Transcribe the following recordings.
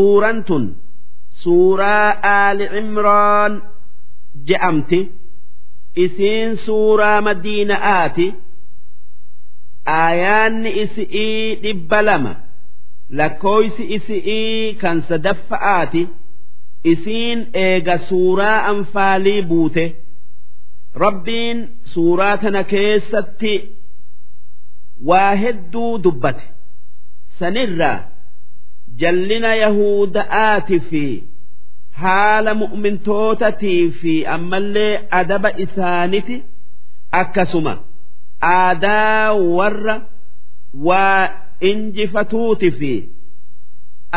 suuraan tun suuraa aali cimraan je'amti isiin suuraa madiina'aati aayaanni isi'ii dhibba lama lakkooysi isi'ii kan sadaffa'aati isiin eega suuraa anfaalii buute. Rabbiin suuraa tana keessatti waa hedduu dubbate. Sanirraa jallina yahuda'aati fi haala mu'mintootatii fi ammallee adaba isaaniti akkasuma. Aadaa warra waa injifatuuti fi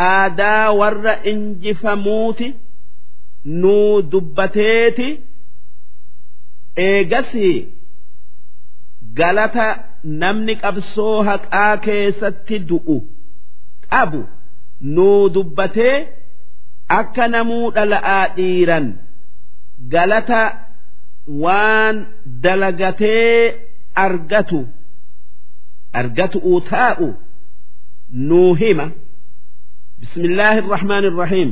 aadaa warra injifamuuti nuu dubbateeti. Eegasii galata namni qabsoo haqaa keessatti du'u qabu nuu dubbatee akka namuu dhala'aa dhiiran galata waan dalagatee argatu argatu taa'u nuu hima. Bismillaahi irrahmaani irrahiim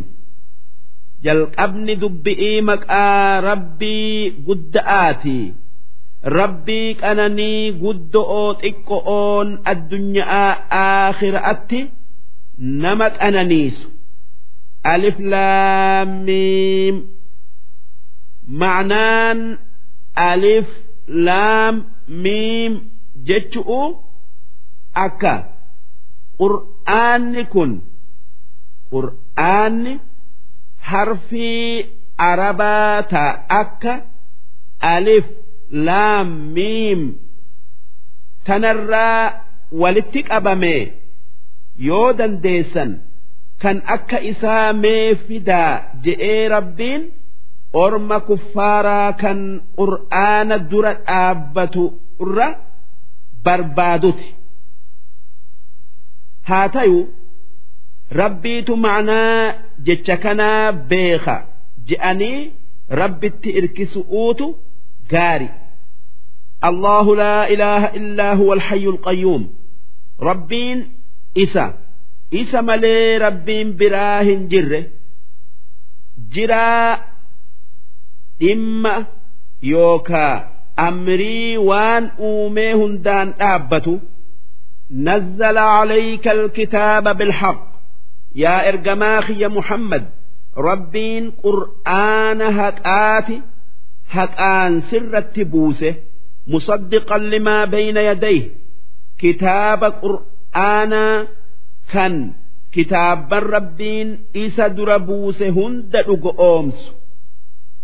jalqabni dubbi'ii maqaa rabbii gudda'aatii. Rabbii qananii guddo'oo xiqqo'oon addunyaa aakhiraatti nama qananiisu alif laamiim ma'naan alif laam miim jechu'u akka qur'aanni kun qur'aanni harfii arabaa ta'a akka alif laam miim tanarraa walitti qabame yoo dandeessan kan akka isaa mee fidaa je'ee rabbiin orma kuffaaraa kan qur'aana dura dhaabbatu irra barbaaduti. Haa ta'u rabbiitu ma'anaa jecha kanaa beeka je'anii rabbitti irkisu'uutu gaari. Allahu laa ilaaha illaa huwa alhayyul qayyuum. Rabbiin ربين إسا إسا ملي ربين براهن جره جرا إما يوكا أمري وان أومي هندان آبتو نزل عليك الكتاب بالحق يا إرجماخي يا محمد ربين قرآن هكآتي هكآن سر التبوسه مصدقا لما بين يديه كتاب قرآن كان كتاب ربين إسا دربوس هند أمس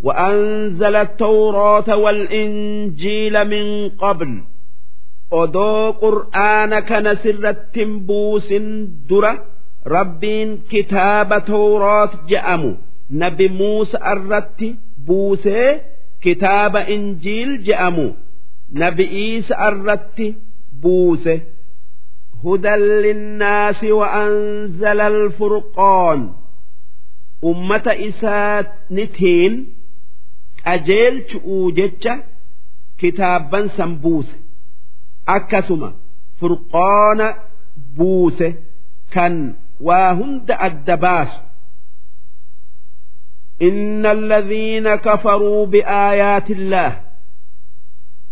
وأنزل التوراة والإنجيل من قبل odoo qur'aana kana sirratti buusin dura rabbiin kitaaba tawraat je'amu nabi muusa irratti buusee kitaaba injiil je'amu nabi iisa irratti buuse hudan linnaasi wa'anzala alfurqoon ummata isaanitiin qajeelchu'uu jecha kitaabban san buuse akkasuma furqoona buuse kan waa hunda adda baasu إن الذين كفروا بآيات الله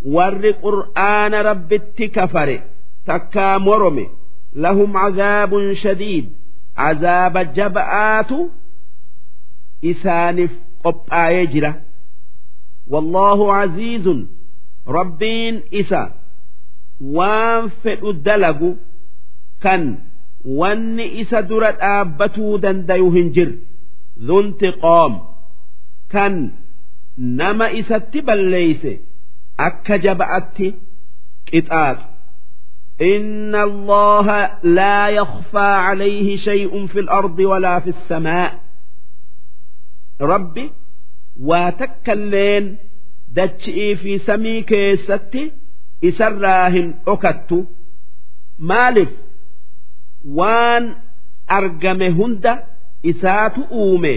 ور قرآن رب كفر takkaa morome lahum cazaabun shadiid cazaaba jaba'aatu isaaniif qophaa'ee jira. Wallaahu caziizun rabbiin isa. Waan fedhu dalagu kan wanni isa dura dhaabbatuu dandayu hin jir. Zuntiqoom kan nama isatti balleeyse akka jaba'atti qixaaxu إن الله لا يخفى عليه شيء في الأرض ولا في السماء ربي واتكلين دتشئي في سمي كيستي isarraa hin dhokattu maaliif waan argame hunda isaatu uume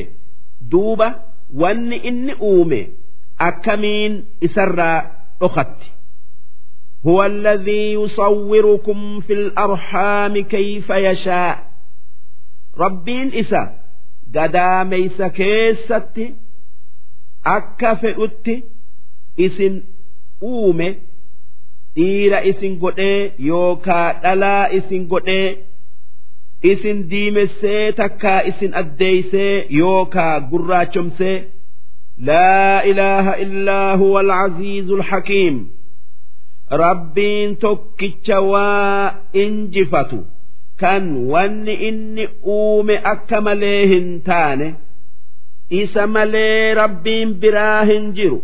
duuba wanni inni uume akkamiin isarraa dhokatti هو الذي يصوركم في الأرحام كيف يشاء ربين إسا gadaameysa keessatti akka fedhutti isin uume dhiira isin godhee yookaa dhalaa isin godhee isin diimessee takkaa isin addeeysee yookaa gurraachomsee laa ilaaha illaa huwa alcaziizu alxakiim rabbiin tokkicha waa injifatu kan wanni inni uume akka malee hin taane isa malee rabbiin biraa hin jiru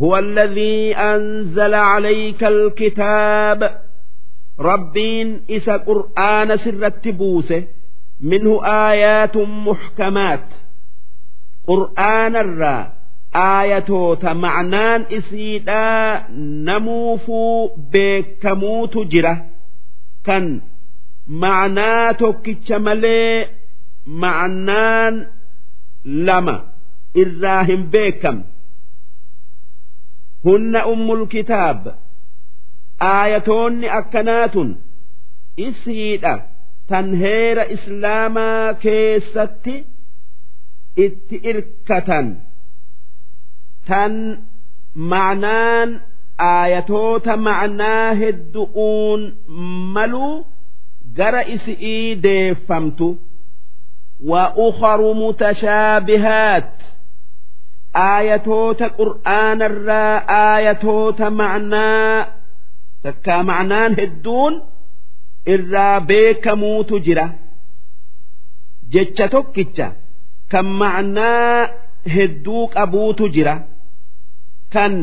هو الذي أنزل عليك الكتاب ربين إسا قرآن سر بوسه منه آيات محكمات قرآن aayatoota macnaan isiidhaa namuufuu beekamuutu jira. Kan macnaa tokkicha malee macnaan lama irraa hin beekam hunna ummul kitaab aayatoonni akkanaatun isiidha tan heera islaamaa keessatti itti irkatan. Tan ma'naan aayatoota ma'naa heddu'uun maluu gara isi'ii deeffamtu. Wa ukharu mutashaabihaat aayatoota qur'aanarraa aayatoota ma'naa takkaa ma'naan hedduun irraa beekamuutu jira. Jecha tokkicha kan ma'naa hedduu qabuutu jira kan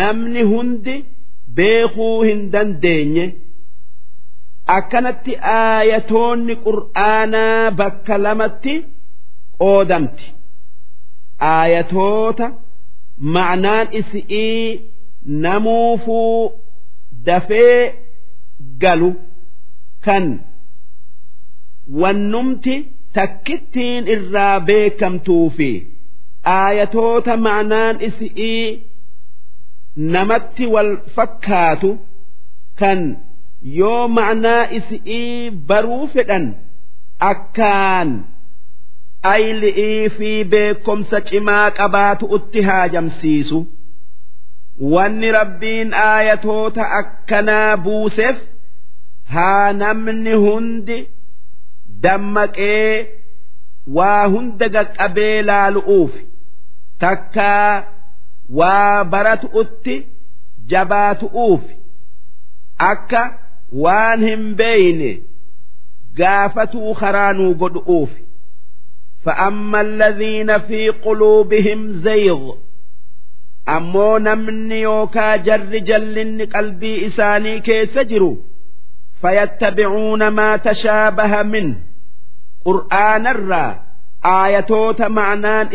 namni hundi beekuu hin dandeenye akkanatti aayatoonni qur'aanaa bakka lamatti qoodamti. Aayatoota ma'naan isi'ii namuufuu dafee galu kan wannumti takkittiin irraa beekamtuu aayatoota ma'naan isi'ii namatti wal fakkaatu kan yoo ma'naa isi'ii baruu fedhan akkaan ayli'ii fi beekomsa cimaa qabaatu utti haajamsiisu. Wanni rabbiin aayatoota akkanaa buuseef haa namni hundi dammaqee waa hunda qaqqabee laalu'uuf takkaa waa baratu'utti jabaatu'uuf akka waan hin beeyne gaafatuu karaanuu godhu'uuf فأما الذين في قلوبهم زيغ أمو نمني يوكا جر جل قلبي إساني كيس جرو فيتبعون ما تشابه منه قرآن الرا آياتوت معنان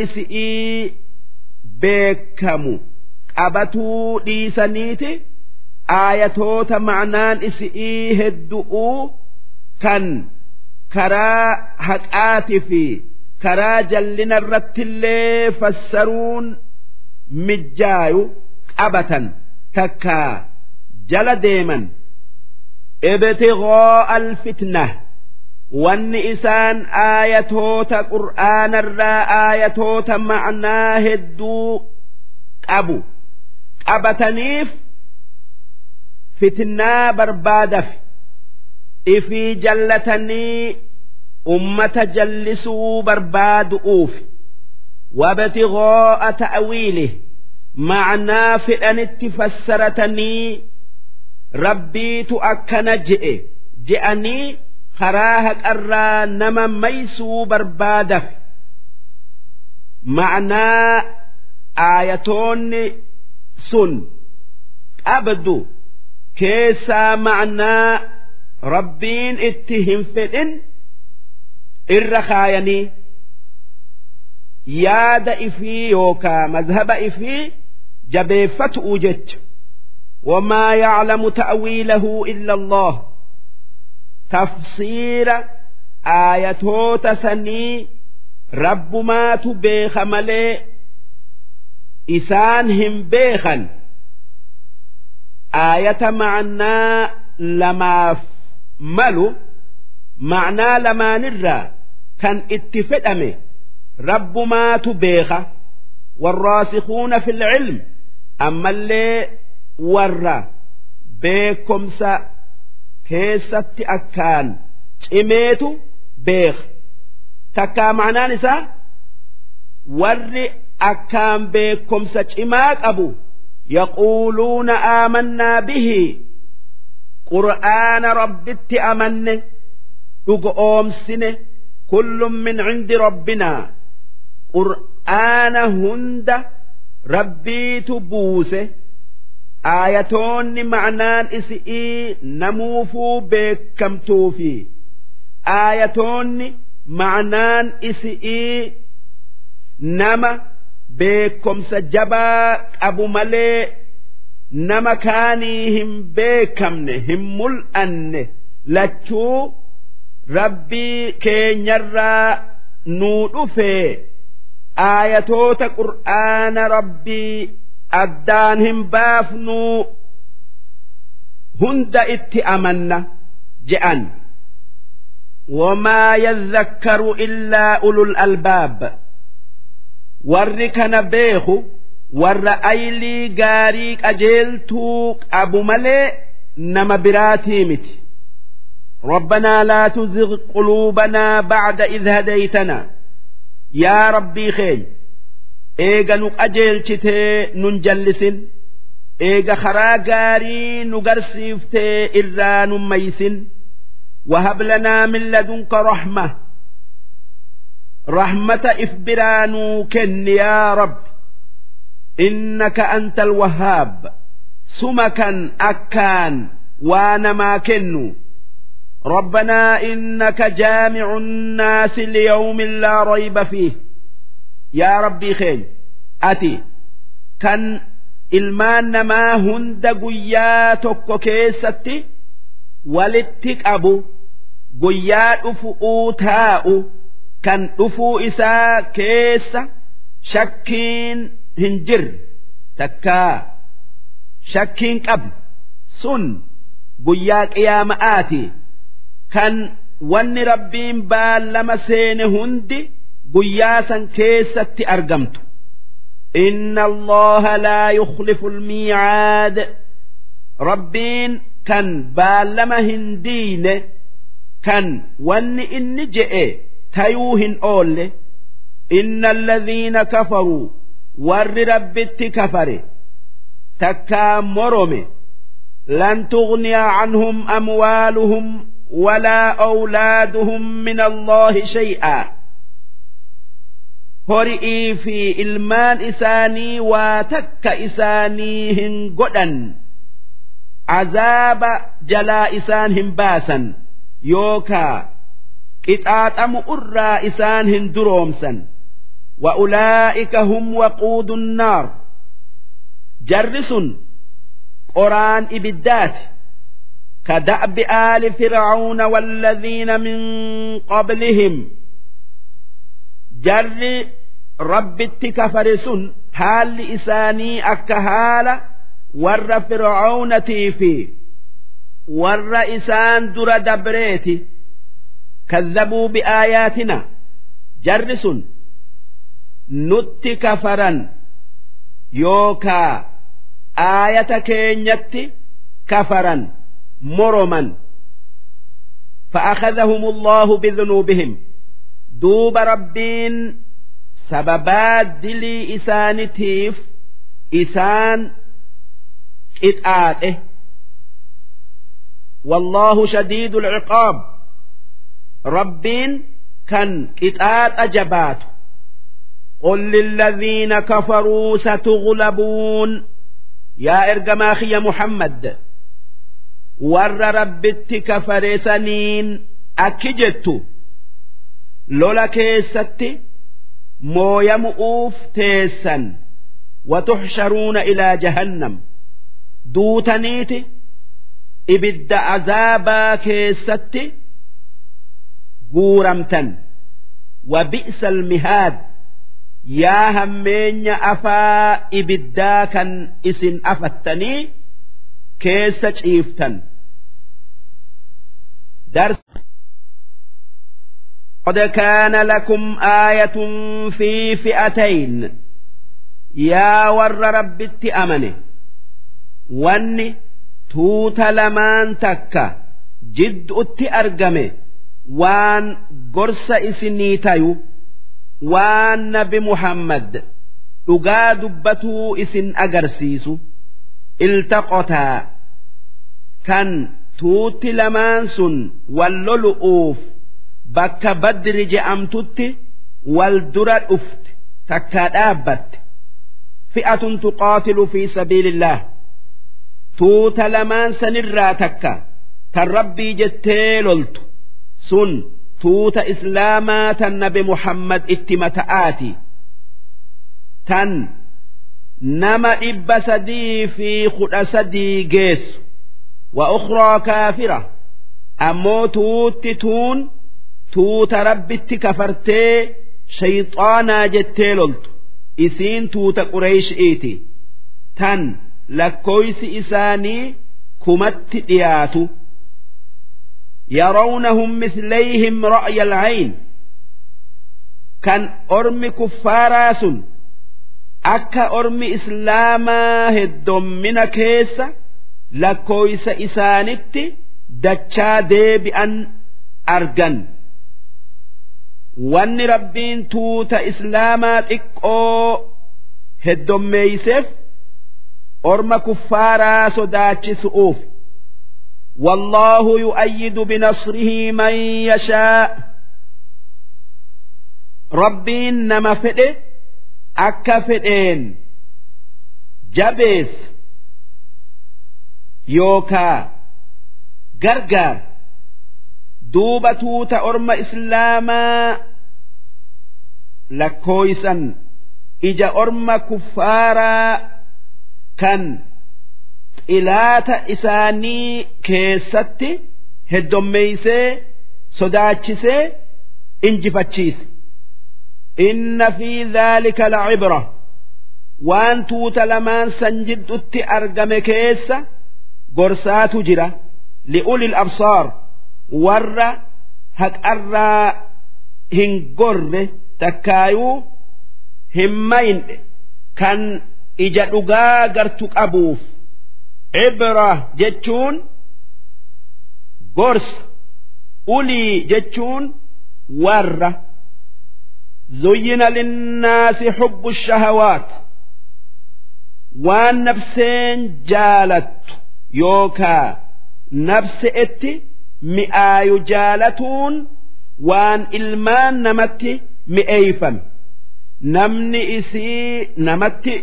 beekamu. Qabatuu dhiisaniiti. Aayatoota ma'anaan isii hedduu kan karaa haqaati fi karaa jallina irratti illee fassaruun mijjaayu qabatan takkaa jala deeman. Ibtighaa alfitnaa wanni isaan aayatoota qur'aanarraa aayatoota ma'naa hedduu qabu. Qabataniif fitnaa barbaadaf ifii jallatanii ummata jallisuu barbaadu'uuf wabtighaa'a ta'wiilih ma'naa fedhanitti fassaratanii rabbiitu akkana je'e. Je'anii karaa haqarraa nama maysuu barbaadaf ma'naa aayatoonni sun qabdu keessaa ma'naa rabbiin itti hin fedhin irra kaayanii. Yaada ifii yookaa mazhaba ifii jabeeffatu'u jecha. Wamaa yaclamu ta'wiilahu illa allah tafsiira aayatoota sanii rabbumaatu beeka malee isaan hin beekan aayata ma'naa lamaaf malu ma'naa lamaanirraa kan itti fedhame rabbumaatu beeka warraasikuuna fil ilm ammallee warra beekomsa keessatti akkaan cimeetu beeka takkaa ma'anaan isaa warri akkaan beekomsa cimaa qabu yaquuluuna aamannaa bihi. Qur'aana rabbitti amanne dhuga oomsine kullum min cindi rabbinaa qur'aana hunda rabbiitu buuse aayatoonni ma'anaan isi'ii namuufuu beekamtuufi aayatoonni ma'anaan isi'ii nama beekomsa jabaa qabu malee nama kaanii hin beekamne hin mul'anne lachuu rabbii keenyarraa nuu dhufee aayatoota qur'aana rabbii addaan hin baafnuu hunda itti amanna je'an wamaa yadhakkaru illaa ulul albaab warri kana beeku warra aylii gaarii qajeeltuu qabu malee nama biraatii miti ربنا لا تزغ قلوبنا بعد إذ هديتنا يا ربي خير eega nu qajeelchitee nun jallisin eega karaa gaarii nu garsiiftee irraa nun maysin wahab lanaa min ladunka rahma rahmata if biraa nuu kenni yaa rabbi innaka anta alwahaab suma kan akkaan waa namaa kennu ربنا إنك جامع الناس ليوم لا ريب فيه yaa rabbii keenya ati kan ilmaan namaa hunda guyyaa tokko keessatti walitti qabu guyyaa dhufu'uu taa'u kan dhufuu isaa keessa shakkiin hin jirre takkaa shakkiin qabne sun guyyaa qiyaama'aati kan wanni rabbiin baallama seene hundi guyyaa san keessatti argamtu. Inna allaha laa yukhlifu almiicaad rabbiin kan baallama hin diine kan wanni inni je'e tayuu hin oolle. Inna alladhiina kafaruu warri rabbitti kafare takkaa morome. Lan tughniya canhum amwaaluhum walaa awlaaduhum min allahi shay'aa hori'ii fi ilmaan isaanii waa takka isaanii hin godhan azaaba jalaa isaan hin baasan yookaa qixaaxamu irraa isaan hin duroomsan وأولئك هم وقود النار جرس قران إبدات كدأب آل فرعون والذين من قبلهم jarri rabbitti kafare sun haalli isaanii akka haala warra fir'aawnatii fi warra isaan dura dabreeti kazzabuu bi'aayaatina jarri sun nutti kafaran yookaa aayata keenyatti kafaran moroman فأخذهم الله بذنوبهم duuba rabbiin sababaa dilii isaanitiif isaan qixaaxe wallaahu shadiidu alciqaab rabbiin kan qixaaxa jabaatu قل للذين كفروا ستغلبون يا إرجماخي يا محمد ور ربت كفر سنين أكجتُ lola keessatti mooyamu'uuf teessan watuxsharuuna ilaa jahannam. Duutaniiti ibidda azaabaa keessatti guuramtan. Wabi'sa almihaad yaa hammeenya afaa ibiddaa kan isin afattanii keessa ciiftan. Darsa قد كان لكم آية في فئتين يا ور ربت أمنه واني توت لمان تكا جد أتي أرقمه وان قرس إسني تيو وان نبي محمد dhugaa dubbatuu isin agarsiisu iltaqotaa kan tuutti lamaan sun wal lolu'uuf bakka badri je'amtutti wal dura dhufte takkaa dhaabbatte. Fi'atun tuqaatilu fi sabiilillah tuuta lamaan sanirraa takka. Tan rabbii jettee loltu. Sun tuuta islaamaa tan nabi muhammad itti mata'aati. Tan nama dhibba sadii fi kudha sadii geessu. Wa ukhraa kaafira. Ammoo tuutti tuun tuuta rabbitti kafartee shayxaanaa jettee loltu. Isiin tuuta qureeshi'iiti tan lakkooysi isaanii kumatti dhiyaatu. Yarownahum mislayhim ra'ya alcayn kan ormi kuffaaraa sun akka ormi islaamaa heddommina keessa lakkooysa isaanitti dachaa deebi'an argan. wanni rabbiin tuuta islaamaa xiqqoo heddommeeyseef orma kuffaaraa sodaachisu'uuf والله يؤيد بنصره من يشاء ربين نما فئه akka fedheen jabeessa yookaa gargaar duuba tuuta orma islaamaa lakkooysan ija orma kuffaaraa kan xilaata isaanii keessatti heddommeeysee sodaachisee injifachiise. Inna fi dhaalika lacibra waan tuuta lamaan san jiddutti argame keessa gorsaatu jira. Li'uli labsaar الأبصار ور هك أرى هنقر تكايو همين كان إجا لغا قرتك أبوف عبرة جتشون قرس أولي جتشون ور زين للناس حب الشهوات وان نفسين جالت يوكا نفس اتي mi'aayu jaalatuun waan ilmaan namatti mi'eeyfame namni isii namatti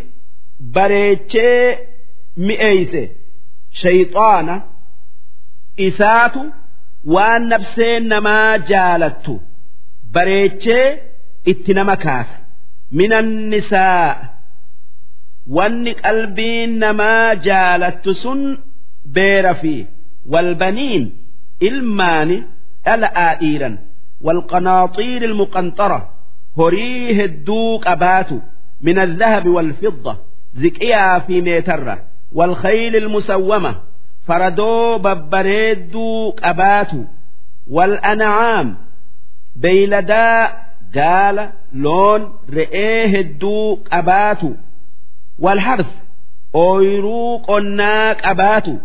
bareechee mi'eeyse. Shayxaana isaatu waan nabseen namaa jaalattu bareechee itti nama kaasa. Minan nisaa wanni qalbiin namaa jaalattu sun beera fi walbaniin ilmaani dhala'aa dhiiran والقناطير المقنطرة هريه الدوق أباتو من الذهب والفضة زكيا في ميترة والخيل المسومة فردو ببريدو أباتو والأنعام بيلدا قال لون رئيه الدوق أباتو والحرث أويروق الناك أباتو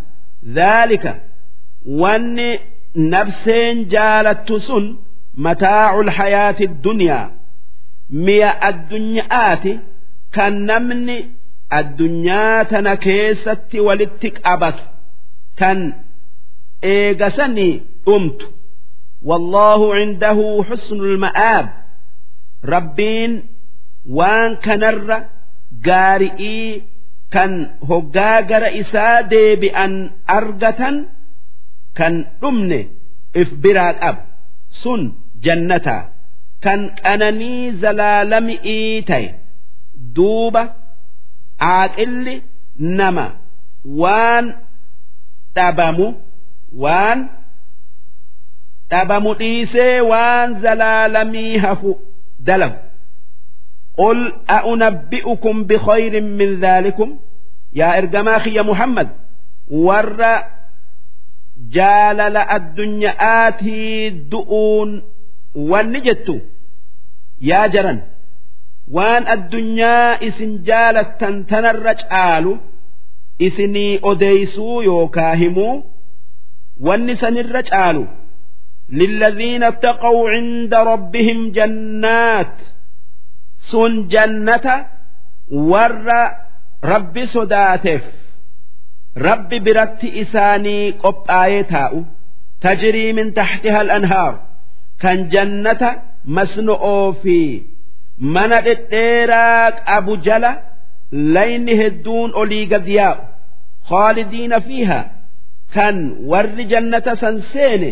ذلك wanni nabseen jaalattu sun mataacul hayaati dunyaa mi'a addunyaati kan namni addunyaa tana keessatti walitti qabatu tan eegasanii dhumtu wallaahu cindahu xusnul ma'aab rabbiin waan kanarra gaari'ii kan hoggaa gara isaa deebi'an argatan. أمني إفبراك أب سن جنتا كان أنني زلالم إيتي دوبة عاقل نما وان تبمو وان dhabamu dhiisee waan zalaalamii hafu dalagu قل أنبئكم بخير من ذلكم يا إرجماخي يا محمد ور جالل الدنيا آتي دؤون wanni jettu yaa jaran waan addunyaa isin jaalattan tanarra caalu isinii odeeysuu yookaa himuu wanni sanirra caalu للذين اتقوا عند ربهم جنات سن جنة ور رب rabbi biratti isaanii qophaa'ee taa'u tajrii min taxtiha al-anhaar kan jannata masno'oo fi mana dhedheeraa qabu jala layni hedduun olii gad yaa'u. Khaalidiina fiiha kan warri jannata san seene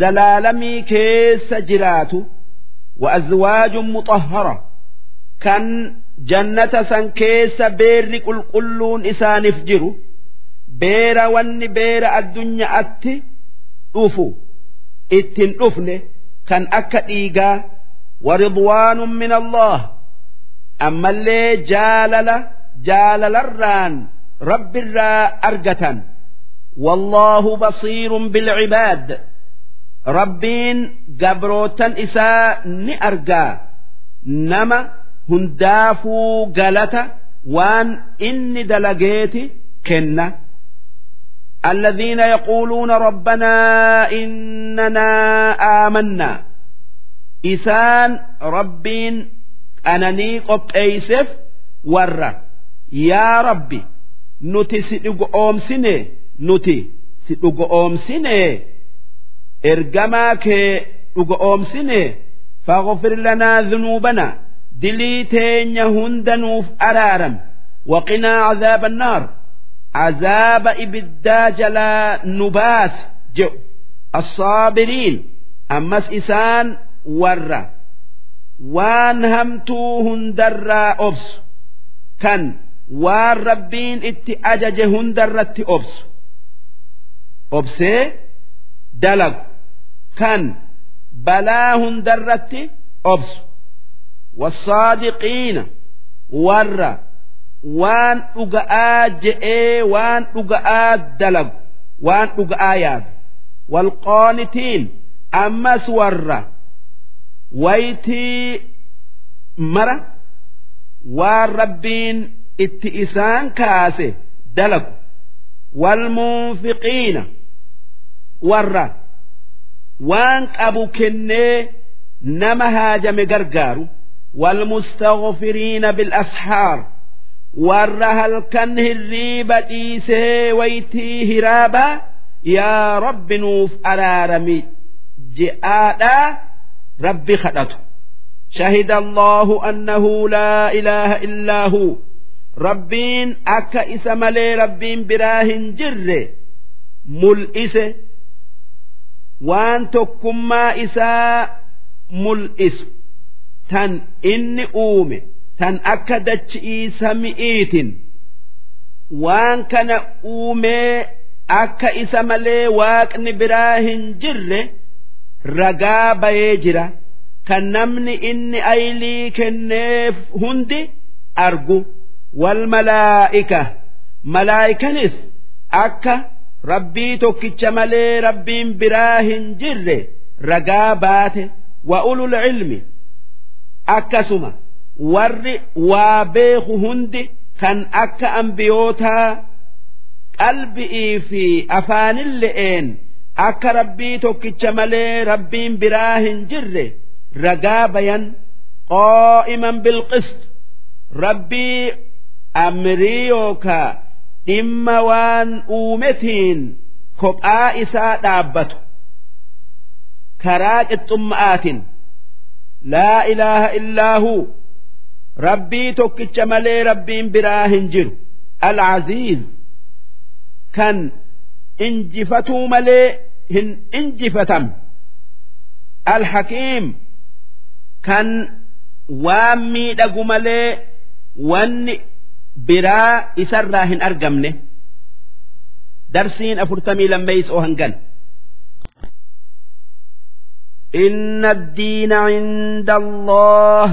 zalaalamii keessa jiraatu wa azwaajun muxahhara kan jannata san keessa beerri qulqulluun isaaniif jiru beera wanni beera addunyaatti dhufu ittin dhufne kan akka dhiigaa waridwaanun min allah. Ammallee jaalala jaalalarraan rabbirraa argatan. Basiirun bilcibaad rabbiin gabrootan isaa ni argaa. Nama hundaafuu galata waan inni dalageeti kenna الذين يقولون ربنا إننا آمنا إسان ربين أنني قب أيسف ور يا ربي نتي سيدق أوم سنة نتي سيدق أوم سنة إرجماك دق أوم سنة فاغفر لنا ذنوبنا دليتين يهندنوف أرارا وقنا عذاب النار عذاب إبدا جلا نباس جو الصابرين أمس إسان ورّا waan hamtuu hundarraa obsu kan waan rabbiin itti ajaje hundarratti obsu obsee dalagu kan balaa hundarratti obsu wasaadiqiina warra waan dhuga'aa je'ee waan dhuga'aa dalagu waan dhuga'aa yaadu. Walqoonitiin ammas warra waytii mara waan rabbiin itti isaan kaase dalagu. Walmunfiqiina warra waan qabu kennee nama haajame gargaaru. Walmustaghfiriina bilashaar warra halkan hirriiba dhiisee waytii hiraaba yaa rabbi nuuf araarami je'aadhaa rabbi kadhatu شهد الله أنه لا إله إلا هو ربين أكا إسم لي ربين براهن جر ملئس وان تكما إساء ملئس تن إني أومي tan akka dachi'ii sami'iitin waan kana uumee akka isa malee waaqni biraa hin jirre ragaa bayee jira. Kan namni inni aylii kenneef hundi argu. Wal malaa'ika. Malaa'ikanis akka rabbii tokkicha malee rabbiin biraa hin jirre ragaa baate. Wa ulul ilmi. Akkasuma warri waa beeku hundi kan akka ambiyootaa qalbi'ii fi afaanille'een akka rabbii tokkicha malee rabbiin biraa hin jirre ragaa bayan qaa'iman bilqist. Rabbii amrii yookaa dhimma waan uumetiin kophaa isaa dhaabbatu. Karaa qixxumma'aatiin laa ilaaha illaa huu rabbii tokkicha malee rabbiin biraa hin jiru al-aziiz kan injifatuu malee hin injifatam al-hakiim kan waan miidhagu malee wanni biraa isarraa hin argamne darsiin afurtamii lammeeysoo hangan إن الدين عند الله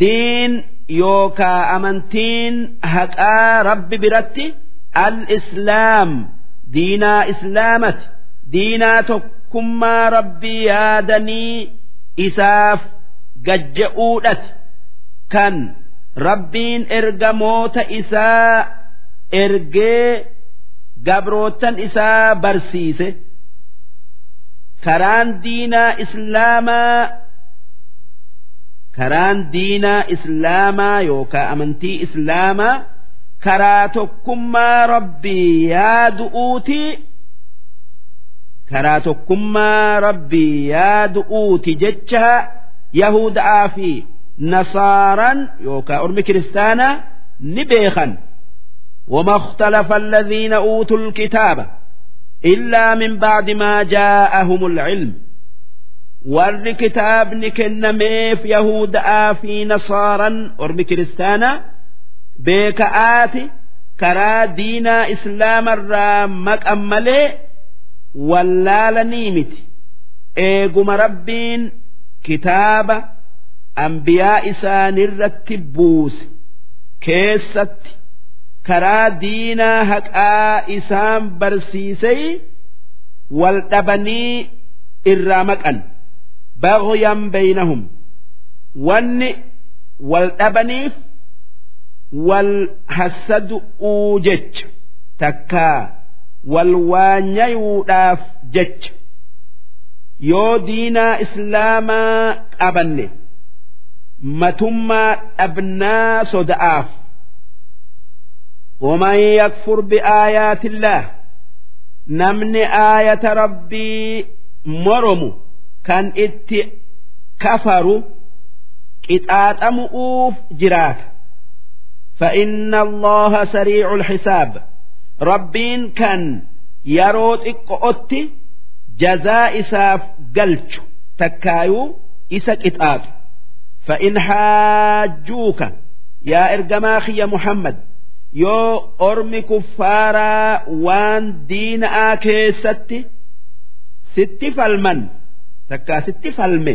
diin yookaa amantiin haqaa rabbi biratti al-islaam diinaa islaamati diinaa tokkummaa rabbii yaadanii isaaf gajja'uudhati kan rabbiin ergamoota isaa ergee gabrootan isaa barsiise karaan diinaa islaamaa karaan diinaa islaamaa yookaan amantii islaamaa karaa tokkummaa rabbii yaadu'uuti karaa tokkummaa rabbii yaadu'uuti jecha yahudaa fi nasaaran yookaan ormi kiristaanaa ni beekan وما اختلف الذين أوتوا الكتاب إلا من بعد ما جاءهم العلم warri kitaabni kennameef yahudaa fi nasaaran ormi kiristaana beeka'aati. Karaa diinaa islaamarraa maqan malee wallaalanii miti. Eeguma rabbiin kitaaba ambiyaa isaanirratti buuse keessatti karaa diinaa haqaa isaan barsiisee wal dhabanii irraa maqan baghyan baynahum wanni wal dhabaniif wal hassadu'uu jecha takkaa wal waanyayuudhaaf jecha yoo diinaa islaamaa qabanne matummaa dhabnaa soda'aaf ومن يكفر بآيات الله نمن آية ربي مرم كان ات كفروا قطاطمؤوف جرات فإن الله سريع الحساب ربين كان يروت اقعدت جزاء ساف قلت تكايو إسا قطاط فإن حاجوك يا إرجماخي يا محمد yoo ormi kuffaaraa waan diina'aa keessatti sitti falman takkaasitti falme.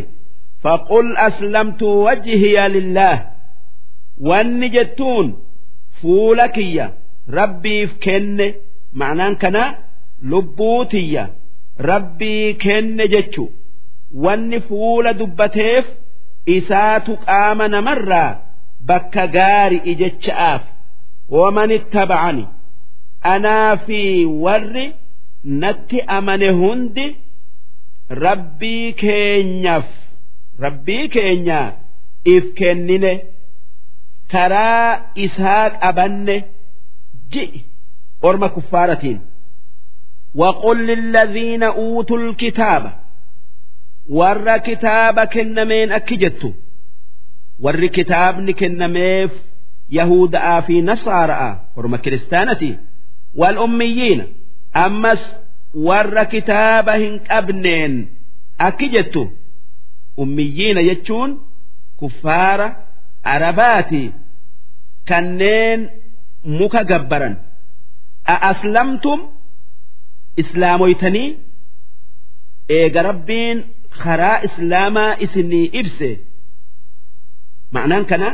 Faqul aslamtu wajhiya lillaah wanni jettuun fuula kiyya. Rabbiif kenne. Ma'anaan kanaa lubbuu tiyya. Rabbii kenne jechu. Wanni fuula dubbateef isaatu qaama namarraa bakka gaari jecha'aaf waman ittabacani anaa fi warri natti amane hundi ربي كينيف ربي كينيا إف كنني كرا إسحاق أبن جئ أرم كفارة وقل للذين أوتوا الكتاب ور كتاب كنمين أكجت ور كتاب نكنميف يهودا في نصارى ورم كريستانتي والأميين أمس warra kitaaba hin qabneen. Akki jettu ummiyyiina jechuun kuffaara arabaati kanneen muka gabbaran. Aslamtum islaamoytanii eega rabbiin karaa islaamaa isinii ibse. Ma'anaan kana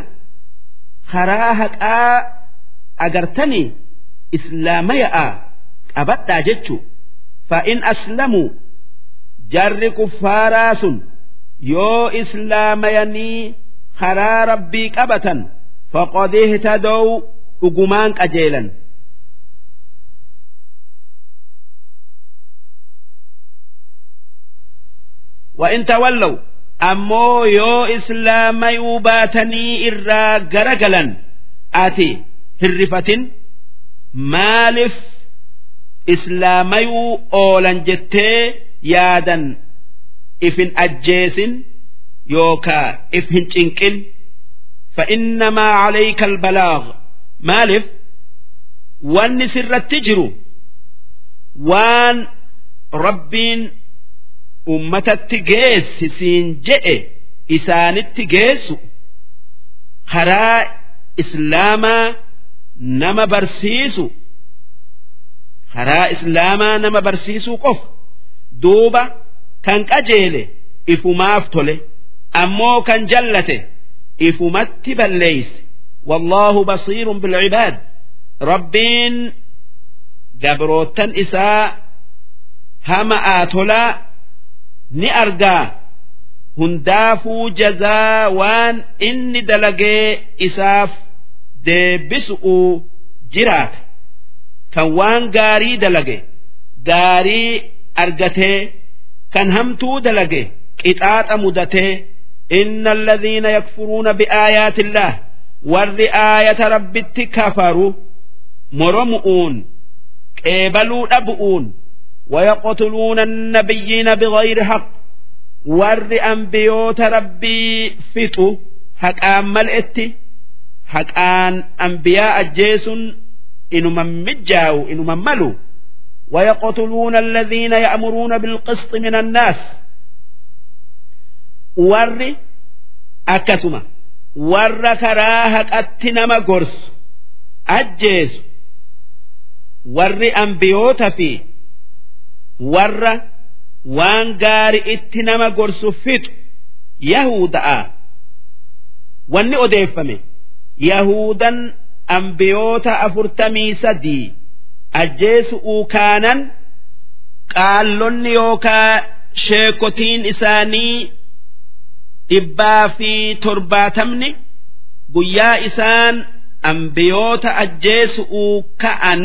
karaa haqaa agartanii islaama yaa qabadhaa jechuudha. fa'in aslamuu jarri kuffaaraa sun yoo islaamayanii karaa rabbii qabatan faqad ihtadow dhugumaan qajeelan وإن تولوا ammoo yoo islaamayuu baatanii irraa garagalan ati hirrifatin maaliif islaamayuu oolan jettee yaadan if hin ajjeesin yookaa if hin cinqin فإنما عليك البلاغ مالف وان سرت جرو وان ربين ummatatti geessi siin jedhe isaanitti geessu karaa islaamaa nama barsiisu karaa islaamaa nama barsiisuu qof duuba kan qajeele ifumaaf tole ammoo kan jallate ifumatti balleeyse. Wallaahu basiirun bilcibaad rabbiin gabroottan isaa hama aa tolaa ni argaa. Hundaafuu jazaa waan inni dalagee isaaf deebisu'u jiraata kan waan gaarii dalage gaarii argatee kan hamtuu dalage qixaaxa mudatee inna alladhiina yakfuruuna biaayaati illaah warri aayata rabbitti kafaru moromu'uun qeebaluu dhabu'uun ويقتلون النبيين بغير حق ور أنبيوت ربي فتو حقان ملئتي حقان أنبياء أجيس إنو من مجاو إنو من ملو ويقتلون الذين يأمرون بالقسط من الناس ور أكسما ور كراهة أتنما قرس أجيس ور أنبيوت فيه warra waan gaari itti nama gorsu fixu yahuda'a wanni odeeffame yahudan ambiyoota afurtamii sadii ajjeesu'uu kaanan qaallonni yookaa sheekotiin isaanii dhibbaa fi torbaatamni guyyaa isaan ambiyoota ajjeesu'uu ka'an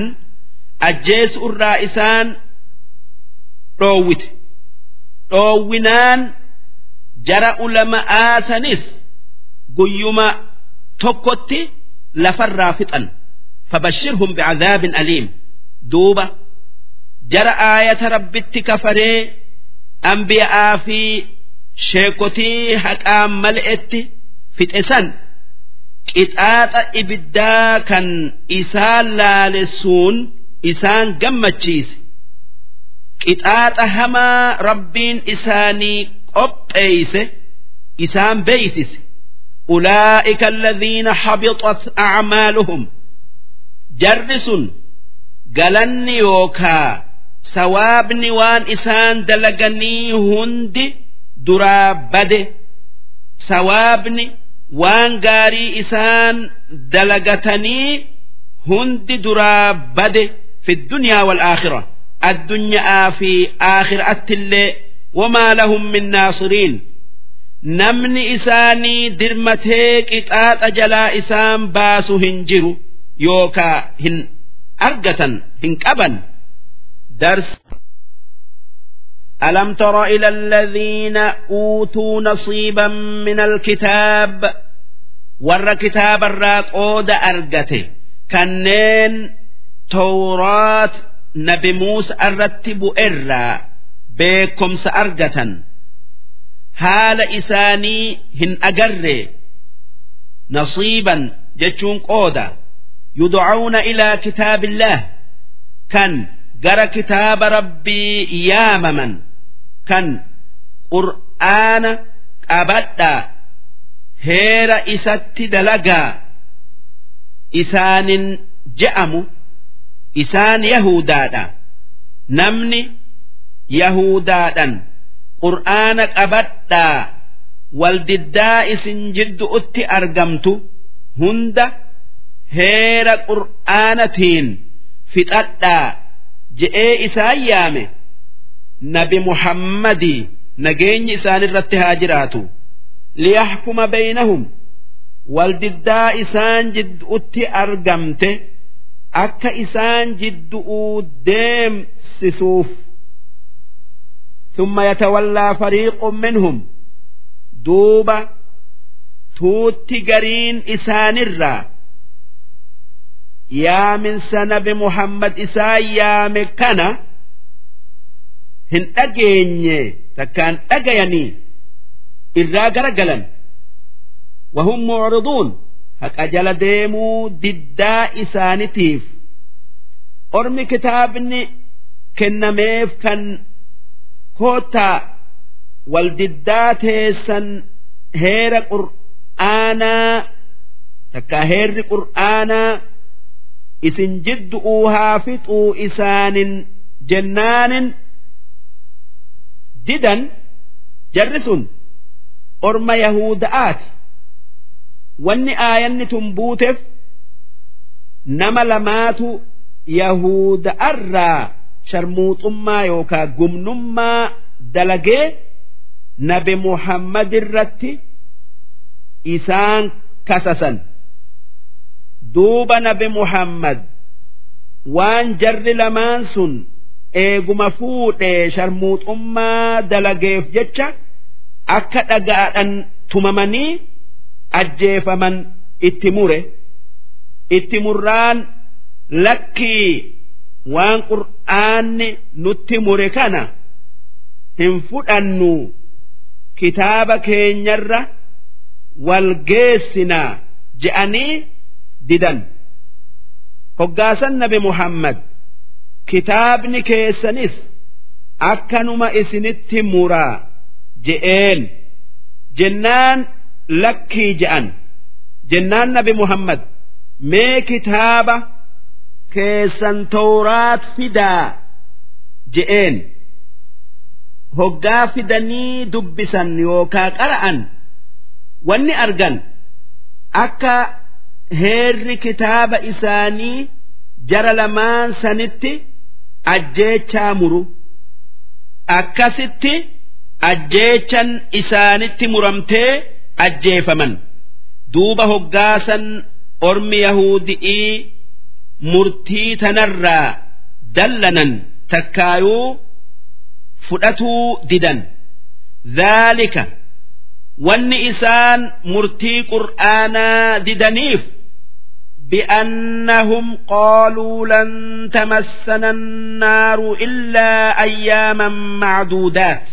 ajjeesu'urraa isaan dhoowwite. Dhoowwinaan jara ulama'aa sanis guyyuma tokkotti lafarraa fixan. Fabashirhum bicadaabin aliim. Duuba jara aayata rabbitti kafaree ambiya'aa fi sheekotii haqaan mal'etti fixe san qixaaxa ibiddaa kan isaan laalessuun isaan gammachiise. Qixaaxa hamaa rabbiin isaanii qopheeyse isaan beeysise alladhiina habitat acmaaluhum jarri sun galanni yookaa sawaabni waan isaan dalaganii hundi duraa bade sawaabni waan gaarii isaan dalagatanii hundi duraa bade fi dunyaa wal aakhira addunyaa fi aakhiraatti illee wamaa lahum min naasiriin namni isaanii dirmatee qixaaxa jalaa isaan baasu hin jiru yookaa hin argatan hin qaban dars ألم تر إلى الذين أوتوا نصيبا من الكتاب ور كتاب الراقود أرجته كنين توراة نبي موسى الرتب إرى بكم سأرجة haala isaanii hin agarre nasiiban jechuun qooda yudcauna ilaa kitaabillaah kan gara kitaaba rabbii yaamaman kan qur'aana qabadhaa heera isatti dalagaa isaanin je'amu isaan yahudaadha namni yahudaadhan qur'aana qabadhaa waldiddaa isin jiddu'utti argamtu. Hunda heera qur'aanatiin fixadhaa je'ee isaan yaame. Nabi muhammadii nageenyi isaan irratti haa jiraatu. Liyaxkuma baynahum. Waldiddaa isaan jiddu'utti argamte. Akka isaan jiddu'uu deemsisuuf ثم يتولى فريق منهم دوبا توتي قرين إسان الرا يا من سنب محمد إسان يا مكنا هن أجيني تكان أجيني إرا قرقلا وهم معرضون haqa jala deemuu diddaa isaanitiif ormi kitaabni kennameef kan koottaa wal diddaa teessan heera qur'aanaa takka heerri qur'aanaa isin jiddu'uu haa fixuu isaanin jennaanin didan jarri sun orma yahuda'aati wanni aayanni tun buuteef nama lamaatu yahuda'arraa sharmuuxummaa yookaa gumnummaa dalagee nabi muhammad irratti isaan kasasan. Duuba nabi muhammad waan jarri lamaan sun eeguma fuudhee sharmuuxummaa dalageef jecha akka dhagaadhan tumamanii ajjeefaman itti mure. Itti murraan lakkii waan qur'aanni nutti mure kana hin fudhannu kitaaba keenyarra wal geessinaa je'anii didan. Hoggaasan nabi muhammad kitaabni keessanis akkanuma isinitti muraa je'een. Jennaan lakkii je'an. Jennaan nabi muhammad mee kitaaba keessan tawraat fidaa je'een. Hoggaa fidanii dubbisan yookaa qara'an wanni argan akka heerri kitaaba isaanii jara lamaan sanitti ajjeechaa muru. Akkasitti ajjeechan isaanitti muramtee ajjeefaman. Duuba hoggaasan ormi yahudi'ii murtii tanarraa dallanan takkaayuu fudhatuu didan dhaalika wanni isaan murtii qur'aanaa didaniif بأنهم قالوا لن تمسنا النار إلا أياما معدودات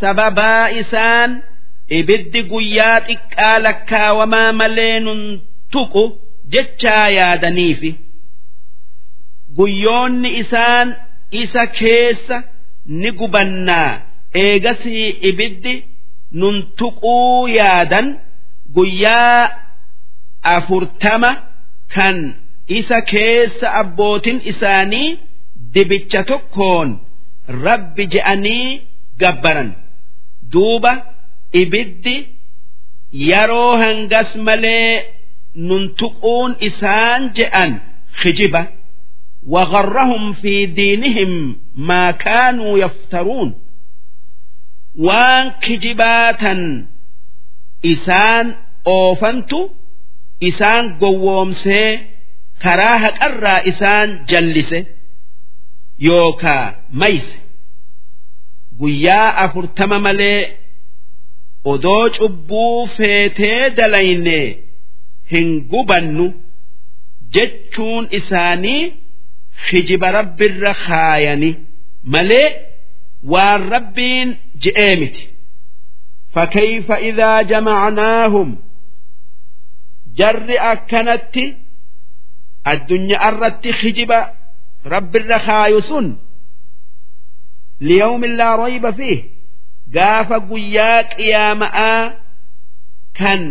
سببا إسان إبد قيات إكالكا وما ملين jechaa yaadaniifi guyyoonni isaan isa keessa ni gubannaa. Eegasii ibiddi nun tuquu yaadan guyyaa afurtama kan isa keessa abbootin isaanii dibicha tokkoon rabbi je'anii gabbaran. Duuba ibiddi yeroo hangas malee nuntuquun isaan je'an kijiba وغرهم في دينهم ما كانوا يفترون وان كجباتا إسان أوفنتو isaan gowwoomsee karaa haqarraa isaan jallise yookaa mayse guyyaa afurtama malee odoo cubbuu feetee dalayne hin gubannu jechuun isaanii hijiba rabbirra kaayani malee waan rabbiin je'ee miti فكيف إذا جمعناهم jarri akkanatti addunyaa irratti hijiba rabbirra kaayu sun liyawmin laa rayba fiih gaafa guyyaa qiyaama'aa kan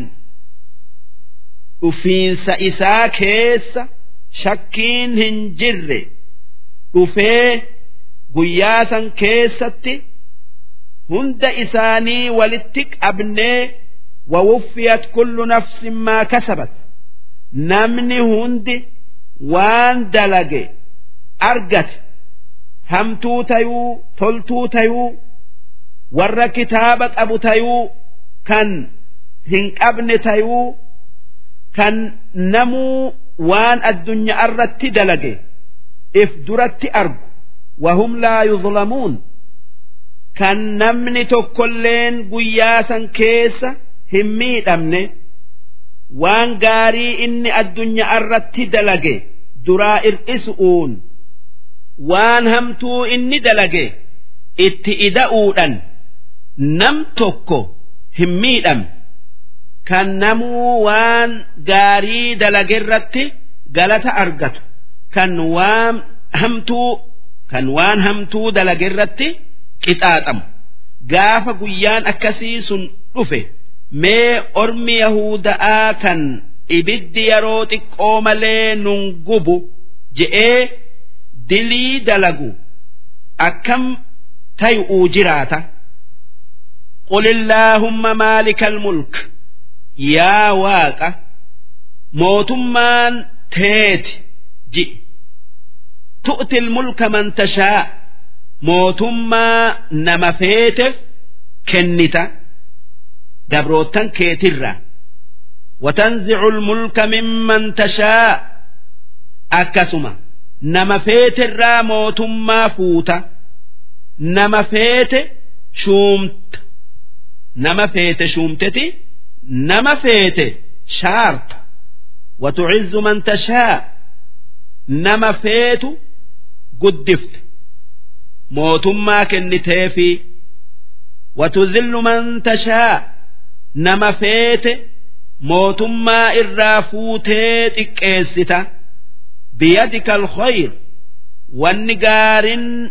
dhufiinsa isaa keessa shakkiin hin jirre. Dhufee guyyaa san keessatti hunda isaanii walitti qabnee wawuffiyat kullu nafsin maa kasabat. Namni hundi waan dalage argate hamtuu tayuu toltuu tayuu warra kitaaba qabu tayuu kan hin qabne tayuu kan namuu waan addunyaa irratti dalage if duratti argu wahum laa yuzlamuun kan namni tokkolleen guyyaa san keessa hin miidhamne waan gaarii inni addunyaa irratti dalage duraa ir'isu'uun waan hamtuu inni dalage itti ida'uudhan nam tokko hin miidhamne. kan namuu waan gaarii dalage irratti galata argatu. Kan waan hamtuu kan waan hamtuu dalage irratti qixaaxamu. Gaafa guyyaan akkasii sun dhufe mee ormi yahuda'aa kan ibiddi yeroo xiqqoo malee nun gubu je'ee dilii dalagu akkam tay'uu jiraata. Qul illaahumma maalika almulka yaa waaqa mootummaan teeti ji. Tu'til mulka man tashaa mootummaa nama feeteef kennita. Dabrootan keetirra. Watanzicu lmulka mimman tashaa akkasuma nama feeterraa mootummaa fuuta. Nama feete shuumta. Nama feete shuumteti nama feete shaarta watucizzu man tashaa nama feetu guddifte. Mootummaa kenniteefi watudhillu man tashaa nama feete mootummaa irraa fuutee xiqqeessita biyadika alkhayr wanni gaarin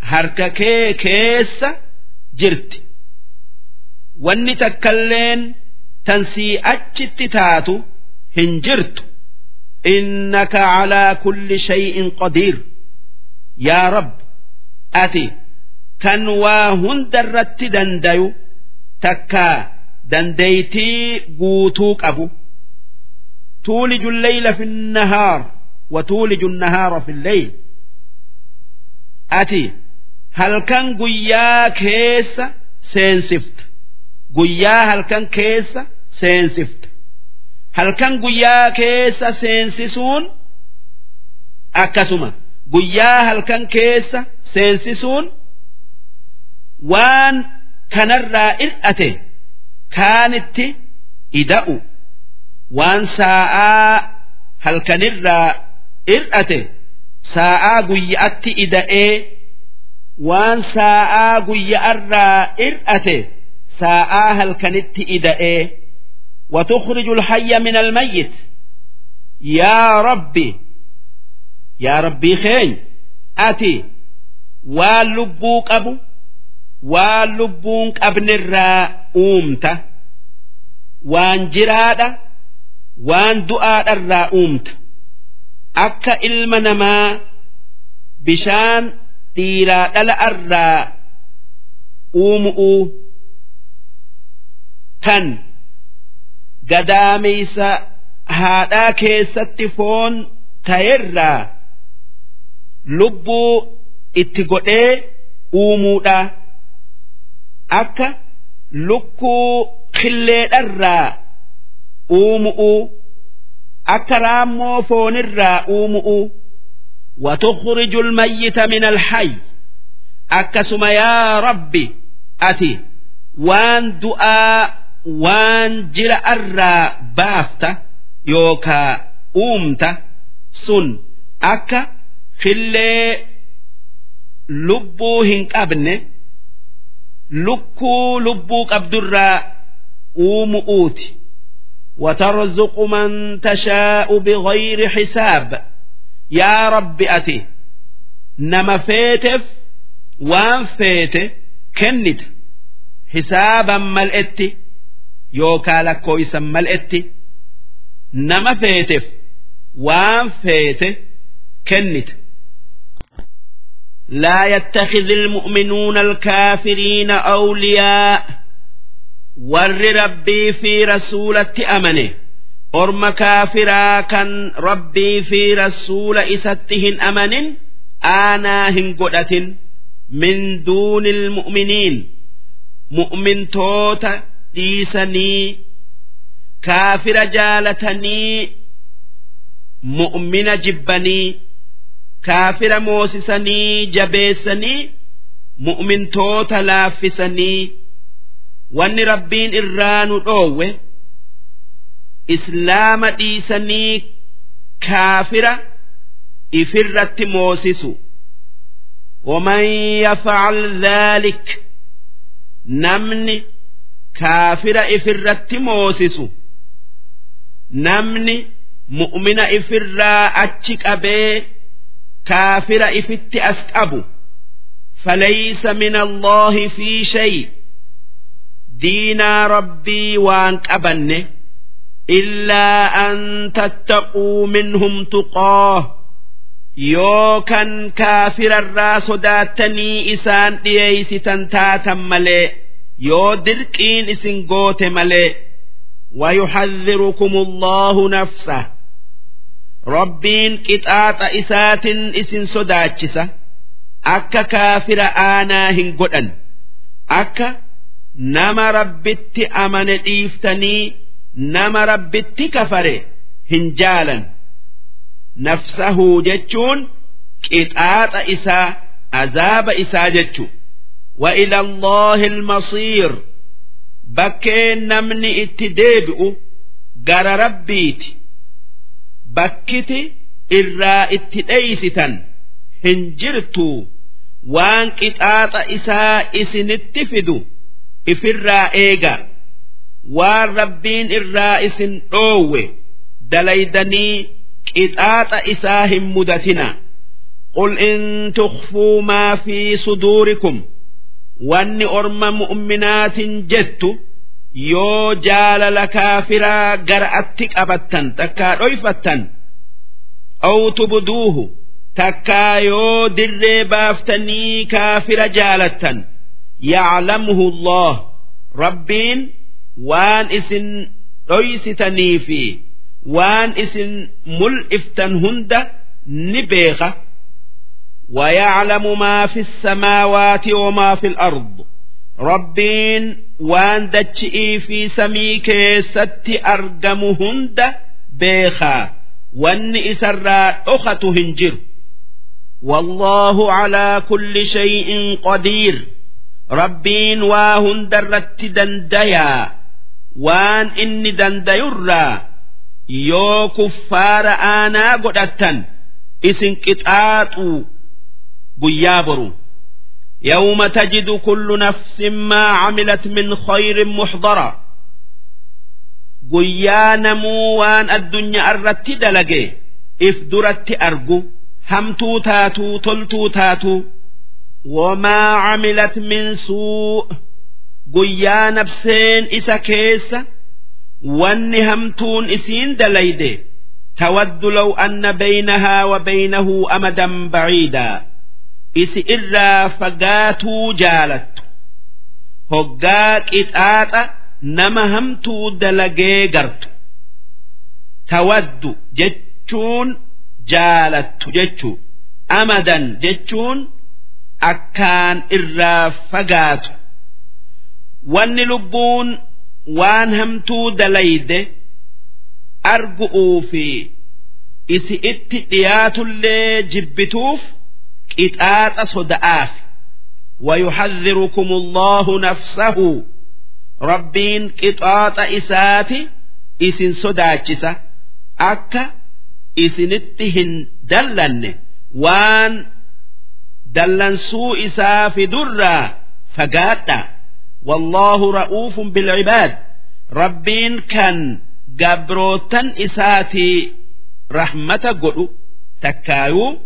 harka kee tansii achitti taatu hin jirtu. Innaka calaa kulli shay'in qadiir yaa rabbi ati kan waa hunda irratti dandayu takkaa dandeeytii guutuu qabu. Tuuliju lleyla fi nnahaar wa tuuliju nnahaara fi lleyl ati halkan guyyaa keessa seensifta guyyaa halkan keessa seensifta halkan guyyaa keessa seensisuun akkasuma. Guyyaa halkan keessa seensisuun waan kanarraa ir'ate kaanitti ida'u waan saa'aa halkanirraa ir'ate saa'aa guyya'atti ida'ee waan saa'aa guyya'arraa ir'ate saa'aa halkanitti ida'ee وتخرج الحي من الميت يا ربي يا ربي خين أتي واللبو قبو واللبون قبن الراء أومته waan jiraadha waan du'aadha irraa uumta akka ilma namaa bishaan dhiiraa dhala irraa uumu'uu kan gadaameysa haadhaa keessatti foon ta'erraa lubbuu itti godhee uumuudha akka lukkuu khilleedharraa uumu'u akka raammoo foonirraa uumu'u وتخرج الميت من الحي akkasuma yaa rabbi ati waan du'aa waan jira irraa baafta yookaa uumta sun akka khillee lubbuu hin qabne lukkuu lubbuu qabdurraa uumu'uuti وترزق من تشاء بغير حساب يا رب أتي نما فيتف وان فيت كنت حسابا ملئت يوكا لكويسا ملئت نما فيتف وان فيت كنت لا يتخذ المؤمنون الكافرين أولياء warri rabbii fi rasuulatti amane orma kaafiraa kan rabbii fi rasuula isatti hin amanin aanaa hin godhatin min duunil mu'miniin mu'mintoota dhiisanii kaafira jaalatanii mu'mina jibbanii kaafira moosisanii jabeessanii mu'mintoota laaffisanii wanni rabbiin irraa nu dhoowwe islaama dhiisanii kaafira ifirratti moosisu ومن يفعل ذلك نمني kaafira ifirratti moosisu. Namni mu'mina ifirraa achi qabee kaafira ifitti as qabu. Falaysa min allaahi fii shay. Diinaa rabbii waan qabanne. Illaa an tattaquu minhum tuqaa. Yookan kaafirarraa sodaattanii isaan dhiyeeysitan taatan malee yoo dirqiin isin goote malee ويحذركم الله نفسه ربين قطاط إسات إسن سداتشسة أكا كافر آنا هنقدن أكا nama rabbitti amane dhiiftanii nama rabbitti kafare hin jaalan nafsahuu jechuun qixaaxa isaa azaaba isaa jechu وإلى الله المصير bakkee namni itti deebi'u gara rabbiiti bakkiti irraa itti dheeysitan hin jirtu waan qixaaxa isaa isinitti fidu ifirraa eega waan rabbiin irraa isin dhoowwe dalaydanii qixaaxa isaa hin mudatina قل إن تخفوا ما في صدوركم wanni orma mu'minaatin jettu yoo jaalala kaafiraa gara atti qabattan takkaa dhoyfattan aw tubduuhu takkaa yoo dirree baaftanii kaafira jaalattan yaclamuhu allah rabbiin waan isin dhoysitanii fi waan isin mul'iftan hunda ni beeka ويعلم ما في السماوات وما في الأرض ربين وان دتشئي في سميك ست أرقم هند بيخا وان إسرى أخت هنجر والله على كل شيء قدير ربين واهند رت دنديا وان إني دنديرا يو كفار آنا قدتا إسن قطعاتو guyyaa boru يوم تجد كل نفس ما عملت من خير محضرا guyyaa namuu waan addunyaa irratti dalage if duratti argu hamtuu taatuu toltuu taatuu wamaa camilat min suu guyyaa nafseen isa keessa wanni hamtuun isiin dalayde tawaddu law anna baynahaa wa baynahu amadan baciidaa isi irraa fagaatuu jaalattu. Hoggaa qixaaxa nama hamtuu dalagee gartu. Tawaddu jechuun jaalattu jechuu amadan jechuun akkaan irraa fagaatu. Wanni lubbuun waan hamtuu dalayde argu'uu fi isi itti dhiyaatullee jibbituuf qixaaxa soda'aaf ويحذركم الله نفسه ربين قطاط إساتي إسن صداتشسة أكا إسنتهن دلن وان دلن سوء إساف درا فقاتا والله رؤوف بالعباد ربين كان قبروتا إساتي رحمة قلو تكايو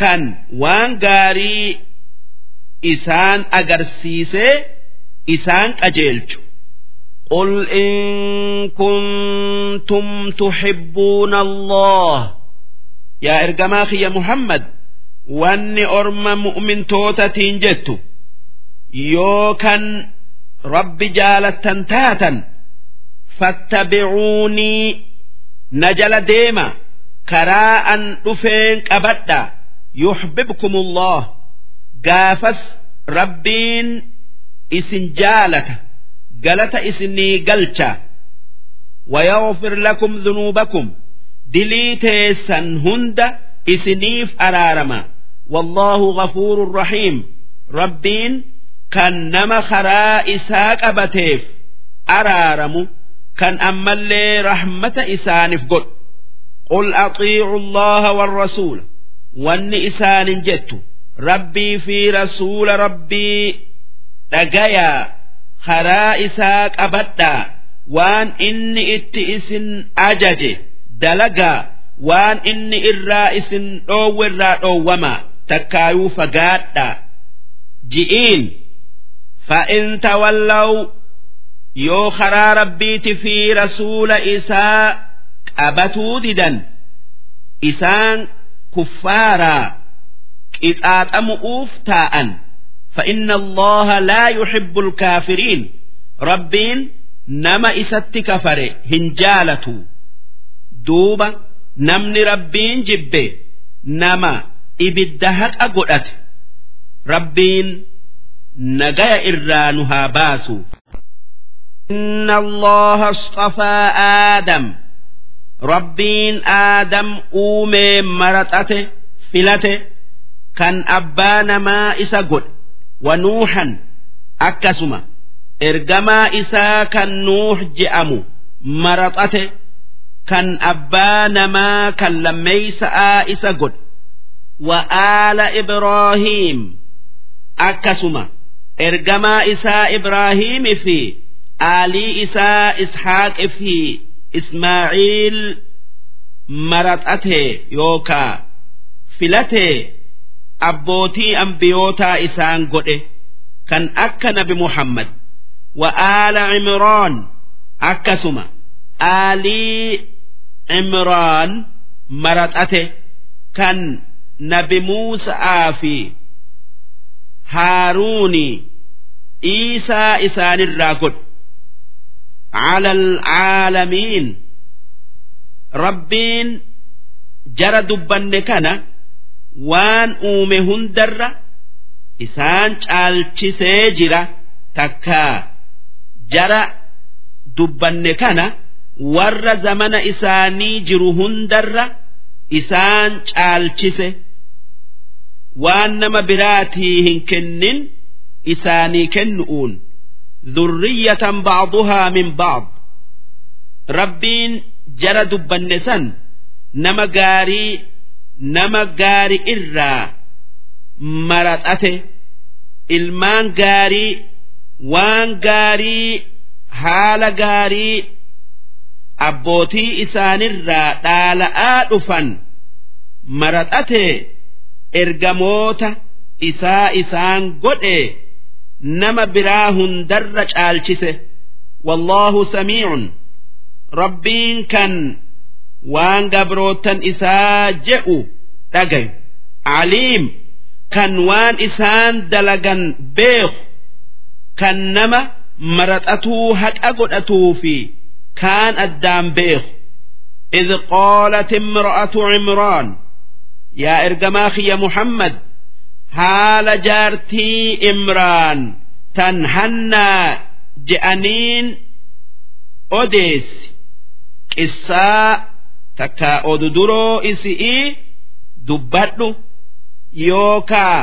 kan waan gaarii isaan agarsiisee isaan qajeelchu قل إن كنتم تحبون الله يا إرجماخ يا محمد واني أرم مؤمن توتا تنجتو يوكن رب جالة تاتا فاتبعوني نجل ديما كراء رفين كبدا يحببكم الله قافس ربين اسن جالة قالت اسني قلتا ويغفر لكم ذنوبكم دليتيسا هند اسنيف أرارما والله غفور رحيم ربين كان نما خرا إساق أبتيف أرارم كان أما اللي رحمة إسانف قل قل أطيعوا الله والرسول wanni isaanin jettu rabbii fi rasuula rabbii dhagayaa karaa isaa qabadhaa waan inni itti isin ajaje dalagaa waan inni irraa isin dhoowwe irraa dhoowwamaa takkaayuu fagaadhaa ji'iin fa'in tawallaw yoo karaa rabbiiti fi rasuula isaa qabatuu didan isaan كفارا قطاطمؤوف تاء فإن الله لا يحب الكافرين ربين نما إست كفر هنجالة دوبا نمني ربين جبه نما إبدهك أقلت ربين nagaya irraa nu haa baasu إن الله اصطفى آدم rabbiin aadam uumee maraxate filate kan abbaa namaa isa godhe wanuuhan akkasuma. Ergamaa isaa kan nuuh je'amu maraxate kan abbaa namaa kan lammeeysa'aa isa godhe wa'aala ibraahiim akkasuma. Ergamaa isaa ibraahiimii fi aalii isaa ishaaqi fi ismaaciil maraxatee yookaa filatee abbootii ambiyootaa isaan godhe kan akka nabi muhammad wa aala cimraan akkasuma aalii cimraan maraxate kan nabi muusa'aa fi haaruuni iisaa isaanirraa godhe على العالمين ربين جرى دبن كان وان أومي هندر إسان چالچسي جرى تكا جرى دبن كان ور زمن إساني جرو هندر إسان چالچسي وان نما براتي هنكنن إساني dhurriyyatan ba'aduhaa min ba'ad rabbiin jara dubbanne san nama gaarii nama gaarii irraa maradhate ilmaan gaarii waan gaarii haala gaarii abbootii isaanirraa dhaala'aa dhufan maradhate ergamoota isaa isaan godhe nama biraa hundarra caalchise wallaahu samiicun rabbiin kan waan gabrootan isaa je'u dhagayu aliim kan waan isaan dalagan beeku kan nama maraxatuu haqa godhatuu fi kaan addaan beeku إذ قالت امرأة عمران يا إرجماخي يا محمد haala jaartii imraan tan hannaa je'aniin odeessi qissaa takka oduduroo isi'ii dubbadhu yookaa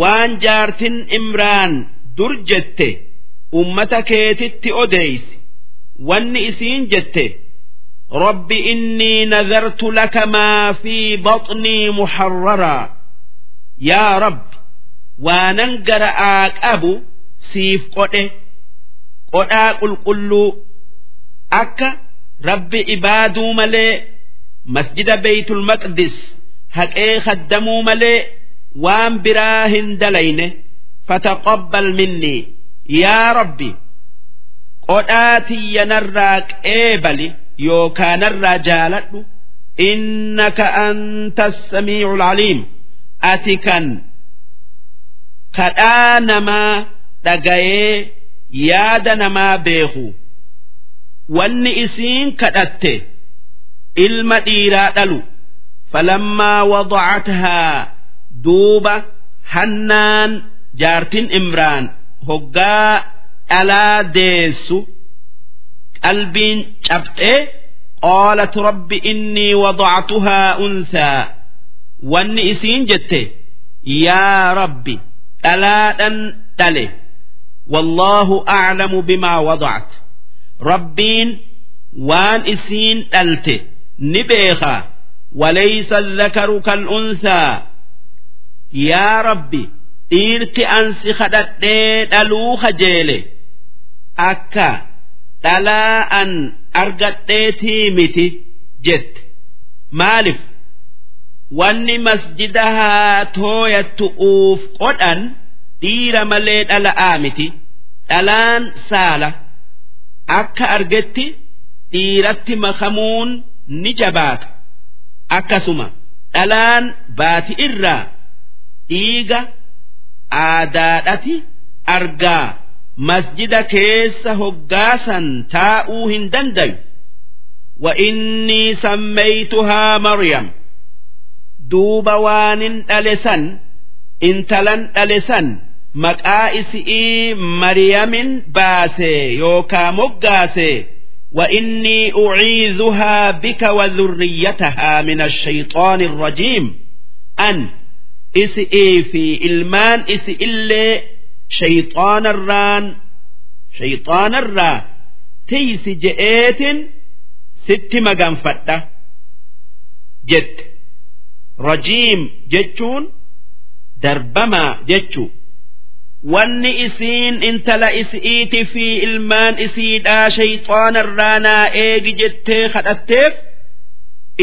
waan jaartin imraan dur jette ummata keetitti odeeysi wanni isiin jette رب إني نذرت لك ما في بطني محررا yaa rabbi waanan gara'aa qabu siif qodhe qodhaa qulqulluu akka rabbi ibaaduu malee masjida beeytul maqdis haqee kaddamuu malee waan biraa hin dalayne fataqabbal minni yaa rabbi qodhaa tiyyanarraa qeebali yookaanarraa jaaladhu innaka anta samiicu alcaliim ati kan kadhaa namaa dhagayee yaada namaa beeku. Wanni isiin kadhatte ilma dhiiraa dhalu. Falammaa wadacathaa duuba hannaan jaartin imraan hoggaa dhalaa deessu qalbiin cabxee qaalat rabbi innii wadactuhaa unthaa wanni isiin jette yaa rabbi dhalaadhan dhale wallaahu aclamu bimaa wadacat rabbiin waan isiin dhalte ni beeka walaysa dhakaru kal'unsaa yaa rabbi dhiirti ansi kadhadhee dhaluu kajeele. Akka dhalaa an argadheetii miti jette. Maalif wanni masjida haa tooyattu'uuf qodhan dhiira malee dhala'aa miti. Dhalaan saala akka argetti dhiiratti makamuun ni jabaata. Akkasuma dhalaan baati irraa dhiiga aadaadhati argaa. Masjida keessa hoggaasan taa'uu hin dandayu wa innii sammaytuhaa maryam. duuba waanin dhale san intalan dhale san maqaa isi'ii maryamin baase yookaa moggaase وإني أعيذها بك وذريتها من الشيطان الرجيم أن إسئي في إلمان إسئ اللي شيطان الران شيطان الرا تيس جئات ست مقام فتة جد rajiim jechuun darbamaa jechuu. Wanni isiin intala isi'iiti fi ilmaan isiidhaa shayxaana irraa naa eegi jettee kadhatteef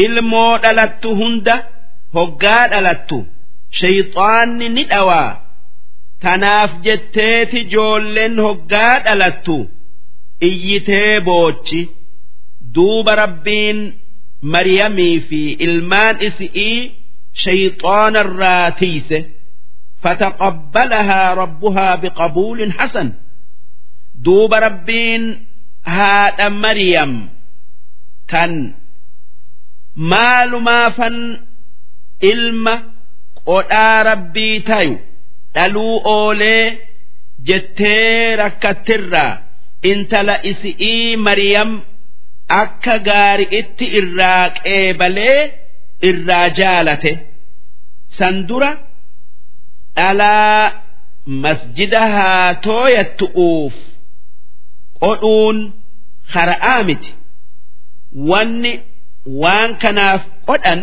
ilmoo dhalattu hunda hoggaa dhalattu. Shayxaanni ni dhawaa. Tanaaf jetteeti joolleen hoggaa dhalattu. Iyyitee boochi. Duuba rabbiin maryamii fi ilmaan isi'ii shayxaana irraa tiise. فتقبلها ربها بقبول حسن دوب ربين هذا مريم كان مال ما فن إلما قدا ربي تايو دلو أولي جتي ركترا انت لإسئي مريم akka gaari itti irraa qeebalee irraa jaalate. San dura dhalaa masjida haa tooyattu'uuf qodhuun hara'aa miti. Wanni waan kanaaf qodhan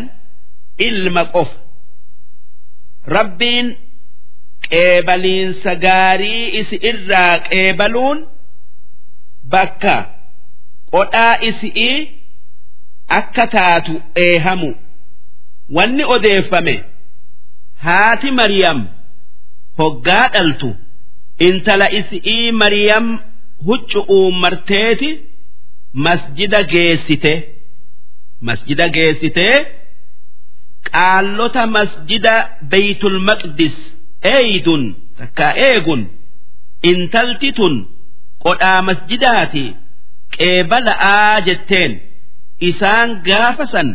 ilma qofa. Rabbiin qeebaliinsa gaarii isi irraa qeebaluun bakka qodhaa isi'ii akka taatu eehamu wanni odeeffame haati Mariyam hoggaa dhaltu intala isi'ii Mariyam huccu'uu marteeti masjida geessite masjida geessitee qaallota masjida beeytul maqdis eeydun takkaa eegun intalti tun qodhaa masjidaati qeebala'aa jetteen isaan gaafa san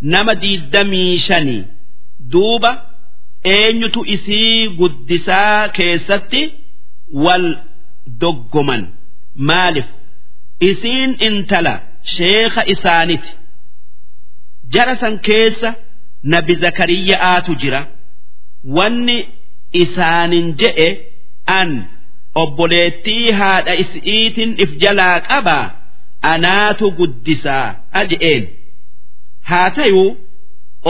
nama diiddamii shanii duuba eenyutu isii guddisaa keessatti wal doggoman? Maalif isiin intala sheeka isaaniti jara san keessa nabi zakariyyaa'aatu jira. Wanni isaanin je'e an obboleettii haadha isi'iitin if jalaa qabaa anaatu guddisaa aje'een haa tayuu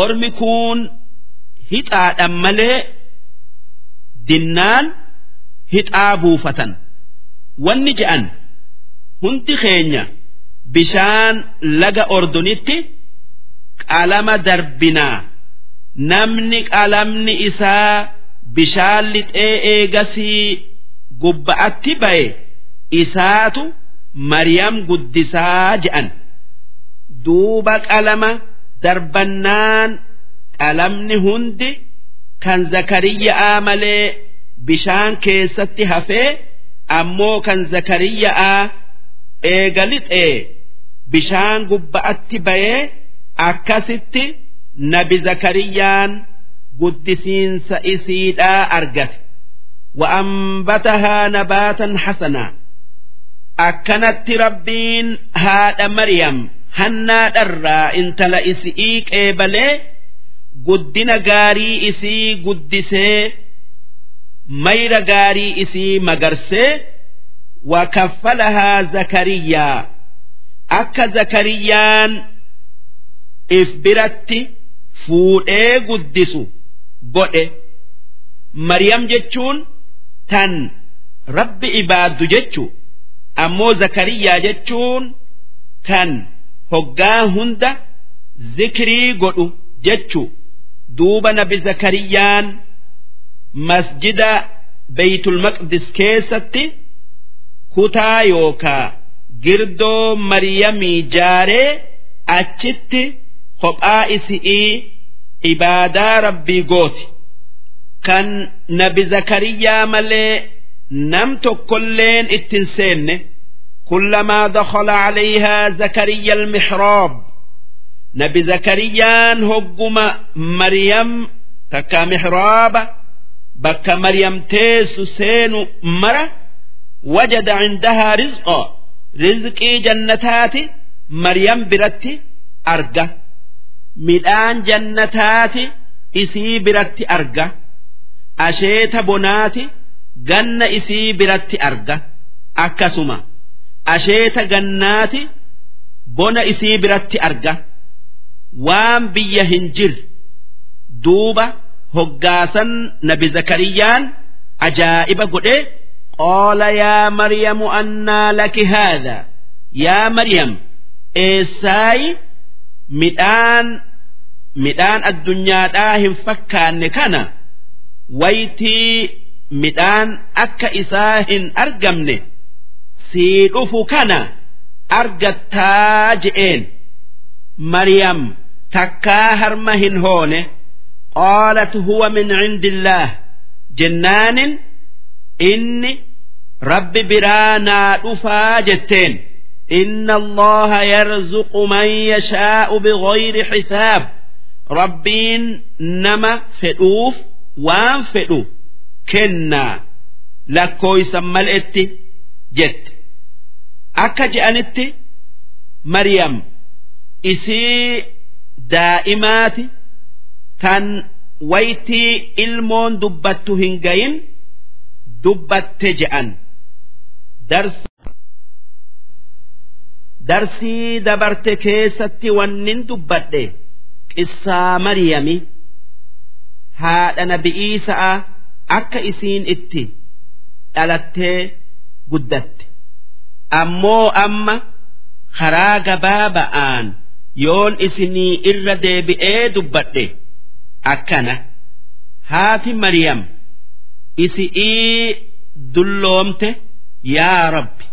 ormi kun hixaadhan malee dinnaan hixaa buufatan. Wanni je'an hundi keenya bishaan laga ordonitti qalama darbinaa. Namni qalamni isaa bishaan lixee eegasii gubba'atti ba'e isaatu Mariyam guddisaa je'an duuba qalama darbannaan qalamni hundi kan zakariyyaa malee bishaan keessatti hafee ammoo kan zakariyyaa eegalixee bishaan gubba'atti bayee akkasitti nabi zakariyyaan guddisiinsa isiidhaa argate. Wa'ambatahaa nabaatan hasanaa akkanatti rabbiin haadha maryam hannaa dharraa intala isii qeebalee guddina gaarii isii guddisee mayra gaarii isii magarsee wa kaffalahaa zakariyaa. Akka zakariyyaan if biratti fuudhee guddisu godhe. Maryam jechuun tan rabbi ibaaddu jechu ammoo zakariyyaa jechuun kan hoggaa hunda zikrii godhu jechu duuba nabi zakariyaan masjida beeytul maqdis keessatti kutaa yookaa girdoo maryamii jaaree achitti kophaa isi'ii ibaadaa rabbii gooti. kan nabi zakariyaa malee nam tokkolleen ittin seenne كلما دخل عليها زكريا المحراب نبي زكريا هجم مريم تكا محراب bakka maryam teessu seenu mara wajada cindahaa rizqaa rizqii jannataati maryam biratti arga midhaan jannataati isii biratti arga asheeta bonaati ganna isii biratti arga akkasuma asheeta gannaati bona isii biratti arga. Waan biyya hin jirre duuba hoggaasan nabi zakariyaan ajaa'iba godhe qaala yaa maryamu annaa laki haadha. Yaa maryam eessaayi? Midhaan midhaan addunyaadhaa hin fakkaanne kana. Waytii midhaan akka isaa hin argamne sii dhufu kana argattaa je'een maryam takkaa harma hin hoone qaalat huwa min cindillaah jennaanin inni rabbi biraa naa dhufaa jetteen إن الله يرزق من يشاء بغير حساب ربين نما فدوف وان فدو كنا لكو يسمى الاتي جت akka je'anitti Mariyam isii daa'imaati tan waytii ilmoon dubbattu hin gayin dubbatte je'an darsii dabarte keessatti wannin dubbadhe qissaa Mariyami haadha nabi'ii sa'a akka isiin itti dhalattee guddatte. Ammoo amma karaa gabaaba'aan yoon isinii irra deebi'ee dubbadhe akkana. Haati maryam isi'ii dulloomte yaa rabbi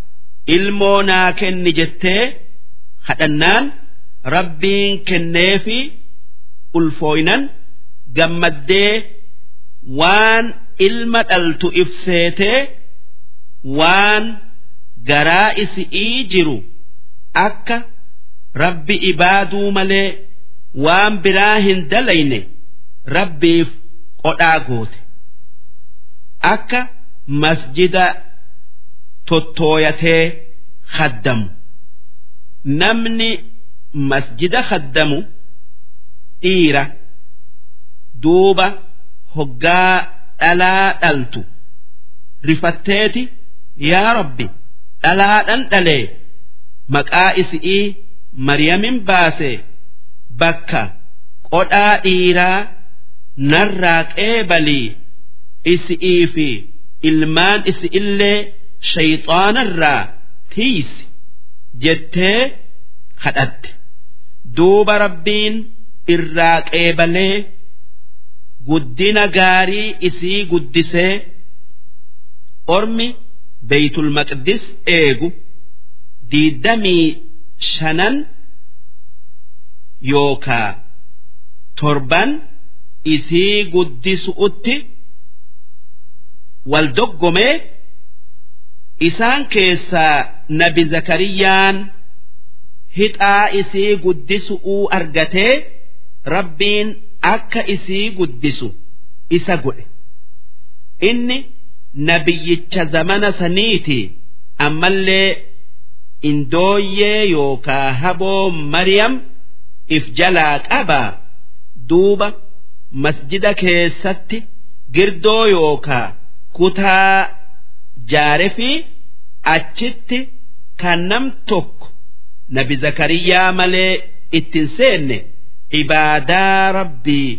ilmoo naa kenni jettee hadhannaan rabbiin kenneefi ulfooynan gammaddee waan ilma dhaltu ibseetee waan garaa isi'ii jiru akka rabbi ibaaduu malee waan biraa hin dalayne rabbiif qodhaa goote akka masjida tottooyatee khaddamu. Namni masjida khaddamu dhiira duuba hoggaa dhalaa dhaltu rifatteeti yaa rabbi dhalaadhan dhalee maqaa isi'ii maryamin baase bakka qodhaa dhiiraa narraa qeebalii isi'ii fi ilmaan isi illee shayxaanarraa tiisi jettee kadhatte. Duuba rabbiin irraa qeebalee guddina gaarii isii guddisee ormi beeytul maqdis eegu diiddamii shanan yookaa torban isii guddisu'utti wal doggomee isaan keessaa nabi zakariyaan hixaa isii guddisu'uu argatee rabbiin akka isii guddisu isa godhe. Inni nabiyyicha zamana saniiti ammallee indooyyee yookaa haboo maryam if jalaa qabaa duuba masjida keessatti girdoo yookaa kutaa jaare fi achitti kan nam tokko nabi zakariyaa malee ittin seenne ibaadaa rabbii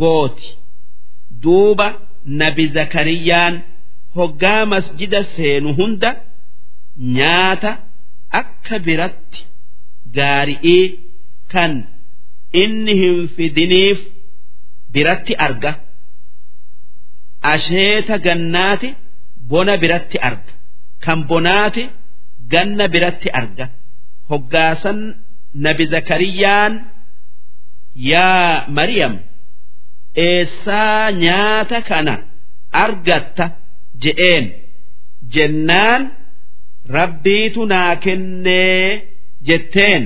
gooti. Duuba nabi zakariyaan hoggaa masjida seenu hunda nyaata akka biratti gaari'ii kan inni hin fidiniif biratti arga. Asheeta gannaati bona biratti arga. Kan bonaati ganna biratti arga. Hoggaasan nabi zakariyaan yaa maryam eessaa nyaata kana argatta je'een. Jennaan rabbiitu naa kennee jetteen.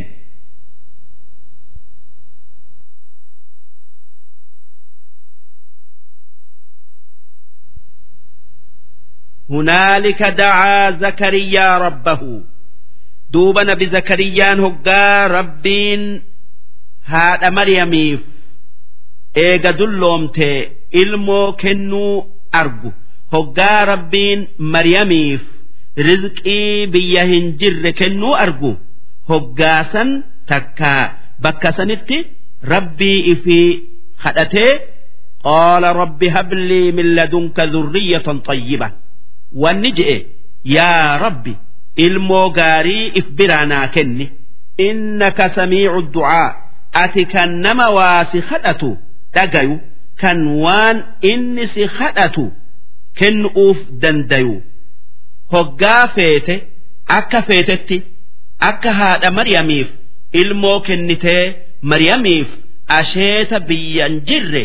Dacaa zakariyaa rabbahu. Duuba nabi zakariyaan hoggaa rabbiin haadha maryamiif eega dulloomte ilmoo kennuu argu hoggaa rabbiin maryamiif rizqii biyya hin jirre kennuu argu. Hoggaasan takkaa bakka sanitti rabbii ifii kadhatee qaala rabbi hablii min ladunka dhurriyyatan xayyiba wanni je'e yaa rabbi ilmoo gaarii if biraa naa kenni. Innaka samiicu du'aa. Ati kan nama waa si kadhatu dhagayu. Kan waan inni si kadhatu kennu'uuf dandayu hoggaa feete akka feetetti akka haadha maryamiif ilmoo kennitee maryamiif asheeta biyyan jirre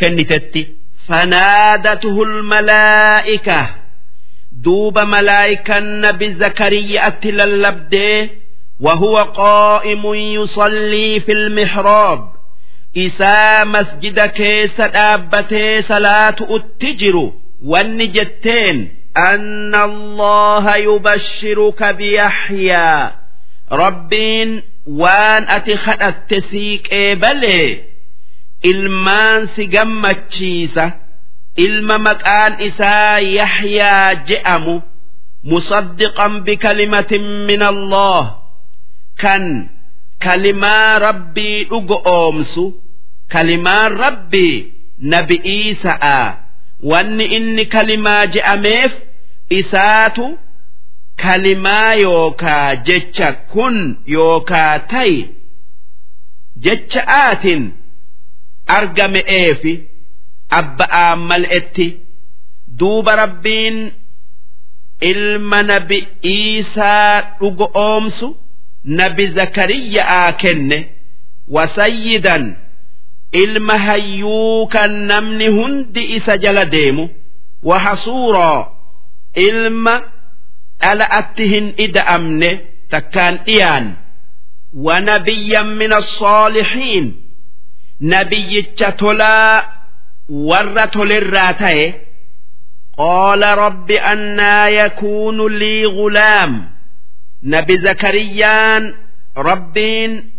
kennitetti fanaadatuhu lmalaa'ika duuba malaa'ikan nabi zakariyaatti lallabdee وهو قائم يصلي في المحراب isaa masjida keessa dhaabbatee salaatu utti jiru wanni jetteen anna allaha yubashshiruka biyaxyaa rabbiin waan ati kadhatte sii qeebalee ilmaan si gammachiisa ilma maqaan isaa yaxyaa je'amu musaddiqan bikalimatin min allah kan kalimaa rabbii dhugo oomsu kalimaan rabbii nabi'ii sa'a wanni inni kalimaa je'ameef isaatu kalimaa yookaa jecha kun yookaa ta'i jecha aatin argame'eefi abba'aan mal'etti duuba rabbiin ilma nabi'iisaa dhugo oomsu nabi zakariyyaa kenne wasayyidan ilma hayyuu kan namni hundi isa jala deemu. Wahasuuraa ilma dhala'atti hin ida'amne takkaan dhiyaan. Min assaalihiin nabiyyicha tolaa warra tolirraa ta'e. Qaala rabbi annaa yakuunu lii gulaam. Nabi zakariyaan rabbiin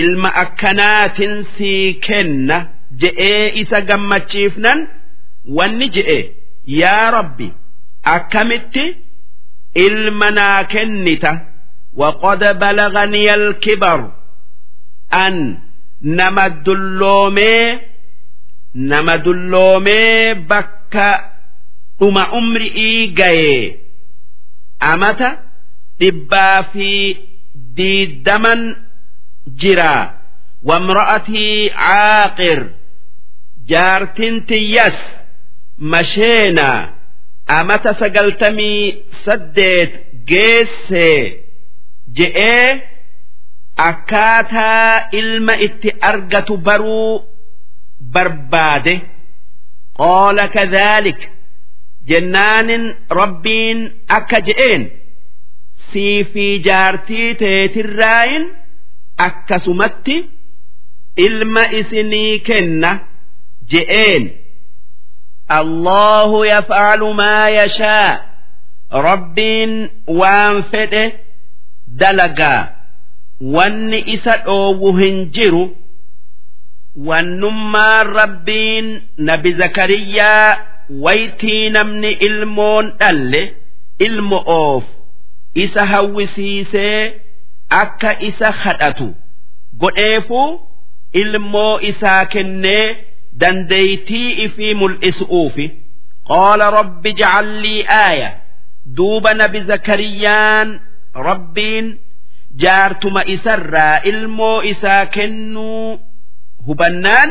ilma akkanaatin sii kenna je'ee isa gammachiifnan wanni je'e yaa rabbi akkamitti? Ilma naa kennita. Waqad balagani alkibar an nama dulloomee nama dulloomee bakka dhuma umri'ii gayee amata dhibbaa fi diiddaman jira wamra'atii caaqir jaartin tiyyas masheena amata sagaltamii saddeet geessee je'ee akkaataa ilma itti argatu baruu barbaade qaala kadhaalik jennaanin rabbiin akka je'een sii fi jaartii teetirraayin akkasumatti ilma isinii kenna je'een. Allahu yaf'alu maa yashaa rabbiin waan fedhe dalagaa wanni isa dhoowwu hin jiru wannummaan rabbiin nabi zakariyaa waytii namni ilmoon dhalle ilmo oof isa hawwisiisee akka isa kadhatu godheefuu ilmoo isaa kennee dandeeytii ifii mul'isuufi qaala rabbi ijcal lii aaya duuba nabi zakariyaan rabbiin jaartuma isarraa ilmoo isaa kennuu hubannaan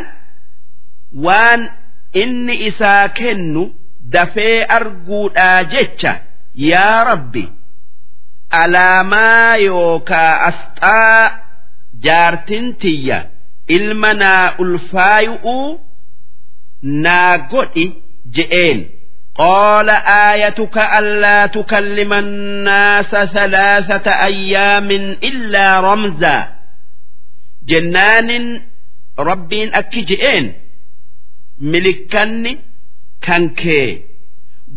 waan inni isaa kennu dafee arguudhaa jecha yaa rabbi alaamaa yookaa asxaa jaartin tiyya ilma naa ulfaayu'uu naa godhi je'een قال آيتك ألا تكلم الناس ثلاثة أيام إلا رمزا جنان ربين أكجئين ملكني كانكي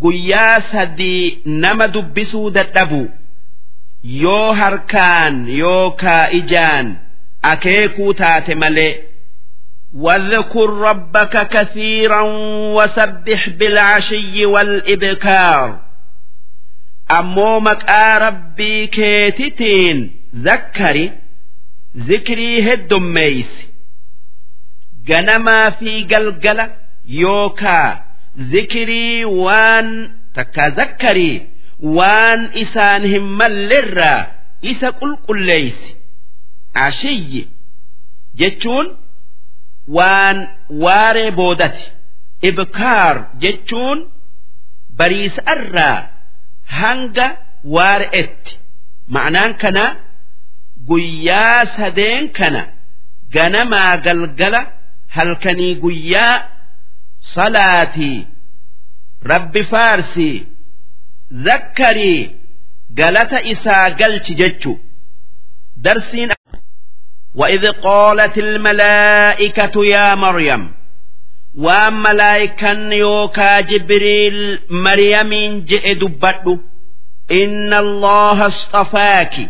guyyaa sadii nama dubbisuu dadhabu yoo harkaan yookaa ijaan akeekuu taate malee واذكر ربك كثيرا وسبح بالعشي والإبكار ammoo maqaa rabbii keetitiin zakkari zikrii heddummeeysi ganamaa fi galgala yookaa zikrii waan takka zakkarii waan isaan hin mallerraa isa qulqulleeysi ashiyyi jechuun waan waaree boodati. Ibkaar jechuun bariisarraa hanga waare'etti ma'anaan kana guyyaa sadeen kana ganamaa galgala halkanii guyyaa salaatii rabbi faarsii zakkarii galata isaa galchi jechu darsiin وإذ قالت الملائكة يا مريم waan malaayikan yookaa jibriil maryamiin je'e dubbadhu inna allaha astafaaki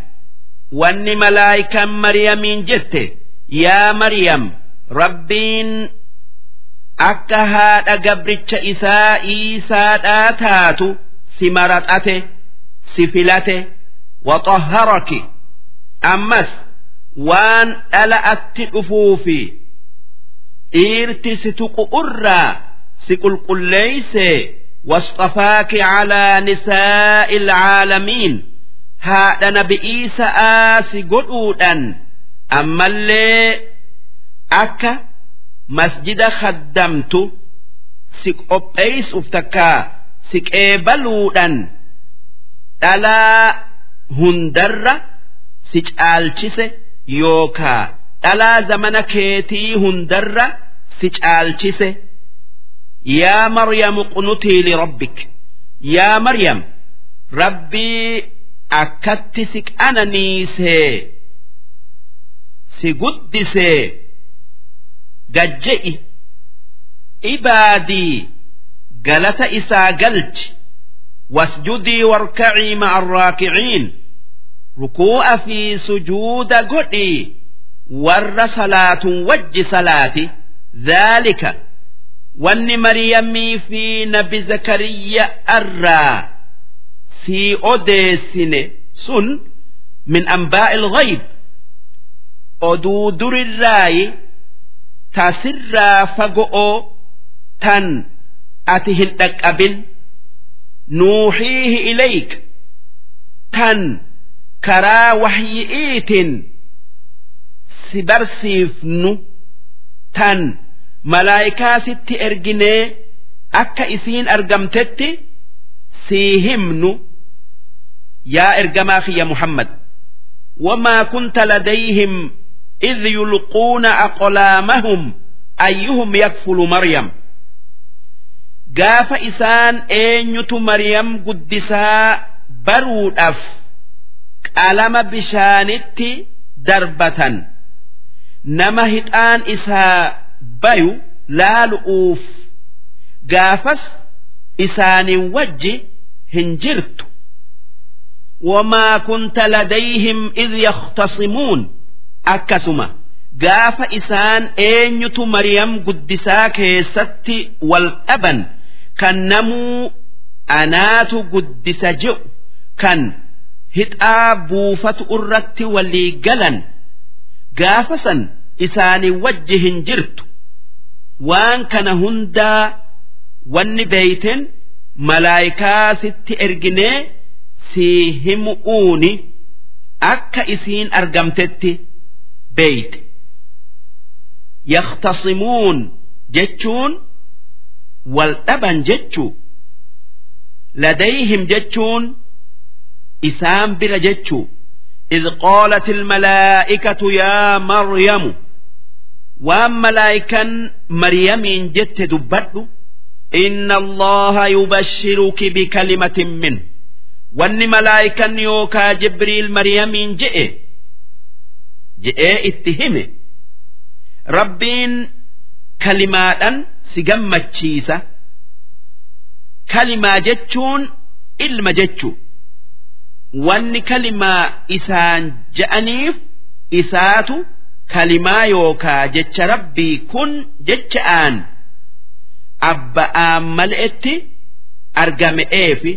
wanni malaayikan maryamiin jette yaa maryam rabbiin akka haadha gabricha isaa iisaadhaa taatu si maraxate si filate waxaharaki ammas waan dhala atti dhufuufi dhiirti si tuqu'urraa si qulqulleeyse wasxafaaki calaa nisaa'i ilcaalamiin haadha nabi'iisa'aa si godhuudhan ammallee akka masjida haddamtu si qopheeysuuf takkaa si qeebaluudhaan dhalaa hundarra si caalchise yookaa dhalaa zamana keetii hundarra si caalchise. Yaa maryamu qunutii lirabbik yaa maryam rabbii akkatti si qananiisee si guddisee gajje'i ibaadii galata isaa galchi wasjudii warkacii ma'a arraakiciin rukuu'a fi sujuuda godhii warra salaatun wajji salaati dhaalika wanni maryamii fi nabi zakariya irraa sii odeessine sun min anbaa'il ghayb oduu durirraayi tasirraa fago'oo tan ati hin dhaqqabin nuuxiihi ilayk tan karaa wahyi'iitin si barsiifnu tan malaayikaa sitti erginee akka isiin argamtetti sii himnu yaa ergamaa kiyya muhammad wamaa kunta ladayhim إذ يلقون أقلامهم أيهم يكفل مريم gaafa isaan eenyutu maryam guddisaa baruudhaaf qalama bishaanitti darbatan? Nama hixaan isaa bayu laalu'uuf gaafas isaanin wajji hin jirtu. Kunta ladayhim id yakhtasimuun. Akkasuma gaafa isaan eenyutu maryam guddisaa keessatti wal dhaban kan namuu anaatu guddisa je'u kan hixaa buufatu irratti walii galan. Gaafa san isaanii wajji hin jirtu. Waan kana hundaa wanni beeyten malaayikaa sitti erginee sii himu'uuni akka isiin argamtetti beeyte. Yakhtasimuun jechuun wal dhaban jechuu ladayhim jechuun isaan bira jechuu إذ قالت الملائكة يا مريم وأما ملائكا مريم جت دبت إن الله يبشرك بكلمة منه وأن ملائكا يوكا جبريل مريم جئ جئ اتهمه ربين كلمات si gammachiisa. Kalimaa jechuun ilma jechu wanni kalimaa isaan ja'aniif isaatu kalimaa yookaa jecha rabbii kun jecha'aan abba'aan mal'etti argame'eefi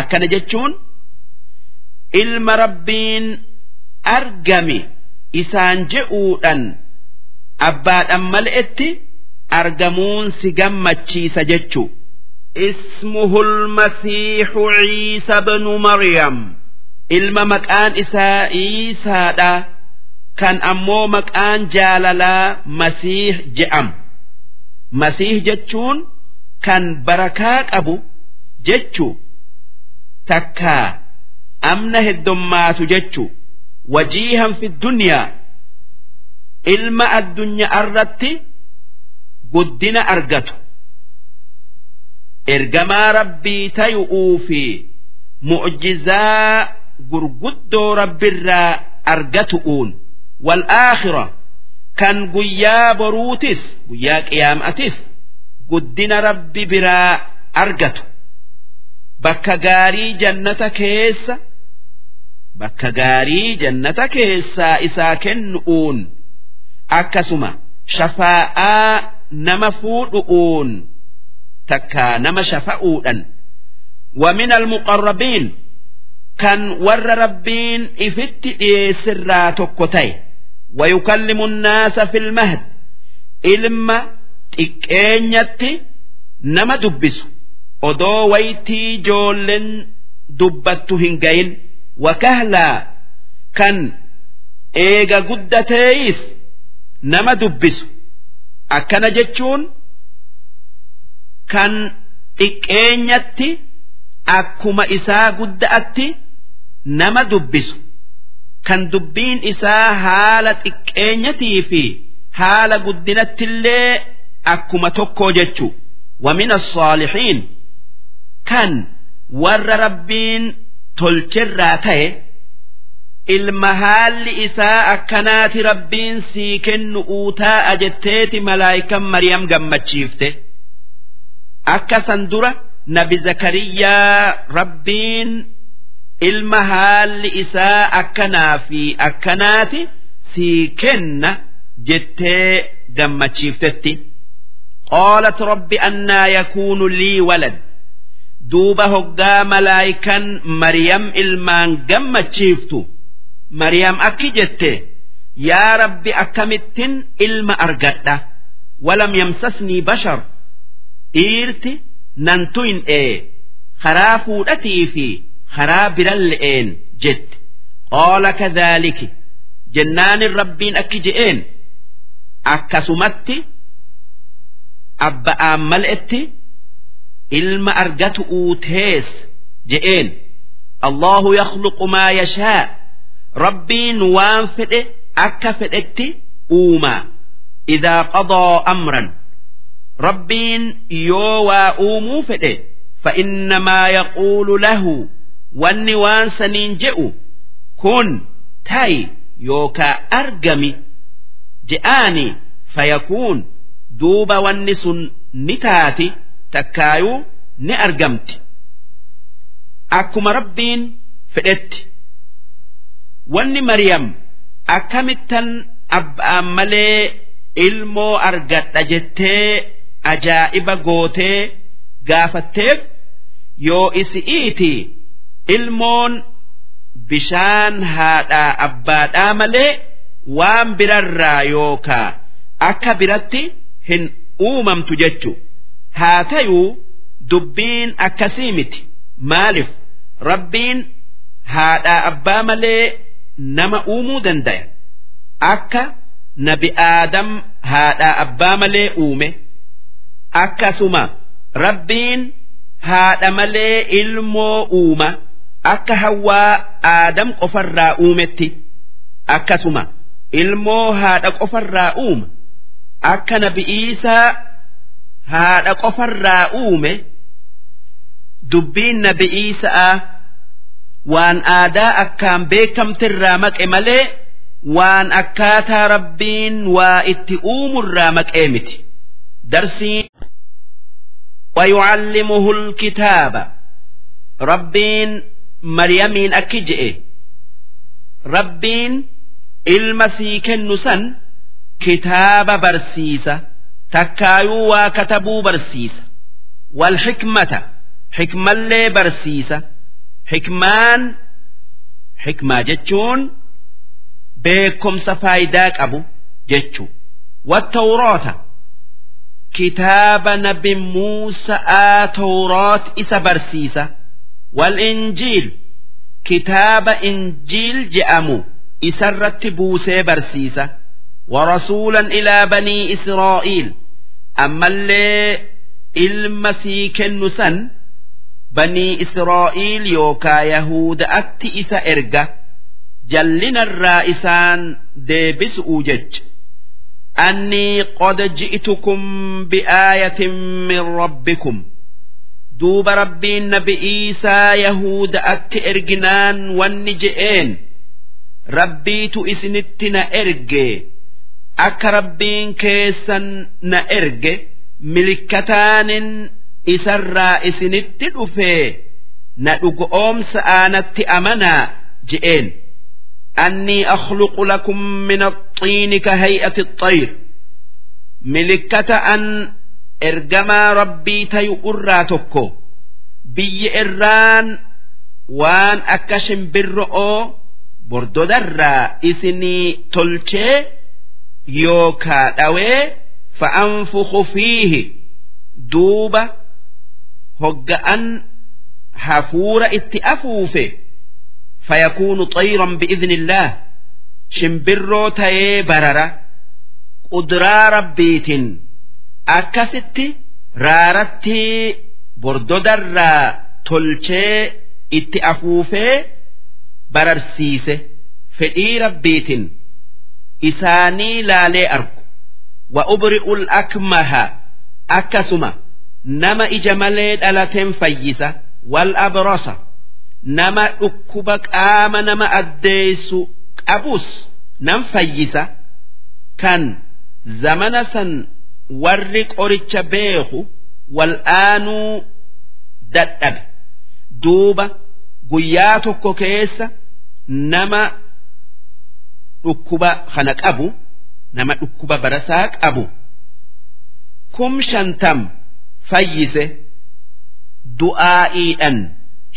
akkana jechuun ilma rabbiin argame isaan je'uudhan abbaadhaan mal'etti argamuun si gammachiisa jechuu اسمه المسيح عيسى بن مريم ilma maqaan isaa iisaadha kan ammoo maqaan jaalalaa masiih je'am masiih jechuun kan barakaa qabu jechuu takkaa amna heddummaatu jechuu wajiihan fi dunyaa ilma addunyaa irratti guddina argatu. Ergamaa rabbii tayu'uu fi mu'jizaa gurguddoo rabbirraa argatu'uun wal aakhira kan guyyaa boruutis guyyaa qiyaamatis guddina rabbi biraa argatu. Bakka gaarii jannata keessa bakka gaarii jannata keessaa isaa kennu'uun akkasuma shafaa'aa nama fuudhu'uun takkaa nama shafa'uudhan ومن المقربين kan warra rabbiin ifitti dhiyeessirraa tokko ta'e wayukallimu nnaasa fil mahd ilma xiqqeenyatti nama dubbisu odoo waytii ijoolleen dubbattu hin gayin wakahlaa kan eega guddateeyis nama dubbisu akkana jechuun kan xiqqeenyatti akkuma isaa gudda'atti nama dubbisu kan dubbiin isaa haala xiqqeenyatii fi haala guddinattillee akkuma tokkoo jechuu ومن الصالحين kan warra rabbiin tolcherraa ta'e ilma haalli isaa akkanaati rabbiin sii kennu uutaa jetteeti malaayikan Maryam gammachiifte. Akka san dura nabi zakariyaa rabbiin ilma haalli isaa akkanaa fi akkanaati sii kenna jettee gammachiiftetti. Qaalat rabbi annaa yakuunu lii walad. Duuba hoggaa malaayikan maryam ilmaan gammachiiftu maryam akki jette yaa rabbi akkamittin ilma argadha. Walam yamsasnii bashar. Dhiirti nan tuyne karaa fuudhatii fi karaa biran le'een jette. Qaala kadhaaliki jennaanin rabbiin akki je'een. Akkasumatti abba'aan mal'etti ilma argatu uutees je'een. Allahu yakhluqu maa yashaa rabbiin waan fedhe akka fedhetti uumaa idaa qadaa amran rabbiin yoo waa uumuu fedhe فإنما يقول له wanni waan saniin je'u kun ta'i yookaa argami je'aani fayakuun duuba wanni sun ni taati takkaayuu ni argamti akkuma rabbiin fedhetti Wanni maryam akkamittan abbaan malee ilmoo argadha jettee ajaa'iba gootee gaafatteef yoo isi'iiti ilmoon bishaan haadhaa abbaadhaa malee waan birarraa yookaa akka biratti hin uumamtu jechu haa tayuu dubbiin akkasii miti. Maaliif? Rabbiin haadhaa abbaa malee nama uumuu danda'a akka nabi aadam haadhaa abbaa malee uume akkasuma rabbiin haadha malee ilmoo uuma akka hawwaa aadam qofarraa uumetti akkasuma ilmoo haadha qofarraa uuma akka nabi iisaa haadha qofarraa uume dubbiin nabi iisaa waan aadaa akkaan beekamtirraa maqe malee waan akkaataa rabbiin waa itti uumurraa maqee miti darsiin ويعلمه الكتاب ربين مريمين أكجئ ربين المسيك النسن كتاب برسيسة تكايوا وكتبوا برسيسة والحكمة حكمة اللي برسيسة hikmaan hikmaa jechuun beekumsa faayidaa qabu jechu wattawroota kitaaba nabi muusa'aa tawroot isa barsiisa. Wal injiil? Kitaaba injiil je'amu isarratti buusee barsiisa. Warasuulan ilaa banii israa'iil. Ammallee ilma sii kennu san إسرائيل يوكا يهود أتي إسا إرقة جلنا الرائسان ديبس أوجج أني قد جئتكم بآية من ربكم دوب ربي النبي إيسى يهود أتي إرقنان والنجئين ربيت إسنتنا إرقي akka rabbiin keessan na erge milikkataanin isarraa isinitti dhufee na dhugoomsa aanatti amanaa je'een. Annii akhluqu lakum min axiini ka hay'ati axayr milikkata an ergamaa rabbii tayu irraa tokko. Biyya irraan waan akka shimbirro'oo bordodarraa isinii tolchee yookaa dhawee fa'anfuku fiihi duuba hogga'an hafuura itti afuufe fayakuunu xayran bi'idnillaah shimbirroo ta'ee barara qudraa rabbiitiin akkasitti raaratti bordodarraa tolchee itti afuufee bararsiise fedhii rabbiitiin isaanii laalee argu. Wa ubri'ul akmaha akkasuma nama ija malee dhalateen fayyisa wal abrasa nama dhukkuba qaama nama addeessu qabus nan fayyisa. Kan zamana san warri qoricha beeku wal aanuu dadhabe. Duuba guyyaa tokko keessa nama dhukkuba kana qabu nama dhukkuba barasaa qabu. Kum shantam fayyise du'aa'iidhan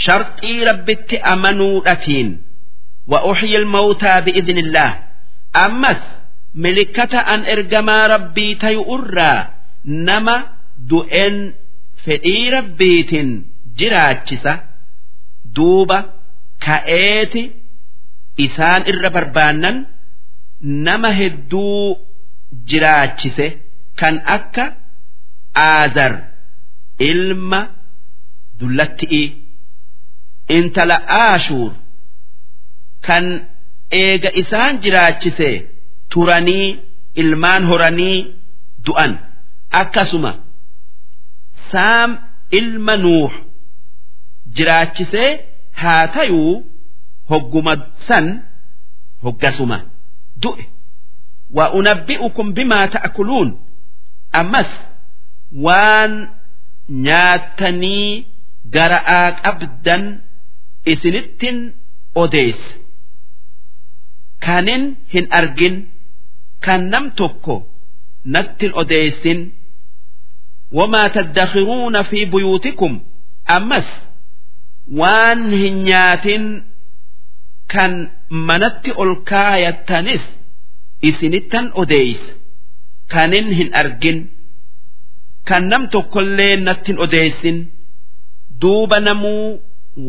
sharxii rabbitti amanuudhatiin wa uxyi ilmawtaa bi'idnillaah ammas milikkata an ergamaa rabbii tayu irraa nama du'en fedhii rabbiitiin jiraachisa duuba ka'eeti isaan irra barbaannan nama hedduu jiraachise kan akka aazar ilma dullatti'i intala aashuur kan eega isaan jiraachise turanii ilmaan horanii du'an. Akkasuma saam ilma nuux jiraachisee haa tayuu hogguma san hoggasuma. Du'e. Wa unabbi'ukum bimaa ta'kuluun. Ammas waan nyaatanii gara'aa qabdan isinittin odeessa. Kanin hin argin kan nam tokko nattin odeessin. Wamaa taddakhiruuna fi buyuutikum ammas waan hin nyaatin kan manatti ol kaayattanis isinittan odeeysa kanin hin argin kan nam tokkollee nattin odeessin duuba namuu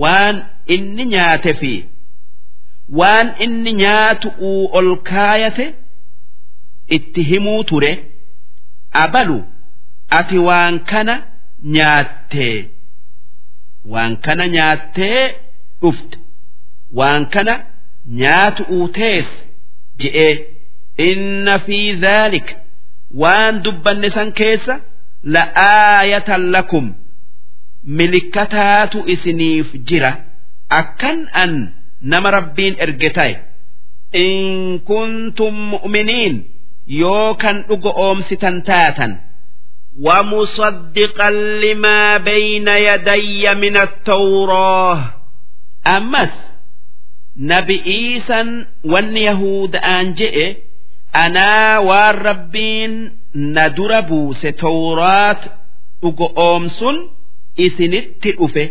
waan inni nyaate fi waan inni nyaatu uu ol kaayate itti himuu ture abalu ati waan kana nyaattee. Waan kana nyaattee dhufte. Waan kana nyaatu uu tees je'ee inna fi dhaalik waan dubbanne san keessa la'aayatan lakum milikkataatu isiniif jira akkan an nama rabbiin erge ta'e in kuntum mu'miniin yoo kan dhuga oomsitan taatan ومصدقا لما بين يدي من التوراة أمس نبي إيسا واليهود أنجئ أنا والربين ندر بوس توراة أقومس إسنت أفه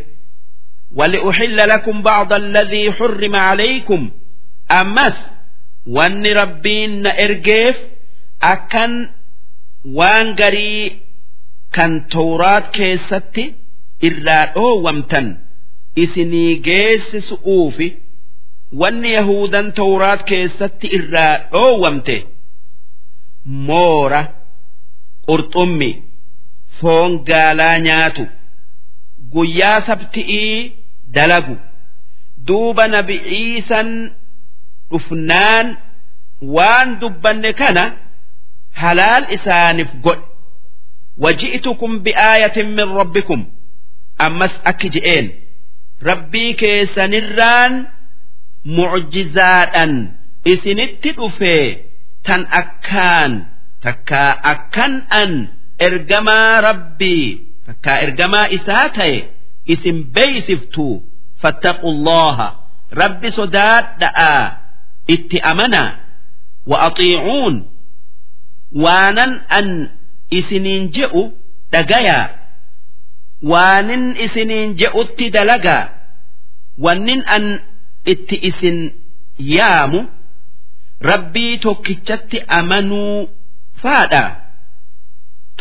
ولأحل لكم بعض الذي حرم عليكم أمس وأن ربين إرجيف أكن وان قري كان توراة كيستي إلا أومتن إسني جيس سؤوفي wanni yahudan tawraat keessatti irraa dhoowwamte moora qurxummi foon gaalaa nyaatu. Guyyaa sabti'ii dalagu. Duuba nabi iisan dhufnaan waan dubbanne kana halaal isaaniif godhe waji'tukum bi'aayatin min rabbikum. Ammas akki je'een. Rabbii keessanirraan mucjizaadhan isinitti dhufee tan akkaan takkaa akkan an ergamaa rabbii takkaa ergamaa isaa ta'e isin beeysiftu fattaqullaha. Rabbi sodaadha'a itti amanaa wa axiicuun waanan an isiniin je'u dhagayaa waanin isiniin je'utti dalagaa wannin an itti isin yaamu. Rabbii tokkichatti amanuu faadha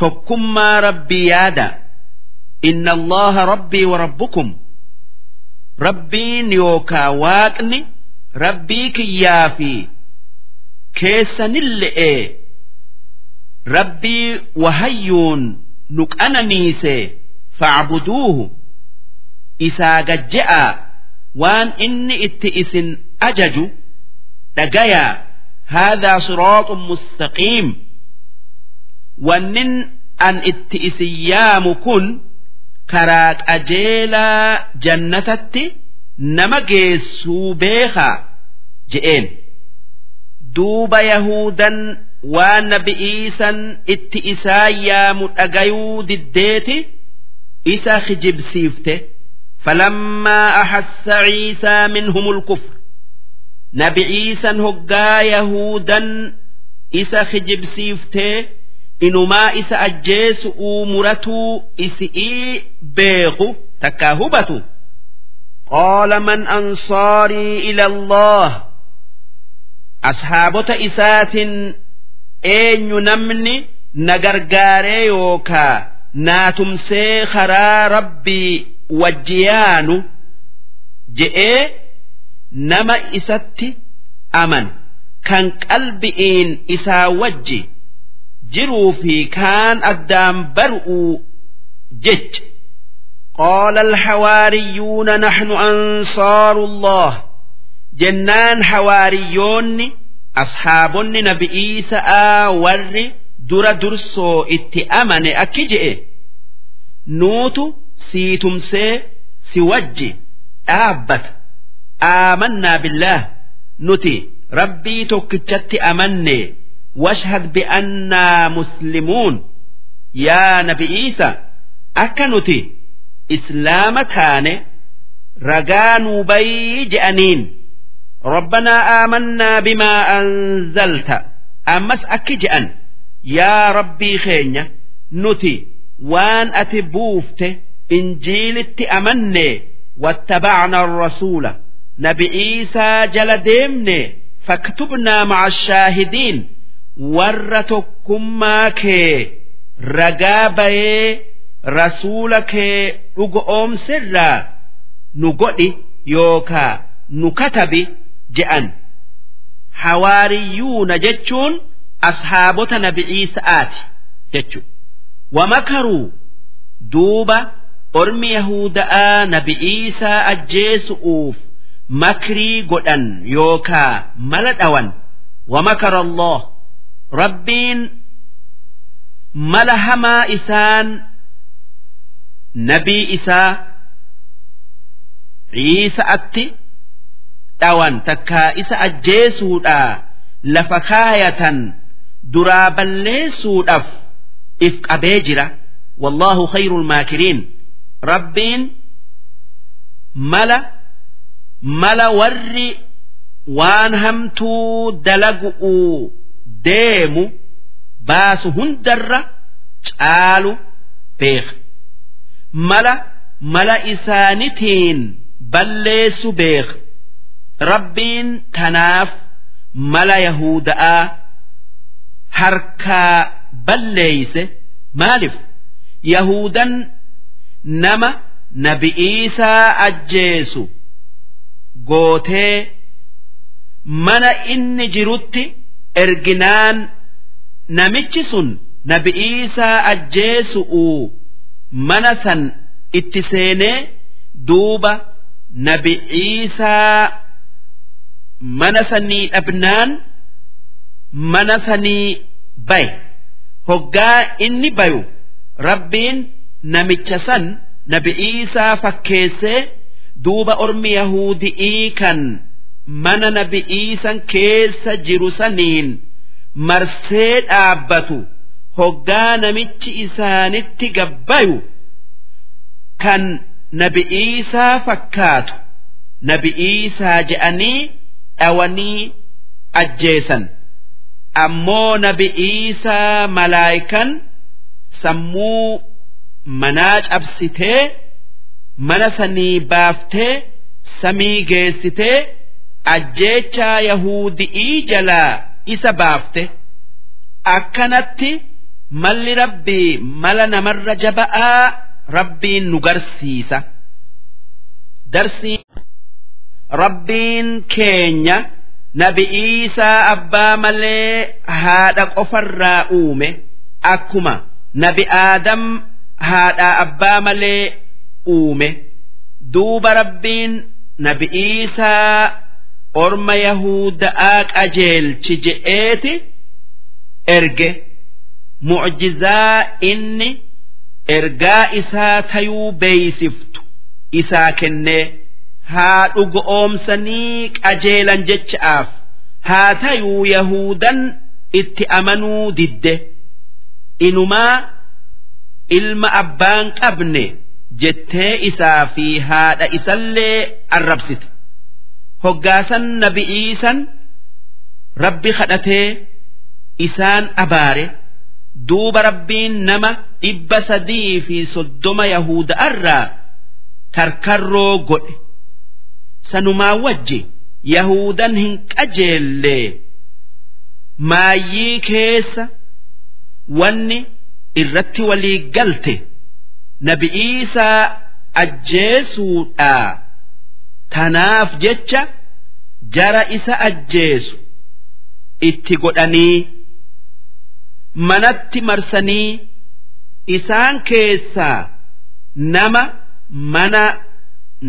tokkummaa rabbii yaada inna allaha rabbii wa rabbukum rabbiin yookaa waaqni rabbii kiyyaa fi keessanille'e rabbii wahayyuun nu qananiise facbuduuhu isaa gajje'aa waan inni itti isin ajaju dhagayaa haadaa siraaxun mustaqiim wannin an itti isin yaamu kun karaa qajeelaa jannatatti nama geessuu beekaa je'een. Duuba yahudan waan nabi iisan itti isaa yaamu dhagayuu diddeeti isa hijibsiifte falammaa ahassa ciisaa minhumul kufr. Nabi ciisan hoggaa yahudan isa hijibsiiftee inumaa isa ajjeesu uumuratuu isi'ii beeku takkaa hubatu. Qaala man ansaarii ila allah. Ashaabota isaatin eenyu namni na gargaaree yookaa naa tumsee karaa rabbii wajjiyaanu je'ee nama isatti aman. Kan qalbi'iin isaa wajji. jiruu fi kaan addaan baru'u jecha قال الحواريون نحن أنصار الله جنان حواريون أصحاب نبي إيسى ور در درسو اتأمن أكجئ نوتو sii tumsee si wajji dhaabbata aamannaa billaah nuti rabbii tokkichatti amanne washhad bi'annaa muslimuun yaa nabi'iisa akka nuti islaama taane ragaa nuu bayii je'aniin ربنا آمنا بما أنزلت أمس أكي جأن يا ربي خينيا نتي وان أتي بوفته injiilitti amanne wattabacna arrasuula nabi iisaa jala deemne faktubnaa maca ashaahidiin warra tokkummaa kee ragaa bayee rasuula kee dhugo oomsirraa nu godhi yookaa nu katabi je'an. Hawaariyyuuna jechuun ashaabota nabi iisa'aati jechu wamakaruu duuba ormi yahuda'aa nabi iisaa ajjeesu'uuf makrii godhan yookaa mala dhawan. Wamakara allah rabbiin mala hamaa isaan nabii isaa ciisa'atti dhawan takkaa isa ajjeesuudhaa lafa kaayatan duraa balleessuudhaaf if qabee jira. Wallaahu khayrul maakiriin. Rabbiin mala mala warri waan hamtuu dalagu'uu deemu baasu hundarra caalu beeka mala mala isaanitiin balleessu beeka rabbiin tanaaf mala yahuda'aa harkaa balleeyse maaliif? Yahudan nama nabi'iisaa ajjeesu gootee mana inni jirutti erginaan namichi sun nabi'iisaa ajjeesu'u mana san itti seenee duuba nabi'iisaa mana sanii dhabnaan mana sanii baye hoggaa inni bayu rabbiin namicha san nabi'iisaa fakkeessee duuba ormi yahudi'ii kan mana nabi'iisan keessa jiru saniin marsee dhaabbatu hoggaa namichi isaanitti gabbayu kan nabi'iisaa fakkaatu. Nabi'iisaa je'anii dhawanii ajjeesan. Ammoo nabi'iisaa malaayikan sammuu manaa cabsitee mana sanii baaftee samii geessitee ajjeechaa yahudi'ii jalaa isa baafte. Akkanatti malli rabbii mala namarra jaba'aa rabbiin nu garsiisa. Darsii rabbiin keenya nabi'iisaa abbaa malee haadha qofarraa uume. Akkuma nabi aadam haadhaa abbaa malee uume. Duuba rabbiin nabi'iisaa orma yahuda'aa qajeelchi je'eeti erge mucjizaa inni ergaa isaa tayuu beeysiftu isaa kennee haa dhugoomsanii qajeelan jecha'aaf haa tayuu yahudan itti amanuu didde. Inumaa ilma abbaan qabne jettee isaa fi haadha isallee arrabsite hoggaasan nabi'iisan rabbi kadhatee isaan abaare duuba rabbiin nama dhibba sadii fi soddoma yahuda'arraa karkarroo godhe. Sanumaa wajji yahudan hin qajeellee. Maayyii keessa wanni irratti walii galte nabi'iisaa ajjeesuudhaa tanaaf jecha jara isa ajjeesu itti godhanii manatti marsanii isaan keessaa nama mana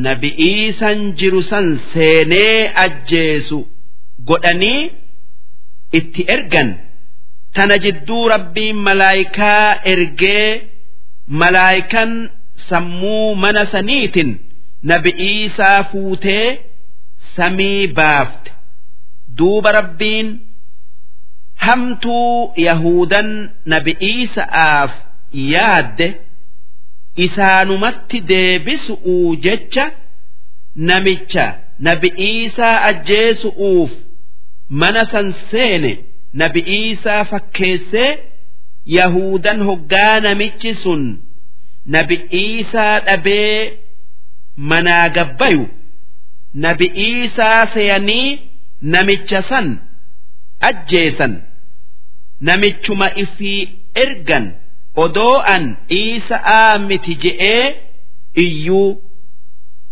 nabi'iisan jiru san seenee ajjeesu godhanii itti ergan. Tana jidduu rabbiin malaayikaa ergee malaayikan sammuu mana saniitin nabi'iisaa fuutee samii baafte. Duuba rabbiin hamtuu yahudan nabi'iisa'aaf yaadde isaanumatti deebisu'uu jecha namicha nabi'iisaa ajjeesu'uuf mana san seene nabi'iisaa fakkeessee yahudan hoggaa namichi sun nabi'iisaa dhabee manaa gabbayu nabi'iisaa seeyanii namicha san ajjeesan namichuma ifii ergan odoo an iisa'aa miti je'ee iyyuu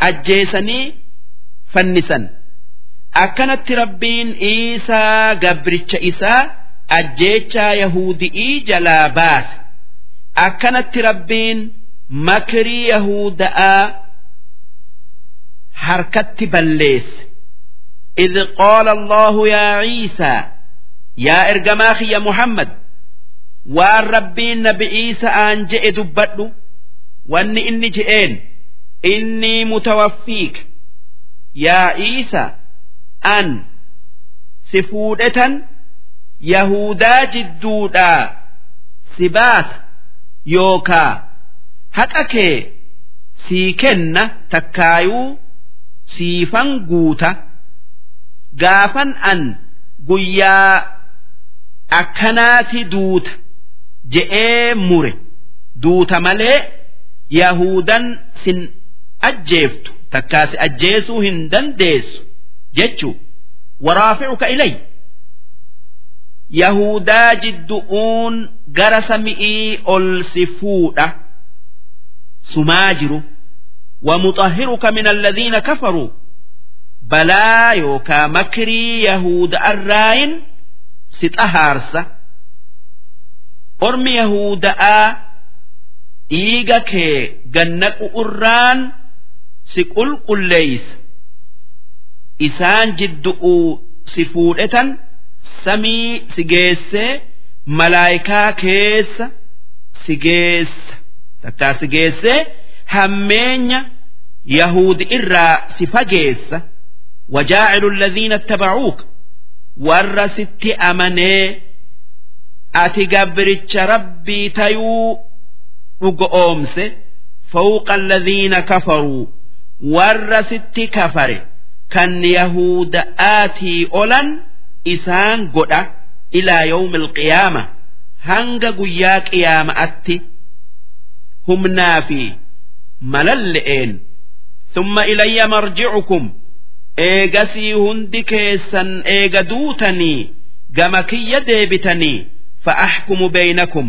ajjeesanii fannisan akkanatti rabbiin iisaa gabricha isaa ajjeechaa yahudi'ii jalaa baase. Akkanatti rabbiin makrii yahuda'aa harkatti balleesse إذ قال الله يا عيسى يا إرجماخي يا محمد waan rabbiin nabi Iisa'aan je'e dubbadhu wanni inni je'een inni mutawaffiik yaa Iisa an si fuudhetan Yahudaa jidduudhaa si baasa yookaa haqa kee sii kenna takkaayuu siifan guuta gaafan an guyyaa akkanaati duuta je'ee mure. Duuta malee yahudan sin ajjeeftu takkaa si ajjeesuu hin dandeessu jechuu. Waraaficuka ilay? Yahudaa jiddu'uun gara sami'ii ol si fuudha sumaa jiru ومطهرك من الذين كفروا بلا يوكا مكري يهود الراين ستأهارسة أرمي يهود آ إيغا كي جنك أران سقل قليس إسان جدؤ سفودة سمي سجيس ملايكا كيس سجيس تكا سجيس hammeenya yahuudi irraa si fageessa. Wajaacilu alladhiina ittabacuuka warra sitti amanee ati gabricha rabbii tayuu dhugo oomse fawqa alladhiina kafaruu. Warra sitti kafare kan yahuda'aatii olan isaan godha ilaa yawmi alqiyaama hanga guyyaa qiyaama'atti humnaa fi malalle'een thumma ilayya marji'ukum. Eegasii hundi keessan eega duutanii gama kiyya deebitanii fa'axkumu beeynakum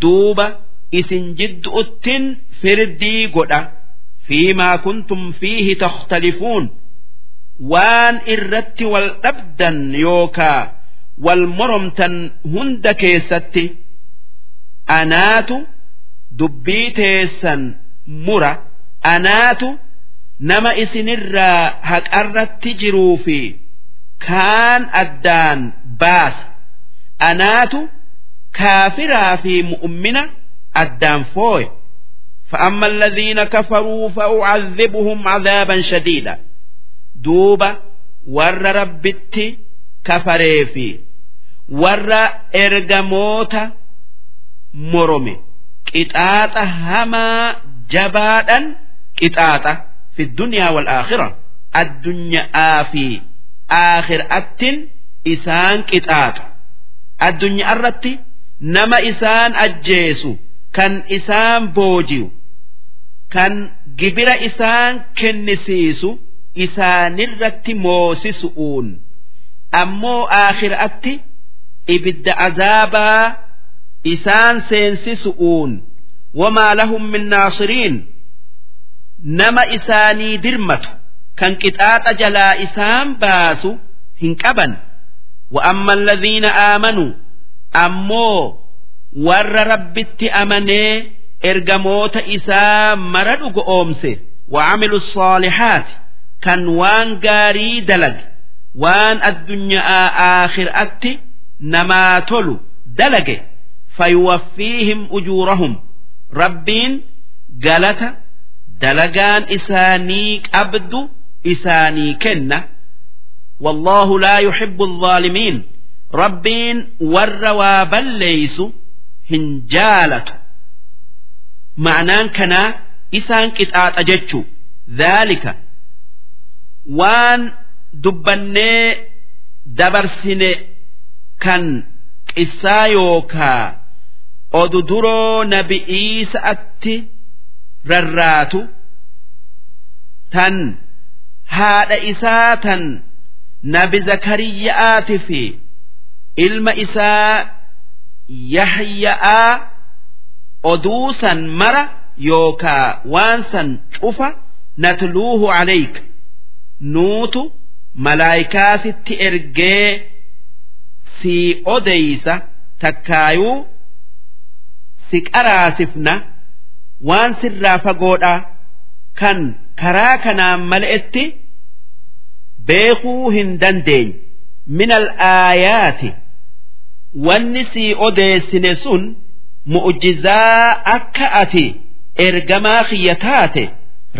duuba isin jiddu'uttin firdii godha. Fiimaa kuntum fiihi takhtalifuun. Waan irratti wal dhabdan yookaa wal moromtan hunda keessatti anaatu dubbii teessan mura anaatu nama isinirraa haqarratti jiruu fi kaan addaan baasa anaatu kaafiraa fi mu'ummina addaan fooye فأما الذين كفروا فأعذبهم عذابا شديدا دوبا ور ربتي كفري في ور إرجموت مرمي قطاطة هما jabaadhan qixaaxa fi dunyaa wal aakhira. Addunyaa fi aakhiraattin isaan qixaaxu addunyaa irratti nama isaan ajjeesu kan isaan booji'u kan gibira isaan kennisiisu isaanirratti moosisu'uun. Ammoo aakhiraatti ibidda azaabaa isaan seensisu'uun. إسان سينسسؤون وما لهم من ناصرين نما إساني درمت كان كتات جلا إسان باسو هنكبا وأما الذين آمنوا أمو ور ربت أمني إرجموت إسا مرد أومسي وعملوا الصالحات كان وان قاري دلق وان الدنيا آخر أتي نما تلو دلق فيوفيهم أجورهم rabbiin galata dalagaan isaanii qabdu isaanii kenna والله لا يحب الظالمين ربين ور وبليس هنجالة معنان كنا إسان كتات أجتشو ذلك وان دبني دبرسن كان إسايوكا odu duroo nabi'iisa'atti rarraatu tan haadha isaa tan nabi zakariyyaa'aati fi ilma isaa yahya'aa oduu san mara yookaa waan san cufa natluuhu calayka nuutu malaayikaasitti ergee sii odeysa takkaayuu si qaraasifna waan sirraa fagoodha kan karaa kanaan mala'etti beekuu hin dandeenye min al'aayaati wanni sii odeessine sun mu'jizaa akka ati ergamaa kiyya taate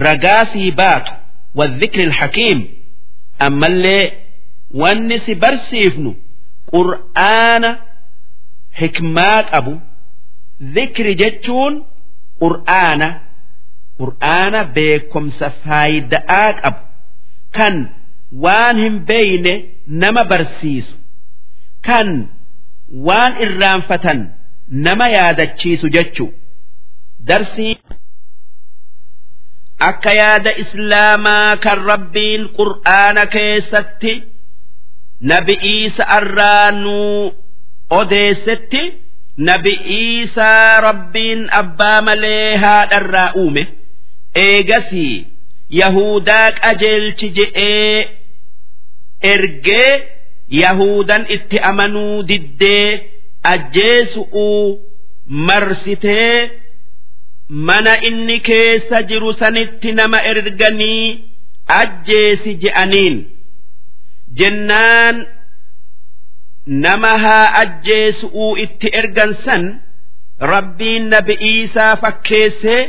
ragaa sii baatu والذكر الحكيم أما اللي ونس برسيفنو قرآن حكمات أبو Zikri jechuun qur'aana. Qur'aana beekumsa faayida'aa qabu. Kan waan hin beeyne nama barsiisu. Kan waan irraanfatan nama yaadachiisu jechuu. Darsii akka yaada islaamaa kan rabbiin qur'aana keessatti nabi Iisa irraa nuu odeessetti nabi Iisaa rabbiin abbaa malee haadharraa uume. Eegasii yahudaa qajeelchi je'ee ergee yahudan itti amanuu diddee ajjeesu'uu marsitee mana inni keessa jiru sanitti nama erganii ajjeesi je'aniin. Jennaan nama haa ajjeesu'uu itti ergan san rabbiin nabi Iisaa fakkeessee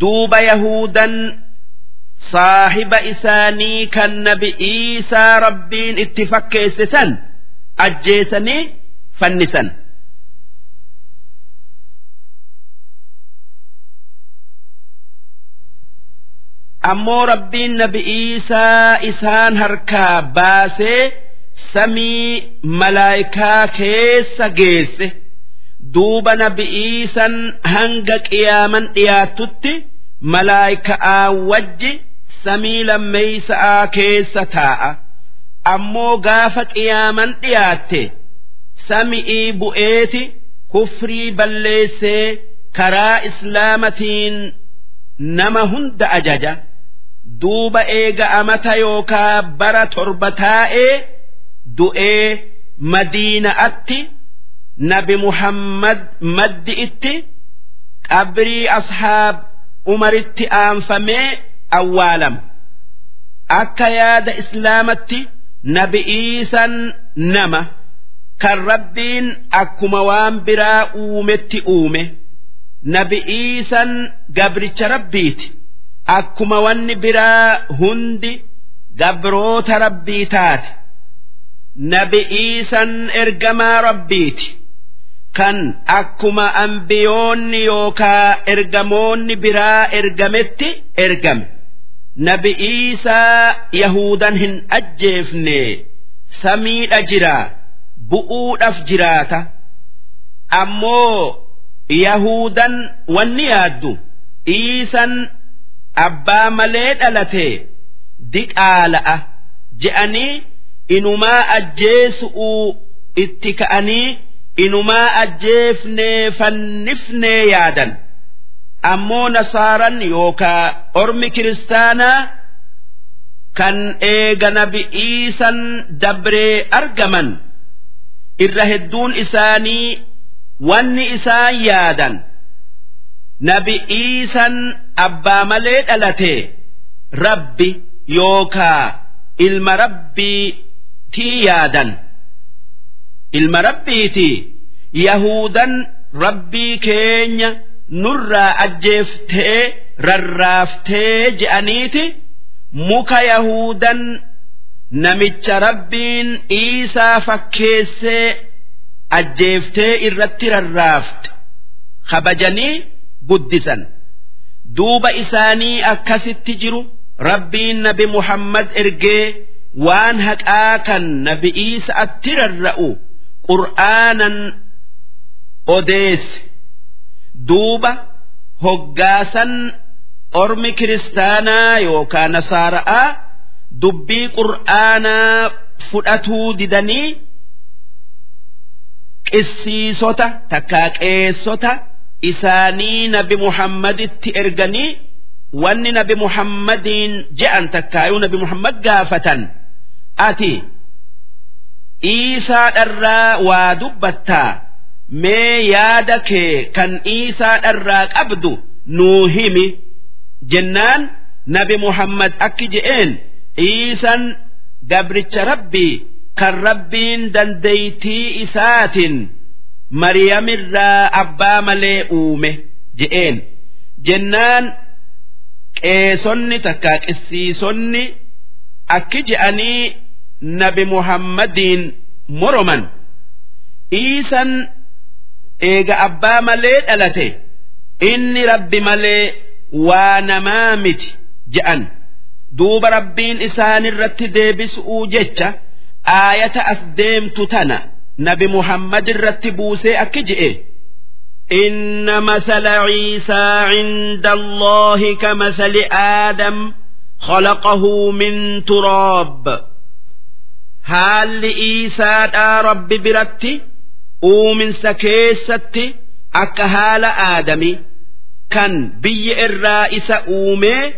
duuba yahudan saahiba isaanii kan nabi Iisaa rabbiin itti fakkeesse san ajjeesanii fannisan. ammoo rabbiin nabi Iisaa isaan harkaa baasee samii malaayikaa keessa geesse duuba nabi Iisan hanga qiyaaman dhiyaatutti malaayikaa wajji samii lammeeysaa keessa taa'a. Ammoo gaafa qiyaaman dhiyaatte sami'ii bu'eeti kufrii balleessee karaa islaamatiin nama hunda ajaja. Duuba eega amata yookaa bara torba taa'ee du'ee madiina'atti nabi muhammad maddi itti qabrii ashaab umaritti aanfamee awwaalama akka yaada islaamatti nabi iisan nama kan rabbiin akkuma waan biraa uumetti uume. Nabi iisan gabricha rabbiiti. Akkuma wanni biraa hundi gabroota rabbii taate nabi iisan ergamaa rabbiiti. Kan akkuma ambiyoonni yookaa ergamoonni biraa ergametti ergame. Nabi iisaa yahudan hin ajjeefne samiidha jiraa bu'uudhaaf jiraata. Ammoo yahudan wanni yaaddu. Iisan abbaa malee dhalate diqaala'a je'anii inumaa ajjeesu'uu itti ka'anii inumaa ajjeefnee fannifnee yaadan. Ammoo nasaaran yookaa ormi kiristaanaa kan eega nabi iisan dabree argaman irra hedduun isaanii wanni isaan yaadan. Nabi iisan abbaa malee dhalate rabbi yookaa ilma rabbiitii yaadan ilma rabbiiti yahudan rabbii keenya nurraa ajjeeftee rarraaftee je'aniiti muka yahudan namicha rabbiin iisaa fakkeessee ajjeeftee irratti rarraafte kabajanii guddisan duuba isaanii akkasitti jiru rabbiin nabi muhammad ergee waan haqaa kan nabi iisaatti rarra'u qur'aanan odeesse. Duuba hoggaasan ormi kiristaanaa yookaa nasaara'aa dubbii qur'aanaa fudhatuu didanii qissiisota takkaa qeessota isaanii nabi muhammaditti erganii wanni nabi muhammadiin je'an takkaayuu nabi muhammad gaafatan ati iisaa dharraa waa dubbattaa? Mee yaada kee kan iisaa dharraa qabdu nuu himi jennaan nabi muhammad akki je'een iisan gabricha rabbii kan rabbiin dandeeytii isaatiin maryamirraa abbaa malee uume je'een. Jennaan qeesonni takka qissiisonni akki je'anii nabi muhammadiin moroman iisan eega abbaa malee dhalate inni rabbi malee waa namaa miti je'an duuba rabbiin isaanirratti deebisu'uu jecha aayata as deemtu tana nabi muhammad irratti buusee akki je'e إن مثل عيسى عند الله كمثل آدم خلقه من تراب haalli isaadhaa rabbi biratti uuminsa keessatti akka haala aadami kan biyya irraa isa uumee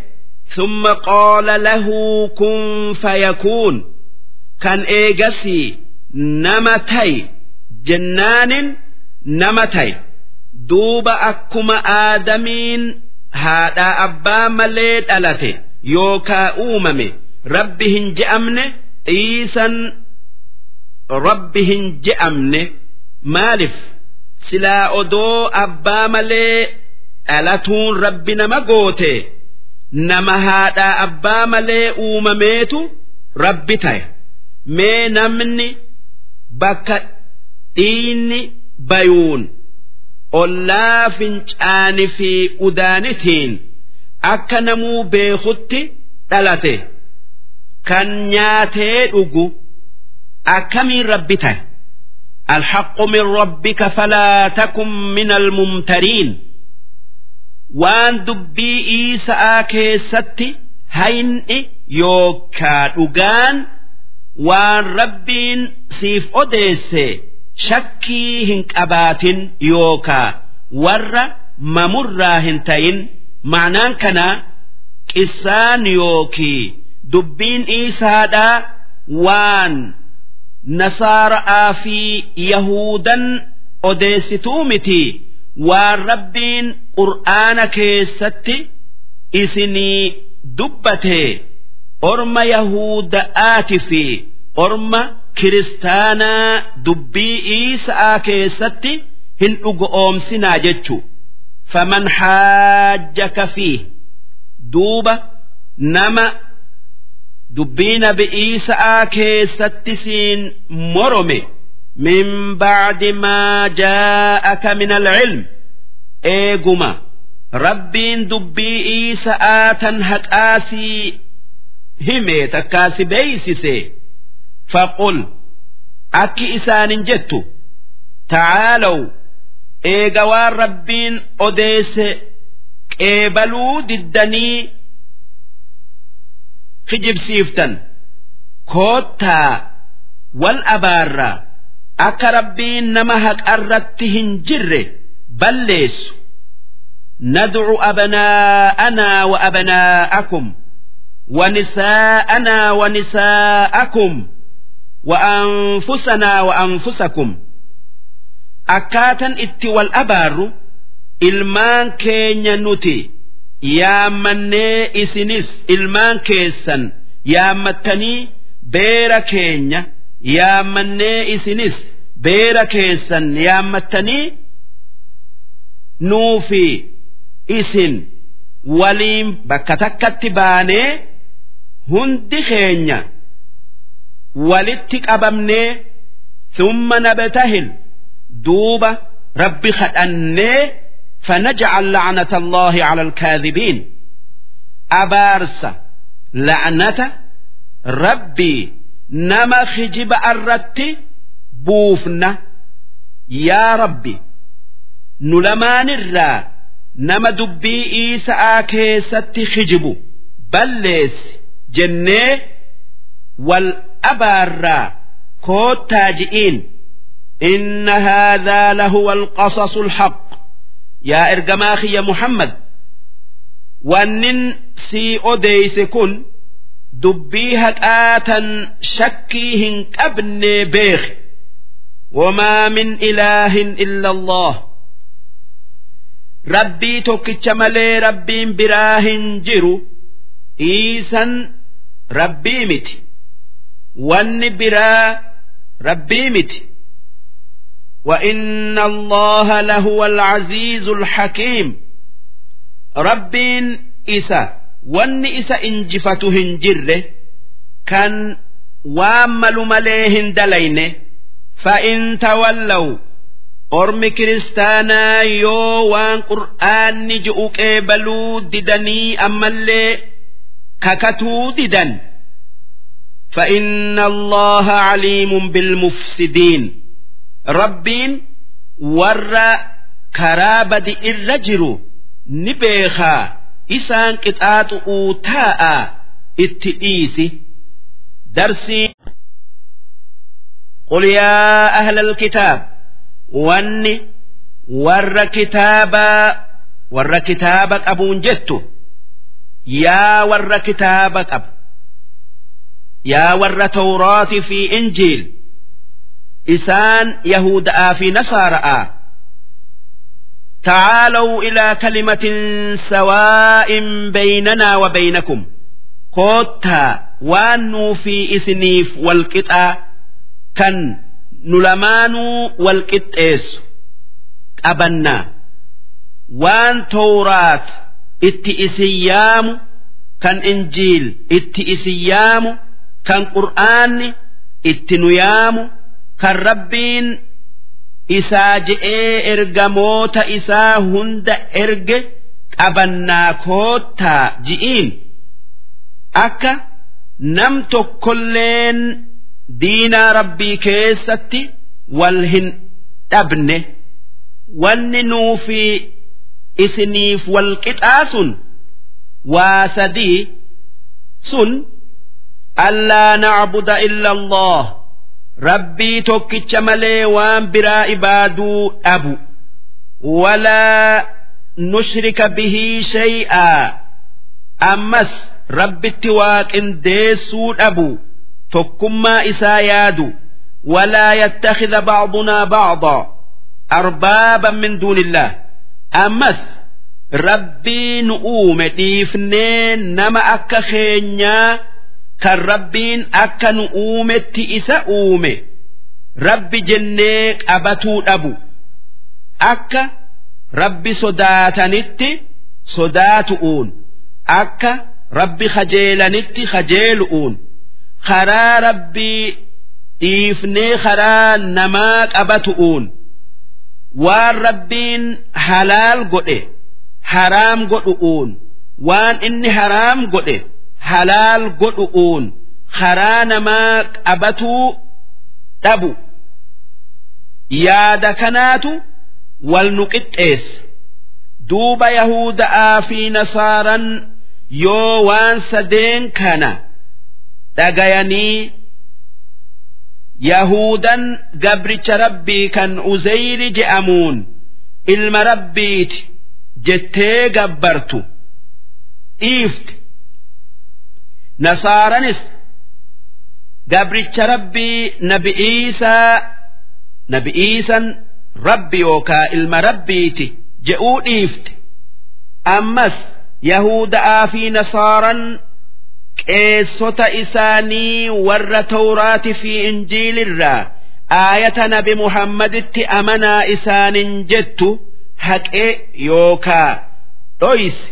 summa qoola lahuu kun fayakuun kan eegasii nama ta'i jennaanin nama ta'i duuba akkuma aadamiin haadhaa abbaa malee dhalate yookaa uumame rabbi hin je'amne. Dhiisan rabbi hin je'amne maaliif silaa odoo abbaa malee dhalatuun rabbi nama goote nama haadhaa abbaa malee uumameetu rabbi ta'e. Mee namni bakka dhiinni bayuun ollaa fincaani fi udaanitiin akka namuu beekutti dhalate kan nyaatee dhugu akkamiin rabbi ta'e? Alhaqu min rabbika falaa takum min almumtariin waan dubbii isaa keessatti hayni yookaa dhugaan waan rabbiin siif odeesse shakkii hin qabaatin yookaa warra mamurraa hin ta'in ma'anaan kanaa qissaan yookii dubbiin isaadha waan nasaara'aa fi yahudan odeessituu miti. Waan rabbiin qur'aana keessatti isinii dubbate. Orma yahuda'aati fi orma kiristaanaa dubbii isa'a keessatti hin dhugo'oomsinaa jechu faman haajjaka fi duuba nama dubbii nabi Iisaa keessatti siin morome. Min ba'di maa jaa'aka min alcilm eeguma. Rabbiin dubbii Iisaa tan haqaasii hime takkaasi beeysise. Faqul. Akki isaanin jettu. Tacaalaw eega waan rabbiin odeesse. Qeebaluu diddanii kijibsiiftan koottaa wal abaarraa akka rabbiin nama haqarratti hin jirre balleessu ندعو أبناءنا وأبناءكم ونساءنا ونساءكم وأنفسنا وأنفسكم أكاتا إتي والأبار إلمان كينيا نتي yaammannee isinis ilmaan keessan yaammattanii beera keenya yaammannee isinis beera keessan yaammattanii nuufi isin waliin bakka takkatti baanee hundi keenya walitti qabamnee thumma nabtahil duuba rabbi kadhannee فنجعل لعنة الله على الكاذبين أبارس لعنة ربي نما خجب الرت بوفنا يا ربي نلمان الرا نما دبي إيسا كيست خجبو بلس جنة والأبارا كوت تاجئين إن هذا لهو القصص الحق yaa ergamaa kiyya muhammad wannin sii odeeyse kun dubbii haqaatan shakkii hin qabne beeki wamaa min ilaahin illa allah. Rabbii tokkicha malee rabbiin biraa hin jiru iisan rabbii miti. Wanni biraa rabbii miti وإن الله لهو العزيز الحكيم ربين إسا ون إسا إنجفته هنجره كان وامل مليهن دلين فإن تولوا ormi kiristaanaa yoo waan qur'aanni ji'u qeebaluu didanii ammallee kakatuu didan فإن الله عليم بالمفسدين ربين ور كرابد الرجل نبيخا إسان قطعات أوتاء اتئيسي درسي قل يا أهل الكتاب واني ور كتابا ور كتابك أبون جدت يا ور كتابك أب يا ور توراة في إنجيل إسان يهود في نصارى تعالوا إلى كلمة سواء بيننا وبينكم كوتا وانو في إسنيف والقطع كان نلمانو والقطيس أبنا وان تورات اتئسيام كان إنجيل اتئسيام كان قرآن اتنيام kan rabbiin isaa je'ee ergamoota isaa hunda erge qabannaa koottaa ji'iin akka nam tokkolleen diinaa rabbii keessatti wal hin dhabne wanni nuufi isiniif wal qixaa sun waa sadii sun allaa nacbuda illa allah. Rabbii tokkicha malee waan biraa ibaaduu dhabu. Walaa nushrika bihii shay'aa. Ammas rabbitti waaqindeessuu dhabu. Tokkummaa isaa yaadu. Walaa yattakhidha ba'dunaa ba'daa arbaaban min duunillah. Ammas rabbii nu uume dhiifnee nama akka keenyaa kan rabbiin akka nu uumetti isa uume. Rabbi jennee qabatuu dhabu. Akka rabbi sodaatanitti sodaatu'uun akka rabbi kajeelanitti kajeelu'uun karaa rabbii dhiifnee karaa namaa qabatu'uun waan rabbiin halaal godhe haraam godhu'uun waan inni haraam godhe halaal godhu'uun karaa namaa qabatuu dhabu. Yaada kanaatu wal nu qixxeessa duuba yahuda'aa fi nasaaran yoo waan sadeen kana dhagayanii yahudan gabricha rabbii kan uzeyri je'amuun ilma rabbiiti jettee gabbartu. Dhiifte nasaaranis gabricha rabbii nabi iisaa nabi iisan rabbi yookaa ilma rabbiiti je'uu dhiifte. Ammas yahuda'aa fi nasaaran qeessota isaanii warra tawraati fi injiilirraa aayata nabi muhammaditti amanaa isaanin jettu haqee yookaa dhoyse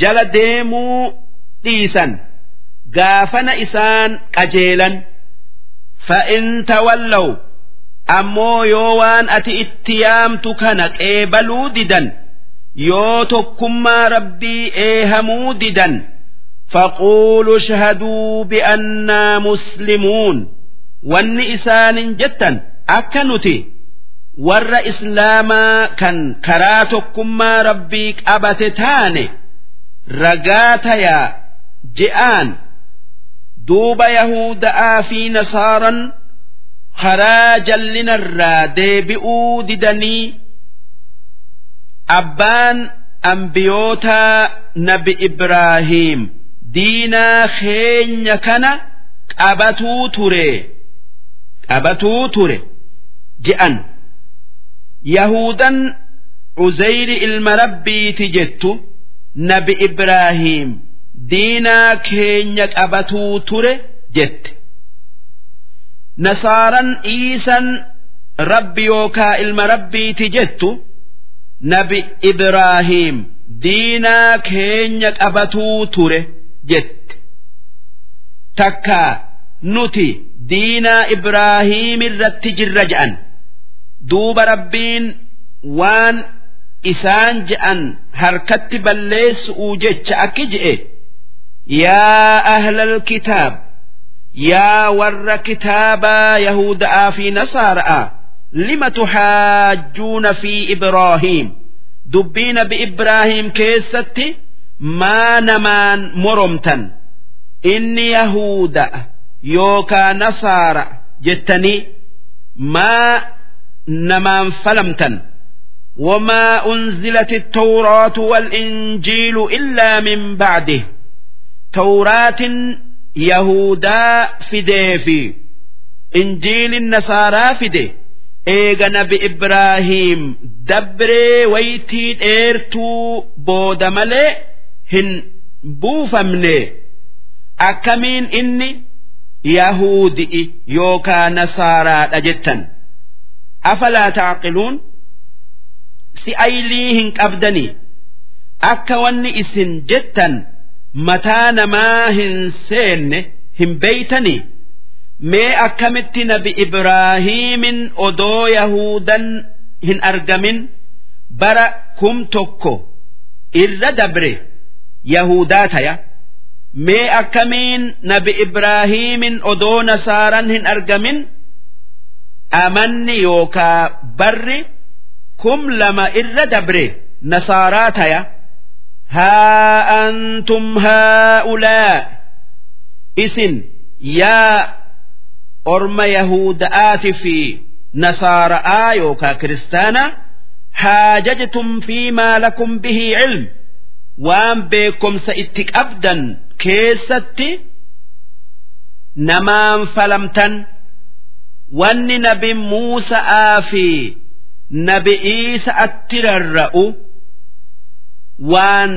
jala deemuu dhiisan gaafana isaan qajeelan fa'in tawallaw ammoo yoo waan ati itti yaamtu kana qeebaluu didan yoo tokkummaa rabbii eehamuu didan faquulu shahaduu bi'annaa muslimuun wanni isaanin jettan akka nuti warra islaamaa kan karaa tokkummaa rabbii qabate taane ragaa tayaa je'aan. Duuba yahuda'aa fi nasaaran karaa jallinarraa deebi'uu didanii abbaan ambiyootaa nabi ibraahiim diinaa keenya kana qabatuu ture qabatuu ture je'an yahudan uzayri ilma rabbiiti jettu nabi ibraahiim diinaa keenya qabatuu ture jette. Nasaaran iisan rabbi yookaa ilma rabbiiti jettu nabi ibraahiim diinaa keenya qabatuu ture jette. Takkaa nuti diinaa ibraahiim irratti jirra je'an duuba rabbiin waan isaan je'an harkatti balleessu'uu jecha akki je'e yaa ahlal kitaab yaa warra kitaabaa yahuda'aa fi nasaara'a lima tuhaajjuuna fi ibraahiim dubbii nabi ibraahiim keessatti maa namaan moromtan inni yahuda yookaa nasaara jettanii maa namaan falamtan وما أنزلت التوراة والإنجيل إلا من بعده tawraatin yahudaa fidee fi injiilin nasaaraa fide eega nabi ibraahiim dabree waytii dheertuu booda malee hin buufamne akkamiin inni yahudi'i yookaa nasaaraadha jettan afalaa taaqiluun si aylii hin qabdani akka wanni isin jettan mataa namaa hin seenne hin beeytanii? Mee akkamitti nabi ibraahiimin odoo yahudan hin argamin? Bara kum tokko irra dabre yahudaa taya. Mee akkamiin nabi ibraahiimin odoo nasaaran hin argamin? Amanni yookaa barri kum lama irra dabre nasaaraa taya haa antum haa'ulaa isin yaa orma yahuda'aati fi nasaara'aa yookaa kiristaana haajajtum fiimaa lakum bihi cilm waan beekomsa itti qabdan keessatti namaan falamtan wanni nabi muusa'aa fi nabi iisa atti rarra'u waan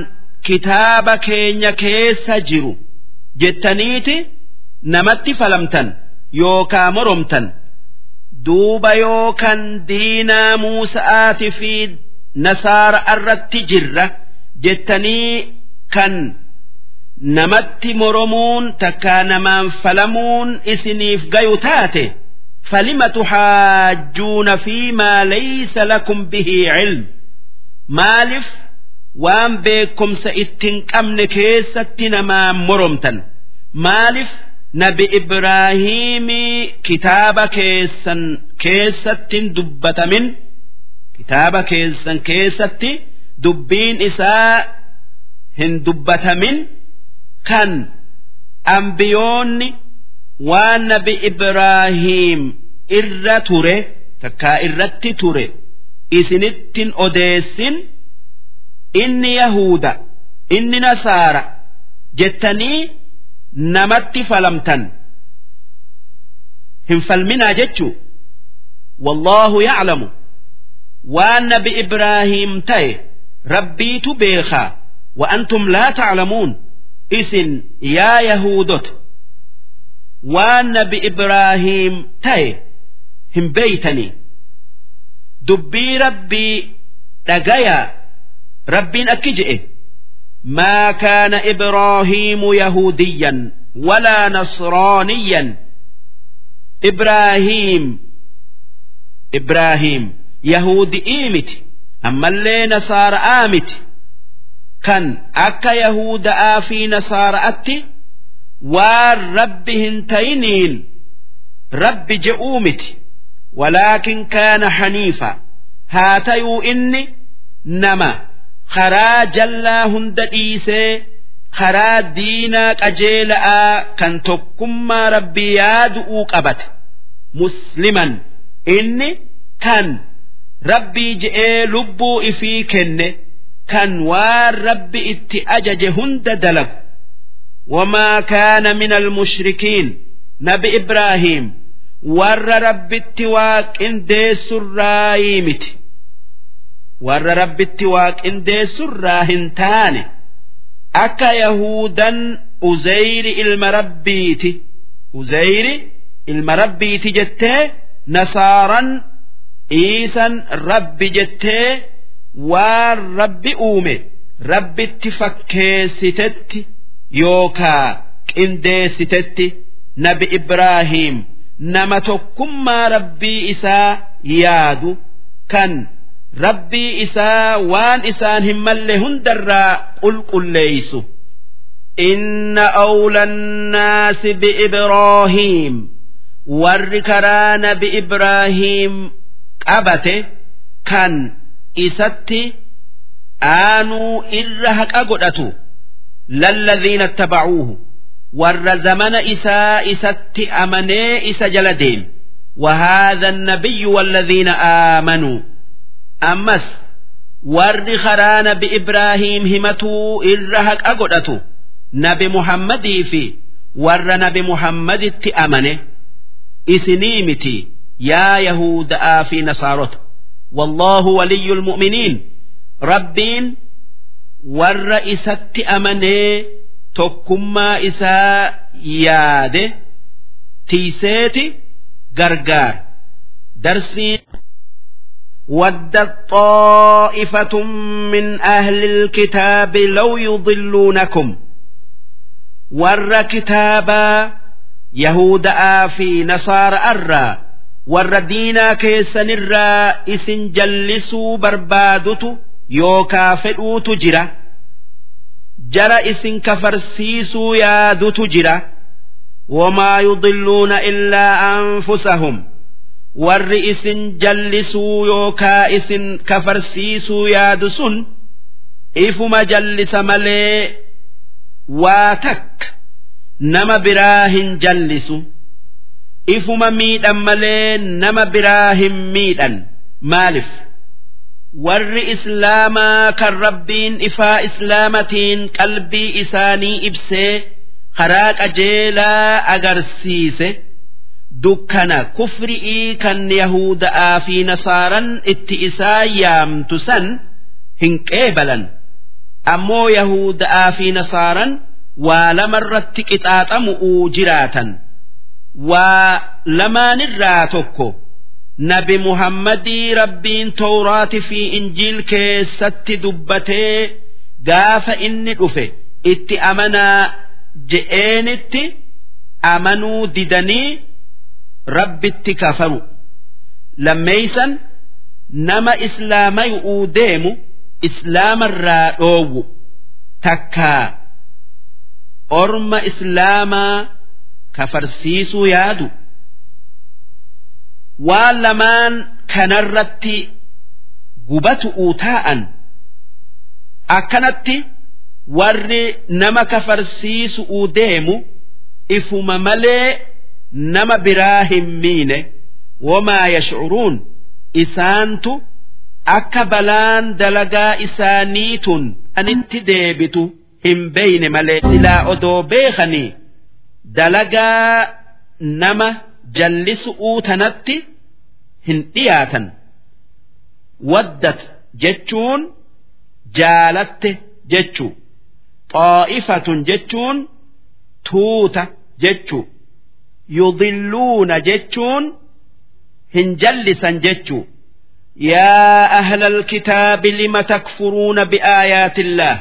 kitaaba keenya keessa jiru jettaniiti namatti falamtan yookaa moromtan. Duuba yookan diinaa muusa'aati fi nasaara irratti jirra jettanii kan namatti moromuun takkaa namaan falamuun isiniif gayu taate falima tuxaajjuuna fi maa laysa lakum bihii cilm maaliif waan beekumsa ittiin qabne keessatti namaa moromtan. Maaliif nabi Ibraahiimii kitaaba keessan keessatti dubbatamin. Kitaaba keessan keessatti dubbiin isaa hin dubbatamin. Kan ambiyoonni waan nabi Ibraahiim irra ture takkaa irratti ture isinittin odeessin. Inni yahuda inni nasaara jettanii namatti falamtan. Hin falminaa jechuu? Wallaahu yaclamu waan nabi ibraahiim ta'e rabbiitu beekaa. Wa antum laa taclamuun isin yaa yahuudota waan nabi ibraahiim ta'e hin beeytanii. Dubbii rabbii dhagayaa rabbiin akki je'e. Maa kaana ibraahiimu yahuudiyyan walaa nasraaniyyan. Ibraahiim ibraahiim yahudi'ii miti. Ammallee nasaara'aa miti. Kan akka yahuda'aa fi nasaara'atti waan rabbi hin tayiniin rabbi je'uu miti. Walaakin kaana haniifa. Haa tayuu inni nama karaa jallaa hunda dhiisee karaa diinaa qajeela'aa kan tokkummaa rabbii yaadu'uu qabate musliman inni kan rabbii je'ee lubbuu ifii kenne kan waan rabbi itti ajaje hunda dalagu. Wamaa kaana min almushrikiin nabi ibraahiim warra rabbitti waaqindeessurraayii miti. warra rabbitti waaqindeessurraa hin taane akka yahudan uzeyri ilma rabbiiti. Uzeyri ilma rabbiiti jettee nasaaran iisan rabbi jettee waan rabbi uume rabbitti fakkeessitetti yookaa qindeessitetti nabi ibraahiim nama tokkummaa rabbii isaa yaadu kan rabbii isaa waan isaan hin malle hundarraa qulqulleeysu inna awla annaasi biibraahiim warri karaa nabi ibraahiim qabate kan isatti aanuu irra haqa godhatu lalladhiina ittaba'uuhu warra zamana isaa isatti amanee isa jala deeme وهذا النبي والذين آمنوا ammas warri karaa nabi ibraahiim himatuu irra haqa godhatu. Nabi muhammadii fi warra nabi muhammaditti amane. Isinii miti yaa yahuda'aa fi nasaarota. Wallaahu waliyyul mu'miniin. Rabbiin warra isatti amanee tokkummaa isaa yaade tiiseeti gargaar darsiin ودت طائفة من أهل الكتاب لو يضلونكم warra kitaabaa Yahudaa fi Nasaara irraa warra diinaa keessanirraa isin jallisuu barbaadutu yookaa fedhuutu jira jara isin kafarsiisuu yaadutu jira wamaa yudilluuna illaa anfusahum warri isin jallisuu yookaa isin kafarsiisuu yaadu sun ifuma jallisa malee waa takka nama biraa hin jallisu. Ifuma miidhan malee nama biraa hin miidhan. Maalif? Warri islaamaa kan rabbiin ifaa islaamatiin qalbii isaanii ibsee karaa qajeelaa agarsiise dukkana kufri'ii kan yahuda'aa fi nasaaran itti isaa yaamtu san hin qeebalan. Ammoo yahuda'aa fi nasaaran waa lamarratti qixaaxamu'uu jiraatan. Waa lamaanirraa tokko nabi muhammadii rabbiin tawraati fi injiil keessatti dubbatee gaafa inni dhufe itti amanaa je'eenitti amanuu didanii rabbitti kafaru lammeeysan nama islaamayu'uu deemu islaamarraa dhoowwu. Takkaa orma islaamaa kafarsiisuu yaadu. Waan lamaan kanarratti gubatu'uu taa'an. Akkanatti warri nama kafarsiisu'uu deemu ifuma malee nama biraa hin miine wamaa yashcuruun isaantu akka balaan dalagaa isaaniitun anitti deebitu hin beeyne malee silaa odoo beekanii dalagaa nama jallisu'uu tanatti hin dhiyaatan. Waddat jechuun jaalatte jechuu. Xaa'ifatun jechuun tuuta jechuu yudilluuna jechuun hin jallisan jechu yaa ahla alkitaabi lima takfuruuna biaayaatillah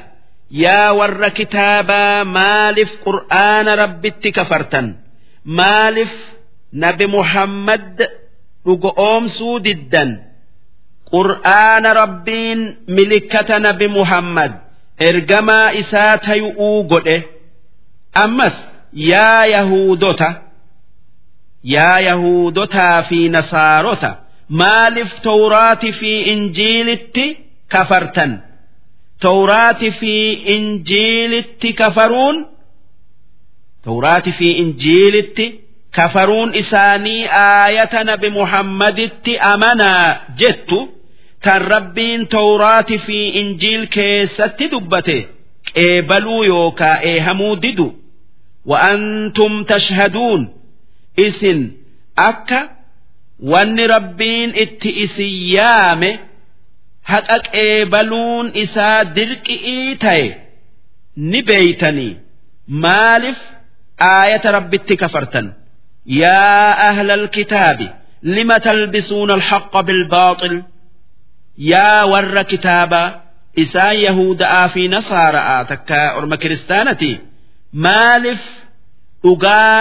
yaa warra kitaabaa maaliif qur'aana rabbitti kafartan maaliif nabi muhammad dhugo oomsuu diddan qur'aana rabbiin milikkata nabi muhammad ergamaa isaa tayu'uu godhe ammas yaa yahuudota yaa yahudotaa fi nasaarota maaliif tawraati fi injiilitti kafartan? Tawraati fi injiilitti kafaruun? Tawraati fi injiilitti kafaruun isaanii aayata nabi muhammaditti amanaa jettu? Tan rabbiin tawraati fi injiil keessatti dubbate qeebaluu yookaa eehamuu didu? Wa'antum tashhaduun? Isin akka wanni rabbiin itti isin yaame haqa qeebaluun isaa dirqi'ii ta'e ni beeytanii. Maaliif aayata rabbitti kafartan? Yaa ahlal kitaabi lima talbisuuna alhaqqa bilbaaxil yaa warra kitaabaa isaan yahuda'aa fi nasaara'a takka orma kiristaanati maaliif dhugaa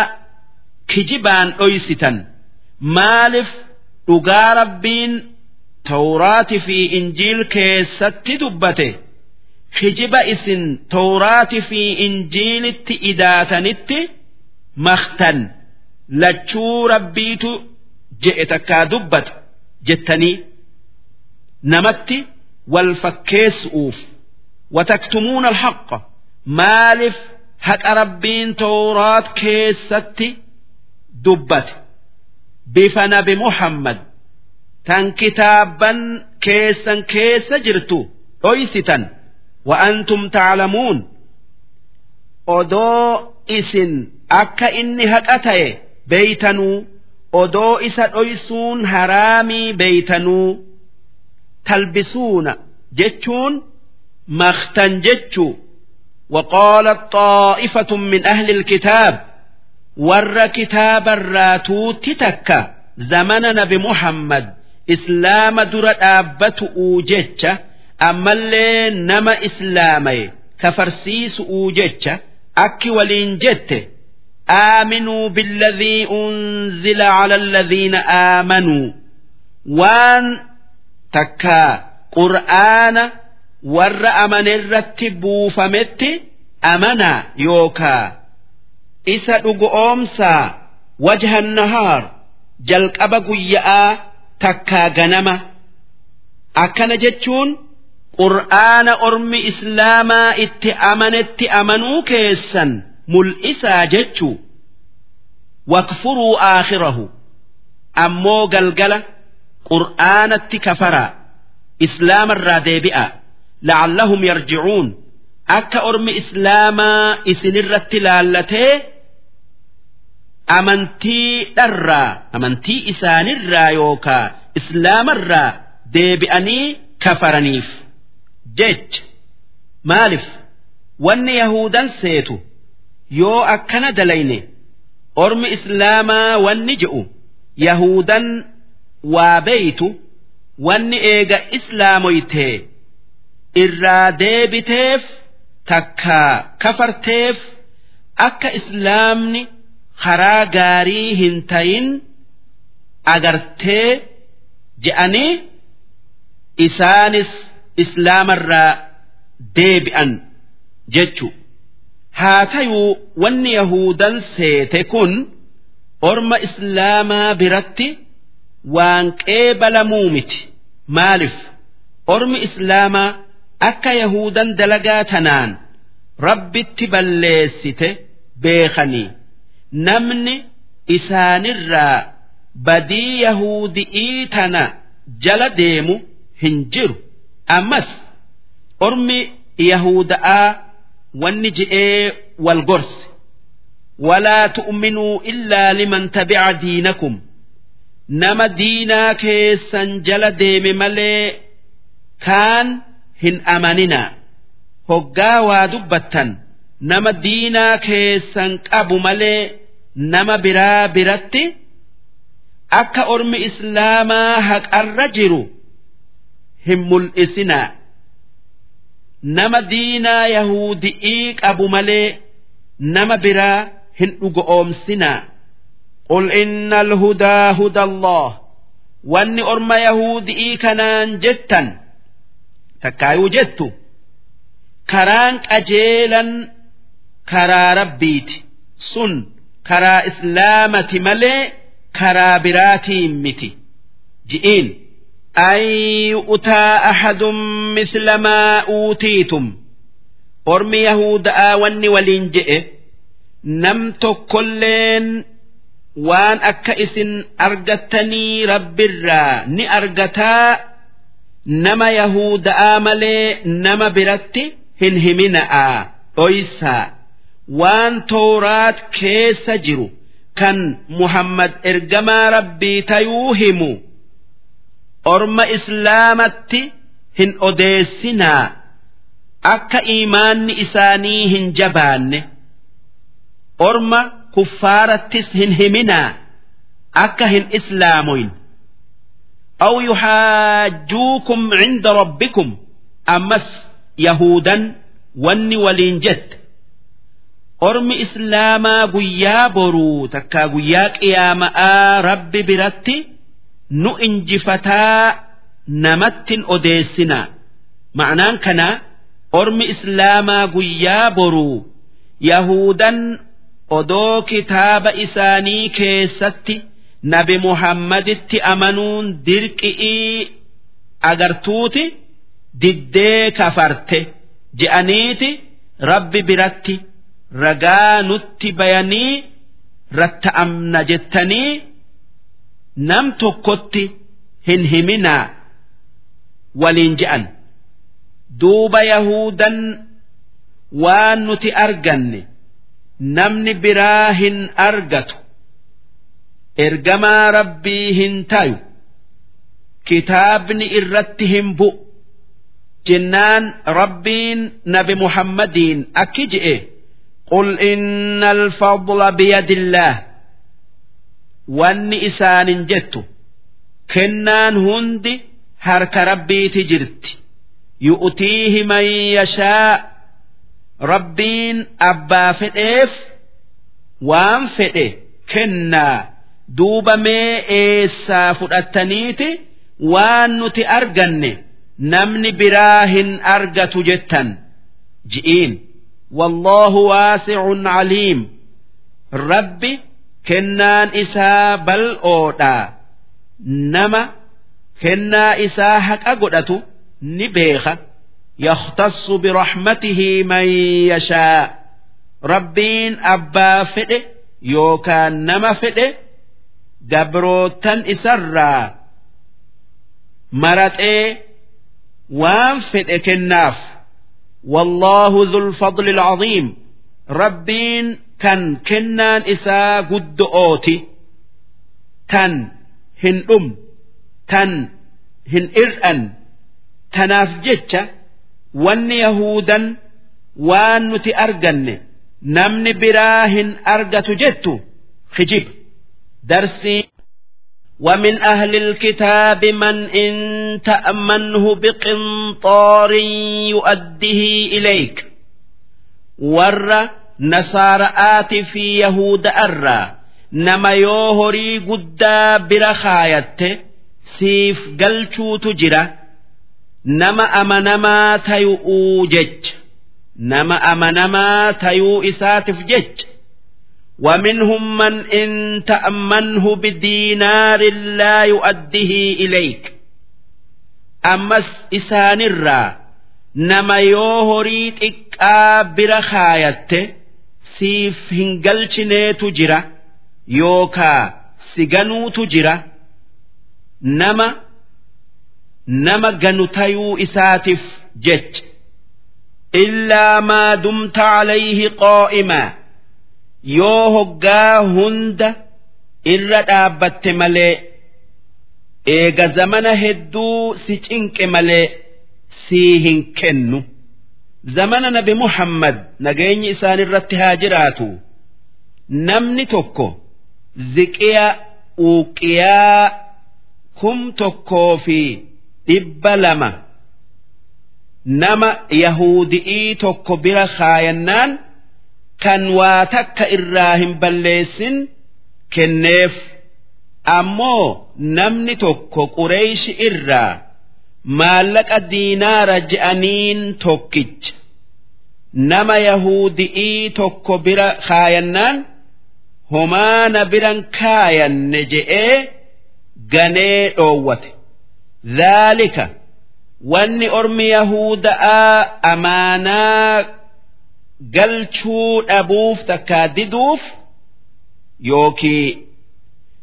kijibaan dhoysitan. Maaliif dhugaa rabbiin tawraati fi injiil keessatti dubbate. Hijiba isin tawraati fi injiilitti idaatanitti maktan lachuu rabbiitu je'e takkaa dubbata jettanii. Namatti wal fakkeessu'uuf. Wataktumuuna alhaqqa. Maaliif haqa rabbiin tawraat keessatti dubbate bifa nabi muhammad tan kitaaban keessan keessa jirtu dhoysitan wa'antum taclamuun odoo isin akka inni haqa ta'e beeytanuu odoo isa dhoysuun haraamii beeytanuu talbisuuna jechuun maktan jechuu وقالت طائفة من أهل الكتاب ور كتاب الراتوت تكا زمن نبي محمد إسلام در آبت أوجتش أما اللي نما إسلامي كفرسيس أوجتش أكي ولين جت آمنوا بالذي أنزل على الذين آمنوا وان تكا قرآن warra amanirratti buufametti amanaa yookaa isa dhugu oomsaa wajhan nahaar jalqaba guyyaa takkaa ganama. Akkana jechuun qur'aana ormi islaamaa itti amanetti amanuu keessan mul'isaa jechuu wakfuruu aakhirahu. Ammoo galgala qur'aanatti kafaraa. Islaamarraa deebi'a. La'allahum yarji'uun. Akka ormi islaamaa isinirratti laallatee amantii dharraa amantii isaanirraa yookaa islaamarraa deebi'anii kafaraniif. Jecha. Maalif wanni yahudan seetu yoo akkana dalayne ormi islaamaa wanni je'u yahudan waa beeytu wanni eega islaamoytee irraa deebiteef takka kafarteef akka islaamni karaa gaarii hin tayin agartee je'anii isaanis islaamarraa deebi'an jechu. Haa tayuu wanni yahudan seete kun orma islaamaa biratti waan qeebalamuu miti maaliif ormi islaamaa akka yahudan dalagaa tanaan rabbitti balleessite beekanii namni isaanirraa badii yahudi'ii tana jala deemu hin jiru ammas ormi yahuda'aa wanni je'ee wal gorse ولا تؤمنوا إلا لمن تبع دينكم نما دينا كيسا جل ديم ملي كان hin amaninaa hoggaa waa dubbattan nama diinaa keessan qabu malee nama biraa biratti akka ormi islaamaa haqarra jiru hin mul'isinaa nama diinaa yahuudi'ii qabu malee nama biraa hin dhugo'oomsinaa qul inna alhudaa huda allah wanni orma yahuudi'ii kanaan jettan takkaayuu jettu karaan qajeelan karaa rabbiiti. Sun karaa islaamati malee karaa biraatiin miti. Ji'iin. Yu'taa ahadun misla maa uutiitum. Ormi yahuda'aa wanni waliin je'e nam tokkolleen waan akka isin argattanii rabbirraa ni argataa nama yahuda'aa malee nama biratti hin himina'aa dhoysaa waan tooraat keessa jiru kan muhammad ergamaa rabbii tayuu himu. Orma islaamatti hin odeessinaa. Akka iimaanni isaanii hin jabaanne. Orma kuffaarattis hin himinaa. Akka hin islaamoyn أو يحاجوكم عند ربكم أمس يهودا وني ولينجت أرمي إسلاما قيا برو تكا قيا قياما رب برتي نؤنجفتا namattin odeessinaa ma'anaan kanaa ormi islaamaa guyyaa boruu yahudan odoo kitaaba isaanii keessatti nabi muhammaditti amanuun dirqi'ii agartuuti diddee kafarte je'aniiti rabbi biratti ragaa nutti bayanii ratta'amna jettanii nam tokkotti hin himinaa waliin je'an. Duuba yahudan waan nuti arganne namni biraa hin argatu ergamaa rabbii hin tayu kitaabni irratti hin bu'u jennaan rabbiin nabi muhammadiin akki je'e. Qul inna alfadla biyadillaah wanni isaanin jettu. Kennaan hundi harka rabbiiti jirti. Yu'tiihi man yashaa. Rabbiin abbaa fedheef waan fedhe kennaa. duuba mee eessaa fudhattaniiti waan nuti arganne namni biraa hin argatu jettan ji'iin wallaahu waasicun caliim rabbi kennaan isaa bal'oodha nama kennaa isaa haqa godhatu ni beeka يختص برحمته من يشاء ربين أبا فئ يوكا نما فئ dabroottan isarraa maraxee waan fedhe kennaaf wallaahu zulfadli alcaziim rabbiin kan kennaan isaa guddo'ooti tan hin dhum tan hin ir'an. Tanaaf jecha wanni yahuudan waan nuti arganne namni biraa hin argatu jettu kijib darsii ومن أهل الكتاب من إن تأمنه بقنطار يؤده إليك ور نصارى آت في يهود أرى نما يوهري قدا برخايته سيف قلشو تجرى nama amanamaa tayu'uu jecha nama amanamaa tayuu isaatiif jecha ومنهم من إن تأمنه بدينار لا يؤديه إليك أمس إسان الرا نما يوهري تكا برخايته سيف هنجلشني تجرى يوكا سيغنو تجرى نما nama ganu tayuu isaatiif jecha illaa maa dumta calayhi qaa'imaa yoo hoggaa hunda irra dhaabbatte malee eega zamana hedduu si cinqe malee sii hin kennu. Zamana nabi muhammad nageenyi isaan irratti haa jiraatu. Namni tokko ziqiya uuqiyaa kum tokkoo fi dhibba lama nama yahudi'ii tokko bira kaayannaan kan waa takka irraa hin balleessin kenneef. Ammoo namni tokko qureeyshi irraa maallaqa diinaara je'aniin tokkicha. Nama yahudii tokko bira kaayannaan homaana biran kaayanne je'ee ganee dhoowwate. Dhaalika wanni ormi yahuuda'aa amaanaa galchuu dhabuuf takkaa diduuf yookii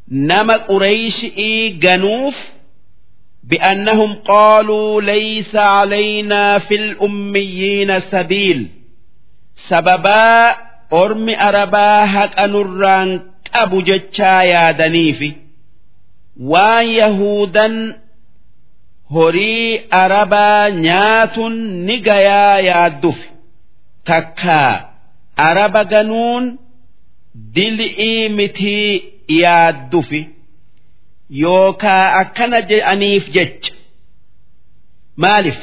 nama qureeyshii ganuuf بأنهم قالوا ليس علينا في الأميين سبيل سببا أرم أربا هك أنران أبو جتشا يا دنيفي وان يهودا horii arabaa nyaatun ni gayaa yaadduuf takkaa araba ganuun dil'ii mitii yaaddufi yookaa akkana je'aniif jecha maaliif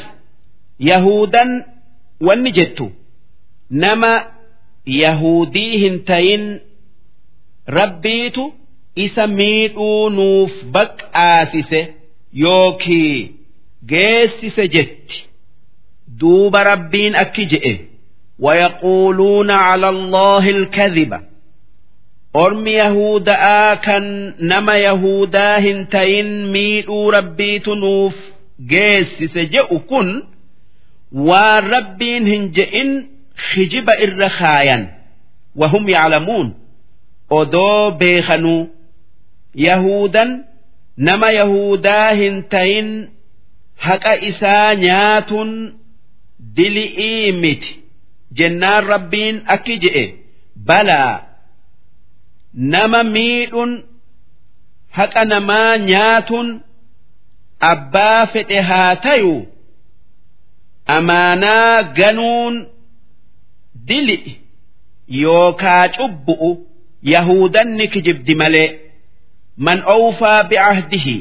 yahudan wanni jettu. Nama yahudii hin tayin rabbiitu isa miidhuu nuuf baqaasise yookii geessise jetti. Duuba rabbiin akki je'e ويقولون على الله الكذب ormi yahuda'aa kan nama yahudaa hin tayin miidhuu rabbiitu nuuf geessise je'u kun waan rabbiin hin je'in hijiba irra kaayan wahum yaclamuun odoo beekanuu yahudan nama yahudaa hin tayin haqa isaa nyaatun dili'ii miti jennaan rabbiin akki je'e. Balaa nama miidhun haqa namaa nyaatun abbaa fedhe haa tayu amaanaa ganuun dili yookaa cubbu'u yahudanni kijibdi malee man awfaa bi'ahdihi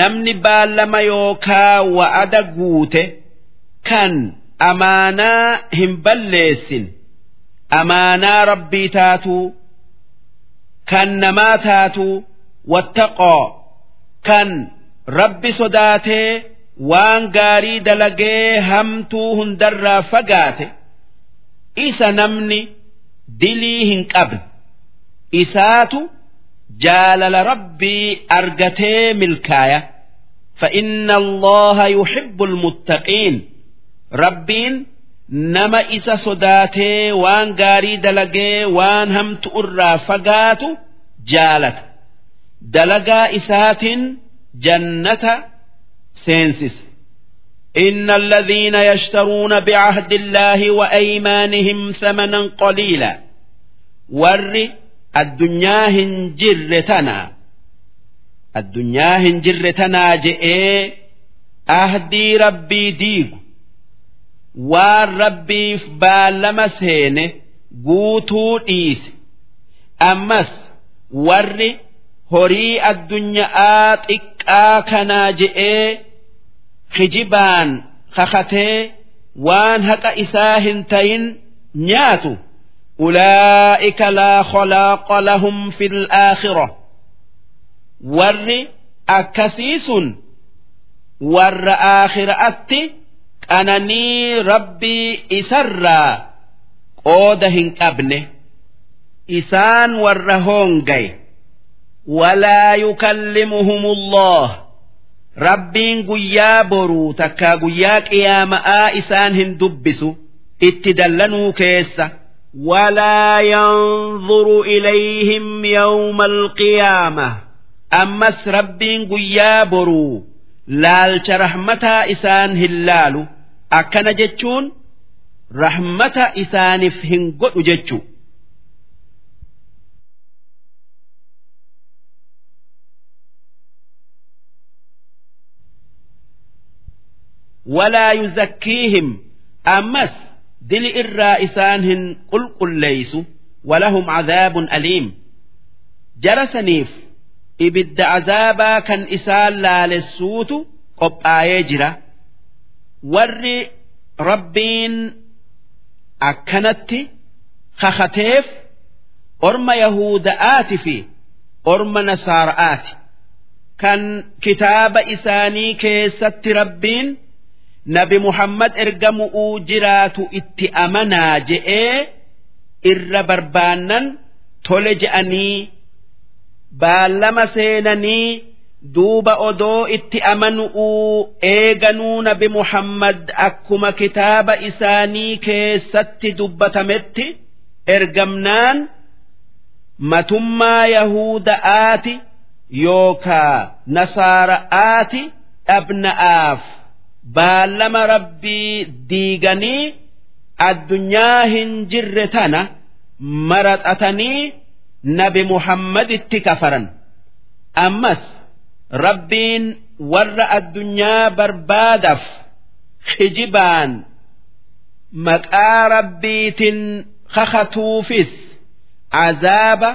namni baallama yookaa wa'ada guute kan amaanaa hin balleessin amaanaa rabbii taatuu kan namaa taatu wattaqoo kan rabbi sodaatee waan gaarii dalagee hamtuu hundarraa fagaate isa namni dilii hin qabne isaatu jaalala rabbii argatee milkaaya فإن الله يحب المتقين ربين nama isa sodaatee waan gaarii dalagee waan hamtu irraa fagaatu jaalata dalagaa isaatiin jannata seensisa إن الذين يشترون بعهد الله وأيمانهم ثمنا قليلا ور الدنيا هنجرتنا الدنيا هنجرتنا جئ أهدي ربي ديقو waan rabbiif baallama seene guutuu dhiise. Ammas warri horii addunyaa xiqqaa kanaa je'ee kijibaan kakatee waan haqa isaa hin tayin nyaatu. Laa khalaaqa lahum fil aakhira. Warri akkasii sun warra aakhiraatti qananii rabbii isarraa qooda hin qabne isaan warra hoongaye walaa yukallimuhumullah rabbiin guyyaa boruu takkaa guyyaa qiyaama'aa isaan hin dubbisu itti dallanuu keessa ولا ينظر إليهم يوم القيامة أمس ربين قيا برو لالش رحمتا إسان هلالو akkana jechuun rahmata isaaniif hin godhu jechu walaa yuzakkiihim ammas dili irraa isaan hin qulqulleeysu walahum cadaabun aliim. Jara saniif ibidda azaabaa kan isaan laalessuutu qophaayee jira warri rabbiin akkanatti kakateef orma yahuda'aati fi orma nasaara'aati. Kan kitaaba isaanii keessatti rabbiin nabi muhammad ergamu'uu jiraatu itti amanaa je'ee irra barbaannan tole je'anii baallama seenanii duuba odoo itti amanu'uu eeganuu nabi muhammad akkuma kitaaba isaanii keessatti dubbatametti ergamnaan matummaa yahuda'aati yookaa nasaara'aati dhabna'aaf baallama rabbii diiganii addunyaa hin jirre tana maraxatanii nabi muhammaditti kafaran. Ammas rabbiin warra addunyaa barbaadaaf kijibaan maqaa rabbiitin kakatuufis azaaba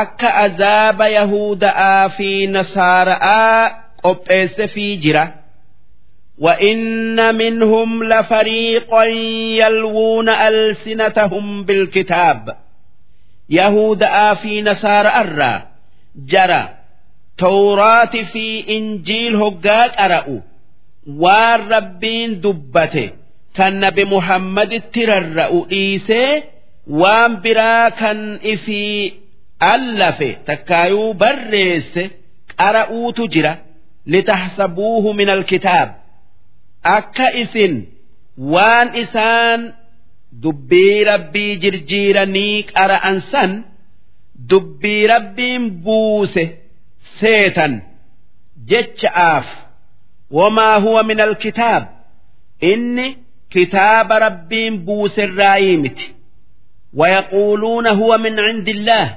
akka azaaba yahuda'aa fi nasaara'aa qopheesse fi jira وإن منهم لفريقا يلوون ألسنتهم بالكتاب يهود في نصارى الرّ جرى tawraati fi injiil hoggaa qara'u waan rabbiin dubbate kan nabi muhammaditti rarra'u dhiisee waan biraa kan ifii allafe takkaayuu barreesse qara'uutu jira. Litaxsabuuhu min alkitaab akka isin waan isaan dubbii rabbii jirjiiranii qara'an san dubbii rabbiin buuse seetan jecha'aaf wamaa huwa min alkitaab? Inni kitaaba rabbiin buuserraayii miti wayaquuluuna huwa min cindi illaah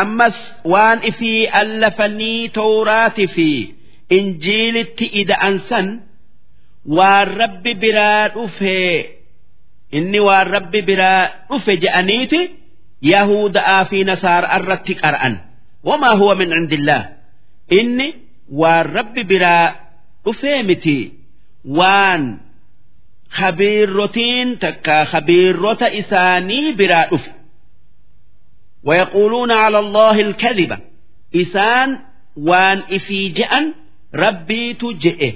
ammas waan ifii allafanii tooraati fi injiilitti ida'ansan waan rabbi biraa dhufee inni waan rabbi biraa dhufe je'aniiti yahuuda'aa fi nasaara'arratti qara'an. وما هو من عند الله إني والرب برا أفه متي وان خبيرتين تكا خبيرة إساني برا أفه ويقولون على الله الكذبة إسان وان إفي جأن ربي تجئه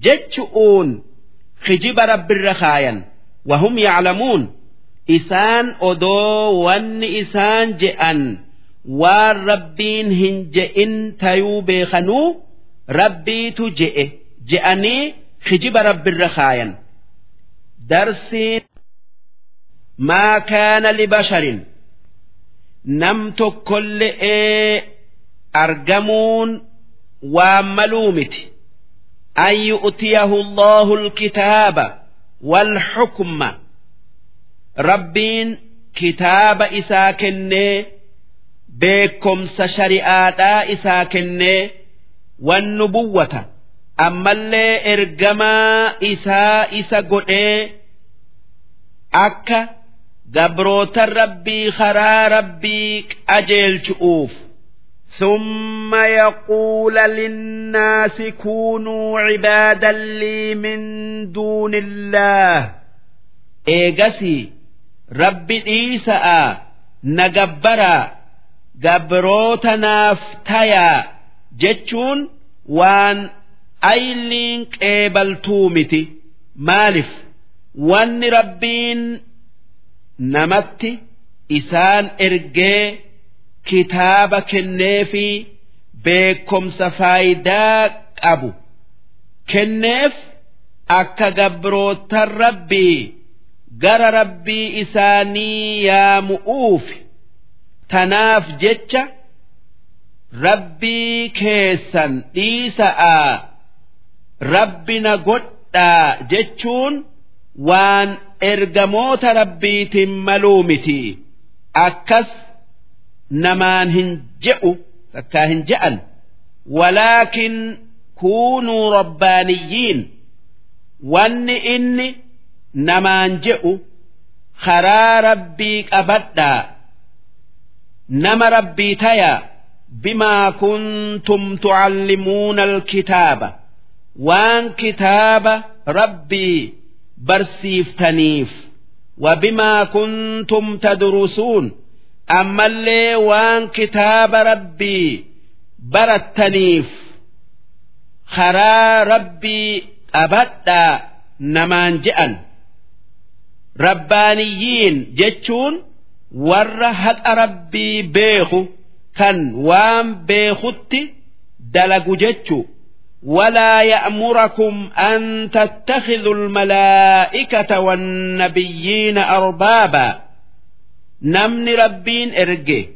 جتشؤون خجب رب الرخايا وهم يعلمون إسان أدو وان إسان جأن وان ربين هنجئن تيوب خنو ربي تجئه جأني خجب رب الرخايا درسين ما كان لبشر nam tokkolle'ee argamuun waan maluu miti an yu'tiyahu allahu alkitaaba walxukma rabbiin kitaaba isaa kennee beekomsa shari'aadhaa isaa kennee wan nubuwwata ammallee ergamaa isaa isa godhee akka gabroota rabbii karaa rabbii qajeelchu'uuf ثم يقول للناس كونوا عبادا لي من دون الله إيجسي رب إيساء نجبرا gabroota naaf tayaa jechuun waan ayliin qeebaltuu miti. Maalif wanni rabbiin namatti isaan ergee kitaaba kennee fi beekomsa faayidaa qabu. Kenneef akka gabrootan rabbii gara rabbii isaanii yaamu'uufi tanaaf jecha rabbii keessan dhiisa'aa rabbina godhaa jechuun waan ergamoota rabbiitiin maluu miti. Akkas namaan hin je'u takkaa hin je'an. Walaakin kuunuu rabbaaniyyiin. Wanni inni namaan je'u karaa rabbii qabadhaa nama rabbii taya bimaa kuntum tucallimuuna alkitaaba waan kitaaba rabbii barsiiftaniif wabimaa kuntum tadrusuun ammallee waan kitaaba rabbii barattaniif karaa rabbii qabadhaa namaan je'an rabbaaniyyiin jechuun warra haqa rabbii beeku kan waan beekutti dalagu jechuu ولا يأمركم أن تتخذوا الملائكة والنبيين أربابا نمن ربين إرجي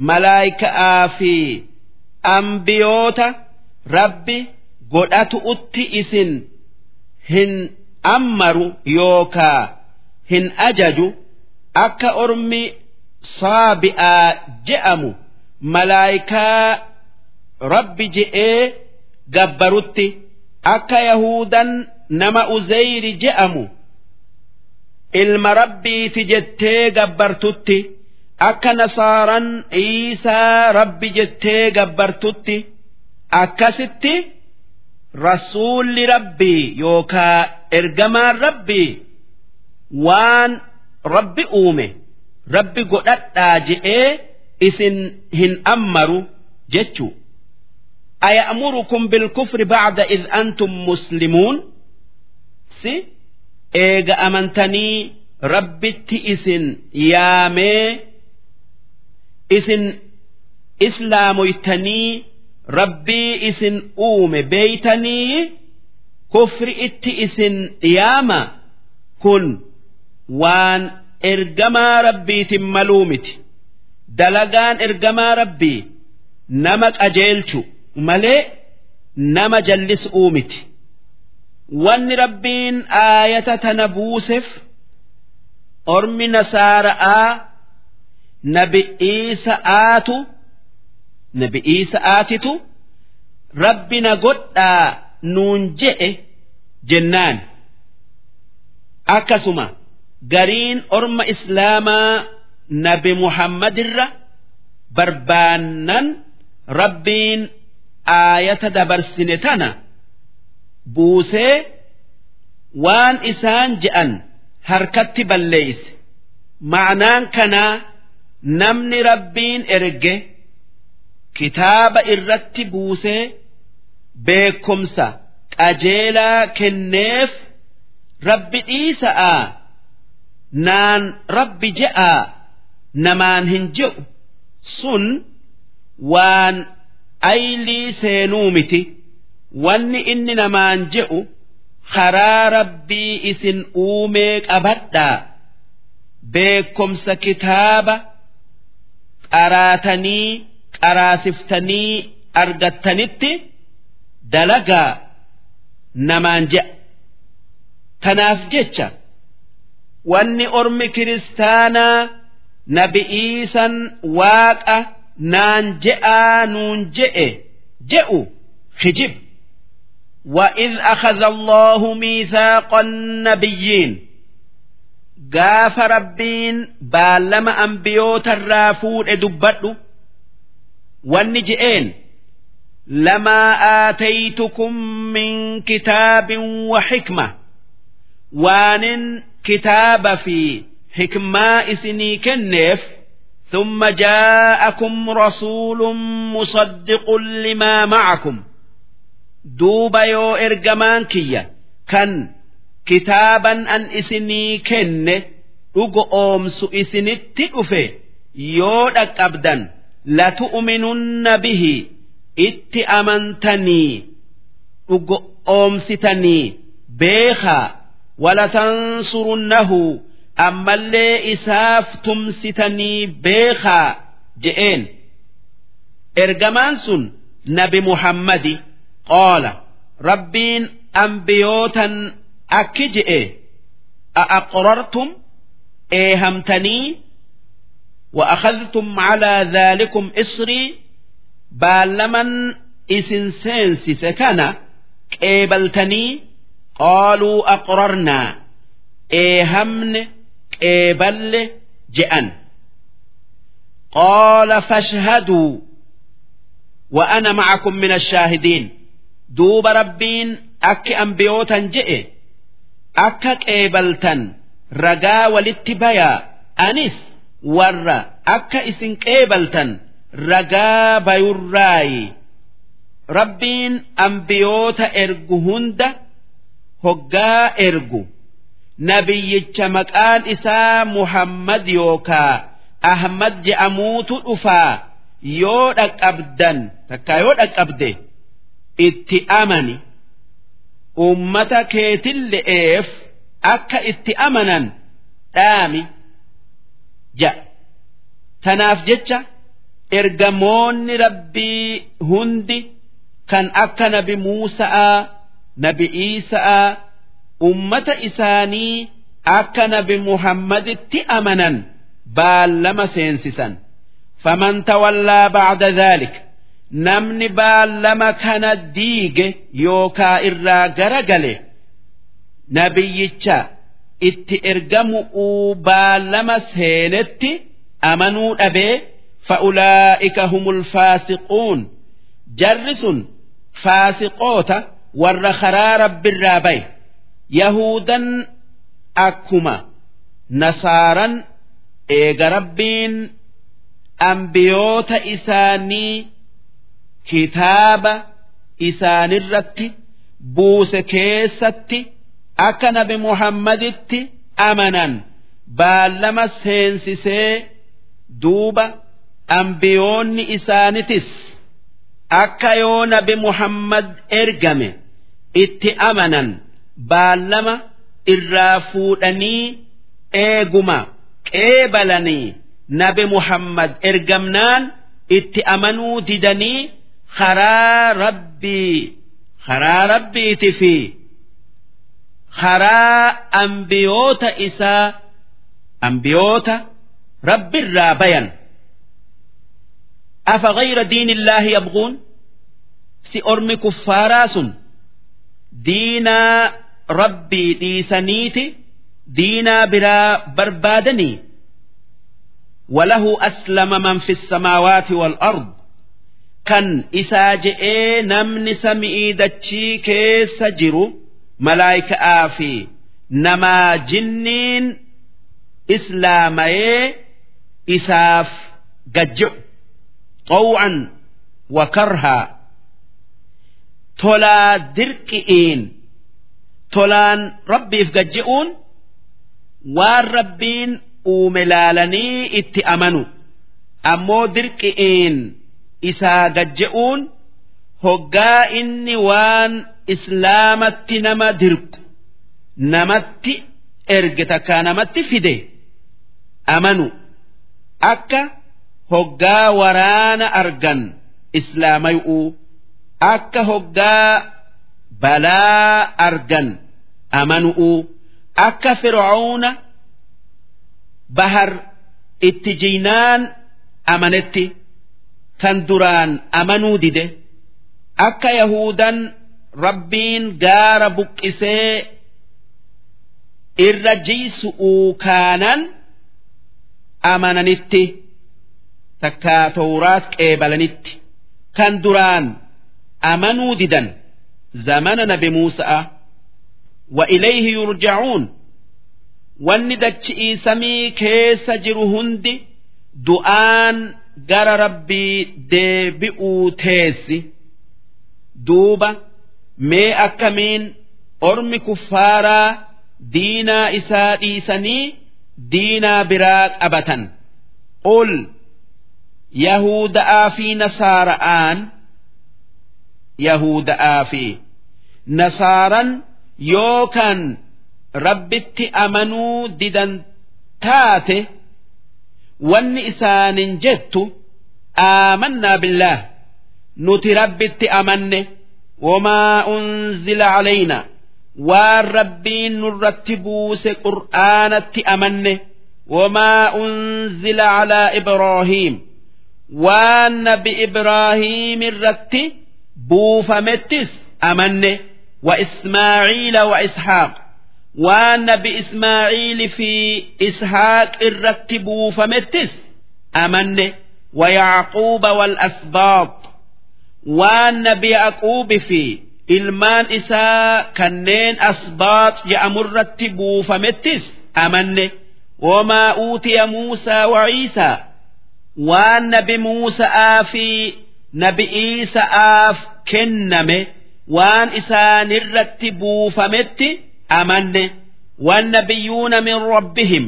ملائكة آفي أنبيوتا ربي قدأت أتي إسن هن أمروا يوكا هن أججوا أكا أرمي saabi'aa je'amu. Malaayikaa rabbi je'ee gabbarutti. Akka yahuudan nama uzeyri je'amu. Ilma rabbiiti jettee gabbartutti. Akka nasaaran iisaa rabbi jettee gabbartutti. Akkasitti rasuulli rabbii yookaa ergamaan rabbii waan rabbi uume. Rabbi godhadhaa je'ee isin hin ammaru jechuu. Aya'murukum bilkufri ba'da id antum muslimuun? Si eega amantanii rabbitti isin yaamee isin islaamoytanii rabbii isin uume beeytanii kufri itti isin yaama kun waan ergamaa rabbiitin maluu miti. Dalagaan ergamaa rabbii nama qajeelchu malee nama jallis'uu miti. Wanni rabbiin aayata tana buuseef ormi nasaara'aa nabi iisa'aatu nabi iisa'aatitu rabbi na godhaa nuun je'e jennaan. Akkasuma gariin orma islaamaa nabi muhammadirra barbaannan rabbiin aayata dabarsine tana buusee waan isaan je'an harkatti balleeyse. Ma'anaan kanaa namni rabbiin erge kitaaba irratti buusee beekumsa qajeelaa kenneef rabbi dhiisa'aa naan rabbi je'aa namaan hin je'u. Sun waan aylii seenuu miti. Wanni inni namaan je'u karaa rabbii isin uumee qabadhaa. Beekumsa kitaaba qaraatanii qaraasiftanii argattanitti dalagaa. Namaan je'a. Tanaaf jecha wanni ormi kiristaanaa nabi'iisan waaqa naan je'aa nuun je'e je'u hijib وإذ أخذ الله ميثاق النبيين قاف ربين بالما أنبيوت الرافود دبتو والنجئين لما آتيتكم من كتاب وحكمة وان كتاب في حكمة إسني كنف ثم جاءكم رسول مصدق لما معكم duuba yoo ergamaan kiyya kan kitaaban an isinii kenne dhugo oomsu isinitti dhufe yoo dhaqqabdan latu'minunna bihi itti amantanii dhugo oomsitanii beekaa walatansurunnahu ammallee isaaf tumsitanii beekaa je'een ergamaan sun nabi muhammadi qaala rabbiin ambiyootan akki je'e a'aqrartum eehamtanii وأخذتم على ذلكم إصري بالمن إسن سينسس كان قيبلتني قالوا أقررنا إيهمن قيبل جأن قال فاشهدوا وأنا معكم من الشاهدين دوب ربين أك أنبيوتا جئ أك قيبلتا رقا والاتبايا أنس warra akka isin qeebaltan ragaa bayurraayi rabbiin ambiyoota ergu hunda hoggaa ergu nabiyyicha maqaan isaa muhammad yookaa ahmad je'amuutu dhufaa yoo dhaqqabdan takkaa yoo dhaqqabde itti amani. Ummata keetille'eef akka itti amanan dhaami ja'a tanaaf jecha ergamoonni rabbii hundi kan akka nabi Muusa'aa nabi Iisa'aa ummata isaanii akka nabi Muhammaditti amanan baallama seensisan. Faman tawallaa ba'da dhaalik namni baallama kana diige yookaa irraa garagale nabiyyicha itti ergamu'uu baallama seenetti amanuu dhabee fa'ulaa'ika humul faasiquun. Jarri sun faasiqoota warra karaa rabbirraa baye yahudan akkuma. Nasaaran eega rabbiin ambiyoota isaanii kitaaba isaanirratti buuse keessatti akka nabi muhammaditti amanan. Baallama seensisee duuba ambiyoonni isaanitis. Akka yoo nabi muhammad ergame itti amanan baallama irraa fuudhanii eeguma qeebalanii nabi muhammad ergamnaan itti amanuu didanii karaa rabbii karaa rabbiiti fi karaa ambiyoota isaa ambiyoota rabbirraa bayan. Afa gayra diinillaahi yabguun si ormi kuffaaraa sun diinaa rabbii dhiisaniiti diinaa biraa barbaadanii وله أسلم من في السماوات والأرض كان إساجئ نمن سمئي دتشي كيس جرو ملايكة آفي نما جنين إسلامي إساف قجع طوعا وكرها tolaa dirqi'iin tolaan rabbiif gajje'uun waan rabbiin uume laalanii itti amanu ammoo dirqi'iin isaa gajje'uun hoggaa inni waan islaamatti nama dirqu namatti erge takkaa namatti fide amanu akka hoggaa waraana argan islaamayu'uu. Akka hoggaa balaa argan amanu'uu akka fir'auna bahar itti jiinaan amanetti kan duraan amanuu dide akka yahudan rabbiin gaara buqqisee irra jiisu'uu kaanan amananitti takkaa tawraat qeebalanitti kan duraan amanuu didan zamana nabi muusa'a wa ilayhi yurja'uun wanni dachi'ii samii keessa jiru hundi du'aan gara rabbii deebi'uu teessi duuba mee akkamiin ormi kuffaaraa diinaa isaa dhiisanii diinaa biraa qabatan qul yahuda'aa fi nasaara'aan yahuda'aa fi nasaaran yookaan rabbitti amanuu didan taate wanni isaanin jettu aamannaa billaah nuti rabbitti amanne wamaa unzila calayna waan rabbiin nurratti buuse qur'aanatti amanne wamaa unzila calaa ibraahiim waan nabi ibraahiim irratti buufamettis amanne wa ismaaciila wa ishaaq. Waan nabi ismaaciili fi ishaaq irratti buufamettis amanne wa yacquuba wal asbaaq waan nabi yaaquubi fi ilmaan isaa kanneen asbaaq je'amurratti buufamettis amanne. Wamaa uutiya muusaa wa ciisaa waan nabi muusa'aa fi nabi'ii isa'aaf kenname waan isaanirratti buufametti amanne. Waan nabiyyuuna min rabbihim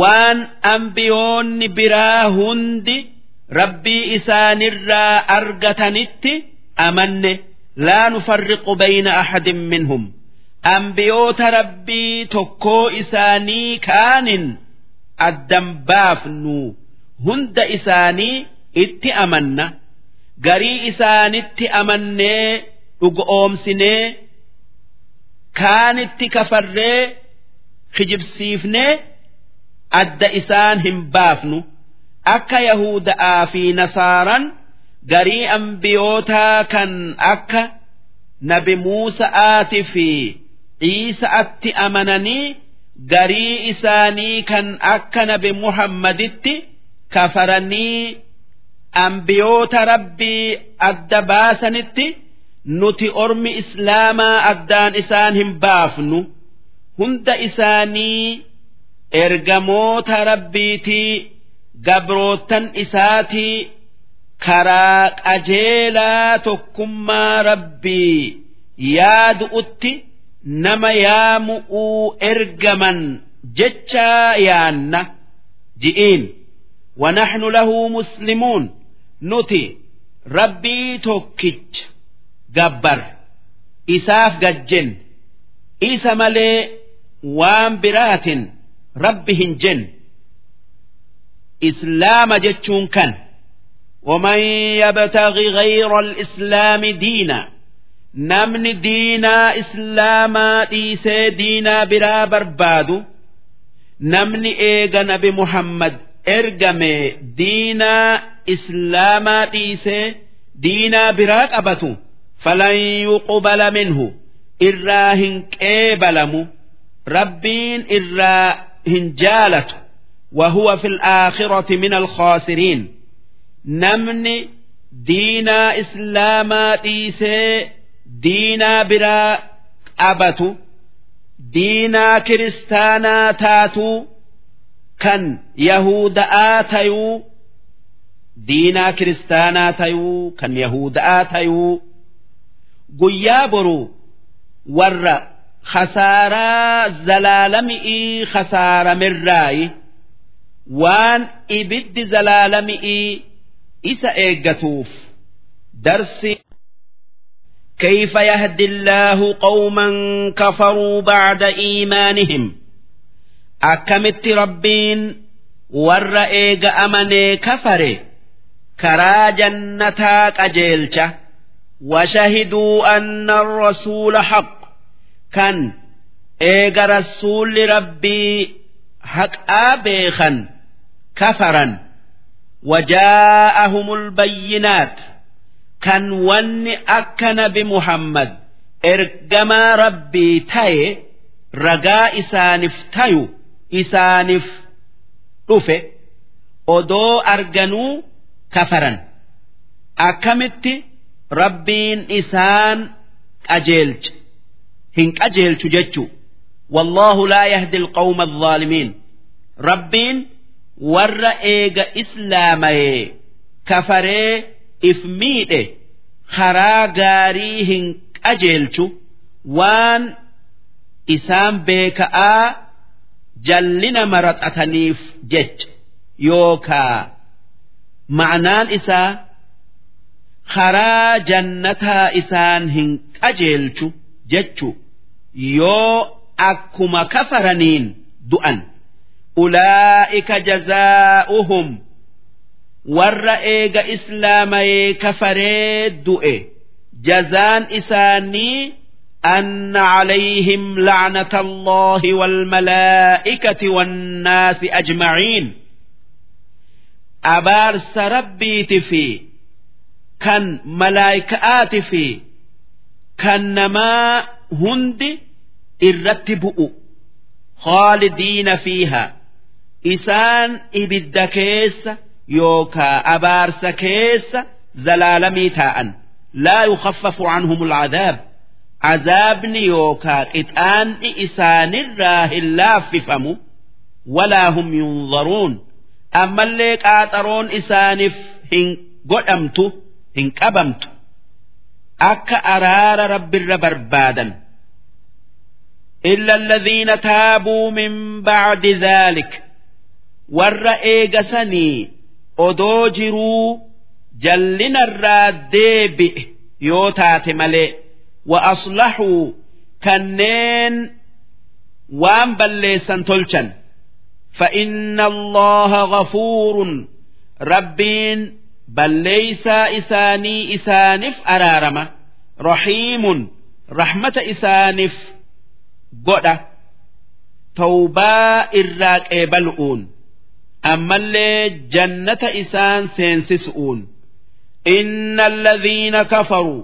waan ambiyoonni biraa hundi rabbii isaanirraa argatanitti amanne. Laa nufarriqu bayna ahadin minhum. Ambiyoota rabbii tokkoo isaanii kaanin addan baafnu hunda isaanii itti amanna. garii isaanitti amannee dhuga oomsinee kaanitti kafarree kijibsiifnee adda isaan hin baafnu. Akka yahuda'aa fi nasaaran garii ambiyootaa kan akka nabi muusa'aatii fi ciisa'atti amananii garii isaanii kan akka nabi muhammaditti kafaranii ambiyoota rabbii adda baasanitti nuti ormi islaamaa addaan isaan hin baafnu hunda isaanii ergamoota rabbiitii gabrootan isaatii karaa qajeelaa tokkummaa rabbii yaadu'utti nama yaamu'uu ergaman jechaa yaanna ji'iin ونحن له مسلمون نتي ربي توكيج جبر إساف ججن إيسا ملي وان برات ربهن جن إسلام جتشون كان ومن يبتغي غير الإسلام دينا نمن دينا إسلاما إيسى دينا برا بربادو نمن إيغا نبي محمد ergame diinaa islaamaa dhiisee diinaa biraa qabatu falan yuqbala minhu irraa hin qeebalamu rabbiin irraa hin jaalatu وهو في الآخرة من الخاسرين نمني دينا إسلاما ديسي دينا برا أبتو دينا كريستانا تاتو kan Yahuda'aa tayuu diinaa kiristaanaa tayuu kan Yahuda'aa tayuu guyyaa boruu warra khasaaraa zalaalami'ii khasaaramirraayi waan ibiddi zalaalami'ii isa eeggatuuf darsi كيف يهدي الله قوما كفروا بعد إيمانهم akkamitti rabbiin warra eega amanee kafare karaa jannataa qajeelcha وشهدوا أن الرسول حق كان إيجا رسول ربي حق آبيخا كفرا وجاءهم البينات كان ون أكن بمحمد إرجما ربي تاي رجاء إسانف تايو isaaniif dhufe odoo arganuu kafaran. Akkamitti? Rabbiin isaan qajeelche hin qajeelchu jechuu. Wallaahu laa yahdi alqawma alzaalimiin rabbiin warra eega islaamayee kafaree if miidhe karaa gaarii hin qajeelchu. Waan isaan beeka'aa jallina nama raxataniif jecha. Yookaa ma'anaan isaa karaa jannataa isaan hin qajeelchu jechu yoo akkuma kafaraniin du'an. Ulaa'ika jazaa'uhum warra eega islaamayee kafaree du'e. Jazaan isaanii أن عليهم لعنة الله والملائكة والناس أجمعين أبارس ربي في كان ملائكات في كان نما هند الرتب خالدين فيها إسان إبد كيس يوكا أبارس كيس زلالمي تاء لا يخفف عنهم العذاب azaabni yookaa qixaanni isaanirraa hin laaffifamu walaa hum yunzaruun. Ammallee qaaxaroon isaaniif hin godhamtu hin qabamtu. Akka araara rabbirra barbaadan. Illa alladhiina taabuu min bacdi dhaalik warra eegasanii odoo jiruu jallinarraa deebi'e yoo taate malee. وأصلحوا كنين وان بليسا تلشن فإن الله غفور ربين بليس إساني إسانف أرارمة رحيم رحمة إسانف قدة توباء الراك إبلؤون أما اللي جنة إسان سينسسؤون إن الذين كفروا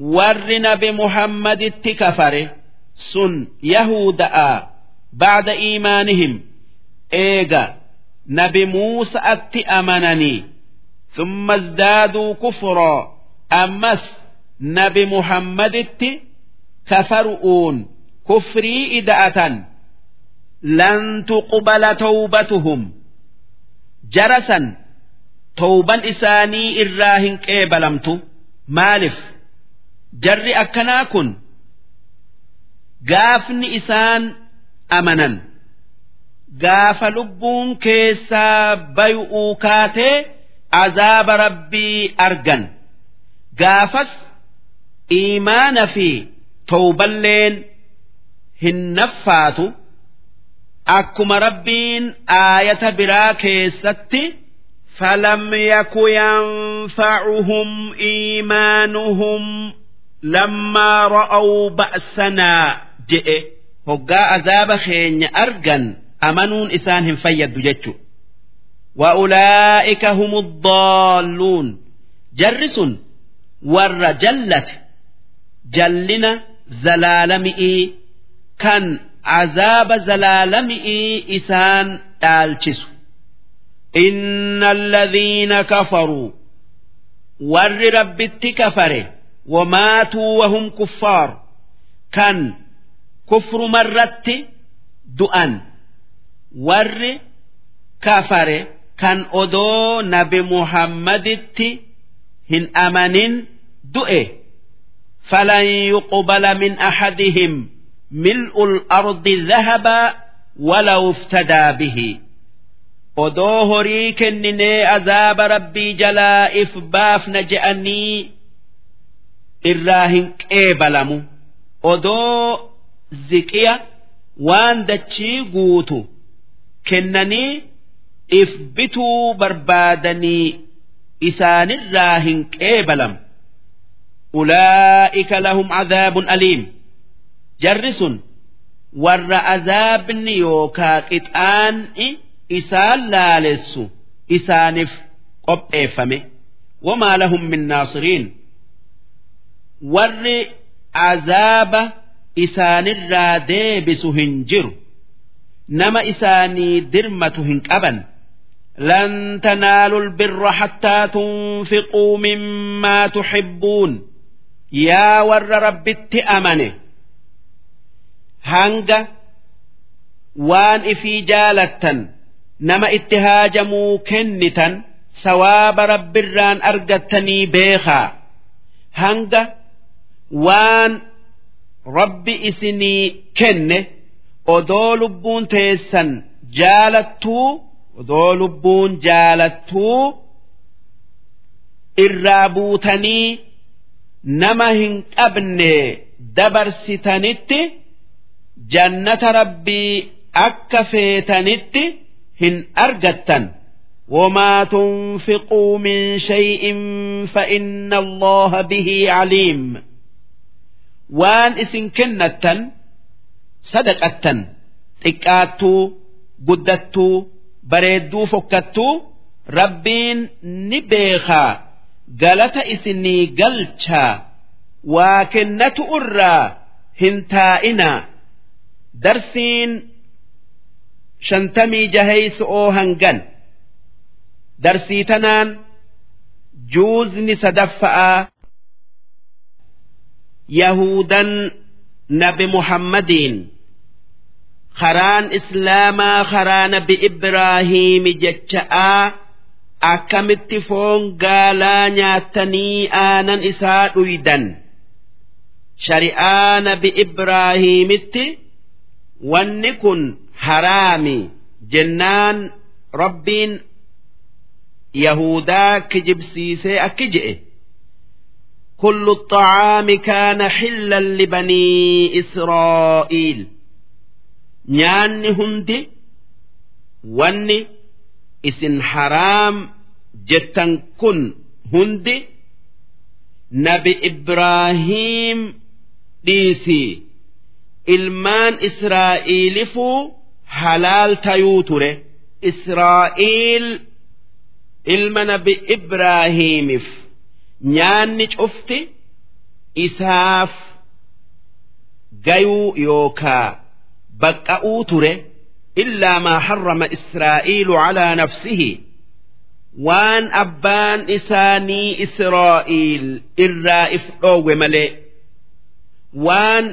warri nabi muhammaditti kafare sun yahuda'a ba'da iimaanihim eega nabi muusa'atti amananii. Thumma izdaaduu kufraa ammas nabi muhammaditti kafaru'uun kufrii ida'atan. Lan tuqbala tawbatuhum. Jarasan towban isaanii irraa hin qeebalamtu. Maaliif jarri akkanaa kun gaafni isaan amanan gaafa lubbuun keessaa bay'uu kaatee azaaba rabbii argan gaafas iimaana fi towballeen hin naffaatu akkuma rabbiin aayata biraa keessatti فلم يك ينفعهم إيمانهم لما رأوا بأسنا جئ هقا عذاب خين أرجن أمنون إسانهم فيد جتشو وأولئك هم الضالون جرس ور جلت جلنا زلالمئي كان عذاب زلالمئي إسان آلتسو إن الذين كفروا ور ربت كفر وماتوا وهم كفار كان كفر مرت دؤن ور كفر كان أدو نبي محمد هن أمن دؤه فلن يقبل من أحدهم ملء الأرض ذهبا ولو افتدى به odoo horii kenninee azaaba rabbii jalaa if baafna je'anii irraa hin qeebalamu. Odoo ziqiya waan dachii guutu kennanii if bituu barbaadanii isaanirraa hin qeebalamu. Ulaa'ika lahum cadaabun aliim. Jarri sun warra azaabni yookaa qixaan'i isaan laalessu isaaniif qopheeffame. Wamaa lahum min naasiriin warri azaaba isaanirraa deebisu hin jiru nama isaanii dirmatu hin qaban لن تنالوا البر حتى تنفقوا مما تحبون يا ور رب أمنه هنجا وان إفي جالة nama itti haajamuu kennitan sawaaba rabbirraan argattanii beekaa hanga waan rabbi isinii kenne odoo lubbuun teessan jaalattuu odoo lubbuun jaalattuu irraa buutanii nama hin qabne dabarsitanitti jannata rabbii akka feetanitti hin argattan وما تنفقوا من شيء فإن الله به عليم waan isin kennattan sadaqattan xiqqaattuu guddattuu bareedduu fokkattuu rabbiin ni beekaa galata isinii galchaa waa kennatu irraa hin taa'inaa. Darsiin shantamii jaheyso'oo hangan. Darsii tanaan juuzni sadaffa'aa yahudan nabi muhammadiin karaan islaamaa karaa nabi ibraahiimi jecha'aa akkamitti foon gaalaa nyaattanii aanan isaa dhuydan shari'aa nabi ibraahiimitti wanni kun haraami. Jennaan rabbiin yahudaa kijibsiisee akki je'e كل الطعام كان حلا لبني إسرائيل نياني هندي واني اسن حرام جتن كن هندي نبي إبراهيم ديسي ilmaan israa'iilifuu halaal tayuu ture israa'iil ilma nabi ibraahiimiif nyaanni cufti isaaf gayuu yookaa baqqa'uu ture illaa maa harrama israa'iilu calaa nafsihi. Waan abbaan isaanii israa'iil irraa if dhoowwe malee waan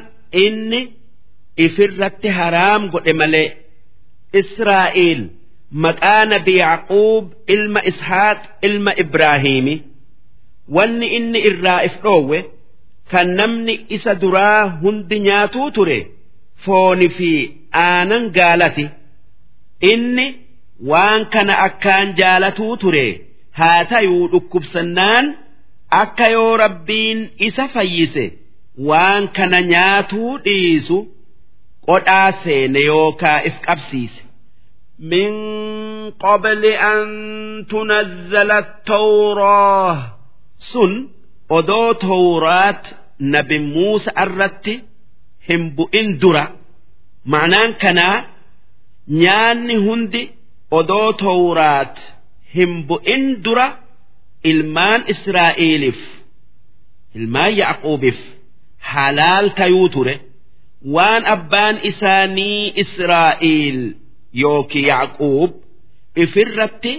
inni ifirratti haraam godhe malee israa'iil maqaa nabi Yaaquub ilma Ishaaq ilma Ibraahiimi wanni inni irraa if dhoowwe kan namni isa duraa hundi nyaatuu ture fooni fi aanan gaalati inni waan kana akkaan jaalatuu ture haa tayuu dhukkubsannaan akka yoo rabbiin isa fayyise waan kana nyaatuu dhiisu qodhaa seene yookaa if qabsiise. من قبل أن تنزل التوراة sun odoo tawraat nabi Muusa irratti hin bu'in dura. Ma'anaan kanaa nyaanni hundi odoo tawraat hin bu'in dura ilmaan Israa'eliif ilmaan Yaaquubiif halaal tayuu ture. Waan abbaan isaanii Israa'eel yookiin Yaaquub ifirratti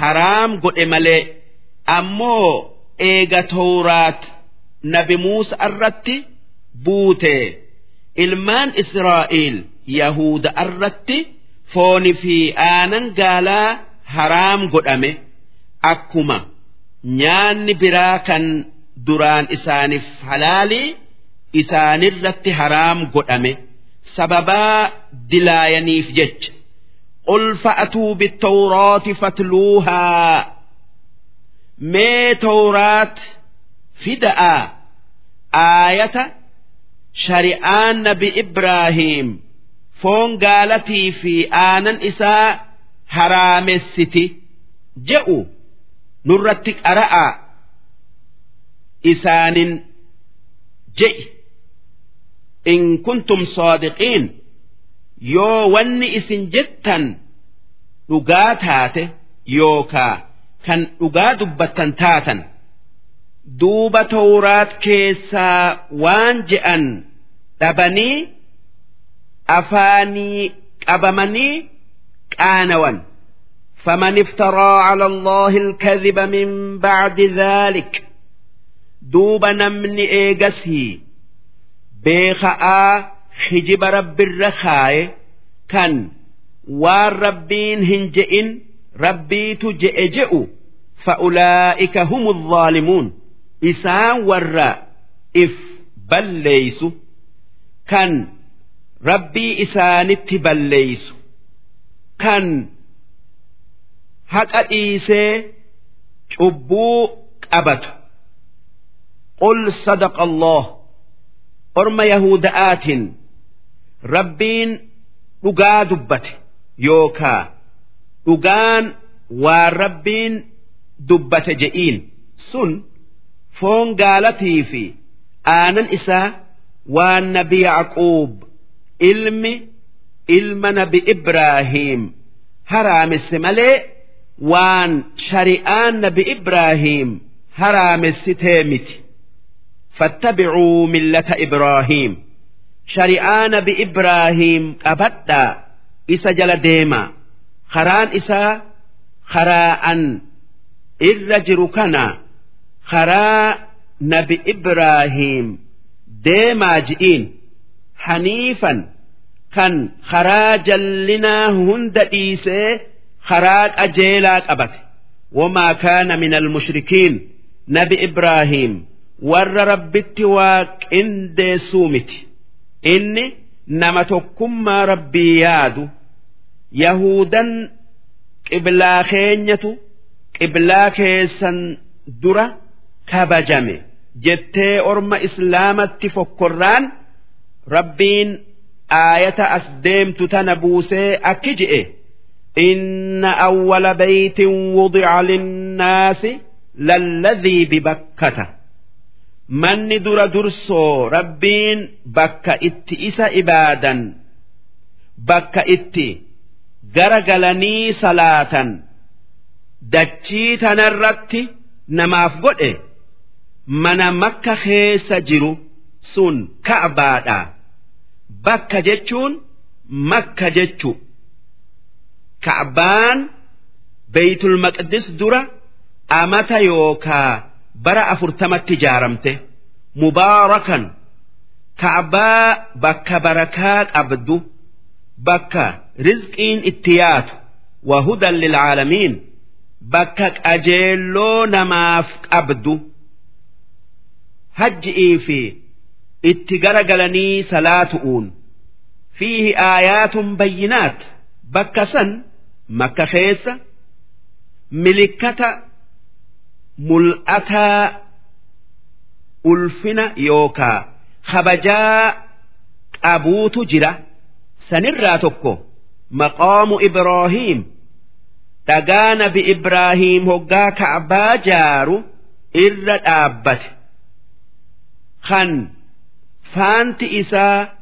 haraam godhe malee ammoo eega tawraat nabi Muusa irratti buute. Ilmaan Israa'eel Yahuda irratti fooni fi aanan gaalaa haraam godhame. Akkuma nyaanni biraa kan duraan isaaniif halaalii isaanirratti haraam godhame. Sababaa dilaayaniif jecha. Qul fa'atuu bittawraati fatluuhaa mee tawraat fida'a aayata shari'aan nabi Ibraahiim foon gaalatii fi aanan isaa haraamessiti je'u nurratti qara'a isaanin je'i in kuntum saadiqiin yoo wanni isin jettan dhugaa taate yookaa kan dhugaa dubbattan taatan duuba tawraat keessaa waan je'an dhabanii afaanii qabamanii qaanawan فمن افترى على الله الكذب من بعد ذلك دوب نمن إيجسي بيخاء خجب رب الرخاء كان والربين هنجئن rabbiitu je'e je'u fa'ulaa'ika humu zaalimuun isaan warra if balleeysu kan rabbii isaanitti balleeysu kan haqa dhiisee cubbuu qabatu. Qul sadaqa allah orma yahuda'aatiin rabbiin dhugaa dubbate yookaa dhugaan waan rabbiin dubbate je'iin sun foon gaalatii fi aanan isaa waan nabi Yaaquub ilmi ilma nabi Ibraahiim haraamesse malee waan shari'aan nabi Ibraahiim haraamessitee miti. فاتبعوا ملة إبراهيم شريعة نبي إبراهيم قبدا إسا karaan isaa karaa an irra jiru kana karaa nabi Ibraahiim deemaa ji'iin haniifan kan karaa jallinaa hunda dhiisee karaa qajeelaa qabate wamaa kaana min almushrikiin nabi Ibraahiim warra rabbitti waa qindeessuu miti inni nama tokkummaa rabbii yaadu. Yahudan qiblaa keenyatu qiblaa keessan dura kabajame jettee orma islaamatti fokkorraan rabbiin aayata as deemtu tana buusee akki je'e. Awwala baytin wudica linnaasi lalladhii bibakkata. Manni dura dursoo rabbiin bakka itti isa ibaadan bakka itti gara galanii salaatan. Dachii tanarratti namaaf godhe mana makka keessa jiru sun ka'baadha bakka jechuun makka jechu ka'baan beeytul maqdis dura amata yookaa bara afurtamatti ijaaramte. Mubaarakan. Ka'baa bakka barakaa qabdu bakka rizqiin itti yaatu wahudan lilcaalamiin bakka qajeelloo namaaf qabdu hajji'ii fi itti garagalanii salaatu'uun fiihi aayaatun bayyinaat bakka san makka keessa milikkata mul'ataa ulfina yookaa kabajaa qabuutu jira. جرة سنرى تكو مقام إبراهيم تغان بإبراهيم هقا كعبا جارو إر الآبت خن فانت إسا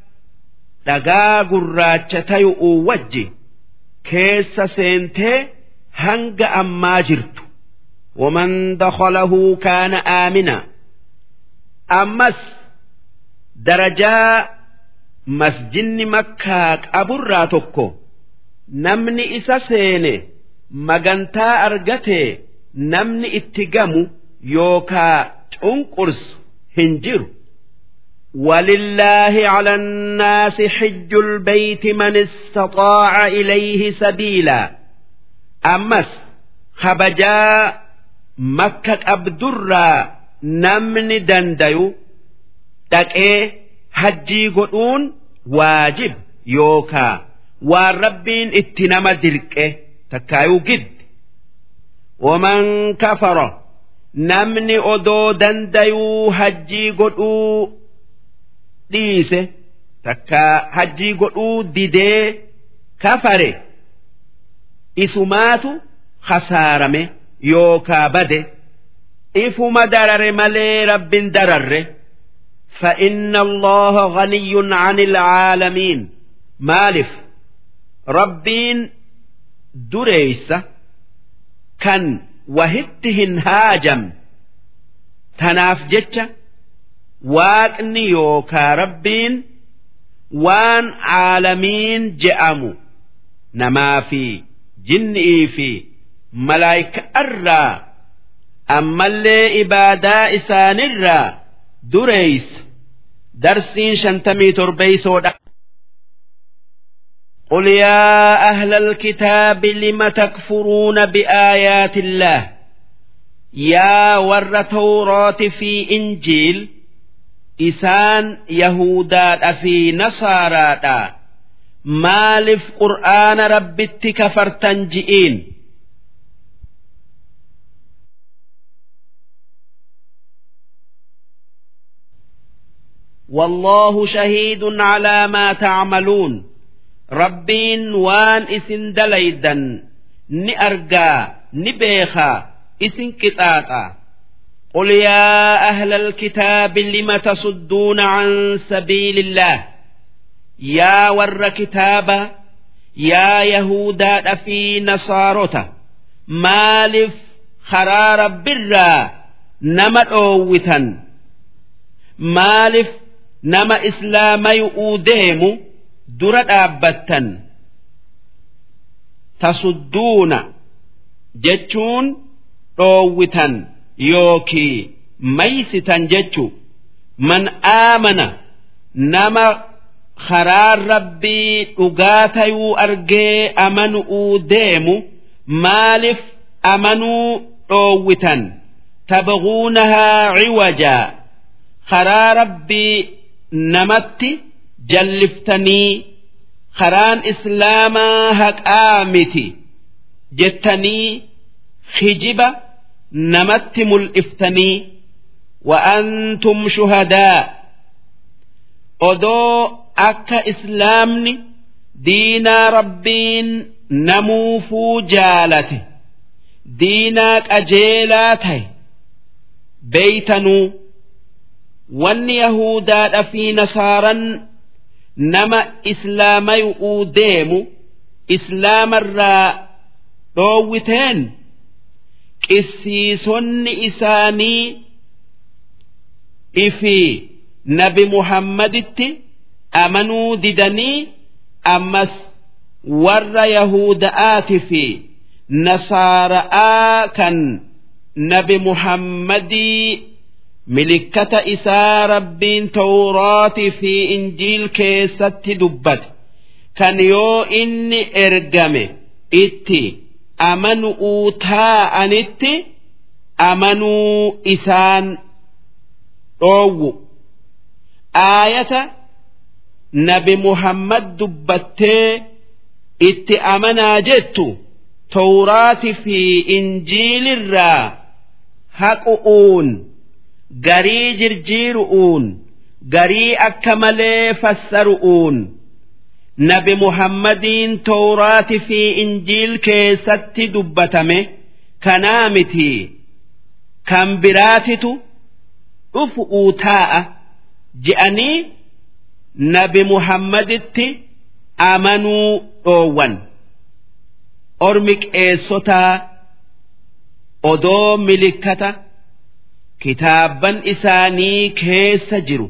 dhagaa gurraacha tayu'u wajji keessa seentee hanga ammaa jirtu waman dakhalahu kaana aamina ammas darajaa masjinni makkaa qaburraa tokko namni isa seene magantaa argatee namni itti gamu yookaa cunqursu hin jiru ولله على الناس حج البيت من استطاع إليه سبيلا أمس خبجا مكة أبدرا نمن دنديو تكئ hajjii godhuun waajib yookaa waan rabbiin itti nama dirqe takkaayuu giddi waman kafaro namni odoo dandayuu hajjii godhuu dhiise takka hajjii godhuu didee kafare isumaatu hasaarame yookaa bade ifuma darare malee rabbiin dararre. فإن الله غني عن العالمين مالف ربين دريس كان وهتهن هاجم تناف جتشا waaqni yookaa rabbiin waan caalamiin je'amu namaa fi jinnii fi malaayikaarraa ammallee ibaadaa isaanirraa dureeysa darsiin shantamii torbeeysoodha قل يا أهل الكتاب لم تكفرون بآيات الله يا ور توراة في إنجيل isaan yahudaadha fi nasaaraadha maaliif qur'aana rabbitti kafartan ji'iin والله شهيد على ما تعملون ربين وان اسن دليدا نأرجا نبيخا اسن كتاتا قل يا أهل الكتاب لم تصدون عن سبيل الله يا ور كتابا يا يهودا في نصارته مالف خرار برا نما أووتا مالف nama islaamayu deemu dura dhaabbattan. Tasudduuna jechuun dhoowwitan yookii maysitan jechu man aamana nama karaa rabbii dhugaa tayuu argee amanu'uu deemu maaliif amanuu dhoowwitan? Tabguunahaa ciwajaa karaa rabbii namatti jalliftanii karaan islaamaa haqaa miti jettanii hijiba namatti mul'iftanii wa'antum shuhadaa odoo akka islaamni diinaa rabbiin namuufuu jaalate diinaa qajeelaa ta'e beeytanuu wanni yahudaadha fi nasaaran nama islaamayuu deemu islaamarraa dhoowwiteen qisiisonni isaanii ifi nabi muhammaditti amanuu didanii ammas warra yahuda'aati fi nasaara'aa kan nabi muhammadii milikkata isaa rabbiin tawraatii fi injiil keessatti dubbate. Kan yoo inni ergame itti amanu'uu taa'anitti amanuu isaan dhoowwu. Aayata nabi muhammad dubbattee itti amanaa jettu tawraati fi injiilirraa haqu'uun garii jirjiiru'uun garii akka malee fassaru'uun nabi muhammadiin tawraati fi injiil keessatti dubbatame kanaa miti kan biraatitu dhufu'uu taa'a je'anii nabi muhammaditti amanuu dhoowwan. Ormi qeessotaa odoo milikkata kitaabban isaanii keessa jiru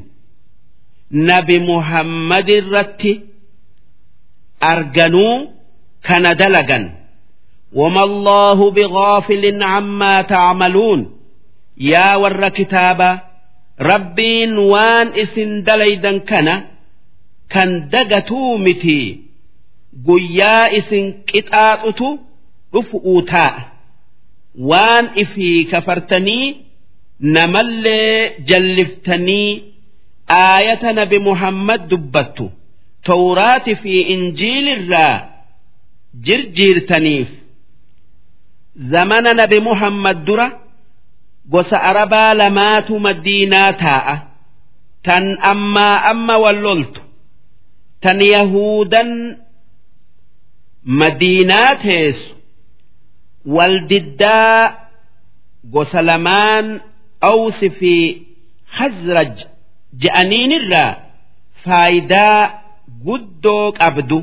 nabi muhammad irratti arganuu kana dalagan وما الله بغافل عما تعملون يا ور كتابا ربين وان اسن دليدا كان كان دقتو متي قيا اسن قطاطتو رفؤوتا وان افي كفرتني namallee jalliftanii aayata nabi muhammad dubbattu. Tawraati fi injiilirraa jirjiirtaniif. Zamana nabi muhammad dura gosa arabaa lamaatu madiinaa taa'a. Tan ammaa amma walloltu tan yahuudan madiinaa teessu. Waldiddaa gosa lamaan awsi fi hazraj je'aniinirraa faayidaa guddoo qabdu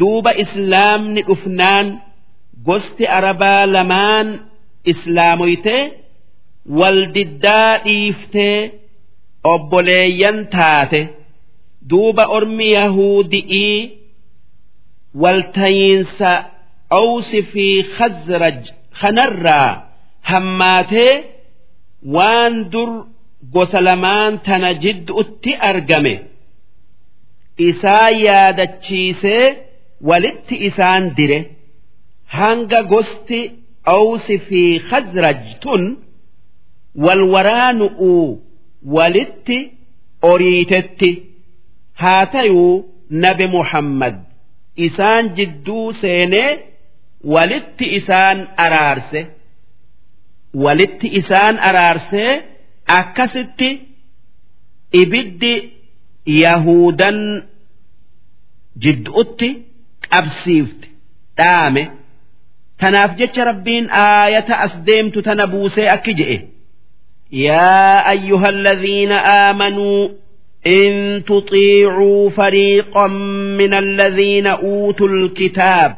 duuba islaamni dhufnaan gosti arabaa lamaan islaamoytee waldiddaa dhiiftee obboleeyyan taate duuba ormi yahuudi'ii waltayiinsa awsi fi khazraj kanarraa hammaatee waan dur gosa lamaan tana jidduutti argame isaan yaadachiisee walitti isaan dire. hanga gosti awsi fi khazraj tun wal waraanu'uu walitti oriitetti haa tayuu nabi muhammad isaan jidduu seenee walitti isaan araarse walitti isaan araarsee akkasitti ibiddi yahuudan jidduutti qabsiifte dhaame. tanaaf jecha rabbiin aayata as deemtu tana buusee akki je'e yaa ayyuha alladhiina aamanuu in tuxiicuu fariiqan min alladhiina uutuu lkitaab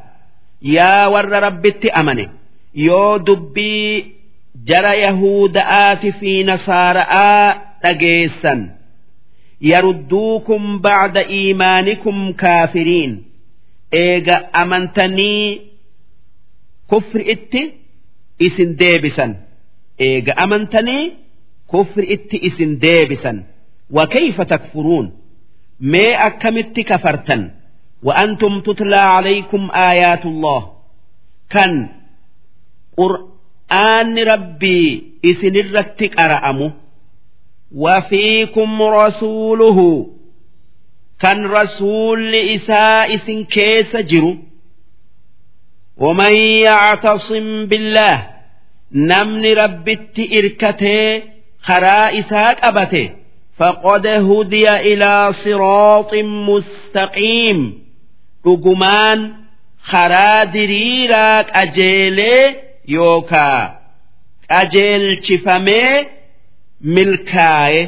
yaa warra rabbitti amane yoo dubbii jara yahuda'aati fi nasaara'aa dhageessan yarudduukum bacda iimaanikum kaafiriin eega amantanii kufri itti isin deebisan eega amantanii kufri itti isin deebisan wakayfa takfuruun mee akkamitti kafartan وأنتم تتلى عليكم آيات الله كان قرآن ربي إسن الرتك أرأمه وفيكم رسوله كان رسول إساء إسن كيس جرو ومن يعتصم بالله نمن ربت إركته خرائساك أبته فقد هدي إلى صراط مستقيم رجمان خرادريراك أجيلي يوكا أجيل yookaa qajeelchifamee milkaaye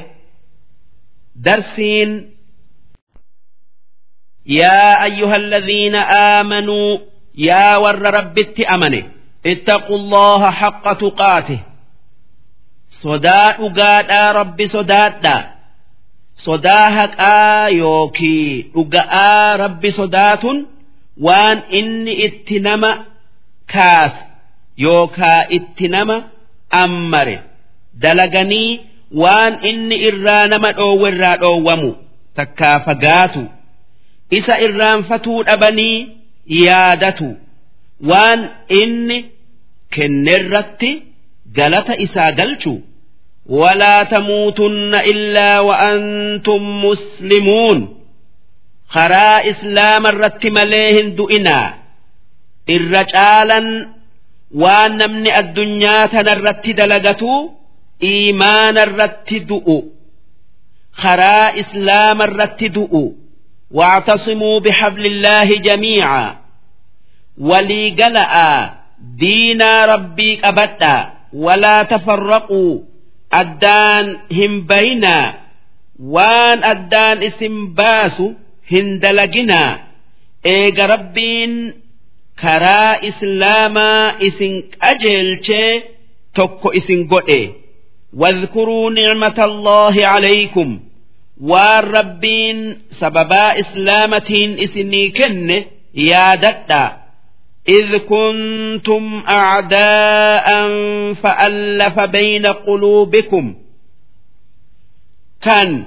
darsiin yaa ayyuhalladhiina aamanuu yaa warra rabbitti amane ittaqu allaha haqqa tuqaate sodaa dhugaadhaa rabbi sodaadhaa. Sodaa haqaa yookii dhuga'aa rabbi sodaatun. Waan inni itti nama kaasa yookaa itti nama ammare dalaganii waan inni irraa nama dhoowwe irraa dhoowwamu takkaa fagaatu isa irraanfatuu dhabanii yaadatu waan inni kennerratti galata isaa galchu ولا تموتن إلا وأنتم مسلمون karaa islaama irratti malee hin du'inaa irra caalan waan namni addunyaa tana irratti dalagatu iimaana irratti du'u karaa islaama irratti du'u واعتصموا بحبل الله جميعا ولي قلأ دينا ربي أبدا ولا تفرقوا أدان هم بينا وان أدان اسم باسو هندلقنا إيق ربين كرا إسلاما إسن أجلشي تكو إسن قئي واذكروا نعمة الله عليكم waan rabbiin sababaa islaamatiin isinii kenne yaadadha إذ كنتم أعداء فألف بين قلوبكم كان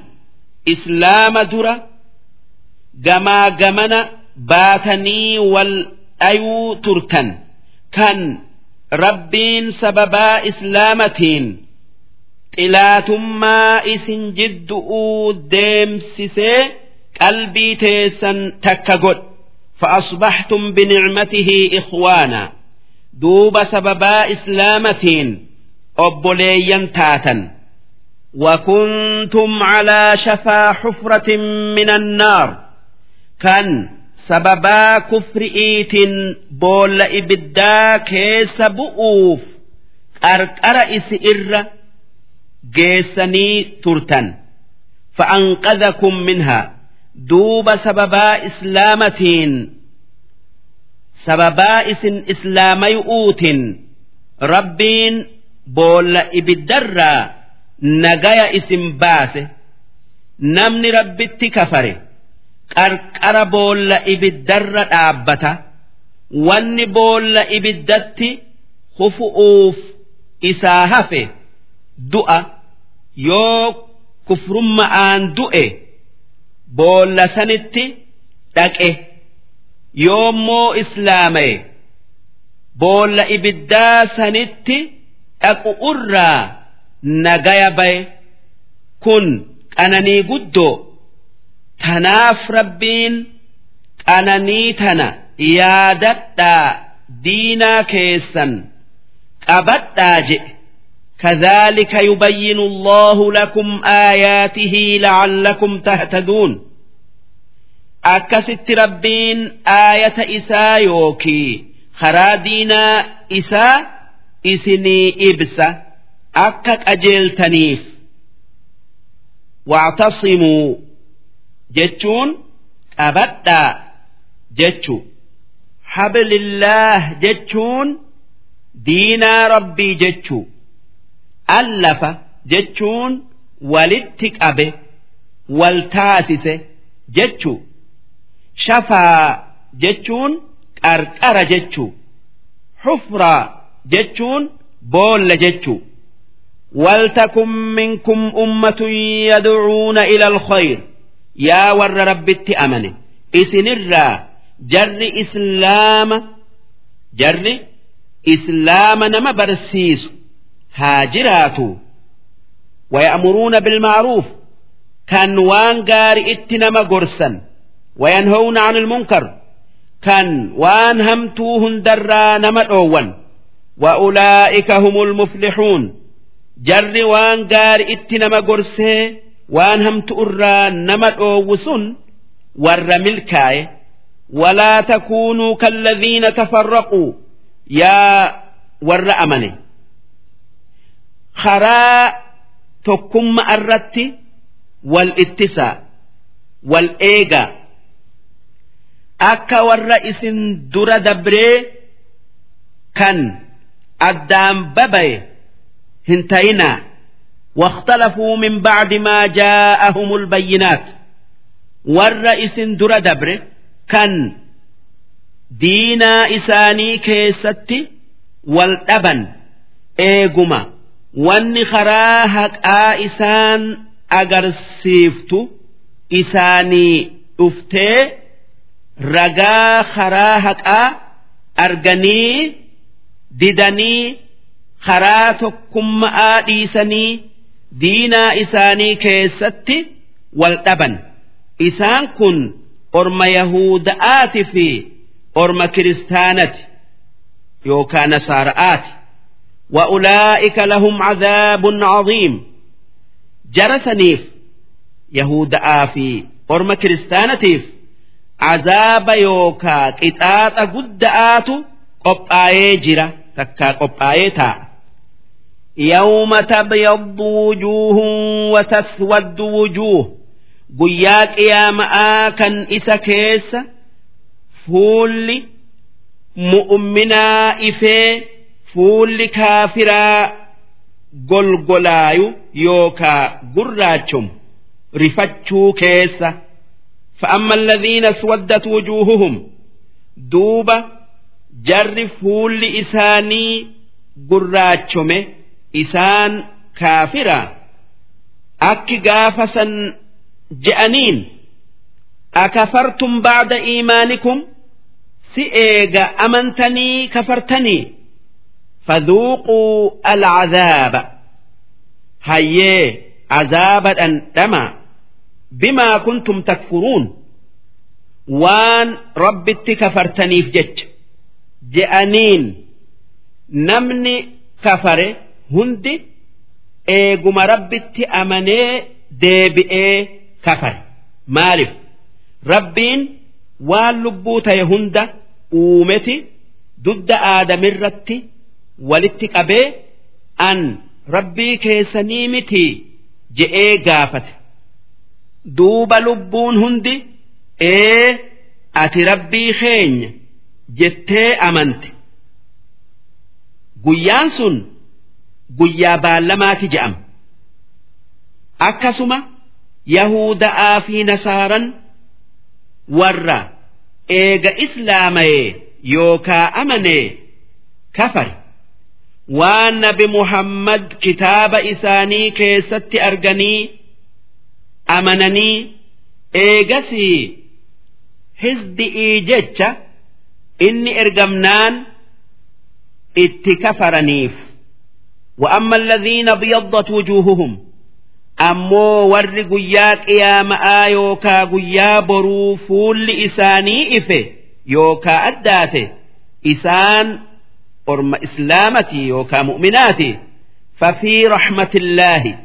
إسلام درة جما جمنا باتني والأيو ترتن كان ربين سببا إسلامتين xilaatummaa isin jiddu'uu deemsisee qalbii teessan takka godhe fa'asbaxtum binicmatihi ikhwaana duuba sababaa islaamatiin obboleeyyan taatan وكنتم على شفا حفرة من النار كان sababaa kufri'iitiin boolla ibiddaa keessa bu'uuf qarqara isi irra geessanii turtan. Fa'anqadakum minhaa duuba sababaa islaamatiin sababaa isin islaamayu'uutin rabbiin boolla ibiddarraa nagaya isin baase. Namni rabbitti kafare. Qarqara boolla ibiddarra dhaabbata wanni boolla ibiddatti hufu'uuf isaa hafe du'a yoo kufrumma'aan du'e boolla sanitti dhaqe yoommoo islaama'e boolla ibiddaa sanitti dhaqu irraa nagaya baye kun qananii guddoo tanaaf rabbiin qananii tana yaadadhaa diinaa keessan qabadhaa jedhe كذلك يبين الله لكم آياته لعلكم تهتدون أكست ربين آية إسا يوكي خرادينا إسا إسني إبسة أكك أجيل تنيف واعتصموا jechuun qabadhaa jechu. Hablillaah jechuun diinaa rabbii jechu. Allafa jechuun walitti qabe wal taasise jechu. Shafaa jechuun qarqara jechu. Xufraa jechuun boolla jechu. Waltakun minkum ummatun yadcuuna ila alkhayr يا ور ربت أمن إسن الرا جر إسلام جر إسلام نما برسيس هاجراتو ويأمرون بالمعروف كان وان قارئ اتنما قرسا وينهون عن المنكر كان وان همتوهن درا نما وأولئك هم المفلحون جر وان قارئ اتنما قرسه waan hamtu irraa nama dhoowwu sun warra milkaaye walaa takuunuu kalladhiina tafarraquu yaa warra amane. Karaa tokkummaa irratti wal ittisaa wal eegaa. Akka warra isin dura dabree kan addaan babaye hin tayinaa واختلفوا من بعد ما جاءهم البينات ور اسن در دبر كان دينا إساني كيستي والأبن إيقما wanni karaa haqaa isaan agarsiiftu isaanii dhuftee ragaa karaa haqaa arganii didanii karaa tokkummaa dhiisanii diinaa isaanii keessatti wal dhaban. Isaan kun orma yahuda'aati fi orma kiristaanati yookaan nasaara'aati. Wa'ulaa'ika lahum cadaabun caziim jara saniif yahuda'aa fi orma kiristaanatiif cazaaba yookaa qixaaxa gudda'aatu qophaa'ee jira takkaa qophaa'ee taa'a يوم تبيض وجوه وتسود وجوه قياك يا مآكن إسا كيس فول مؤمنا إفيه fuulli kaafiraa golgolaayu yookaa gurraachomu rifachuu keessa فأما الذين اسودت وجوههم دوبا جر فول إساني isaan kaafira akki gaafa san je'aniin akafartum baada iimaanikum? Si eega amantanii kafartanii fadhuuquu alcazaaba hayyee azaaba dhandhamaa bimaa kuntum takfuruun. Waan rabbitti kafartaniif jecha. Je'aniin namni kafare hundi eeguma rabbitti amanee deebi'ee kafare. Maaliif? Rabbiin waan lubbuu ta'e hunda uumeti dudda aadamirratti walitti qabee an rabbii keessanii mitii je'ee gaafate. Duuba lubbuun hundi ee ati rabbii keenya jettee amante guyyaan sun. Guyyaa baallamaati je'ama akkasuma yahuda'aa fi nasaaran warra eega islaamayee yookaa amanee kafare. Waan nabi muhammad kitaaba isaanii keessatti arganii amananii eegasii hizdi'ii jecha inni ergamnaan itti kafaraniif وأما الذين ابيضت وجوههم أمو ور قيا قيامة يوكا قيا برو فول إساني إفه يوكا أداته إسان أرم إسلامتي يوكا مؤمناتي ففي رحمة الله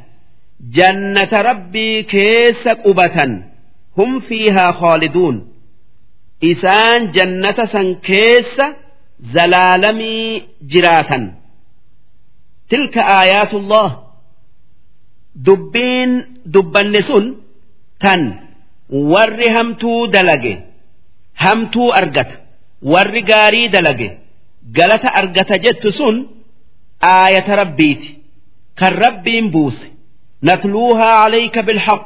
جنة ربي كيس قبة هم فيها خالدون إسان جنة سن كيس زلالمي tilka aayaatullah dubbiin dubbanne sun tan. Warri hamtuu dalage. Hamtuu argata warri gaarii dalage. Galata argata jettu sun aayata rabbiiti. Kan rabbiin buuse. Natluuhaa calayka bilhaq.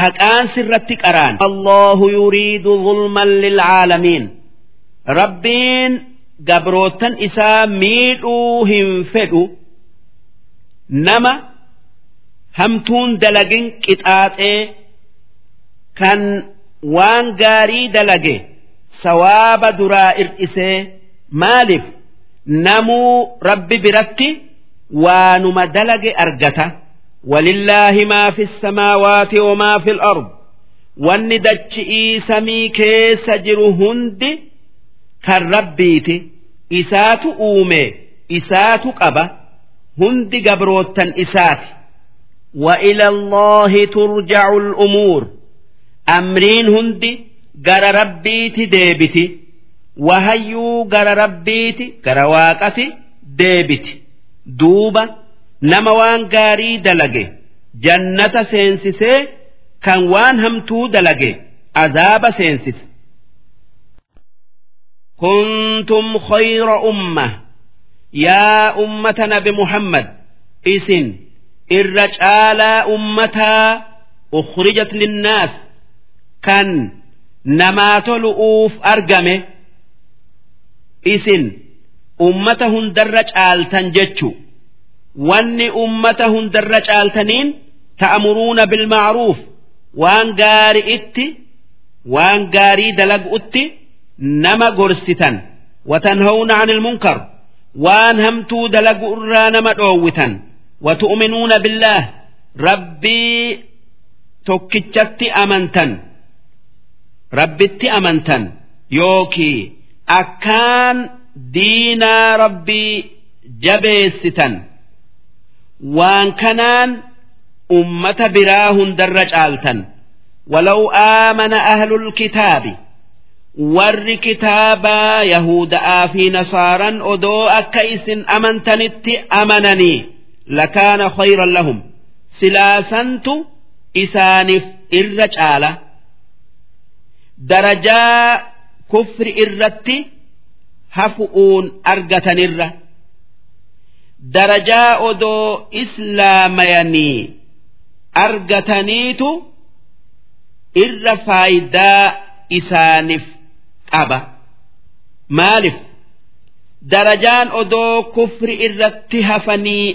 Haqaan sirratti qaraan. Allahu yuriidu zulman lilcaalamiin rabbiin gabrootan isaa miidhuu hin fedhu nama hamtuun dalagin qixaaxee kan waan gaarii dalage sawaaba duraa ir'isee maaliif namuu rabbi biratti waanuma dalage argata ولله ما في السماوات وما في الأرض wanni dachi'ii samii keessa jiru hundi kan rabbiiti isaatu uume isaatu qaba hundi gabroottan isaati وإلى الله ترجع الأمور أمرين هندي جر ربيتي ديبتي وهيو جر ربيتي جر واقتي ديبتي دوبا نموان قاري دلقي جنة سينسسي كان وان همتو دلقي عذاب سينسس كنتم خير أمة يا أمة نبي محمد إسن الرجال أمتا أخرجت للناس كان نما تلؤوف أرقمه إسن أمتهن درج آلتن جتشو واني أمتهن درج آلتنين تأمرون بالمعروف وان قاري إتي وان قاري دلق أتي nama gorsitan watanhawna anil munkar waan hamtuu dalagu irraa nama dhoowwitan watu'minuuna billaah rabbii tokkichatti amantan rabbitti amantan yookii akkaan diinaa rabbii jabeessitan waan kanaan ummata biraa hundarra caaltan walau aamana ahlul kitaabi warri kitaabaa Yahuda'aa fi Nasaaran odoo akka isin amantanitti amananii lakaana khayran lahum. Silaasantu isaaniif irra caala. Darajaa kufri irratti hafu'uun argatanirra. Darajaa odoo islaamayanii argataniitu irra faayidaa isaaniif qaba maaliif darajaan odoo kufri irratti hafanii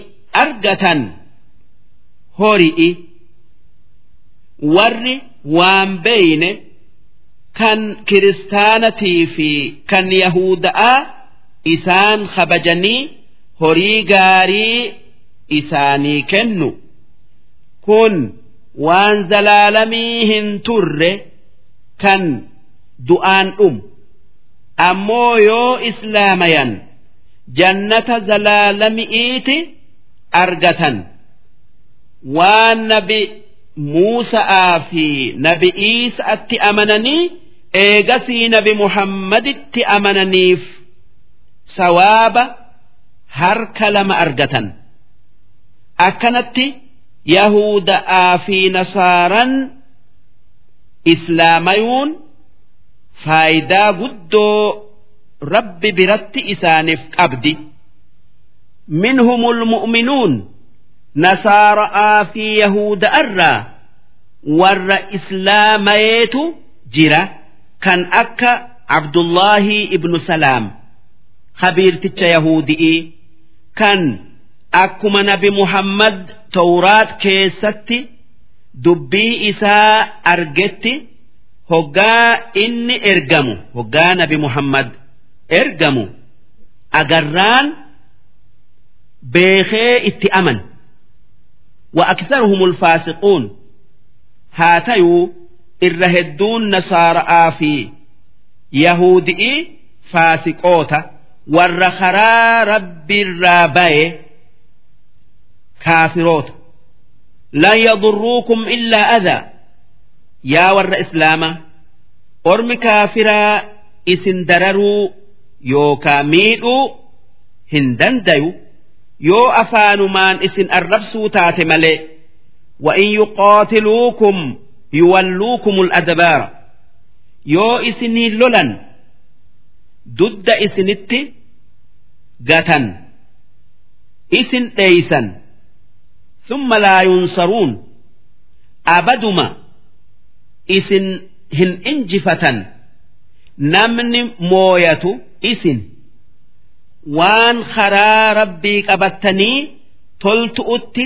argatan hori'i warri waan beeyne kan kiristaanatii fi kan yahuda'aa isaan kabajanii horii gaarii isaanii kennu. Kun waan zalaalamii hin turre kan du'aan dhumu ammoo yoo islaamayan jannata zalaalami'iiti argatan waan nabi Muusa'aa fi nabi Iisa'atti amananii eegasii nabi Muhammaditti amananiif sawaaba harka lama argatan. Akkanatti Yahuda'aa fi Nasaaran islaamayuun faayidaa guddoo rabbi biratti isaaniif qabdi. Minhumul mu'minuun nasaara'aa fi yahuda'arraa warra islaamayeetu jira. Kan akka abdullaahi ibnu salaam habiirticha yahudi'ii kan akkuma nabi muhammad tawraat keessatti dubbii isaa argetti hoggaa inni ergamu hoggaa nabi muhammad ergamu agarraan beekee itti aman. Wa aktharuhum alfaasiquun haa tayuu irra hedduun nasaara'aa fi yahudi'ii faasiqoota warra karaa rabbiirraa baye kaafiroota. Lan yadurruukum illaa adaa yaa warra islaamaa ormi kaafiraa isin dararuu yookaa miidhuu hin dandayu yoo afaanumaan isin arrabsuu taate malee وإن يقاتلوكم يولوكم الأدبار yoo isinii lolan dudda isinitti gatan isin dheeysan ثم لا ينصرون abaduma isin hin injifatan namni mooyatu isin waan karaa rabbii qabattanii toltu'utti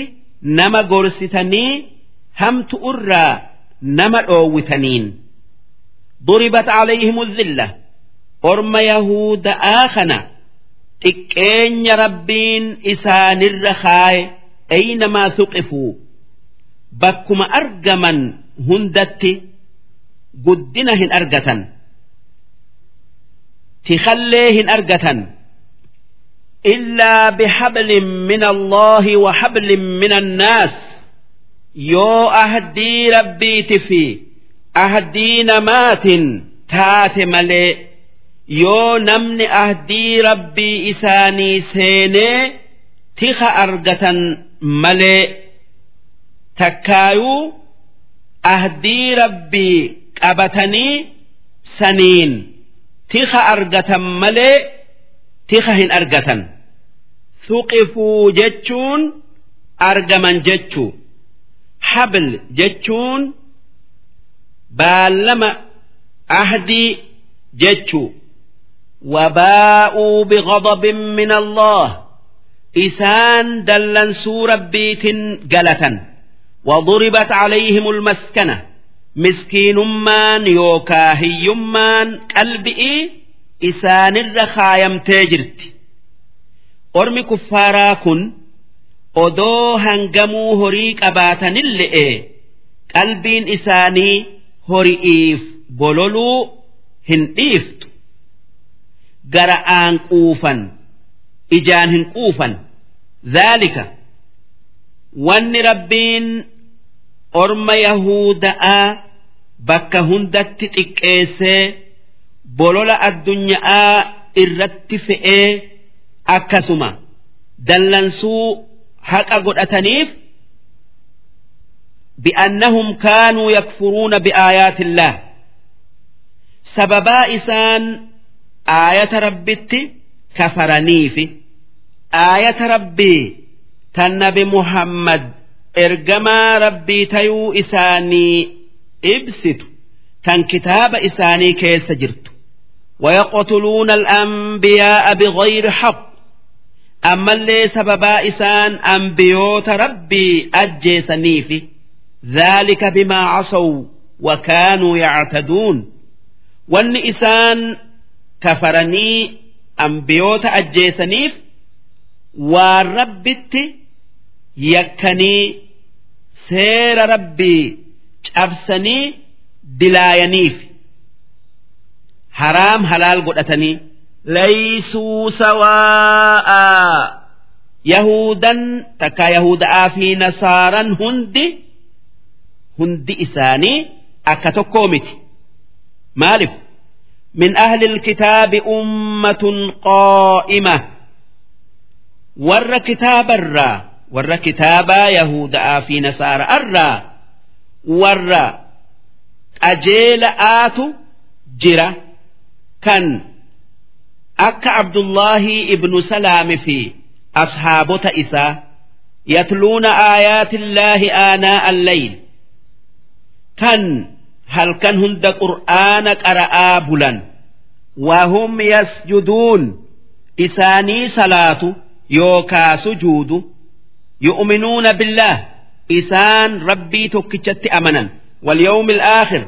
nama gorsitanii hamtu irraa nama dhoowwitaniin ضربت عليهم الذلة أرم يهود آخنا xiqqeenya rabbiin isaanirra kaaye aynamaa suqifuu bakkuma argaman hundatti guddina hin argatan tikallee hin argatan illaa bihablin min allaahi wa hablin min annaas yoo ahdii rabbiiti fi ahdii namaatin taate malee yoo namni ahdii rabbii isaanii seenee tika argatan malee takkaayuu ahdii rabbii qabatanii saniin tika argatan malee tika hin argatan suqifuu jechuun argaman jechuu habl jechuun baallama ahdii jechuu وباءوا بغضب من الله إسان دلن سور بيت قلة وضربت عليهم المسكنة مسكين مان يوكا هيمان قلبئي isaanirra kaayamtee jirti ormi kuffaaraa kun odoo hangamuu horii qabaatanille'e qalbiin isaanii hori'iif bololuu hin dhiiftu gara aan quufan ijaan hin quufan dhaalika wanni rabbiin orma yahuda'a bakka hundatti xiqqeessee bolola addunyaa irratti fe'ee akkasuma dallansuu haqa godhataniif bi'annahum kaanuu yakfuruuna bi'aayaatillaah sababaa isaan aayata rabbitti kafaraniifi aayata rabbii tan nabi muhammad محمد إرجما ربي تيو إساني إبسط تن كتاب إساني كيس جرت ويقتلون الأنبياء بغير حق أما اللي سببا إسان أنبيوت ربي أجيسني في ذلك بما عصوا وكانوا يعتدون وان إسان كفرني أنبيوت أجيسنيف والربت يكني seera rabbii cabsanii dilaayaniif haraam halaal godhatanii laysuu sawaa'a yahudan takka yahuda'aa fi nasaaran hundi hundi isaanii akka tokkoo miti. Maaliif? Min ahli alkitaabi ummatun qaa'ima. Warra kitaabarraa warra kitaabaa yahuda'a fi nasaara irraa warra qajeela'aatu jira kan akka abdullahi ibnu salaami fi ashaabota isaa yatluuna aayaatillaahi aanaa allayl kan halkan hunda qur'aana qara'aa bulan wahum yasjuduun isaanii salaatu yookaa sujuudu yu'minuuna billaah isaan rabbii tokkichatti amanan walyawmi alaakhir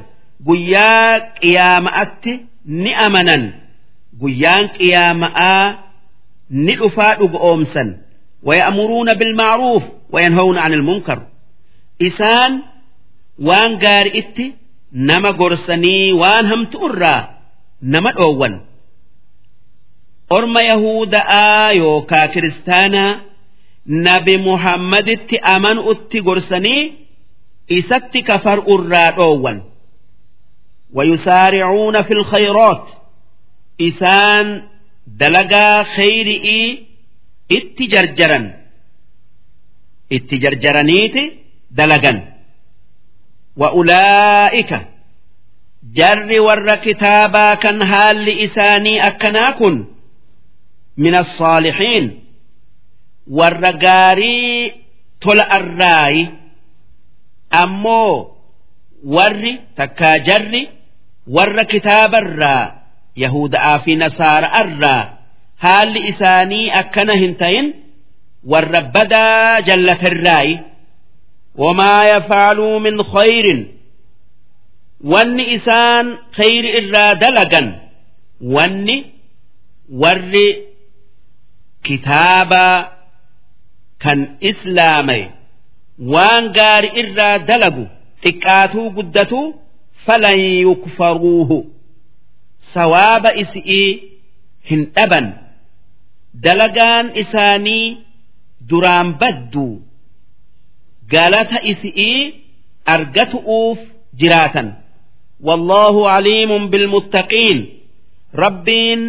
guyyaa qiyaama'atti ni amanan guyyaan qiyaama'aa ni dhufaa dhugoomsan ويأمرون بالمعروف وينهون عن المنكر إسان وان قار إتي نما قرسني وان هم تؤرى نما الأول أرم يهود آيوكا كريستانا nabi muhammaditti amanutti gorsanii isatti kafar irraa dhoowwan ويسارعون في الخيرات إسان دلقا خيرئي اتجرجرا اتجرجرنيت دلقا وأولئك جر ور كتابا كان هال لإساني أكناكن من الصالحين warra gaarii tola arraayi ammoo warri takkaa jarri warra kitaabarraa yahuda'aa fi nasaara'arraa haalli isaanii akkana hin ta'in warra badaa jallatarraayi. Wamaa yafaaluu min khayrin wanni isaan khayri irraa dalagan wanni warri kitaabaa kan islaamay waan gaari irraa dalagu xiqqaatuu guddatuu falan yukfaruuhu sawaaba isi'ii hin dhaban dalagaan isaanii duraan badduu galata isi'ii argatu'uuf jiraatan والله عليم بالمتقين ربين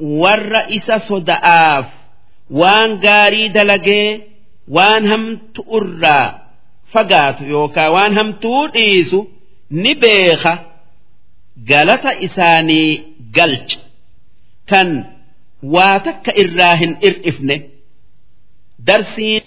ور إسا صدآف waan gaarii dalagee waan hamtu irraa fagaatu yookaan waan hamtuu dhiisu ni beeka galata isaanii galcha kan waa takka irraa hin ir'ifne darsiin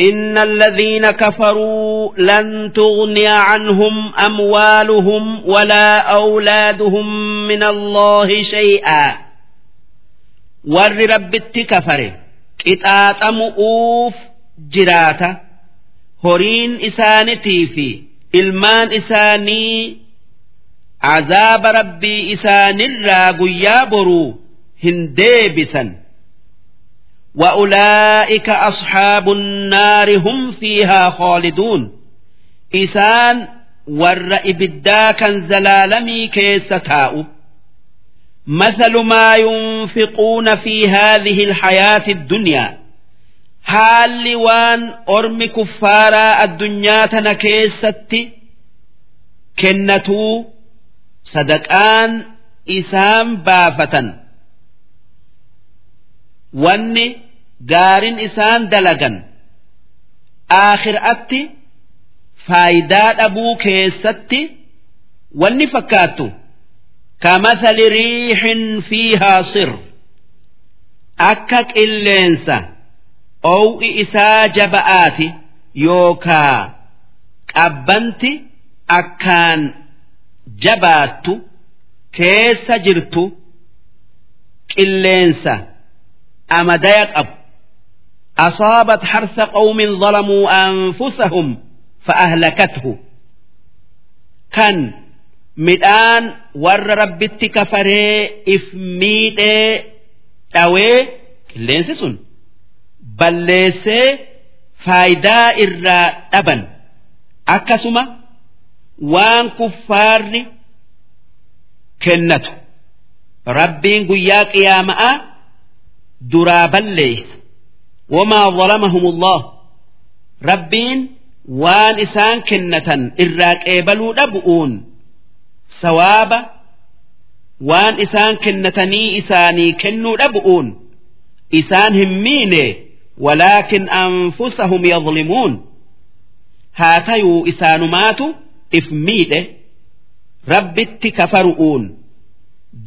إن الذين كفروا لن تغني عنهم أموالهم ولا أولادهم من الله شيئا warri rabbitti kafare qixaaxamu'uuf jiraata horiin isaanitii fi ilmaan isaanii عذاب ربي إسان الراقيا برو هنديبسا وأولئك أصحاب النار هم فيها خالدون إسان ور إبدا كان زلالمي كيس تاؤ مثل ما ينفقون في هذه الحياة الدنيا حال وان أرم كفارا الدنيا تنكيست كنتو صدقان إسام بافة wanni gaarin isaan dalagan aakhiraatti faayidaa dhabuu keessatti wanni fakkaattu kamathali riixin fiihaa sir akka qilleensa ow'i isaa jaba'aati yookaa qabbanti akkaan jabaattu keessa jirtu qilleensa amadaya qabu أصابت حرث قوم ظلموا أنفسهم فأهلكته كان midhaan warra rabbitti kafaree if miidhee dhawee qilleensi sun balleessee faayidaa irraa dhaban. Akkasuma waan kuffaarri kennatu. Rabbiin guyyaa qiyaama'aa duraa balleeysa wamaa zalamahumullah. Rabbiin waan isaan kennatan irraa qeebaluu dhabu'uun sawaaba waan isaan kennatanii isaanii kennuu dhabu'uun isaan hin miine walaakin anfusahum yadlimuun haa tayuu isaanumaatu if miidhe rabbitti kafaru'uun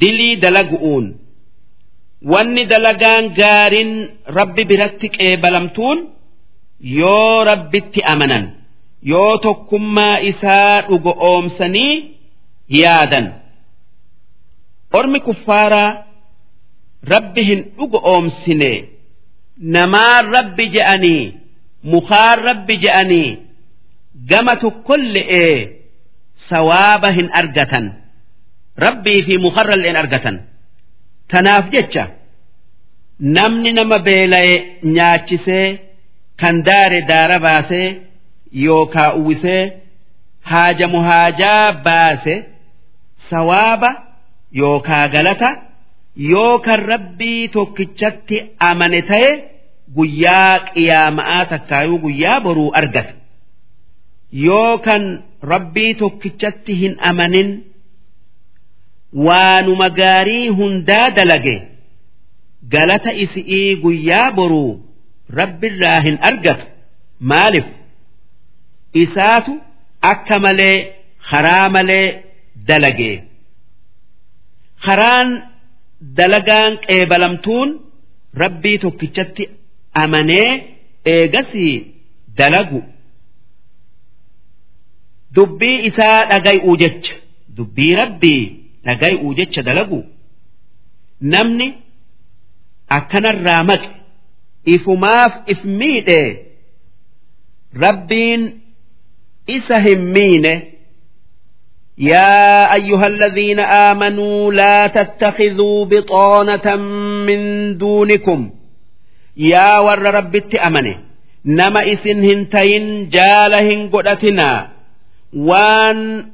dilii dalagu'uun wanni dalagaan gaariin rabbi biratti qeebalamtuun yoo rabbitti amanan yoo tokkummaa isaa dhugo oomsanii yaadan ormi kuffaaraa rabbi hin dhugo oomsine namaan rabbi je'anii mukaan rabbi je'anii gama tokkolle'ee sawaaba hin argatan rabbii fi mukarrallee hin argatan. Tanaaf jecha namni nama beela'e nyaachisee kan daare daara baasee yookaa uwwisee haaja muhaajaa baase sawaaba yookaa galata yoo kan rabbii tokkichatti amane ta'e guyyaa qiyaama'aa takkaayuu guyyaa boruu argata. Yoo kan rabbii tokkichatti hin amanin waanuma gaarii hundaa dalage galata isi'ii guyyaa boruu rabbirraa hin argatu. Maalif isaatu akka malee karaa malee dalagee karaan dalagaan qeebalamtuun rabbii tokkichatti amanee eegasii dalagu. Dubbii isaa dhagay'uu jecha. Dubbii rabbii dhagay'uu jecha dalagu. Namni akkanarraa maqe ifumaaf if miidhe rabbiin isa hin miine يا أيها الذين آمنوا لا تتخذوا بطانة من دونكم يا ور رب أمنه نما إسن هنتين جالهن قدتنا وان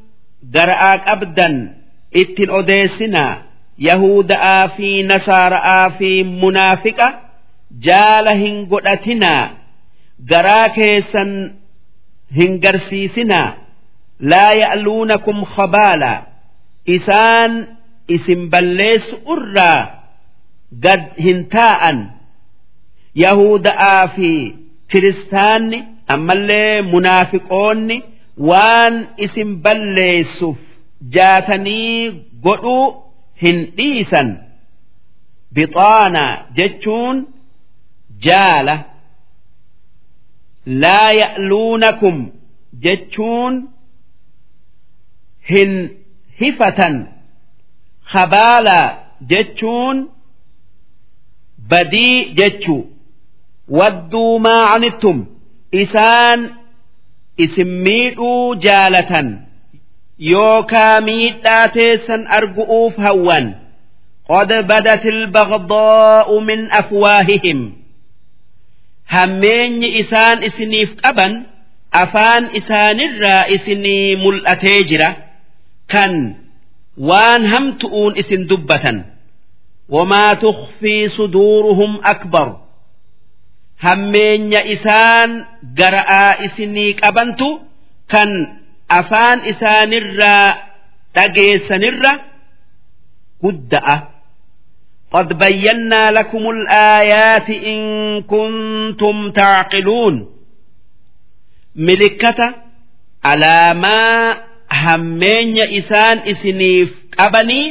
قرآك أبدا إتن أديسنا يهود آفي نصارى آفي منافقة جالهن قدتنا قراكيسا هنقرسيسنا laa ya'luunakum khabaala isaan isin balleessu irraa gad hin taa'an yahuda'aa fi kiristaanni ammallee munaafiqoonni waan isin balleessuuf jaatanii godhuu hin dhiisan bixaana jechuun jaala laa ya'luunakum jechuun hin hifatan habaala jechuun badii jechu. Wadduu maa anittum? Isaan isin miidhuu jaalatan yookaa miidhaa teessan argu'uuf hawwan. Qad badat ilbagdaa'u min afwaahihim. Hammeenyi isaan isiniif qaban afaan isaanirraa isinii mul'atee jira kan waan hamtu'uun isin dubbatan wamaa tukhfii suduuruhum akbar hammeenya isaan gara'aa isinii qabantu kan afaan isaanirraa dhageessanirra gudda'a قد بينا لكم الآيات إن كنتم تعقلون ملكة على ما hammeenya isaan isiniif qabanii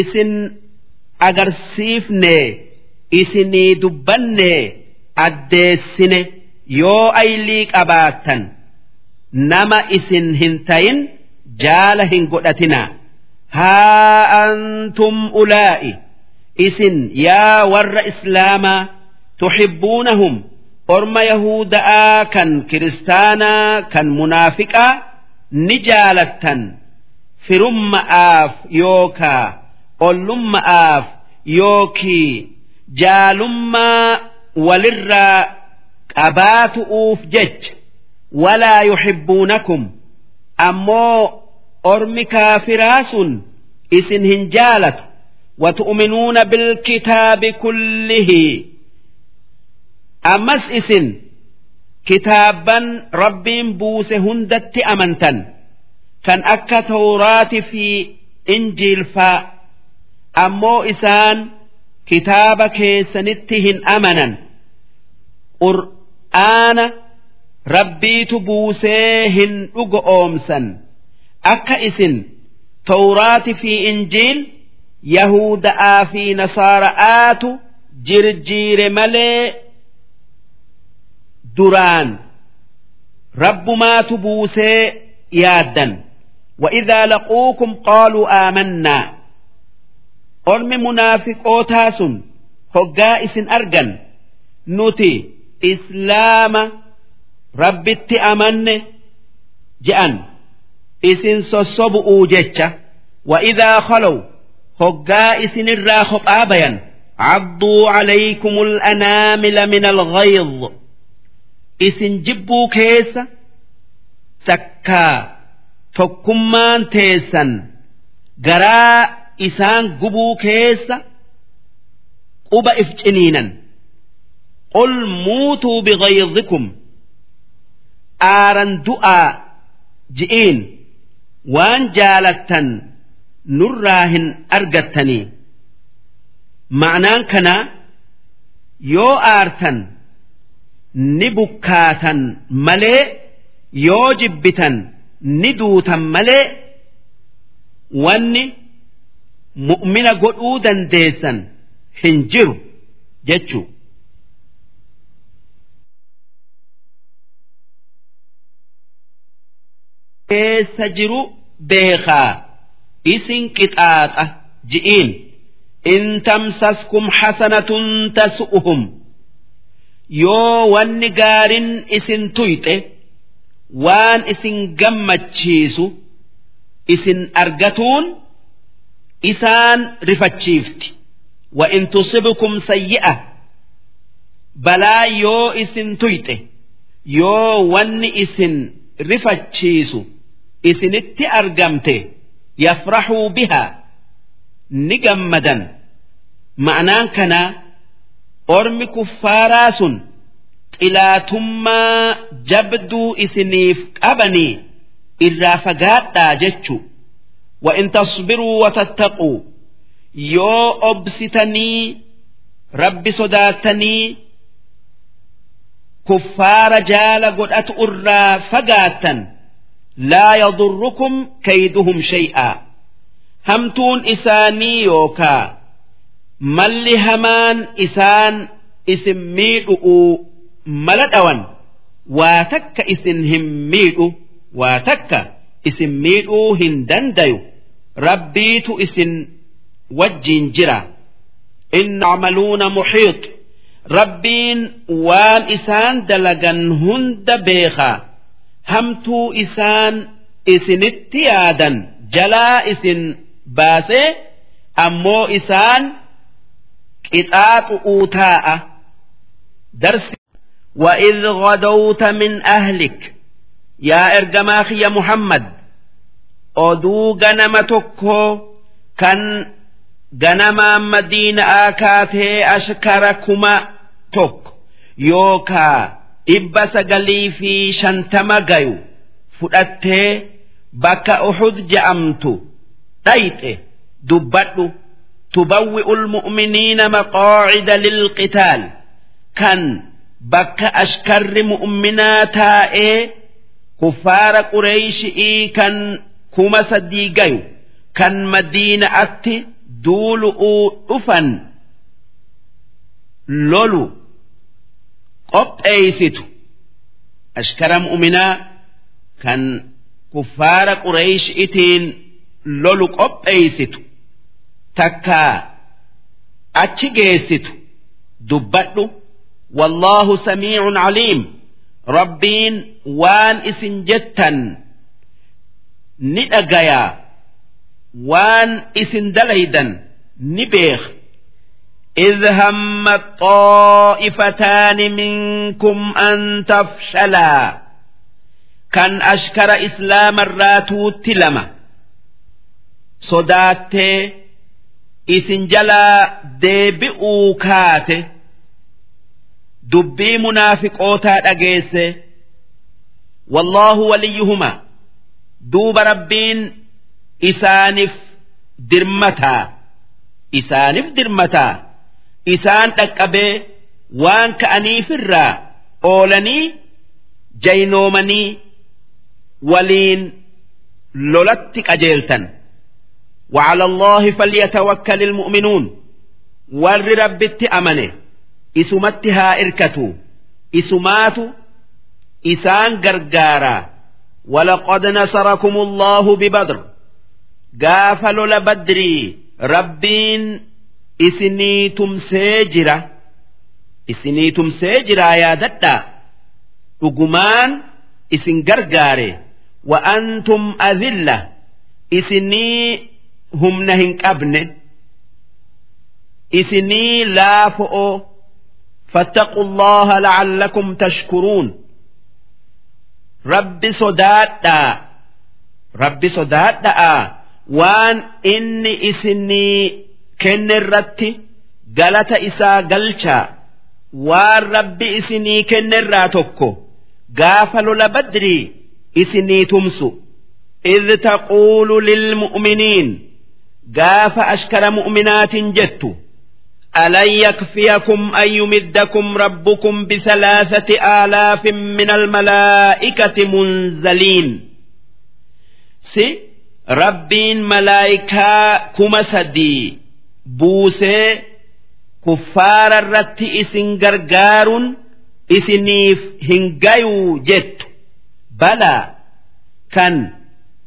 isin agarsiifne isinii dubbanne addeessine yoo aylii qabaattan nama isin hin tayin jaala hin godhatina haa antum ulaa'i. Isin yaa warra islaamaa tuxibbuunahum orma yahuuda'aa kan kiristaanaa kan munaafiqaa ni jaalattan firumma'aaf yookaa ollumma'aaf yookii jaalummaa walirraa qabaatu'uuf jecha walaa yuxibbuunakum ammoo ormi kaafiraa sun isin hin jaalatu watu'minuuna bilkitaabi kullihi ammas isin kitaabban rabbiin buuse hundatti amantan kan akka tawraatii fi injiilfaa ammoo isaan kitaaba keessanitti hin amanan qur'aana rabbiitu buusee hin dhugo oomsan akka isin tawraatii fi injiil yahuuda'aa fi nasaara'aatu jirjiire malee. duraan rabbumaatu buusee yaaddan وإذا لقوكم قالوا آمنا أرمي منافقوتا سن هقائس أرجن نتي إسلام rabbitti amanne je'an isin sossobu'uu jecha wa'idaa khalow hoggaa isinirraa kophaa bayan cadduu calaykum al'anaamila min alghayz isin jibbuu keessa takkaa tokkummaan teessan garaa isaan gubuu keessa quba if ciniinan. Qul muutuu bighayzikum aaran du'aa ji'iin waan jaalattan nurraa hin argattanii. Ma'anaan kanaa yoo aartan ni bukkaatan malee yoo jibbitan ni duutan malee wanni mu'mina godhuu dandeessan hin jiru jechuu. keessa jiru beekaa isin qixaaxa ji'iin in tamsaskum hasanatun tasu'uhum yoo wanni gaarin isin tuyxe waan isin gammachiisu isin argatuun isaan rifachiifti. Wa in tusibkum sayyi'a balaa yoo isin tuyxe yoo wanni isin rifachiisu isinitti argamte yafraxuu bihaa ni gammadan. Ma'anaan kanaa ormi kuffaaraa sun xilaatummaa jabduu isiniif qabanii irraa fagaadhaa jechu وإن تصبروا وتتقوا يو أبستني رب صداتني كفار جال قد أرى فقاتا لا يضركم كيدهم شيئا همتون إساني يوكا مل همان إسان اسم ميدؤ ملدأوان واتك اسم هم ميدؤ واتك اسم ميدؤ هندنديو ربيت اسم وجين جرا إن عملون محيط ربين وان إسان دلغن هند بيخا همتو إسان isinitti yaadan jalaa isin baasee ammoo isaan qixaaxu'uu taa'a darsi وإذ غدوت من أهلك yaa ergamaa kiyya muhammad oduu ganama tokko kan ganamaan madiina'aa kaatee ashkara kuma tokko yookaa dhibba sagalii fi shantama gayu fudhattee bakka uxud je'amtu dhayxe dubbadhu تبوئ المؤمنين مقاعد للقتال kan bakka ashkarri mu'minaa taa'ee kuffaara qureeyshii kan kuma sadii gayu kan madiina'atti duulu'uu dhufan lolu qopheeysitu ashkara mu'minaa kan kuffaara qureeysh'iitiin lolu qopheeysitu takkaa achi geessitu dubbadhu والله سميع عليم rabbiin waan isin jettan ni dhagayaa waan isin dalaydan ni beek إذ هم الطائفتان منكم أن تفشلا kan ashkara islaamarraa tuutti lama sodaattee isin jalaa deebi'uu kaate dubbii munaafiqootaa dhageesse wallaahu waliyyuhuma duuba rabbiin isaaniif dirmataa isaaniif dirmataa isaan dhaqqabee waan ka'aniifirraa oolanii jaynoomanii waliin lolatti qajeeltan. وعلى الله فليتوكل المؤمنون warri rabbitti amane isumatti haa irkatu isumaatu isaan gargaaraa ولقد نصركم الله ببدر gaafa lola badrii rabbiin isinii tumsee jira isinii tumsee jiraa yaadadhaa dhugumaan isin gargaare وأنتم أذلة isinii humna hin qabne isinii laafo'oo فاتقوا الله لعلكم تشكرون rabbi sodaadhaa rabbi sodaadhaa waan inni isinii kenne irratti galata isaa galchaa waan rabbi isinii kenne irraa tokko gaafa lola badrii isinii tumsu إذ تقول للمؤمنين gaafa ashkara mu'minaatiin jettu alan yakfiyakum an yumiddakum rabbukum bisalaasati aalaafin min almalaa'ikati munzaliin. Si rabbiin malaa'ikaa kuma sadii buusee kuffaara irratti isin gargaaruun isiniif hin gayuu jettu. Balaa kan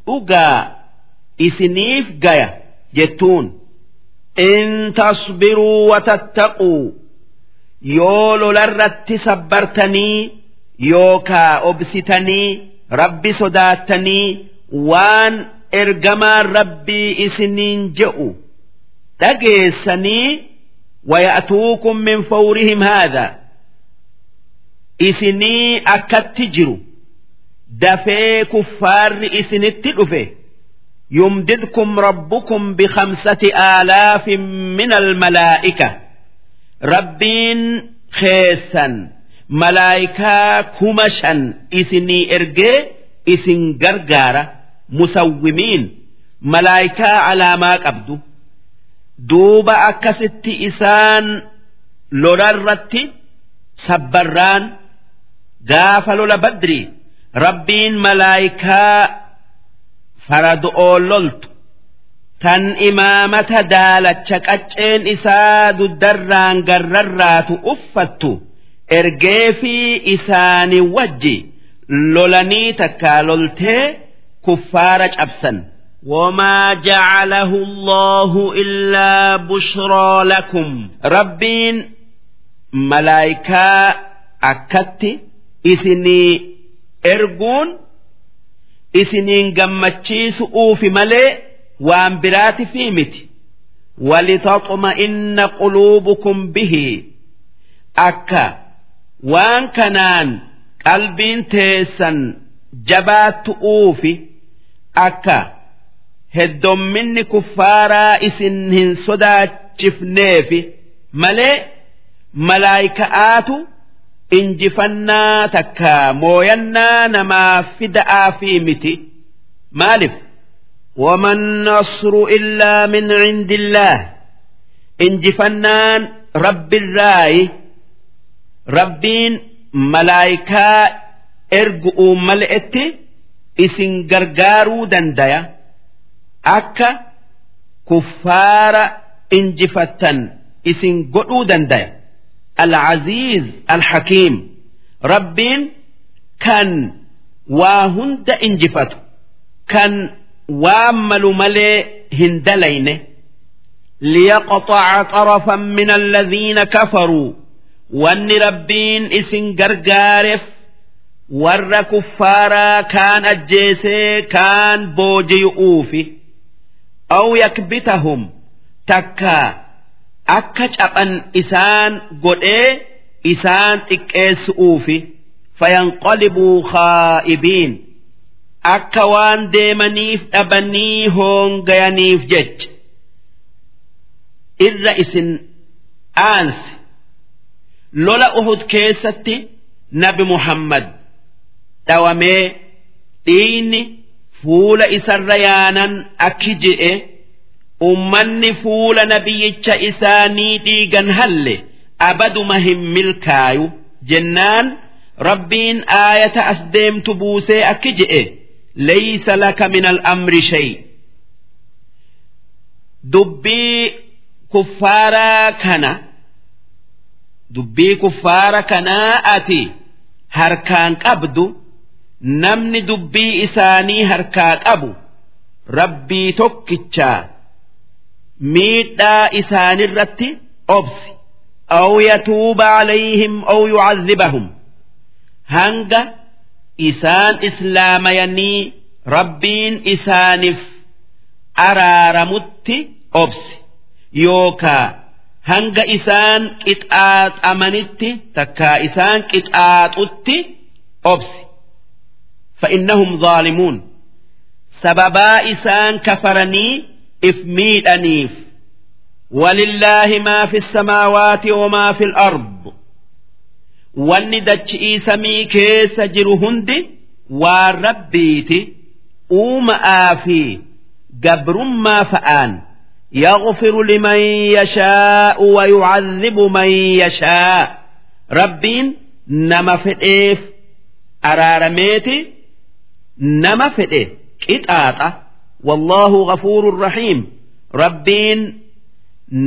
dhugaa isiniif gaya. jettuun إن تصبروا وتتقوا yoo lolarratti sabbartanii yookaa obsitanii rabbi sodaattanii waan ergamaan rabbii isiniin je'u dhageessanii ويأتوكم من فورهم هذا isinii akkatti jiru dafee kuffaarri isinitti dhufe يمددكم ربكم بخمسة آلاف من الملائكة rabbiin keessan malaayikaa kuma shan isinii ergee isin gargaara musawwimiin malaayikaa alaamaa qabdu duuba akkasitti isaan lolarratti sabbarraan gaafa lola badrii rabbiin malaayikaa farado'oo loltu tan imaamata daalacha qacceen isaa duddarraan garrarraatu uffattu ergee fi isaani wajji lolanii takkaa loltee kuffaara cabsan وما جعله الله إلا بشرى لكم rabbiin malaayikaa akkatti isinii erguun isiniin gammachiisu'uufi malee waan biraati fi miti. Walitaxma'inna quluubukum bihi. Akka waan kanaan qalbiin teessan jabaattu'uufi akka heddomminni kuffaaraa isin hin sodaachifneefi malee malaayika'aatu injifannaa takka mooyannaa namaa fida'aa fi miti maalif وما النصر إلا من عند الله injifannaan rabbi irraayi rabbiin malaayikaa ergu'uu mal'etti isin gargaaruu dandaya akka kuffaara injifattan isin al-aziiz al-hakiim rabbiin kan waa hunda injifatu kan waa malu malee hin dalayne liyaqxaca xarafan min alladhiina kafaruu wanni rabbiin isin gargaareef warra kuffaaraa kaan ajjeesee kaan booji'uufi aw yakbitahum takkaa akka caphan isaan godhee isaan xiqqeessu'uufi fayanqalibuu khaa'ibiin. Akka waan deemaniif dhabanii hoongayaniif jecha. Irra isin aansi. Lola uhud keessatti nabi muhammad dhawamee dhiigni fuula isarra yaanan akki je'e ummanni fuula nabiyyicha isaanii dhiigan halle abaduma hin milkaayu jennaan rabbiin aayata as deemtu buusee akki je'e laysa laka min al'amri shay. Dubbii kuffaaraa kana dubbii kuffaara kanaa ati harkaan qabdu namni dubbii isaanii harkaa qabu rabbii tokkichaa miidhaa isaanirratti obsi aw yatuuba calayhim aw yucadhibahum hanga isaan islaamayanii rabbiin isaaniif araaramutti obsi yookaa hanga isaan qixaaxamanitti takkaa isaan qixaaxutti obsi فإنهم ظالمون سببا إسان كفرني إفميدنيف ولله ما في السماوات وما في الأرض والندج إيسمي كيس جرهند والربيت أوم آفي قبر ما فآن يغفر لمن يشاء ويعذب من يشاء ربين نما فئيف أرارميتي نما فئيف قطاطة wallaahu ghafuurun rahiim rabbiin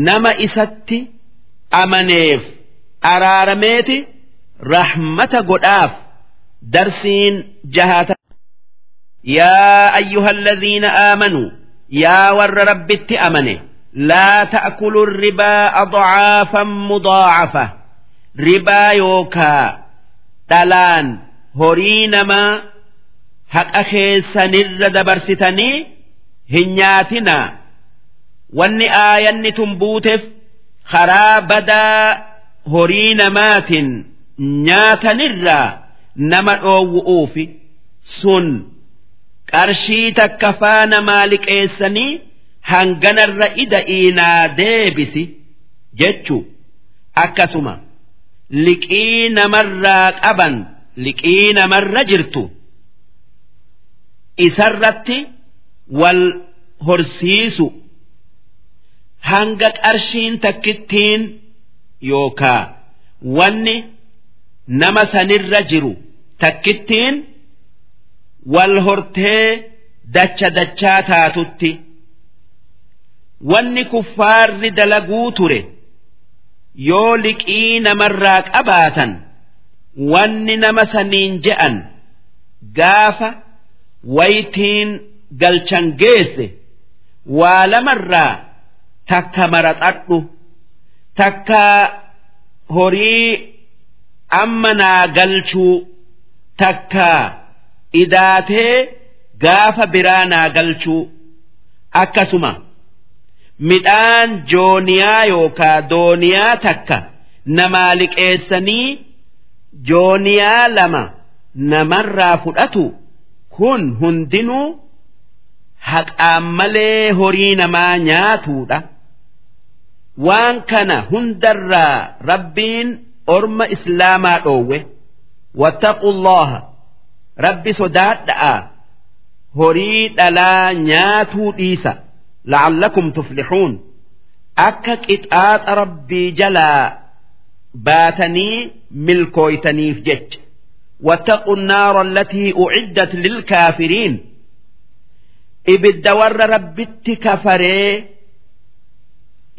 nama isatti amaneef araarameeti rahmata godhaaf darsiin jahaata yaa ayyuhalladhiina aamanuu yaa warra rabbitti amane laa ta'kulu ribaa adcaafan mudaacafa ribaa yookaa dhalaan horii namaa haqa keessanirra dabarsitanii hin nyaatinaa. Wanni aayanni tun buuteef karaa badaa horii namaatiin nyaatanirraa nama dhoowwu'uufi sun qarshii takka faana maaliqeessanii hanganarra ida'iinaa deebisi jechu akkasuma liqii namarraa qaban liqii namarra jirtu isarratti wal horsiisu hanga qarshiin takkittiin yookaa wanni nama sanirra jiru takkittiin wal hortee dacha dachaa taatutti wanni kuffaarri dalaguu ture yoo liqii namarraa qabaatan wanni nama saniin je'an gaafa waytiin galchan geesse waa lamarraa takka maraxadhu takka horii amma naa galchuu takka idaatee gaafa biraa naa galchuu akkasuma midhaan jooniyaa yookaa dooniyaa takka namaa liqeessanii jooniyaa lama namarraa fudhatu kun hundinuu haqaan malee horii namaa nyaatuudha. waan kana hundarraa rabbiin orma islaamaa dhoowwe wattaqullaha rabbi sodaadha'a horii dhalaa nyaatuu dhiisa la'allakum tuflixuun akka qixaaxa rabbii jalaa baatanii milkooytaniif jecha واتقوا النار التي أعدت للكافرين إبد ور ربت كفريه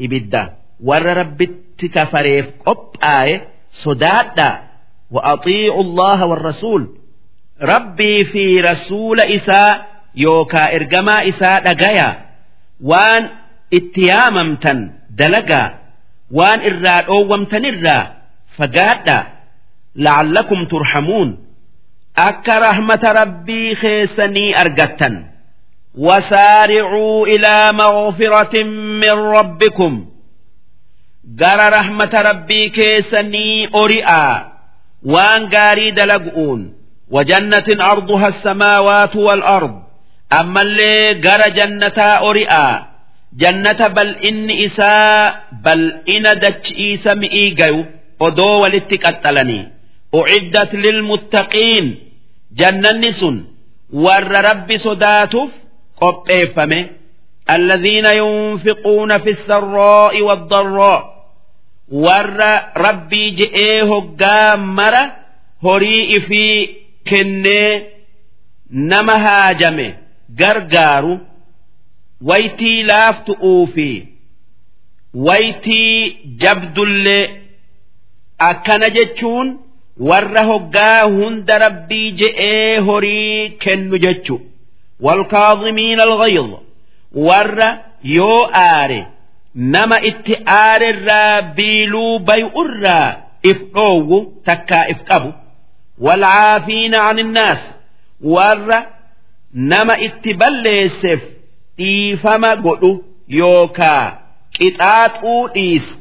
ibidda warra rabbitti kafareef qophaa'e sodaadha وأطيعوا الله والرسول ربي في رسول إساء يوكا إرجما إساء دقايا وان اتياممتن دلقا وان إراد أومتن إرا فقادا لعلكم ترحمون أك رحمة ربي خيسني أرقتن وسارعوا إلى مغفرة من ربكم قال رحمة ربي كيسني أرئا وان قاري دلقؤون وجنة أرضها السماوات والأرض أما اللي قال جنة أرئا جنة بل إن إساء بل إن دتش إيسا مئيقيو ودو ولتكتلني أعدت للمتقين جنة سن ور ربي صداتف qopheeffame alladhiina yunfiquuna fi sarraa'i waddarraa warra rabbii je'ee hoggaa mara horii ifii kennee nama haajame gargaaru waytii laaftu'uu fi waytii jabdullee akkana jechuun warra hoggaa hunda rabbii je'ee horii kennu jechu والكاظمين الغيظ ور يو آري نما اتآر الرا بيلو بي الرا افقوه تكا افقبو والعافين عن الناس ور نما اتبلسف إيفما قلو يوكا قطاطو إيس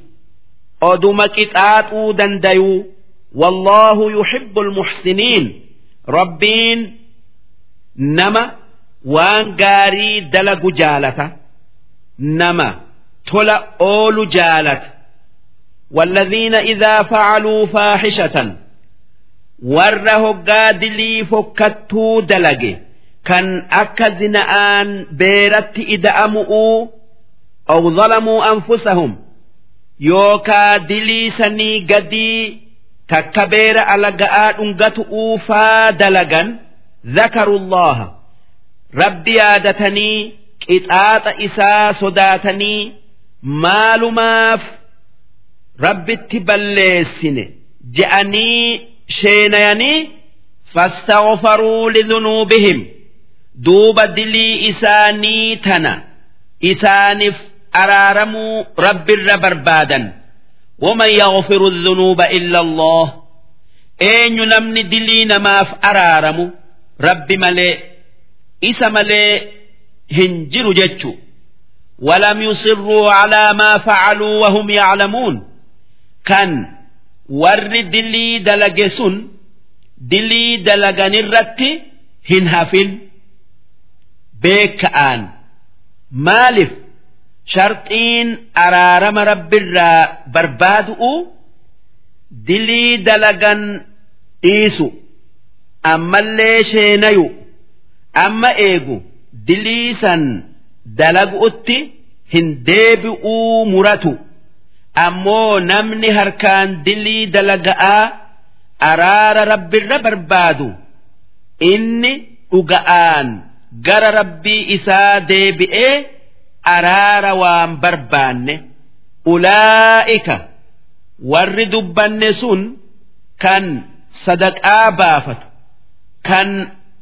أدوما قطاطو دنديو والله يحب المحسنين ربين نما waan gaarii dalagu jaalata nama tola oolu jaalata والذين إذا فعلوا فاحشة ور هقا دلي فكتو دلقي كان أكزن آن بيرت إدأمؤوا أو ظلموا أنفسهم يوكا دلي سني قدي تكبير ألقاء أنقتؤوا فادلقا ذكروا الله rabbi yaadatanii qixaaxa isaa sodaatanii maalumaaf rabbitti balleessine je'anii sheenayanii fastaghfaruu lidhunuubihim duuba dilii isaanii tana isaaniif araaramuu rabbirra barbaadan. Waman yaghfiru dhunuuba illa allah. Eenyu namni dilii namaaf araaramu? Rabbi malee isa malee hin jiru jechu ولم يصروا على ما فعلوا وهم يعلمون كان ور دلي دلجسون دلي دلجن الرت هنهفن بيك آن مالف شرطين أرارم رب الرا بربادؤ دلي دلجن إيسو أما اللي شينيو amma eegu diliisan dalagu'utti hin deebi'uu muratu. Ammoo namni harkaan dilii dalaga'aa araara rabbirra barbaadu. Inni dhuga'aan gara rabbii isaa deebi'ee araara waan barbaanne. Ulaa'ika warri dubbanne sun kan sadaqaa baafatu kan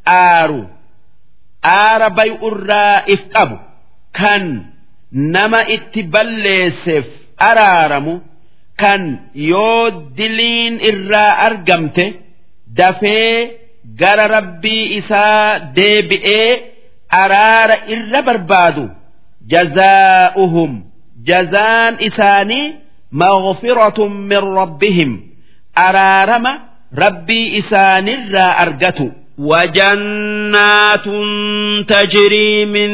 aaru aara bay'urraa if qabu kan nama itti balleesseef araaramu kan yoo diliin irraa argamte dafee gara rabbii isaa deebi'ee araara irra barbaadu jazaa'uhum jazaan isaanii maghfiratun min rabbihim araarama rabbii isaanirraa argatu وجنات تجري من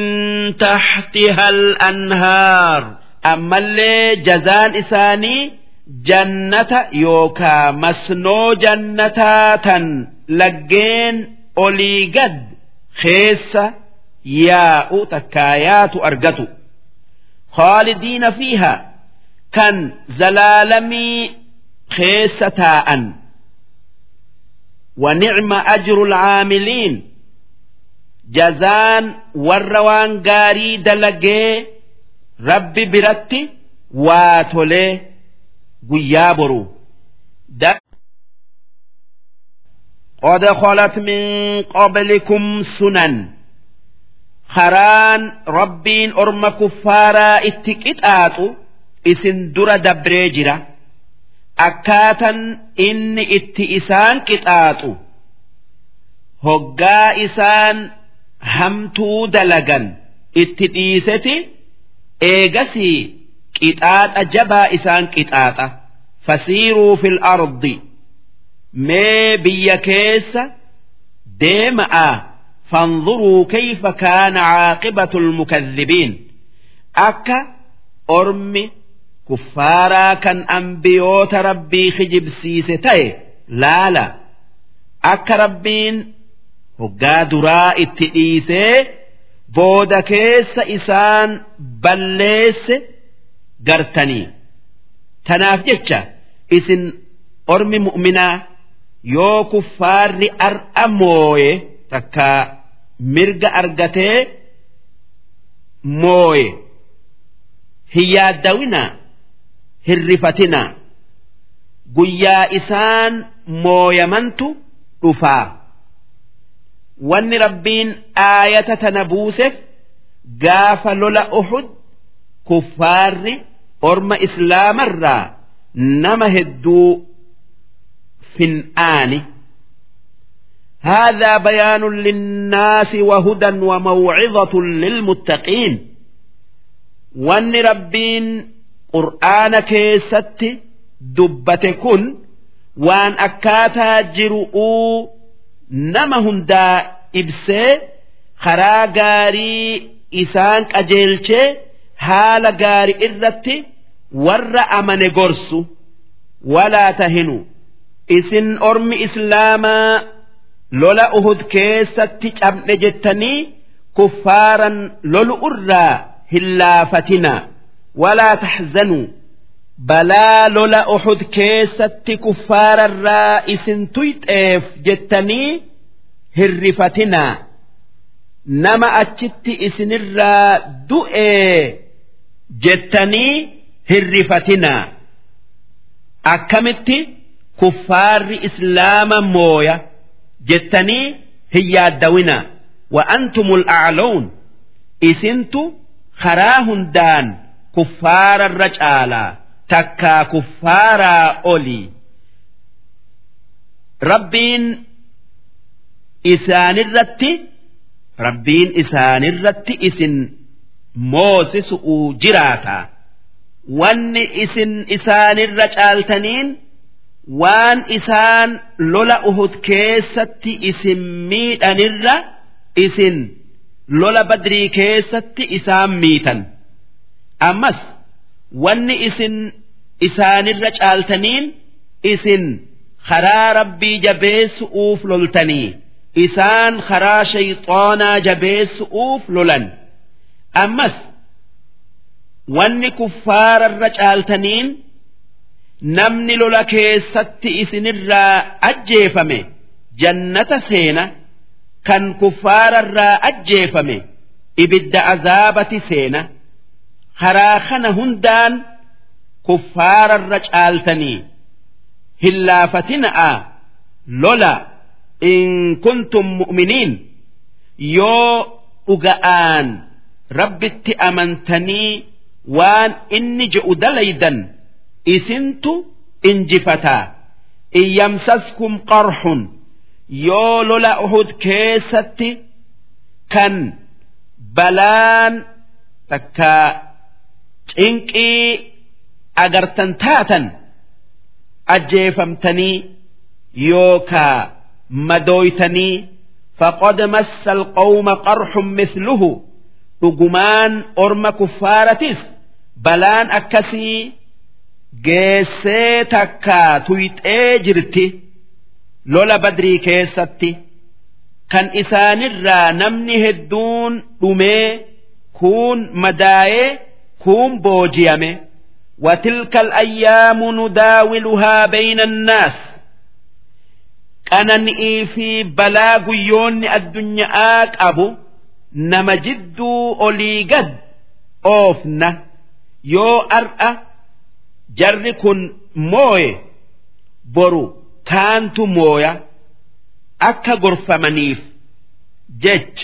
تحتها الأنهار ammallee jazaan isaanii jannata yookaa masnoo jannataa tan laggeen olii gad keessa yaa'u takkaayaatu argatu khaalidiina fiiha kan zalaalamii keessa taa'an ونعم أجر العاملين جزان وروان غاري دلقي rabbi biratti waa tolee guyyaa boru قد خلت من قبلكم سنن خران ربين أرم كفارا اتكتاتو اسن در دبريجرا أكاتا إن ات إسان كتاتو هقا إسان همتو دلقا اتديستي eegasii qixaaxa jabaa isaan qixaaxa fasiiruu fil ardi mee biyya keessa deema'a fanzuruu kayfa kaana caaqibatu lmukadhibiin akka ormi kuffaaraa kan ambiyoota rabbii kijibsiise ta'e laala. Akka rabbiin hoggaa duraa itti dhiisee booda keessa isaan balleesse gartanii. Tanaaf jecha isin ormi mu'minaa yoo kuffaarri ar'a mooye takka mirga argatee mooye. Hin yaaddawinaa hin rifatinaa guyyaa isaan mooyamantu dhufaa wanni rabbiin aayata tana buuseef gaafa lola uhud kuffaarri orma islaamarraa nama hedduu fin'aani هذا بيان للناس وهدى وموعظة للمتقين وان ربين qur'aana keessatti dubbate kun waan akkaataa jiruu nama hundaa ibsee karaa gaarii isaan qajeelchee haala gaari irratti warra amane gorsu walaa tahinu isin ormi islaamaa lola uhud keessatti cabne jettanii kuffaaran lolu irraa hin laafatinaa. Walaa taxzanuu balaa lola uhud keessatti kuffaararraa isin tuyxeef jettanii hirrifatinaa nama achitti isinirraa du'ee jettanii hirrifatinaa akkamitti kuffaarri islaama mooya jettanii hin yaaddawinaa wa'antumul a'lawun isintu karaa hundaan kuffaararra caalaa takkaa kuffaaraa olii rabbiin isaanirratti rabbiin isaanirratti isin moosisu'uu jiraata. Wanni isin isaanirra caaltaniin waan isaan lola uhud keessatti isin miidhanirra isin lola badrii keessatti isaan miitan ammas wanni isin isaanirra caaltaniin isin karaa rabbii jabeessu'uuf loltanii isaan karaa shayxoonaa jabeessu'uuf lolan. Ammas wanni kuffaararra caaltaniin namni lola keessatti isinirraa ajjeefame jannata seena kan kuffaararraa ajjeefame ibidda azaabati seena karaa kana hundaan kuffaararra caaltanii hin laafatina'a lola in kuntum mu'miniin yoo dhuga'aan rabbitti amantanii waan inni je'u dalaydan isintu injifataa. In yamsaskum qarxun yoo lola uhud keessatti kan balaan takka cinqii agartan taatan ajjeefamtanii yookaa madooytanii faqad massa alqawma qarxun misluhu dhugumaan orma kuffaaratis balaan akkasii geessee takka tuyxee jirti lola badrii keessatti. Kan isaanirraa namni hedduun dhumee kuun madaa'ee kuun boojiyame وتلك الأيام نداولها بين الناس qanani'ii fi balaa guyyoonni addunyaa qabu nama jidduu olii gad oofna yoo ar'a jarri kun mooye boru kaantu mooya akka gorfamaniif jech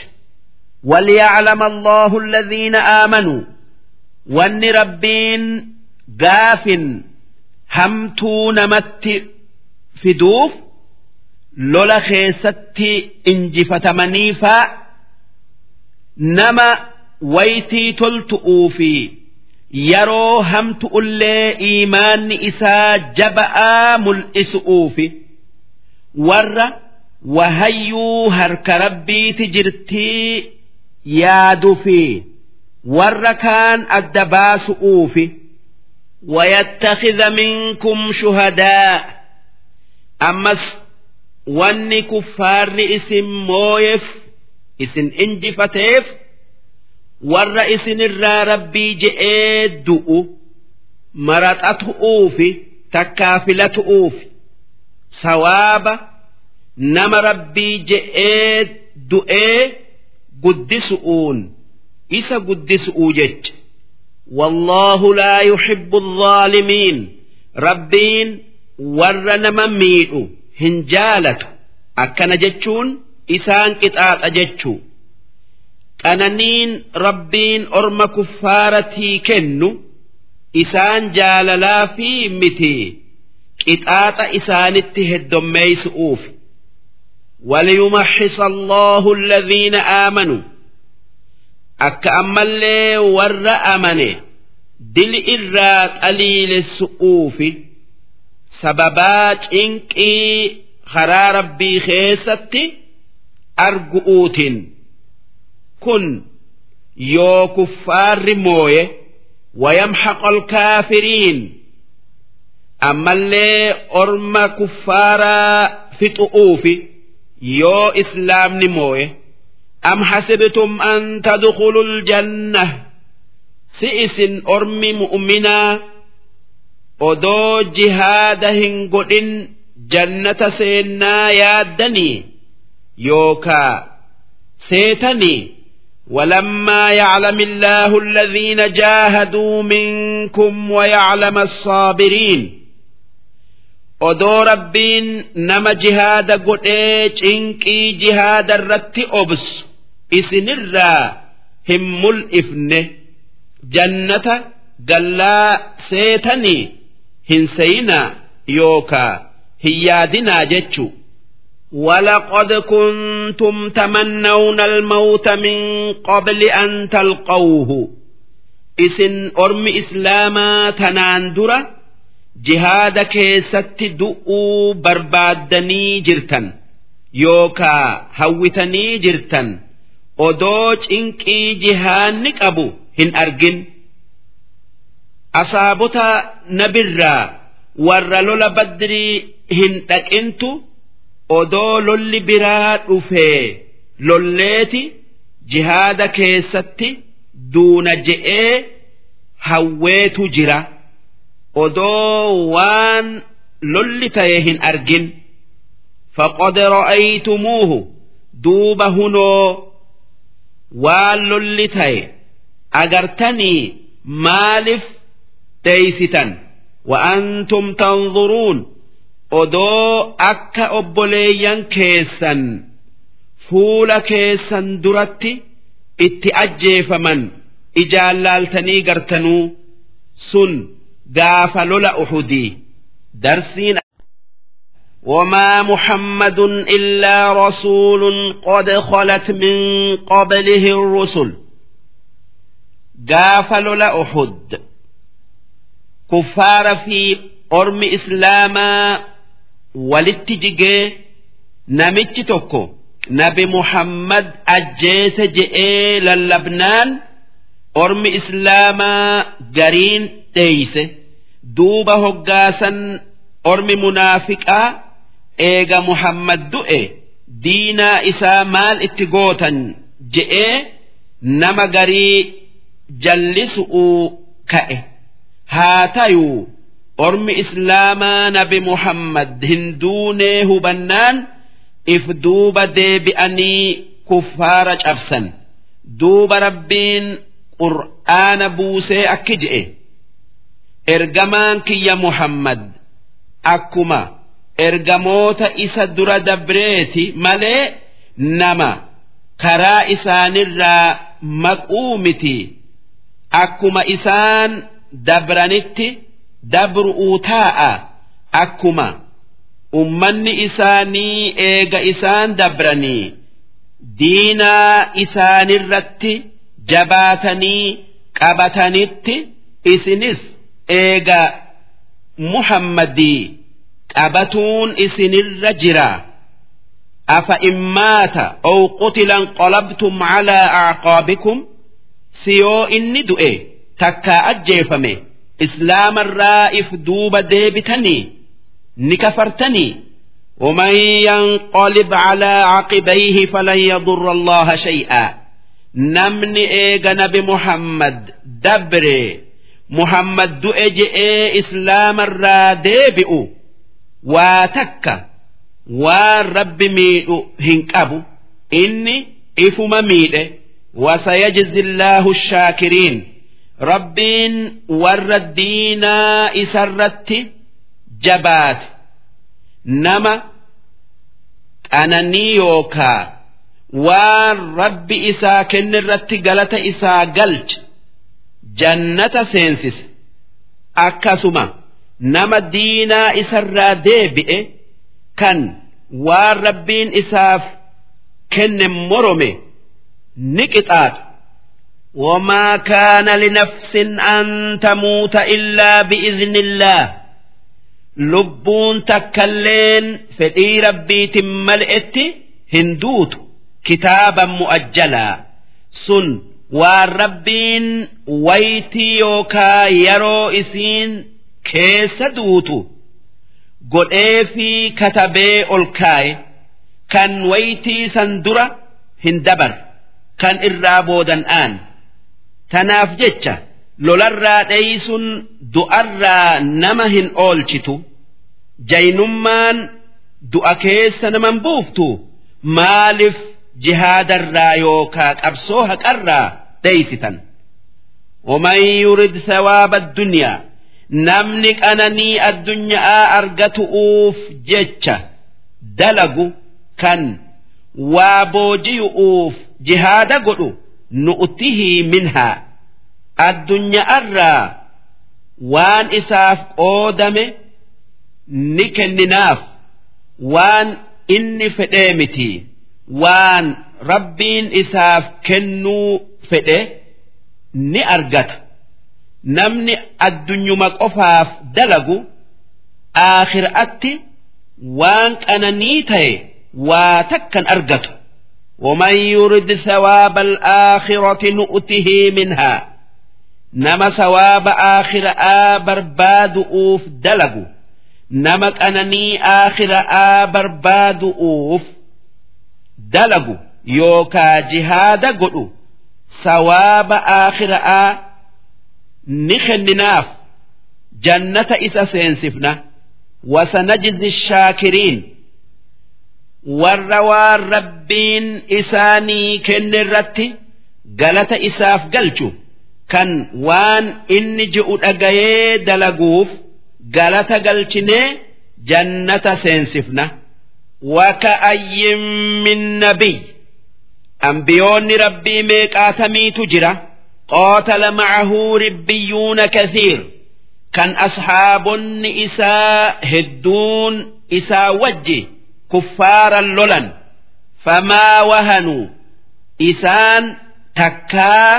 وليعلم الله الذين آمنوا wanni rabbiin gaafin hamtuu namatti fiduuf lola keessatti injifatamaniifaa nama waytii toltu'uu fi yeroo hamtu'ullee iimaanni isaa jaba'aa mul'isu'uufi warra wahayyuu harka rabbiiti jirtii yaaduufi. warra kaan adda baasu'uufi wayattakhidha minkum shuhadaa ammas wanni kuffaarri isin mooyeef isin injifateef warra isinirraa rabbii je'ee du'u maraxatu'uufi takkaafilatu'uufi sawaaba nama rabbii je'ee du'ee guddisu'uun. isa guddisu'uu jecha والله لا يحب الظالمين ربين ور نما ميدو هنجالة أكن جتشون إسان كتات أجتشو قنانين ربين أرم كفارتي كنو إسان جاللا في متي كتات إسان اتهدم ميسؤوف وليمحص الله الذين آمنوا akka ammallee warra amane dili irraa qaliilessu'uufi sababaa cinqii karaa rabbii keessatti argu'uutiin kun yoo kuffaarri mooye wayam haqol kaafiriin ammallee orma kuffaaraa fixu'uufi yoo islaamni mooye. نمويه أم حسبتم أن تدخلوا الجنة سئس أرم مؤمنا odoo jihaada hin godhin jannata seennaa yaaddanii yookaa seetanii ولما يعلم الله الذين جاهدوا منكم ويعلم الصابرين odoo rabbiin nama jihaada godhee cinqii jihaada irratti obsu isinirraa hin mul'ifne jannata gallaa seetanii hin seyinaa yookaa hin yaadinaa jechuu ولقد كنتم تمنون الموت من قبل أن تلقوه إسن أرم إسلاما تناندرة jihaada keessatti du'uu barbaaddanii jirtan yookaa hawwitanii jirtan odoo cinqii jihaanni qabu hin argin asaabota nabirraa warra lola badrii hin dhaqintu odoo lolli biraa dhufee lolleeti jihaada keessatti duuna je'ee hawweetu jira. odoo waan lolli ta'e hin argin faqad ra'aytumuuhu duuba hunoo waan lolli ta'e agartanii maaliif dheeysitan wa'antum tanzuruun odoo akka obboleeyyan keessan fuula keessan duratti itti ajjeefaman ijaallaaltanii gartanuu sun gaafa lola uhudii. Darsiin وما محمد إلا رسول قد خلت من قبله الرسل قافل لأحد كفار في أرم إسلاما ولتجيجي نمتش توكو نبي محمد أجيس جئي للبنان أرم إسلاما قرين تيسه دوب هقاسا أرم منافقا eega muhammad du'e diinaa isaa maal itti gootan je'ee nama garii jallisu'uu ka'e. Haa tayuu ormi islaamaa nabi muhammad hin duunee hubannaan if duuba deebi'anii kuffaara cabsan. Duuba rabbiin qur'aana buusee akki je'e. Ergamaan kiyya muhammad akkuma ergamoota isa dura dabreeti malee nama karaa isaanirraa maquu miti. Akkuma isaan dabranitti dabru'uu taa'a. Akkuma ummanni isaanii eega isaan dabranii diinaa isaanirratti jabaatanii qabatanitti isinis eega muhammadii qabatuun isinirra jira afa immaata ow qutilan qolabtum calaa acqaabikum siyoo inni du'e takkaa ajjeefame islaamarraa if duuba deebitanii ni kafartanii ومن ينقلب على عقبيه فلن يضر الله شيئا نمني إيغا نبي محمد دبري محمد دؤجئ إسلام الرادبئ waa takka waan rabbi miidhu hin qabu. Inni ifuma miidhe wasayajzi illaahu shaakiriin. Rabbiin warra diinaa isarratti jabaate. Nama qananii yookaa waan rabbi isaa kennirratti galata isaa galche jannata seensise akkasuma nama diinaa isarraa deebi'e kan waan rabbiin isaaf kenne morome ni qixaaxa. وما كان لنفس أن تموت إلا بإذن الله لبون تكلين فدي ربي تملئت هندوت كتابا مؤجلا سن والربين ويتي يوكا يرو إسين keessa duutu godhee fi katabee ol kaaye kan waytii san dura hin dabar kan irraa boodan'aan tanaaf jecha lolarraa dheeysuun du'arraa nama hin oolchitu jaynummaan du'a keessa naman buuftu maaliif jihaadarraa yookaa qabsoo haqarraa dheeysitan ومن يرد ثواب الدنيا namni qananii addunyaa argatu'uuf jecha dalagu kan waa boojiyu'uuf jihaada godhu nu'tihii minhaa. Addunyaarraa waan isaaf qoodame ni kenninaaf. Waan inni fedhee miti. Waan rabbiin isaaf kennuu fedhe ni argata namni addunyuma qofaaf dalagu aakhiraatti waan qananii ta'e waa takkan argatu ومن يرد ثواب الآخرة نؤته منها نما ثواب آخر آبر باد أوف دلقوا نما أنني آخر آبر باد أوف دلقوا يوكا جهاد قلوا ثواب آخر آ ni kenninaaf jannata isa seensifna wasanajzi shaakiriin warra waan rabbiin isaanii kenne irratti galata isaaf galchu kan waan inni ji'u dhagayee dalaguuf galata galchinee jannata seensifna. Waka'ayyin min nabiy ambiyoonni rabbii meeqaatamiitu jira? Qaatala ma'ahuu ribbiyuuna kathiir kan ashaabonni isaa hedduun isaa wajji kuffaaran lolan famaa wahanuu isaan takkaa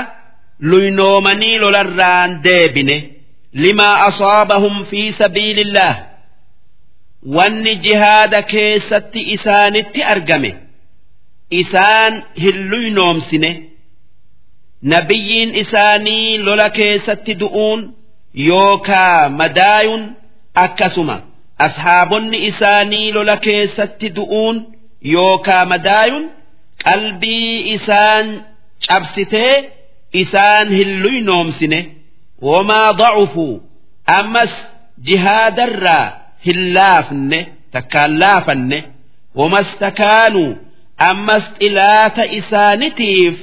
luynoomanii lolarraan deebine limaa asaabahum fi sabiilillah wanni jihaada keessatti isaanitti argame isaan hin luynoomsine nabiyyiin isaanii lola keessatti du'uun yookaa madaayuun akkasuma ashaabonni isaanii lola keessatti du'uun yookaa madaayuun qalbii isaan cabsitee isaan hin luynoomsine wamaa da'ufuu ammas jihaadarraa hin laafne takkaan laafanne. Wamastakaanuu ammas xilaata isaanitiif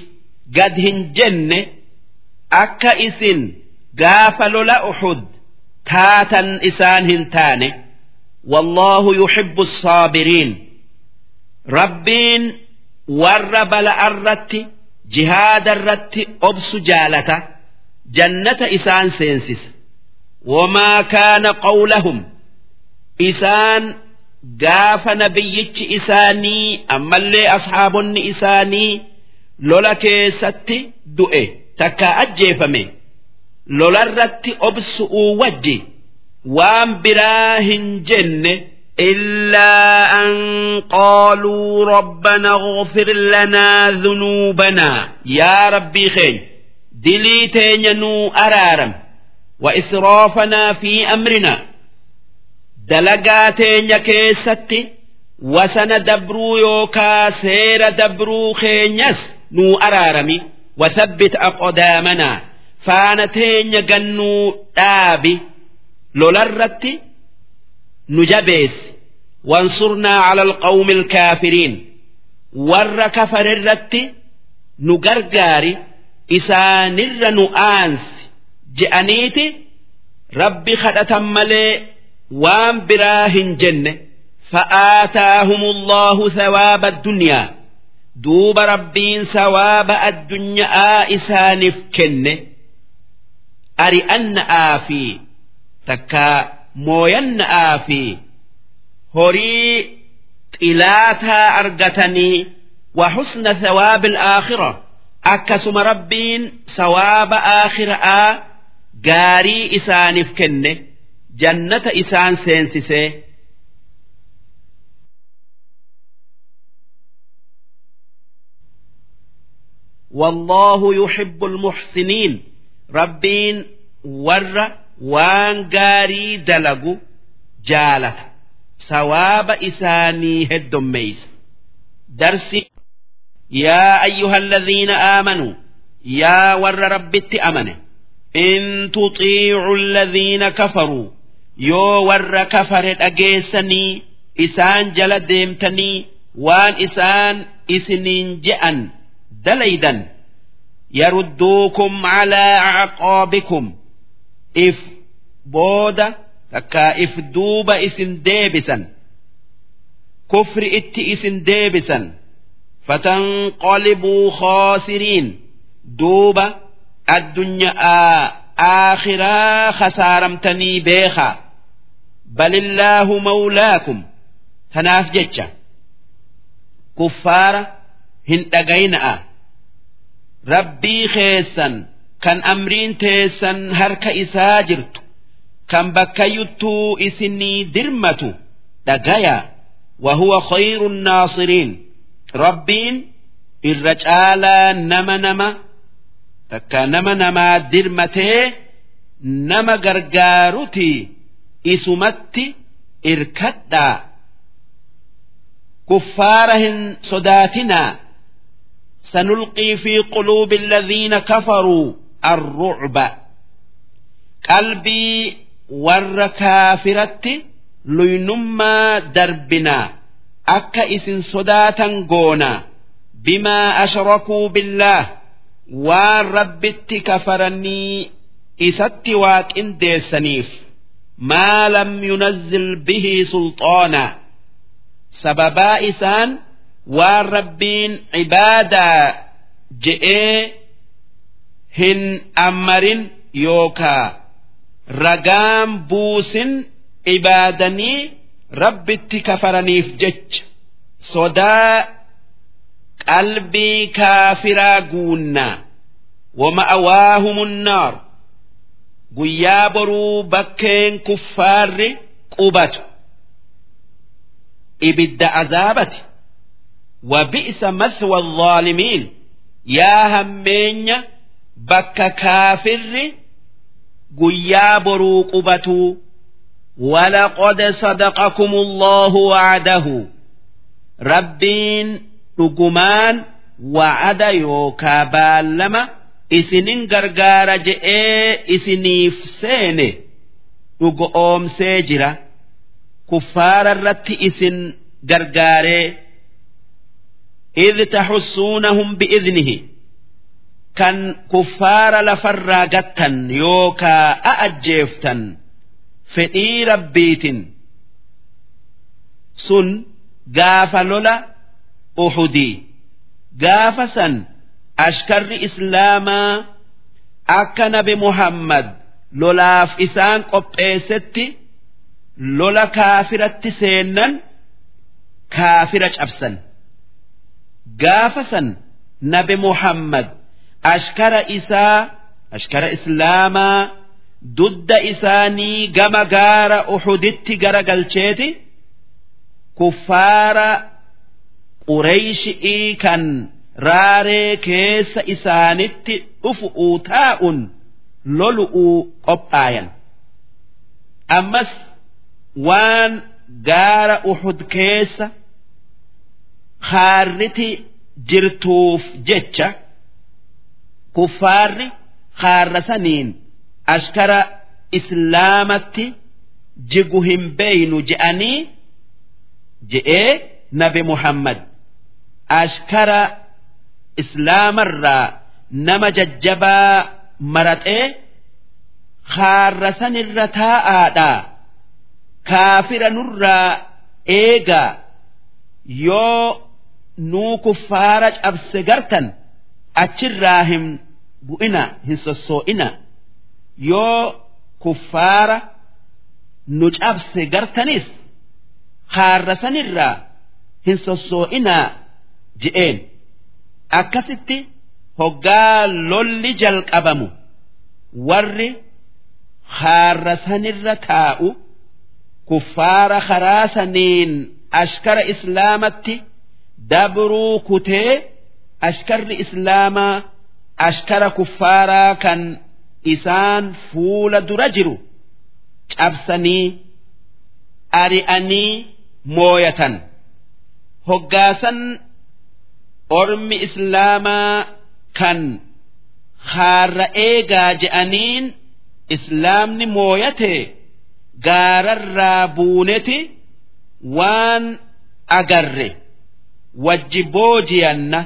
gad hin jenne akka isin gaafa lola uxud taatan isaan hin taane wallaahu yuhibbu saabiriin rabbiin warra bala'arratti jihaadarratti obsu jaalata jannata isaan seensisa. Wamaa kaana qawlahum isaan gaafa nabiyyichi isaanii ammallee ashaabonni isaanii lola keessatti du'e takka ajjeefame lolarratti obsu'uu wajji waan biraa hin jenne إلا أن قالوا ربنا اغفر لنا ذنوبنا يا ربي خير دليتين نو أرارم وإسرافنا في أمرنا دلقاتين كيستي وسن دبرو يوكا سير دبرو خينيس nuu araarami wasabbit aqodaamanaa faana teenya gannuu dhaabi lolarratti nu jabeessi. Wansurnaa cala alqawmi alkaafiriin warra kafarirratti nu gargaari isaanirra nu aansi je'aniiti rabbi kadhatan malee waan biraa hin jenne fa'aataahum allahu thawaaba addunyaa duuba rabbiin sawaaba addunyaa isaaniif kenne ari'anna'aa fi takka mooyanna'aa fi horii xilaataa argatanii wa husna sawaabil aakhira akkasuma rabbiin sawaaba aakhiraa gaarii isaaniif kenne jannata isaan seensisee wallaahu yuhibbul muhsiniin rabbiin warra waan gaarii dalagu jaalata sawaaba isaanii heddommeeysa darsi yaa ayyuhalladhiina aamanuu yaa warra rabbitti amane in tuxiicu alladhiina kafaruu yoo warra kafare dhageessanii isaan jala deemtanii waan isaan isiniin je'an dalaydan yarudduukum calaa acqaabikum if duuba isin deebisan kufri itti isin deebisan fatanqalibuu khaasiriin duuba addunyaa aakhiraa khasaaramtanii beekaa balillaahu mawlaakum tanaaf jecha kuffaara hin dhagayna'a rabbii keessan kan amriin teessan harka isaa jirtu kan bakkayyuttuu isinii dirmatu dhagayaa wahuwa khayru naasiriin. Rabbiin irra caalaa nama nama takka nama namaa dirmatee nama gargaaruti isumatti irkadhaa. Kuffaara hin sodaatinaa. سنلقي في قلوب الذين كفروا الرعب قلبي ور كافرت لينما دربنا أكا إسن صداتا قونا بما أشركوا بالله والربت كفرني إست واك إن سنيف ما لم ينزل به سلطانا سببا إسان والربين عبادة جئ هن أمرن يوكا رقام بوس عبادني rabbitti kafaraniif jecha sodaa qalbii kaafiraa guunnaa wama'awaahumun naar guyyaa boruu bakkeen kuffaarri qubatu ibidda azaabati وبئس مثوى الظالمين يا همين بك كافر قيا بروقبة ولقد صدقكم الله وعده ربين رقمان وعد يوكا بالما isinin gargaara je'ee isiniif seene dhugo oomsee jira kuffaara irratti isin gargaaree idh taxussuunahum bi'idnihi kan kuffaara lafarraa gattan yookaa a ajjeeftan fedhii rabbiitin sun gaafa lola uhudii gaafa san ashkarri islaamaa akka nabi muhammad lolaaf isaan qopheessetti lola kaafiratti seennan kaafira cabsan. Gaafa san nabi muhammad ashkara isaa ashkara islaamaa dudda isaanii gama gaara uhuditti gara galcheeti kuffaara qureeyshii kan raaree keessa isaanitti dhufu'uu taa'un lolu'uu qophaayan ammas waan gaara uhud keessa haarriti jirtuuf jecha kuffaarri haarra saniin ashkara islaamatti jigu hin beeynu je'anii je'ee nabi muhammad. Ashkara islaamarraa nama jajjabaa maraxee haarra sanirra taa'aadhaa kaafira nurraa eegaa yoo nuu kuffaara cabse gartan achirraa hin bu'ina hin sossoo'ina yoo kuffaara nu cabse gartanis haarra sanirraa hin sossoo'inaa je'een. Akkasitti hoggaa lolli jalqabamu warri haarra sanirra taa'u kuffaara karaa saniin ashkara islaamatti dabruu kutee ashkarri islaamaa ashkara kuffaaraa kan isaan fuula dura jiru cabsanii ari'anii mooyatan. Hoggaasan ormi islaamaa kan haarra eegaa je'aniin islaamni mooyate gaararraa buuneti waan agarre wajji boojiyanna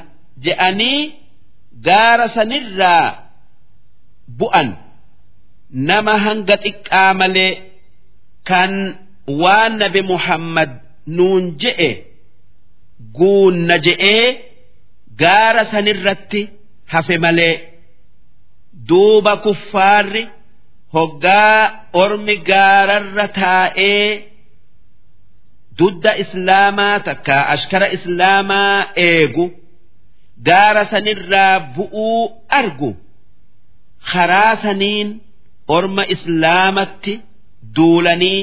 je'anii gaara sanirraa bu'an. Nama hanga xiqqaa malee kan waan nabi muhammad nuun je'e guunna je'ee gaara sanirratti hafe malee duuba kuffaarri hoggaa ormi gaararra taa'ee dudda islaamaa takka ashkara islaamaa eegu gaara sanirraa bu'uu argu karaa saniin orma islaamatti duulanii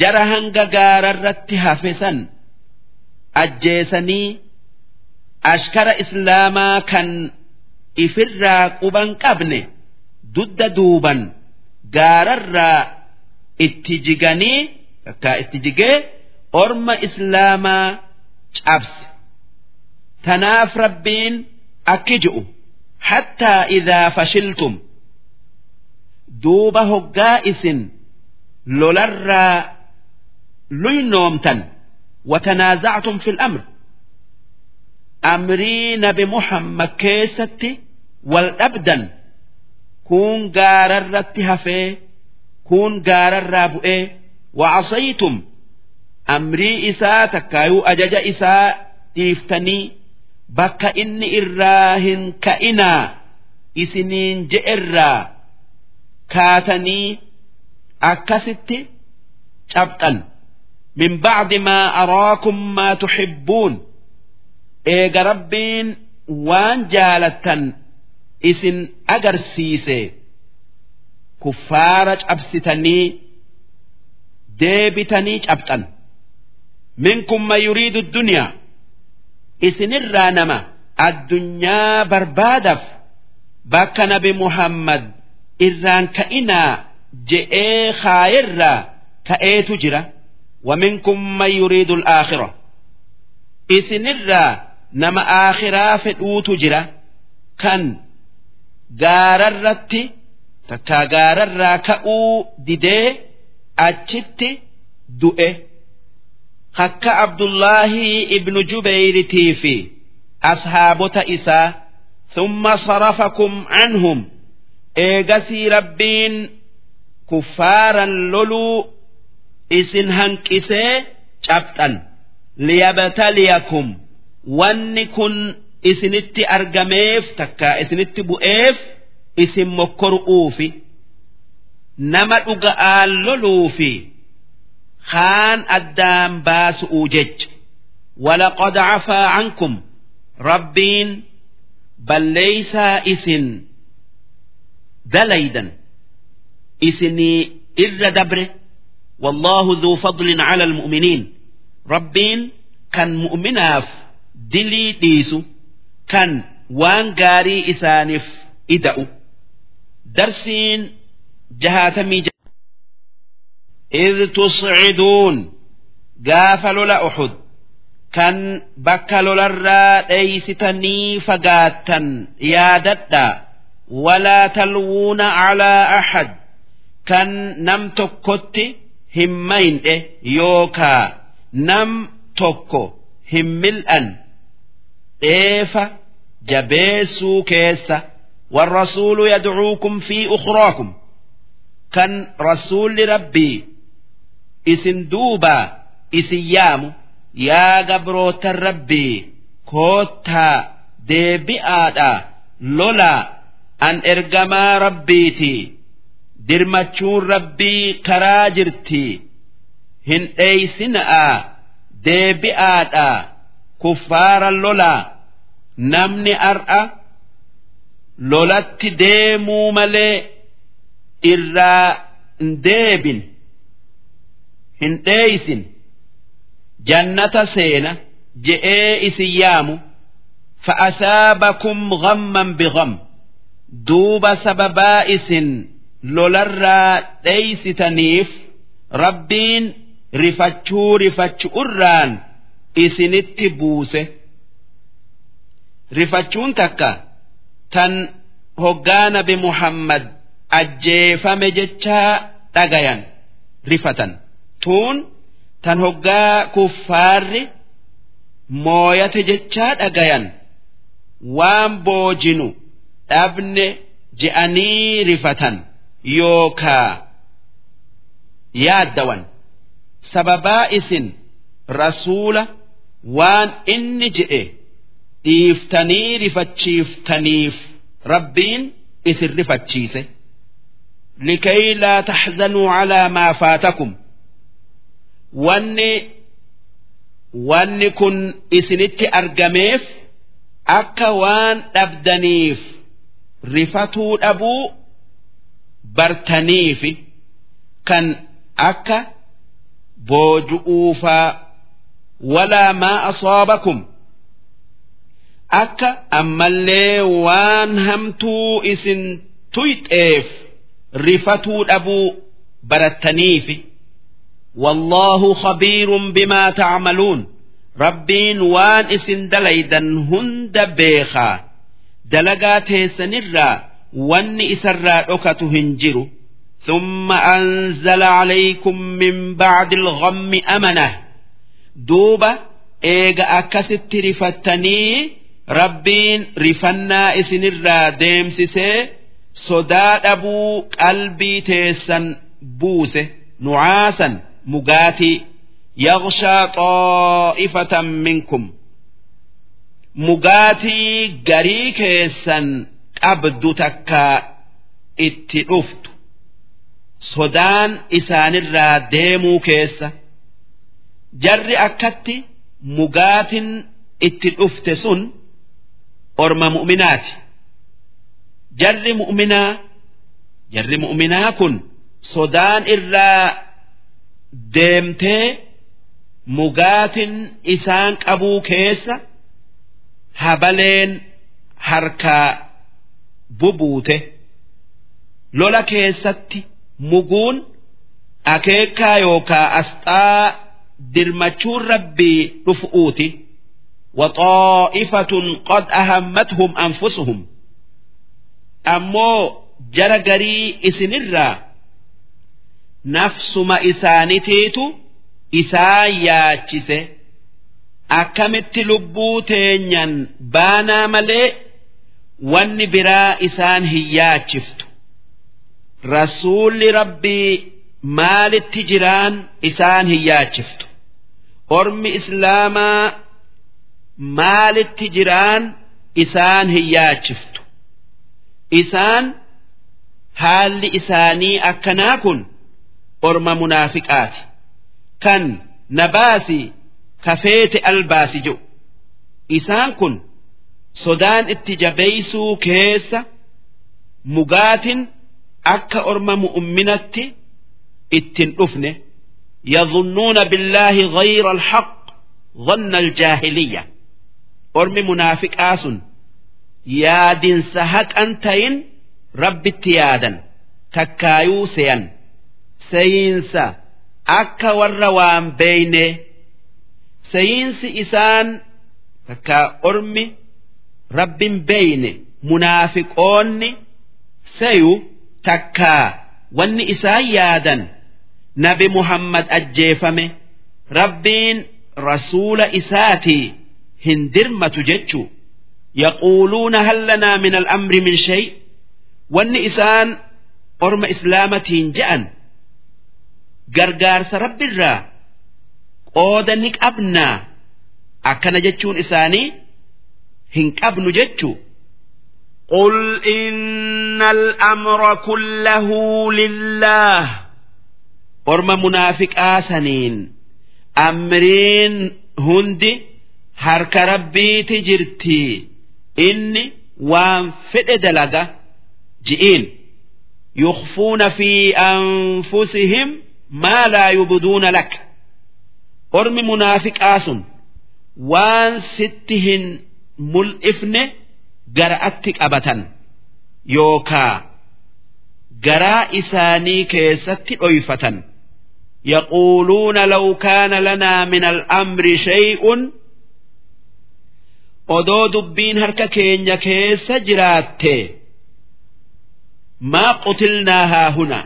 jara hanga gaararratti hafe san ajjeesanii ashkara islaamaa kan ifirraa quban qabne dudda duuban gaararraa itti jiganii takka itti jigee orma islaamaa cabse. Tanaaf rabbiin akki je'u hattaa idaa fashiltum. Duuba hoggaa isin lolarraa luynoomtan. Watanaaza'tum fil amr. Amrii nabi muhammad keessatti wal dhabdan. Kun gaararratti hafee kun gaararraa bu'ee wa'asaytum amrii isaa takkaayuu ajaja isaa dhiiftanii bakka inni irraa hin ka'inaa isiniin je'erraa kaatanii akkasitti cabxan min bacdi maa araakum maa tuxibbuun eega rabbiin waan jaalattan isin agarsiise. Kuffaara cabsitanii deebitanii cabxan أبتن منكم ما يريد الدنيا إسن الرانما الدنيا بربادف بك نبي محمد إران كإنا جئي خايرا كأيت جرا ومنكم من يريد الآخرة إسن الرا نما آخرا فدوت جرا كان غاررت تكا غاررا كأو ديدي أجت hakka abdullaahi ibnu jubeyritii fi ashaabota isaa thumma sarafakum canhum eegasii rabbiin kuffaaran loluu isin hanqisee cabxan liyabtaliyakum wanni kun isinitti argameef takka isinitti bu'eef isin mokkoru'uufi nama dhuga'aan loluufi خان أدام باس أوجج ولقد عفا عنكم ربين بل ليس إسن دليدا إسني إر دبره والله ذو فضل على المؤمنين ربين كان مؤمناف دلي ديسو كان وان غاري إسانف إدأو درسين جهاتمي جه إذ تصعدون قافل لأحد كان بكل للرا ليستني فقاتا يا ددا ولا تلوون على أحد كان نم تكت همين إيه يوكا نم تكو هملأن إيفا جبيسو كيسا والرسول يدعوكم في أخراكم كان رسول ربي isin duuba isin yaamu. Yaa gabroota rabbii koottaa deebi'aadha lolaa an ergamaa rabbiiti. Dirmachuun rabbii karaa jirti. Hin dheeysina'a deebi'aadha kuffaara lolaa namni ar'a lolatti deemuu malee irraa hin deebin hin dheeysin. Jannata seena je'ee isin yaamu. Fa'asaabakum ghamman bigham duuba sababaa isin lolarraa dheeysitaniif rabbiin rifachuu rifachu'urraan isinitti buuse. Rifachuun takka tan hoggaa nabi muhammad ajjeefame jechaa dhagayan rifatan tuun tan hoggaa kuffaarri mooyate jechaa dhagayan. Waan boojinu dhabne je'anii rifatan yookaa yaaddawan. Sababaa isin rasuula waan inni jedhe dhiiftanii rifachiiftaniif rabbiin isin rifachiise. Likay laa taxzanuu calaa maa faatakum wanni wanni kun isinitti argameef akka waan dhabdaniif rifatuu dhabuu bartaniifi kan akka booju'uufaa walaa maa asaabakum akka ammallee waan hamtuu isin tuyxeef rifatuu dhabuu barattaniifi والله خبير بما تعملون ربين وان اسن دليدا هند بيخا دلقات سنرا وان اسرا أكته هنجر ثم أنزل عليكم من بعد الغم أمنه دوبة إيغا أكست رفتني ربين رفنا اسنرا ديمسسي صداد أبو قلبي تيسن بوسه نعاسا mugaatii yaqshaa xaa'ifatan minkum mugaatii garii keessan qabdu takka itti dhuftu. Sodaan isaanirraa deemuu keessa. Jarri akkatti mugaatin itti dhufte sun orma mu'minaati. Jarri mu'minaa jarri mu'minaa kun sodaan irraa deemtee mugaatin isaan qabuu keessa habaleen harkaa bubuute lola keessatti muguun akeekaa yookaa asxaa dirmachuun rabbii dhufuuti. Waxaa'ifatun qad ahammatuhum anfusuhum. Ammoo jara garii isinirraa nafsuma isaanitiitu isaan yaachise. Akkamitti lubbuu teenyan baanaa malee wanni biraa isaan hin yaachiftu. Rasuulli rabbii maalitti jiraan isaan hin yaachiftu? Ormi islaamaa maalitti jiraan isaan hin yaachiftu? Isaan haalli isaanii akkanaa kun orma munaafiqaati. Kan nabaasi kafeete albaasi jedhu isaan kun sodaan itti jabeeysuu keessa mugaatin akka orma mu'umminatti ittin dhufne yadhunnuuna billaahi ghayra alhaq dhanna aljaahiliyya. Ormi munaafiqaa sun yaadinsa haqan tayin rabbitti yaadan takkaayuu seyan seyiinsa akka warra waan beeyne seyiinsi isaan takkaa ormi rabbin beeyne munaafiqoonni seyu takkaa wanni isaan yaadan nabi muhammad ajjeefame rabbiin rasuula isaatii hin dirmatu jechuu. Yaquuluuna hal lanaa min al'amri min shay? Wanni isaan orma islaamatiin je'an gargaarsa rabbiirraa qooda ni qabnaa akkana jechuun isaanii hin qabnu jechuu قل إن الأمر كله لله orma munaafiqaa saniin amriin hundi harka rabbiiti jirtii inni waan fedhe dalaga ji'iin يخفون في أنفسهم maa laa yubduuna lak ormi munaafiqaa sun waan sitti hin mul'ifne gara'atti qabatan yookaa garaa isaanii keessatti dhoyfatan yaquuluuna law kaana lanaa min al'amri shay'un odoo dubbiin harka keenya keessa jiraatte maa qutilnaa haa huna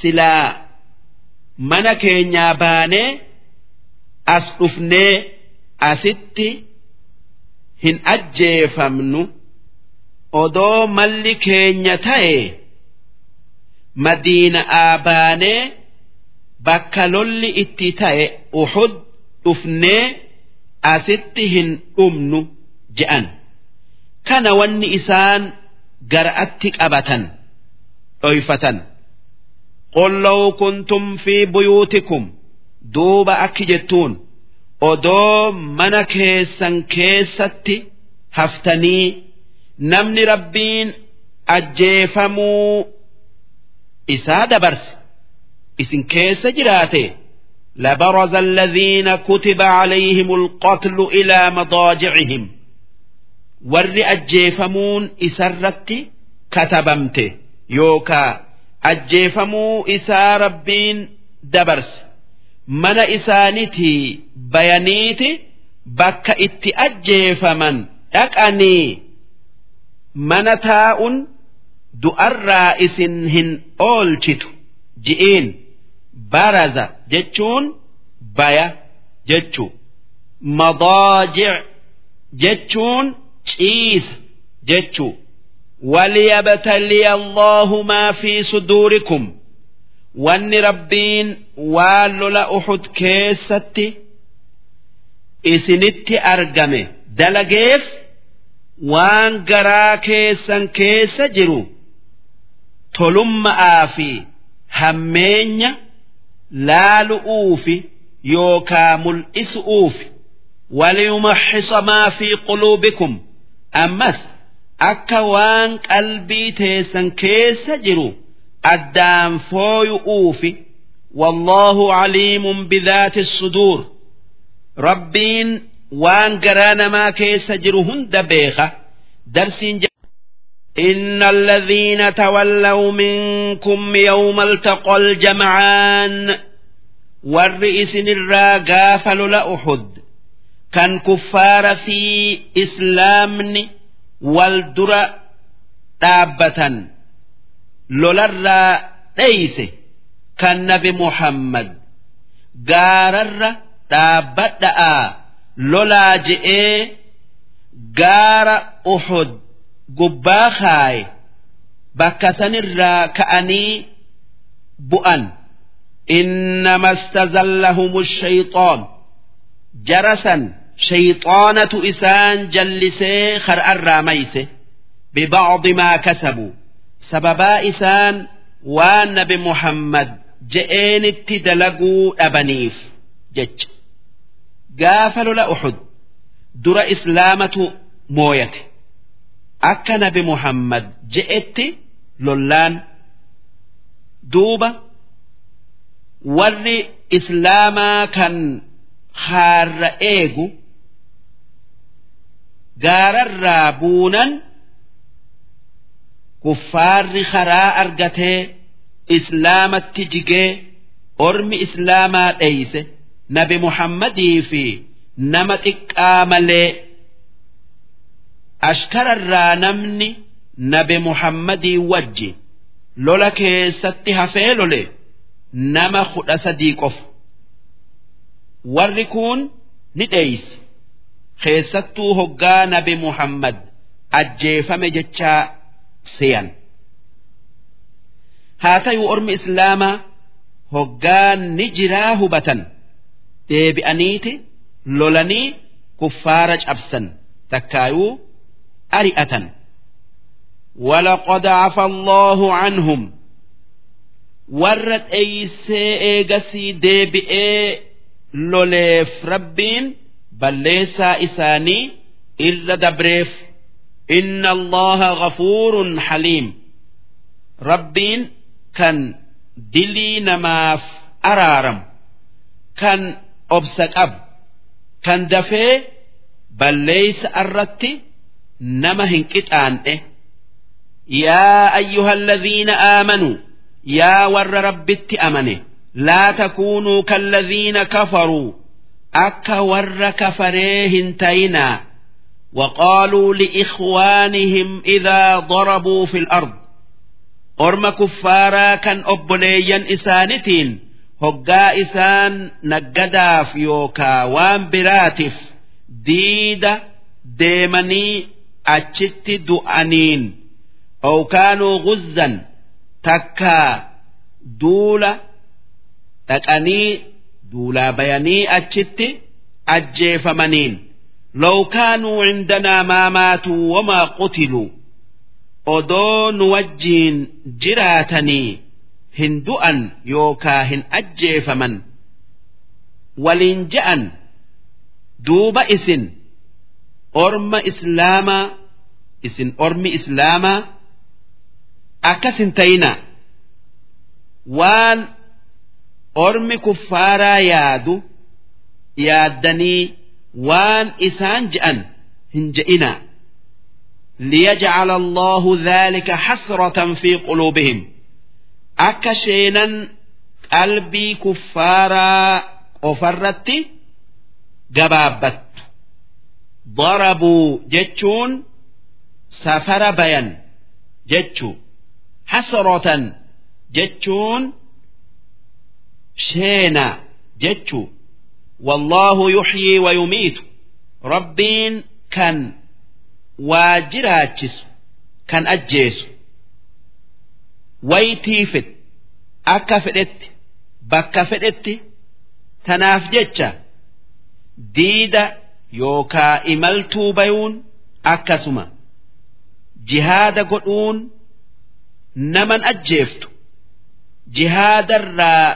silaa mana keenyaa baanee as dhufnee asitti hin ajjeefamnu. Odoo malli keenya ta'e madiina'aa baanee bakka lolli itti ta'e uhud dhufnee asitti hin dhumnu je'an. Kana wanni isaan gara'atti qabatan dhoyfatan قل لو كنتم في بيوتكم duuba akki jettuun odoo mana keessan keessatti haftanii namni rabbiin ajjeefamuu isaa dabarse isin keessa jiraate لبرز الذين كتب عليهم القتل إلى مضاجعهم ور أجيفمون إسرت كتبمت يوكا ajjeefamuu isaa rabbiin dabarse. Mana isaanitii bayaniiti bakka itti ajjeefaman dhaqanii. Mana taa'uun du'arraa isin hin oolchitu. Ji'iin. Baraza jechuun baya jechuu. Madaajic jechuun ciisa jechuu. وليبتلي الله ما في صدوركم wanni rabbiin waan lola uxud keessatti isinitti argame dalageef waan garaa keessan keessa jiru tolumma'aa fi hammeenya laalu'uu fi yookaa mul'isu'uuf waliyumaxxisa maa fi quluubikum ammas akka waan qalbii teessan keessa jiru addaan fooyu'uufi wallahu caliimun bidaati suduur rabbiin waan garaa namaa keessa jiru hunda beeka darsiin إن الذين تولوا منكم يوم التقى الجمعان والرئيس الراقاف لولا أحد كان كفار في إسلام wal dura dhaabbatan lolarraa dheeyse kan nabi muhammad. Gaararra dhaabbadha'a lolaa je'ee gaara uhud gubbaa kaaye bakka sanirraa ka'anii bu'an. Innama istazallahum shayxoon jarasan shayxaanatu isaan jallisee kar'arraa mayse bibacdi maa kasabuu sababaa isaan waan nabi muhammad je'eenitti dalaguu dhabaniif jecha gaafa lola uxud dura islaamatu mooyate akka nabi muhammad je'etti lollaan duuba warri islaamaa kan haarra eegu gaararraa buunan kuffaarri karaa argatee islaamatti jigee ormi islaamaa dheeyse nabi muhammadii fi nama xiqqaa malee ashkararraa namni nabi muhammadii wajji lola keessatti hafee lole nama kudha sadii qofa. Warri kun ni dheeyse keessattuu hoggaa nabi muhammad ajjeefame jechaa seyan haa ta'uu ormi islaamaa hoggaa ni jiraa hubatan deebi'aniiti lolanii kuffaara cabsan takkaayuu ari'atan ولقد عفى الله عنهم ورد ايسي ايغسي ديبئي لوليف ربين balleessaa isaanii irra dabreef inna allaha ghafuurun haliim rabbiin kan dilii namaaf araaramu kan obsa qabu kan dafee balleeysa irratti nama hin qixaan'e. Yaa ayyuhalladhiina aamanuu yaa warra rabbitti amane. Laa takuunuu kalladhiina kafaruu akka warra kafaree hin tayinaa وقالوا لإخوانهم إذا ضربوا في الأرض أرم كفارا كان أبليا إسانتين هقا إسان نقداف يوكا وان براتف ديدا ديمني achitti du'aniin ookaanuu guzzan takkaa duula dhaqanii duulaa bayanii achitti ajjeefamaniin law kaanuu cindanaa maa maatuu wamaa qutiluu odoo nu wajjiin jiraatanii hin du'an yookaa hin ajjeefaman waliin ja'an duuba isin orma islaamaa isin ormi islaamaa akkas hin tayina waan ormi kuffaaraa yaadu yaaddanii waan isaan je'an hin je'inaa ليجعل الله ذلك حسرة في قلوبهم أكشينا قلبي كفارا أفرت جبابت ضربوا جتشون سفر بيان جتشو حسرة جتشون sheena jechuu wallaahu yuxyii wayumiitu rabbiin kan waa jiraachisu kan ajjeesu. Waytii fed akka fedhetti bakka fedhetti tanaaf jecha diida yookaa imaltuu bayuun akkasuma jihaada godhuun naman ajjeeftu. Jihaadarraa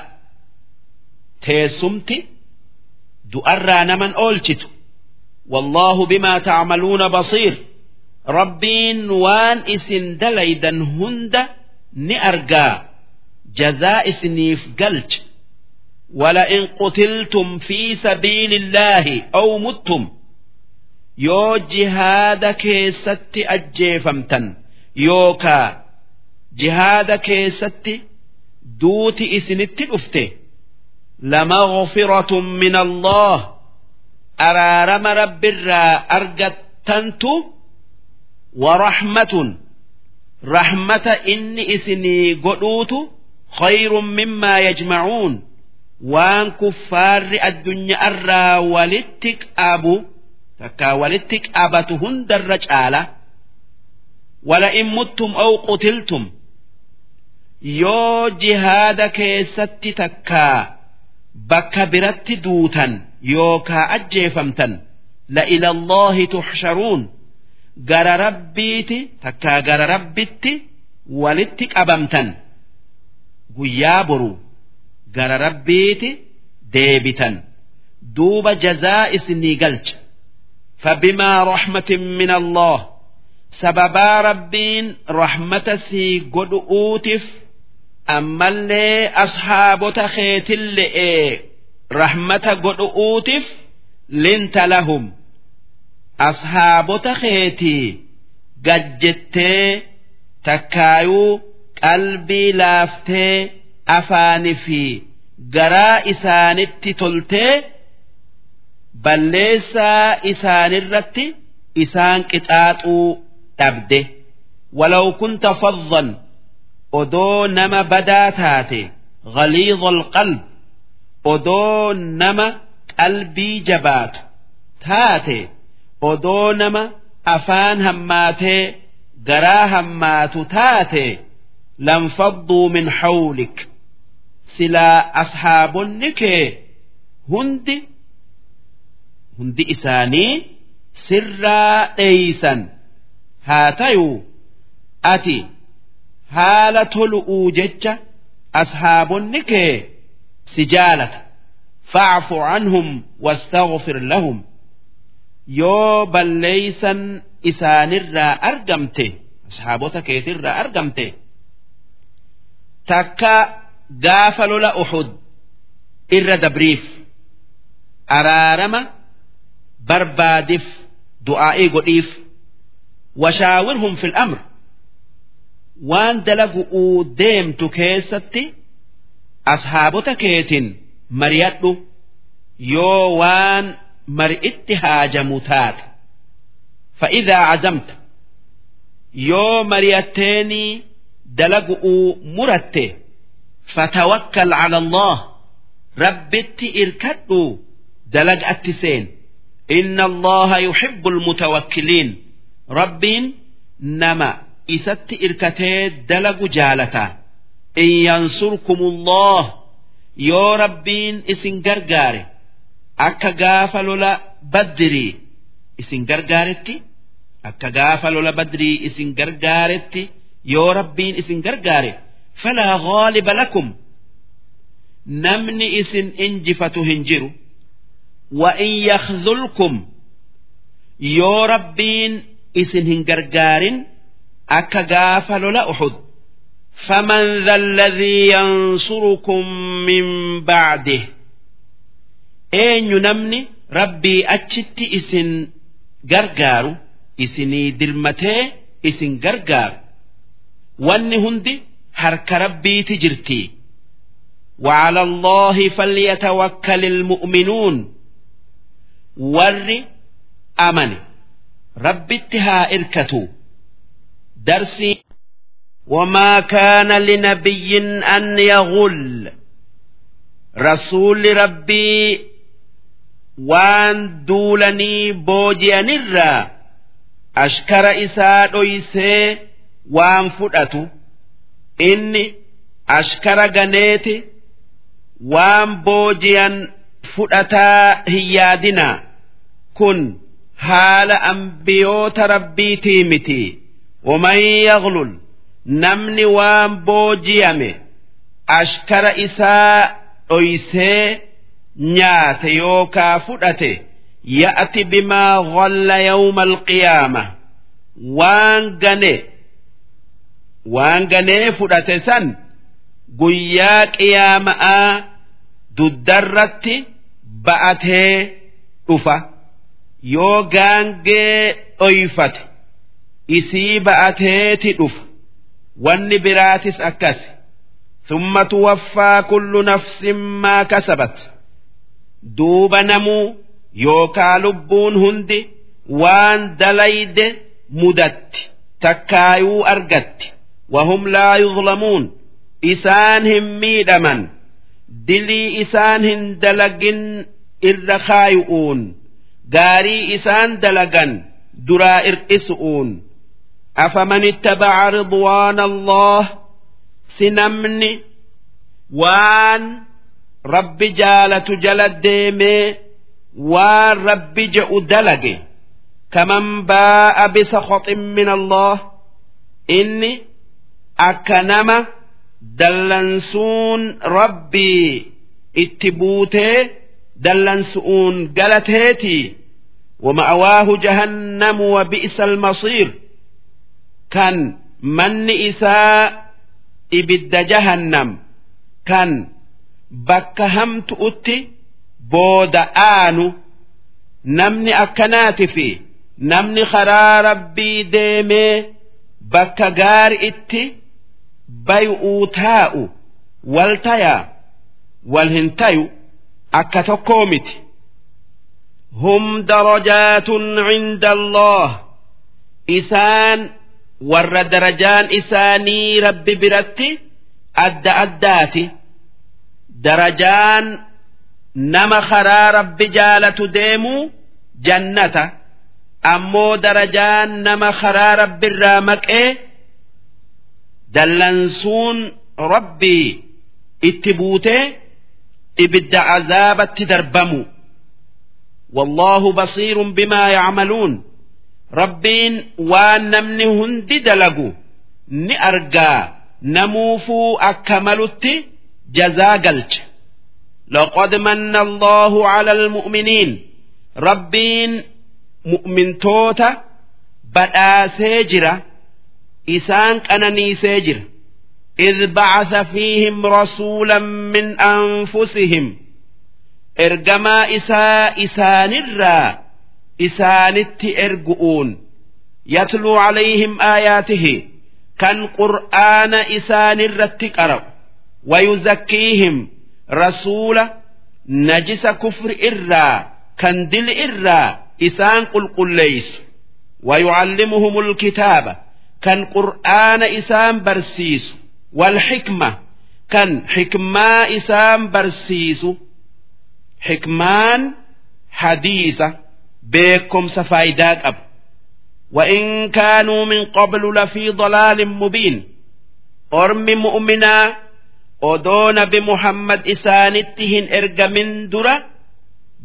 teessumti du'arraa naman oolchitu wallaahu bimaa tacmaluuna basiir rabbiin waan isin dalaydan hunda ni argaa jazaa isiniif galcha ولئن قتلتم في سبيل الله أو متم yoo jihaada keessatti ajjeefamtan yookaa jihaada keessatti duuti isinitti dhufte lamaghfiratun min allah araarama rabbirraa argattantu warahmatun rahmata inni isinii godhuutu khayrun mimmaa yajmacuun waan kuffaarri addunyaarraa walitti qabu takkaa walitti qabatu hundarra caala wala'in muttum aw qutiltum yoo jihaada keessatti takkaa bakka biratti duutan yookaa ajjeefamtan la ilaallahi tuxsharuun gara rabbiiti takkaa gara rabbitti walitti qabamtan. Guyyaa boru gara rabbiiti deebitan. Duuba jazaa isinii galcha. Fabimaa raxmatin min allah sababaa rabbiin raxmata sii godhu'uutif ammallee ashaabota keetillee rahmata godhu'uutiif linta lahum. Ashaabota keetii gajjettee takkaayuu qalbii laaftee afaanii fi garaa isaanitti toltee balleessaa isaanirratti isaan qixaaxuu dhabde. Walaw kunta faddan odoo nama badaa taate ghaliidhol qalb odoo nama qalbii jabaatu taate odoo nama afaan hammaatee garaa hammaatu taate lanfadduu min hawlik silaa ashaabonni kee hundi hundi isaanii sirraa dheeysan. Haa tayuu ati haala tolu'uu jecha ashaabonni kee si jaalata. Fa'fu canhum wastaghfir lahum. Yoo balleeysan isaanirraa argamte ashaabota keetirraa argamte takka gaafa lola uxud irra dabriif araarama barbaadif du'aa'ii godhiif washaawirhum fil amr waan dalagu'uu deemtu keessatti ashaabota keetin mari'adhu. Yoo waan mari'itti haajamu taate fa'idaa cazamta yoo mari'atteenii dalagu'uu muratte fatawakkal cala allah rabbitti irkadhu dalag atti seen. Inna allaha yuhibbu almutawakkiliin rabbiin nama isatti irkatee dalagu jaalata. In yansurkumullah yoo rabbiin isin gargaare akka gaafa lola baddirii isin gargaaretti akka gaafa lola badrii isin gargaaretti yoo rabbiin isin gargaare falaa ghaaliba lakum. Namni isin injifatu hin jiru. Wa in yakhdhulkum yoo rabbiin isin hin gargaarin قافل لا أحد فمن ذا الذي ينصركم من بعده أين ينمني ربي أتشت إسن جرجار إسني دلمتي إسن جرجار واني هندي حرك ربي تجرتي وعلى الله فليتوكل المؤمنون warri amane rabbitti haa irkatu darsii وما كان لنبي أن يغل رسول ربي وان دولني بوجيانيرا أشكر إساء إيسي وان فدأتو إني أشكر غنيتي وان بوجيان fudhataa hin yaadinaa kun haala ambiyoota rabbiitii miti waman yaglul namni waan boojiyame ashkara isaa dhoysee nyaate yookaa fudhate ya'ati bimaa ghalla yawma alqiyaama waan gane waan ganee fudhate san guyyaa qiyaama'aa duddarratti ba'atee dhufa yoo gaangee dhoyfate isii ba'ateeti dhufa. Wanni biraatis akkas summa tuwaffaa kullu nafsin maa kasabat. Duuba namuu yookaa lubbuun hundi waan dalayde mudatti takkaayuu argatti. Wahum laa yuzlamuun isaan hin miidhaman. Dilii isaan hin dalagin irra kaayu'uun. Gaarii isaan dalagan duraa irqisu'uun afaman ittabaca ridwaana allah si namni waan rabbi jaalatu jala deemee waan rabbi je'u dalage kaman baa'a bisakhaxin min allah inni akka nama dallansuun rabbii itti buutee dallansu'uun galateetii ومأواه جهنم وبئس المصير kan manni isaa ibidda jahannam kan bakka hamtu'utti booda aanu namni akkanaati fi namni karaa rabbii deemee bakka gaari itti bay'uu taa'u wal tayaa wal hin tayu akka tokkoo miti. hum darajaatun cinda Allah isaan warra darajaan isaanii rabbi biratti adda addaati darajaan nama karaa rabbi jaalatu deemuu jannata ammoo darajaan nama karaa rabbiirraa maqee dallansuun rabbii itti buutee ibidda azaabatti darbamu والله بصير بما يعملون ربين وان نمني هندي دلقوا نأرقى نموفو أكملتي جزا قلت لقد من الله على المؤمنين ربين مؤمن توتا بدأ سيجرة إسان كانني سيجر إذ بعث فيهم رسولا من أنفسهم إرجما إساء إسان الرا إسانت إرجؤون يتلو عليهم آياته كان قرآن إسان الرتكرأ ويزكيهم رسول نجس كفر إرا كان دل إرا إسان قل قل ليس ويعلمهم الكتاب كان قرآن إسان برسيس والحكمة كان حكما إسان برسيس حكمان حديثة بكم سفايدات أب وإن كانوا من قبل لفي ضلال مبين أرم مؤمنا odoo nabi muhammad isaanitti hin ergamin dura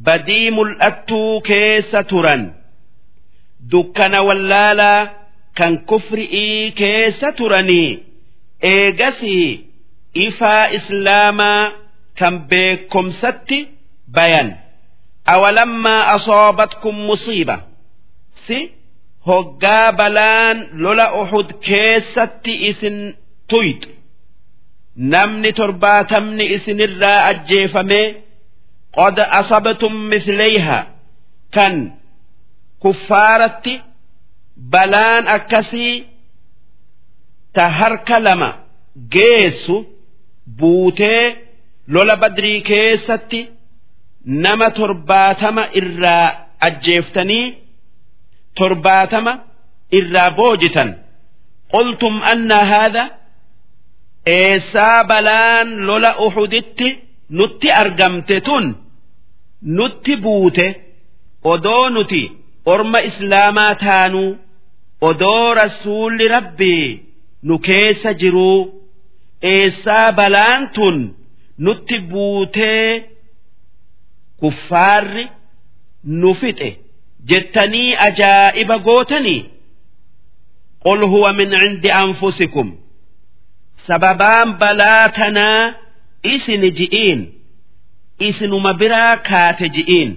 badii mul'attuu keessa turan dukkana wallaalaa kan kufri'ii keessa turanii eegasii ifaa islaamaa kan beekomsatti bayan awalammaa asoobatkum musiiba si? Hoggaa balaan lola uhud keessatti isin tuyxu namni torbaatamni isinirraa ajjeefamee qad asabtum mislayha kan kuffaaratti balaan akkasii ta harka lama geessu buutee lola badrii keessatti nama torbaatama irraa ajjeeftanii torbaatama irraa boojitan. Qultum annaa haadha eessaa balaan lola uhuditti nutti argamte tun? Nutti buute? Odoo nuti orma islaamaa taanuu odoo rasuulli rabbii nu keessa jiruu eessaa balaan tun nutti buutee kuffaarri nu fixe jettanii ajaa'iba gootanii qul huwa min cindi anfusikum. Sababaan balaa tanaa isin ji'iin isinuma biraa kaate ji'iin.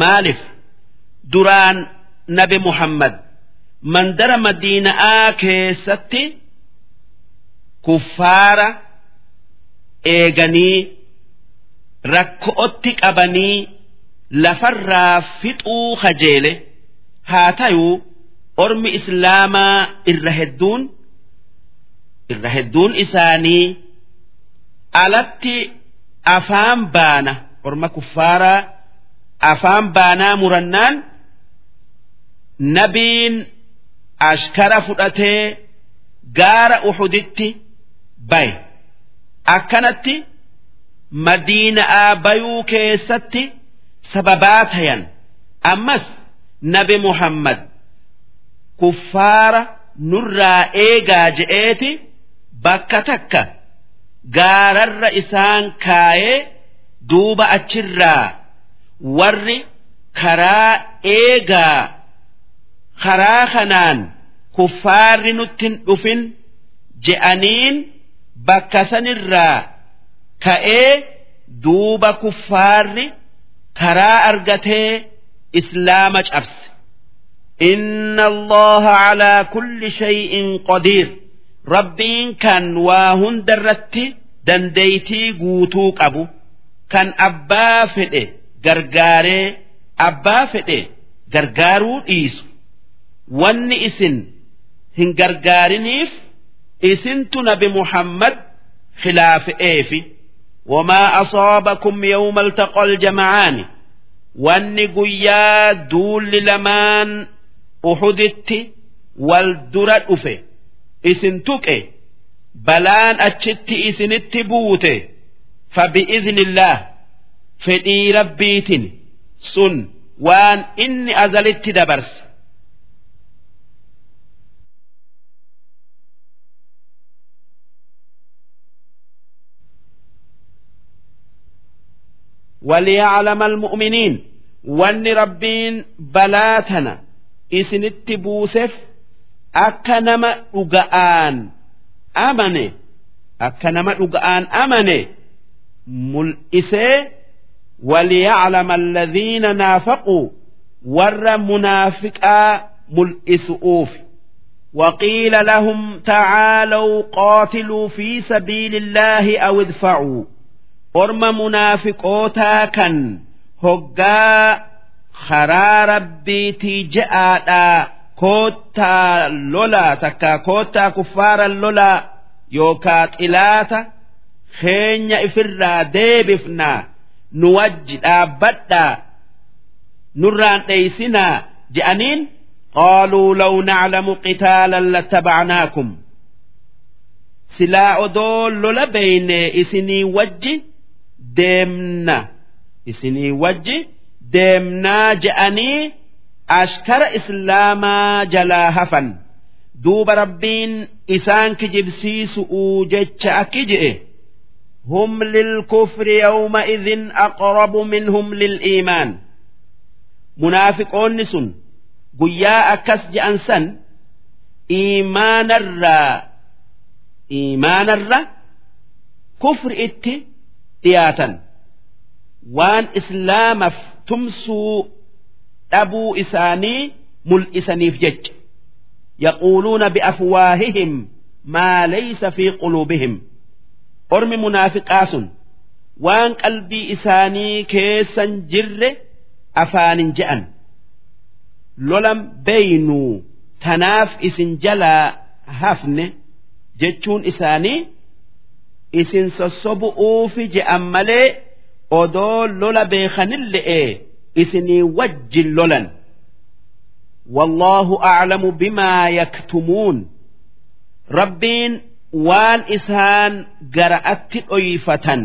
Maalif duraan nabi muhammad mandara madiina'aa keessatti kuffaara eeganii rakko'otti qabanii lafarraa fixuu kajeele. Haa tayuu ormi islaamaa irra hedduun irra hedduun isaanii alatti afaan baana orma kuffaaraa afaan baanaa murannaan nabiin ashkara fudhatee gaara uhuditti baye akkanatti madiina'aa bayuu keessatti sababaa tayan ammas nabi muhammad kuffaara nurraa eegaa je'eeti bakka takka gaararra isaan kaayee duuba achirraa warri karaa eegaa karaa kanaan kuffaarri nuttin dhufin je'aniin bakka sanirraa ka'ee duuba kuffaarri karaa argatee islaama cabse. Inna allaha calaa kulli shay'in qadiir. Rabbiin kan waa hunda irratti dandeeytii guutuu qabu kan abbaa fedhe gargaaree abbaa fedhe gargaaruu dhiisu. Wanni isin hin gargaariniif isintu nabi muhammad khilaafe'eefi. وما أصابكم يوم التقى الجمعان واني قيا دول لمان uhuditti wal dura dhufe isin tuqe balaan achitti isinitti buute fabi'iznillah fedhii rabbiitin sun waan inni azalitti dabarse وليعلم المؤمنين وان ربين بلاتنا isinitti buuseef akka nama dhuga'aan amane akka nama dhuga'aan amane mul'isee وليعلم الذين نافقوا ور منافقا ملئسؤوف وقيل لهم تعالوا قاتلوا في سبيل الله أو ادفعوا orma munaafiqootaa kan hoggaa karaa rabbiitii je'aadhaa koottaa lolaa takkaa koottaa kuffaara lolaa yookaa xilaata keenya ifirraa deebifnaa nu wajji dhaabbadhaa nurraan dheeysinaa je'aniin qaaluu law naclamu qitaalan lattabacnaakum. Silaa odoo lola beyne isinii wajji deemna. Isinii wajji deemnaa je'anii ashkara islaamaa jalaa hafan. Duuba rabbiin isaan kijibsiisu'uu jecha akki je'e. Hum lilkufri yawma idin aqrabu minhum lil'iimaan munaafiqoonni sun guyyaa akkas je'an san iimaanarraa iimaanarra kufri itti dhiyaatan. Waan islaamaaf tumsuu dhabuu isaanii mul'isaniif jecha. Yaquuluuna bi'afwaahihim maa laysa fi quluubihim. Ormi munaafiqaa sun waan qalbii isaanii keessan jirre afaanin je'an. Lolam beeynuu tanaaf isin jalaa hafne jechuun isaanii isin sossobu'uufi je'an malee odoo lola beekanille'e isinii wajjin lolan wallaahu aclamu bimaa yaktumuun rabbiin waan isaan gara'atti dhoyfatan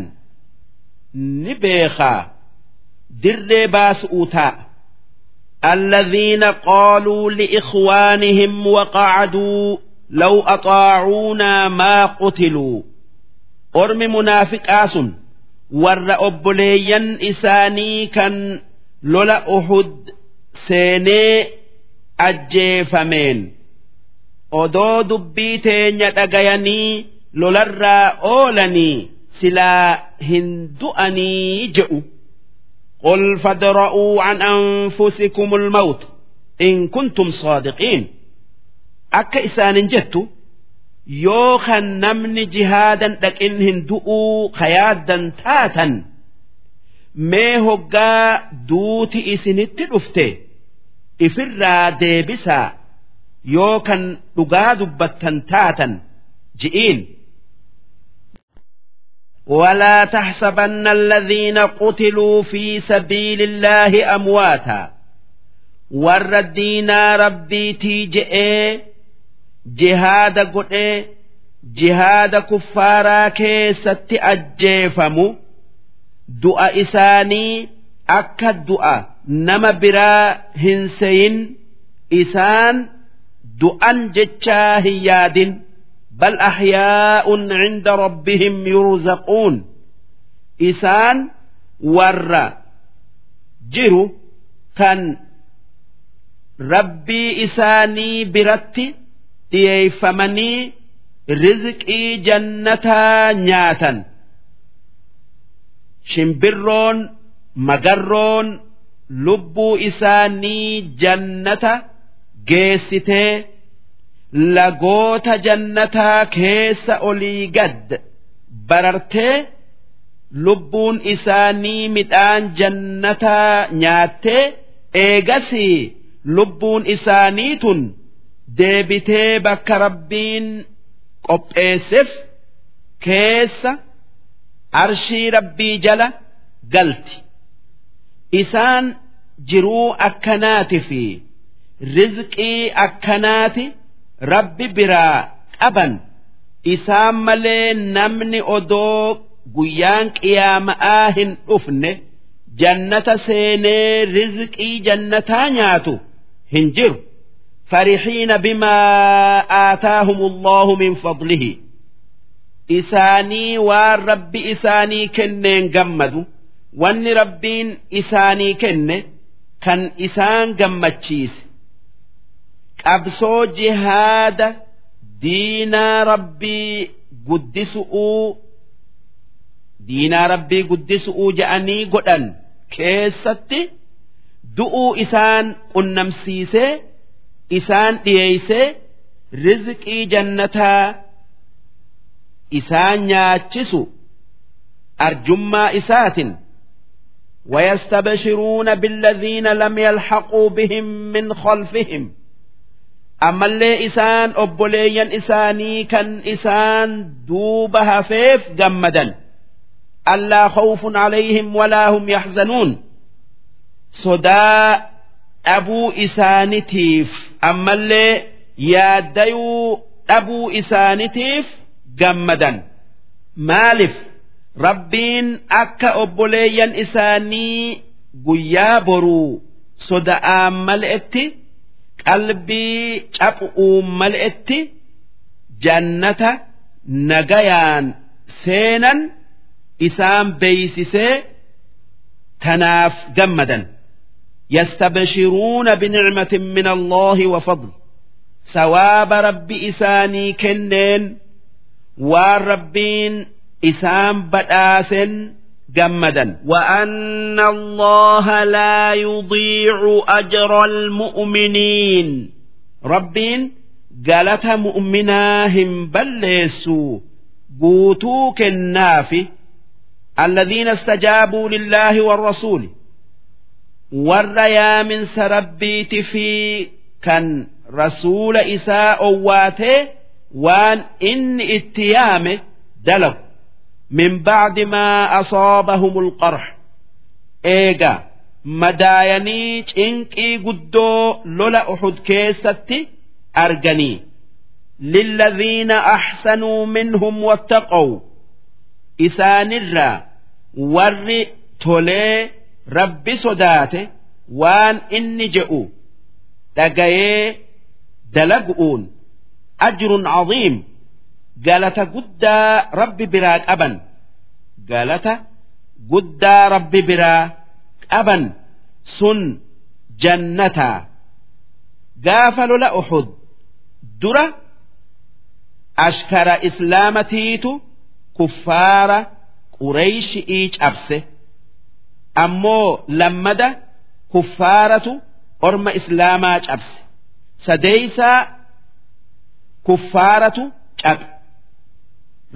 ni beekaa dirree baasu'uu taa'a الذين قالوا لإخوانهم وقعدوا لو أطاعونا ما قتلوا ormi munaafiqaa sun warra obboleeyyan isaanii kan lola uhud seenee ajjeefameen. Odoo dubbii teenya dhagayanii lolarraa oolanii silaa hin du'anii je'u. Qul fadra'uu an anfusikum ulmawt in kuntum saadiqiin. Akka isaanin jettu إسان جدت يوخا نمن جهادا لكن هندؤوا خيادا تاتا mee hoggaa duuti isinitti dhufte ifirraa deebisaa yoo kan dhugaa dubbattan taatan ji'iin ولا تحسبن الذين قتلوا في سبيل الله أمواتا ور الدين ربي تيجئ jihaada godhee jihaada kuffaaraa keessatti ajjeefamu du'a isaanii akka du'a nama biraa hin seeyin isaan du'an jechaa hin yaadin bal ahyaa'un cinda rabbihim yurzaquun isaan warra jiru kan rabbii isaanii biratti. Dhiyeeffamanii rizqii jannataa nyaatan. Shimbirroon magarroon lubbuu isaanii jannata geessitee lagoota jannataa keessa olii gad barartee lubbuun isaanii midhaan jannataa nyaattee eegasii lubbuun isaanii tun deebitee bakka rabbiin qopheesseef keessa. arshii rabbii jala galti isaan jiruu akkanaati fi rizqii akkanaati rabbi biraa qaban isaan malee namni odoo guyyaan qiyaama'aa hin dhufne jannata seenee rizqii jannataa nyaatu hin jiru farixiina bimaa aataahum allahu min fadlihi isaanii waan rabbi isaanii kenneen gammadu wanni rabbiin isaanii kenne kan isaan gammachiise qabsoo jihaada diinaa rabbii guddisu'uu diinaa rabbii guddisu'uu ja'anii godhan keessatti du'uu isaan qunnamsiisee isaan dhiyeeysee rizqii jannataa isaan nyaachisu arjummaa isaatin ويستبشرون بالذين لم يلحقوا بهم من خلفهم أما اللي إسان أبوليا إساني كان إسان دوبها فيف جمدا ألا خوف عليهم ولا هم يحزنون dhabuu isaanitiif ammallee yaaddayuu dhabuu isaanitiif gammadan. Maaliif? Rabbiin akka obboleeyyan isaanii guyyaa boruu soda'aan mal'etti qalbii caphu'uun mal'etti jannata nagayaan seenan isaan beeysisee tanaaf gammadan. يستبشرون بنعمة من الله وفضل ثواب رب إساني كنين waan rabbiin isaan badhaasen gammadan وأن الله لا يضيع أجر المؤمنين ربين قالت مؤمناهم بلسوا قوتوك النافي الذين استجابوا لله والرسول warra yaaminsa rabbiiti fi kan rasuula isaa owwaatee waan inni itti yaame dalagu. Min ba'di maa asoobahumul qarx. Eegaa madaayanii cinqii guddoo lola uxud keessatti arganii. Lilladhiina axsanuu minhum wattaqow isaanirraa warri tolee rabbi sodaate waan inni je'u dhagayee dalagu'uun ajrun caziim galata guddaa rabbi biraa qaban galata guddaa rabbi biraa qaban sun jannataa gaafa lola uxud dura ashkara islaamatiitu kuffaara qureyshi'ii cabse. Ammoo lammada kuffaaratu orma islaamaa cabse. Sadeeysaa kuffaaratu cabe.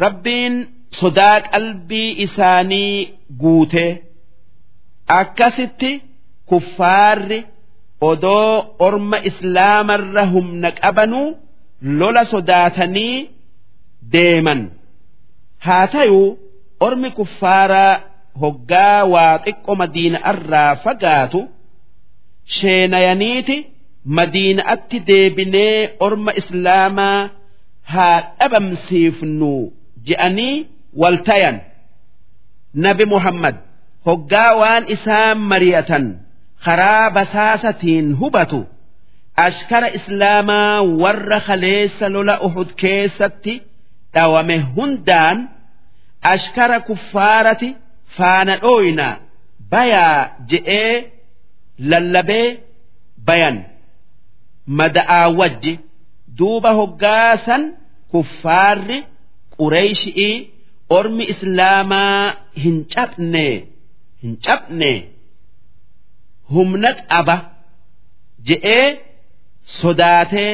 Rabbiin sodaa qalbii isaanii guutee akkasitti kuffaarri odoo orma islaamarra humna qabanuu lola sodaatanii deeman. Haa tayuu ormi kuffaaraa hoggaa waa xiqqo madiina'arraa fagaatu sheenayaniiti madiina'atti deebinee orma islaamaa haa dhabamsiifnu je'anii waltayan nabi muhammad hoggaa waan isaan mari'atan karaa basaasatiin hubatu ashkara islaamaa warra kaleessa lola uhud keessatti dhawame hundaan ashkara kuffaarati faana dhooyna bayaa je'ee lallabee bayan. Mada'aa wajji duuba hoggaasan kuffaarri qureeyshii ormi islaamaa hin cabne hin cabne. Humna qaba je'ee sodaatee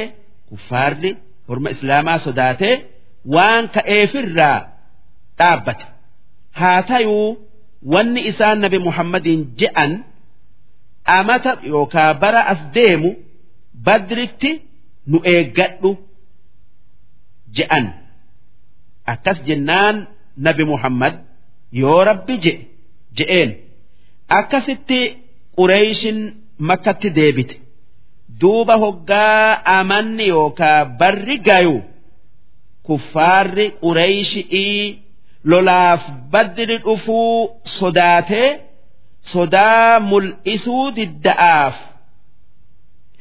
kuffaarri orma islaamaa sodaatee waan ka'eefirraa dhaabbate haa tayuu wanni isaan nabi muhammadiin je'an amata yookaa bara as deemu badritti nu eeggadhu je'an. Akkas jennaan nabi muhammad yoo rabbi je'e je'een. Akkasitti qureeyshin makkatti deebite. Duuba hoggaa amanni yookaa barri gayu kuffaarri qureeyshii lolaaf badri dhufuu sodaatee sodaa mul'isuu didda'aaf.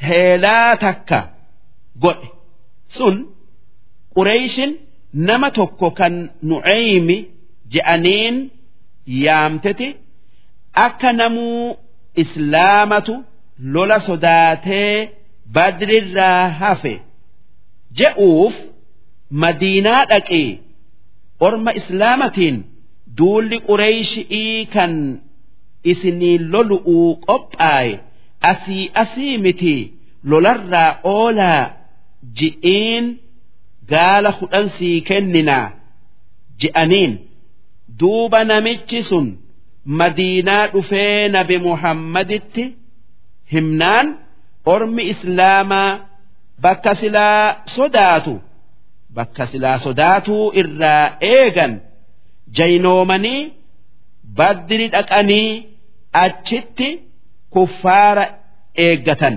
Heelaa takka godhe. Sun qureeyshin nama tokko kan nu'eymi je'aniin yaamteti akka namuu islaamatu lola sodaatee badrirraa hafe je'uuf madiinaa dhaqee orma islaamatiin duulli qureeyshii kan isinii lolu'uu qophaaye asii asii miti lolarraa oolaa ji'iin gaala kudhan sii kenninaa je'aniin duuba namichi sun madiinaa dhufee nabi muhammaditti himnaan ormi islaamaa bakka silaa sodaatu bakka silaa sodaatuu irraa eegan jaynoomanii badri dhaqanii achitti kuffaara eeggatan.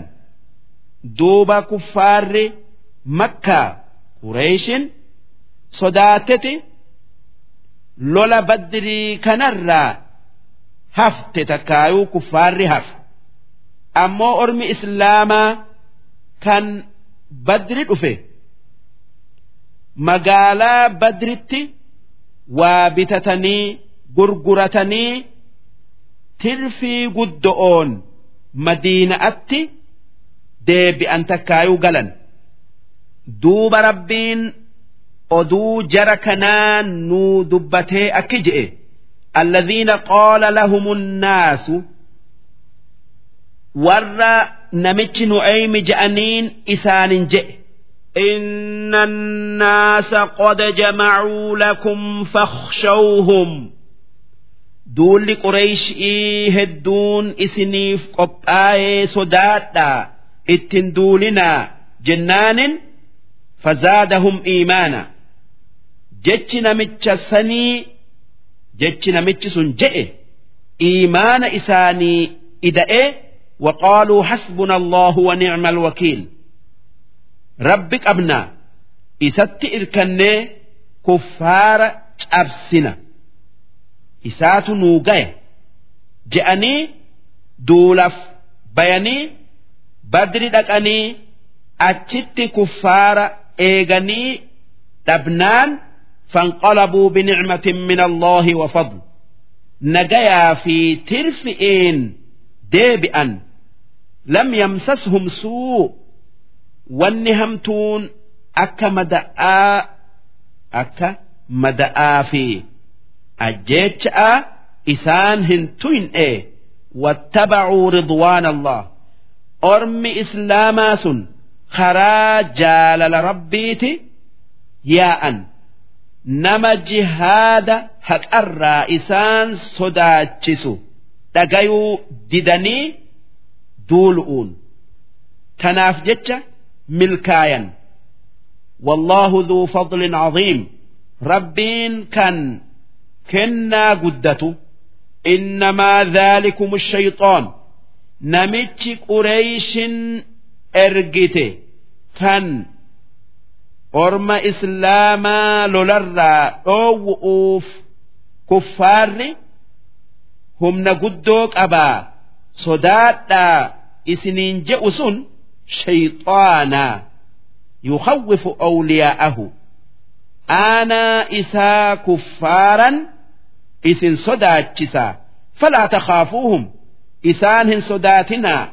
Duuba kuffaarri makkaa qureeshin sodaateti lola badrii kanarraa hafte takkaayuu kuffaarri hafe. Ammoo ormi islaamaa kan badri dhufe magaalaa badritti waa bitatanii gurguratanii tirfii guddo'oon madiina'atti deebi'an takkaayuu galan. Duuba rabbiin oduu jara kanaan nuu dubbatee akki je'e. Alladhiina qaala lahumunnaasu warra namichi nu'eymi je'aniin isaanin je'e. إن الناس قد جمعوا لكم فاخشوهم دول قريش إيه هدون إسنيف قبآي صداتا اتن دولنا جنان فزادهم إيمانا جتش نمتش سني jechi namichi sun je'e iimaana isaanii ida'e وقالوا حسبنا الله ونعم الوكيل رب قبنا إسات إركني كفار أبسنا إسات نوغاية جأني دولف بياني بدر دقني أتشت كفار إيغني تبنان فانقلبوا بنعمة من الله وفضل نجيا في ترفئين ديبئا لم يمسسهم سوء wanni hamtuun akka mada'aa akka mada'aa fi ajjeecha'a isaan hin tuyne. Wattabacuu ridwaana allah ormi islaamaa sun karaa jaalala rabbiiti yaa'an. Nama jihaada haqarraa isaan sodaachisu. Dhagayuu didanii duulu'uun. Tanaaf jecha milkaayan wallaahu dhuu fadlin caziim rabbiin kan kennaa guddatu. Innamaa dhaalikum shayxoon namichi qureeyshin ergite. Kan orma islaamaa lolarraa dhoowwu'uuf kuffaarri humna guddoo qabaa. Sodaadhaa isiniin je'u sun shayxaanaa yukhawwifu awliyaa'ahu aanaa isaa kuffaaran isin sodaachisaa falaa takhaafuuhum isaan hin sodaatinaa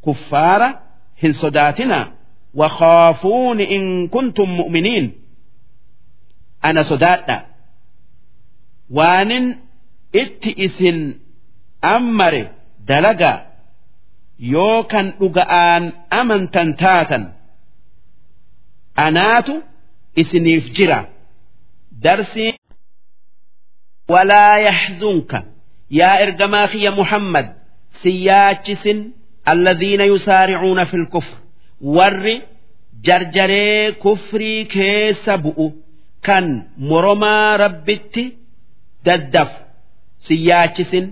kuffaara hin sodaatinaa wakhaafuuni in kuntum mu'miniin ana sodaadha waanin itti isin ammare dalagaa yoo kan dhuga'aan amantan taatan anaatu isiniif jira. Darsiin walaa yaxzunka yaa ergamaa kiyya muhammad si yaachisin alladhiina yusaaricuuna fi lkufr warri jarjaree kufrii keessa bu'u kan moromaa rabbitti daddafu si yaachisin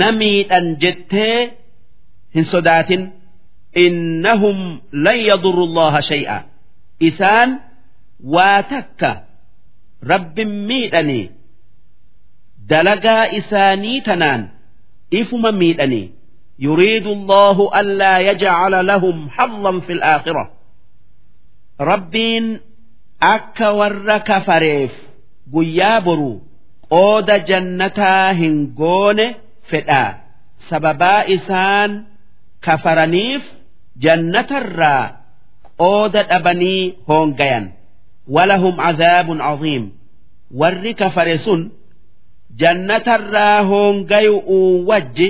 namiidhan jettee hin sodaatin innahum lan yadurru allaha shay'a isaan waa takka rabbin miidhanii dalagaa isaanii tanaan ifuma miidhanii يريد الله ألا يجعل لهم حظا في الآخرة ربين أكا ور كفريف قيابرو qooda jannataa hin goone fedhaa sababaa isaan kafaraniif jannatarraa qooda dhabanii hoongayan. Walahum cadaabun caziim warri kafare sun jannatarraa hoongayu'uu wajji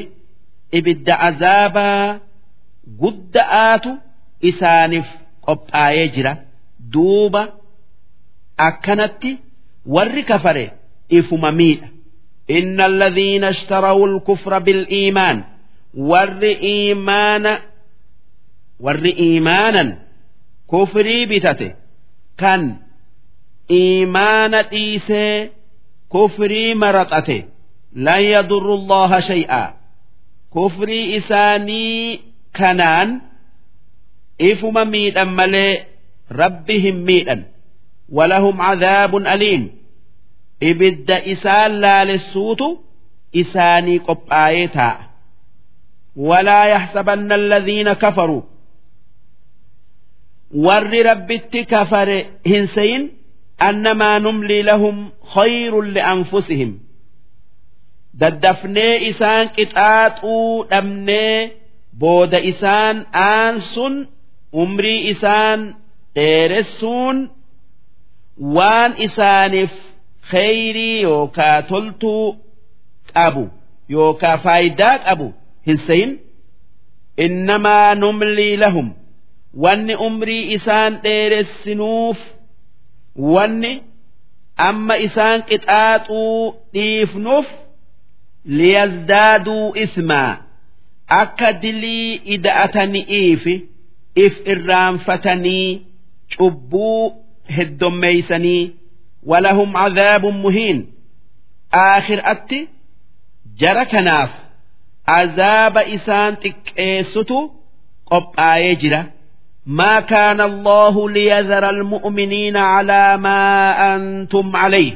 ibidda azaabaa gudda'aatu isaaniif qophaayee jira. Duuba akkanatti warri kafare ifuma miidha inna alladhiina ishtarawu alkufra biliimaan warri iimaana warri iimaanan kufrii bitate. Kan iimaana dhiisee kufrii maraxate lan yadurru allaha shay'aa kufrii isaanii kanaan ifuma miidhan malee rabbi hin miidhan. Walahum cadaabun aliim ibidda isaan laalessuutu isaanii qophaa'ee taa'a walaa yaxsabanna alladhiina kafaruu warri rabbitti kafare hin seyin annamaa numlii lahum khayrun lianfusihim daddafnee isaan qixaaxuu dhabnee booda isaan aansun umrii isaan dheeressuun waan isaaniif kheyrii yookaa toltuu qabu yookaa faayidaa qabu hin seyin innamaa numlii lahum wanni umrii isaan dheeressinuuf wanni amma isaan qixaaxuu dhiifnuuf liyazdaaduu ismaa akka dilii ida'atani'iifi if irraanfatanii cubbuu heddommeeysanii walahum cadaabun muhiin aakhir'atti jara kanaaf azaaba isaan xiqqeessutu qophaayee jira ما كان الله ليذر المؤمنين على ما أنتم عليه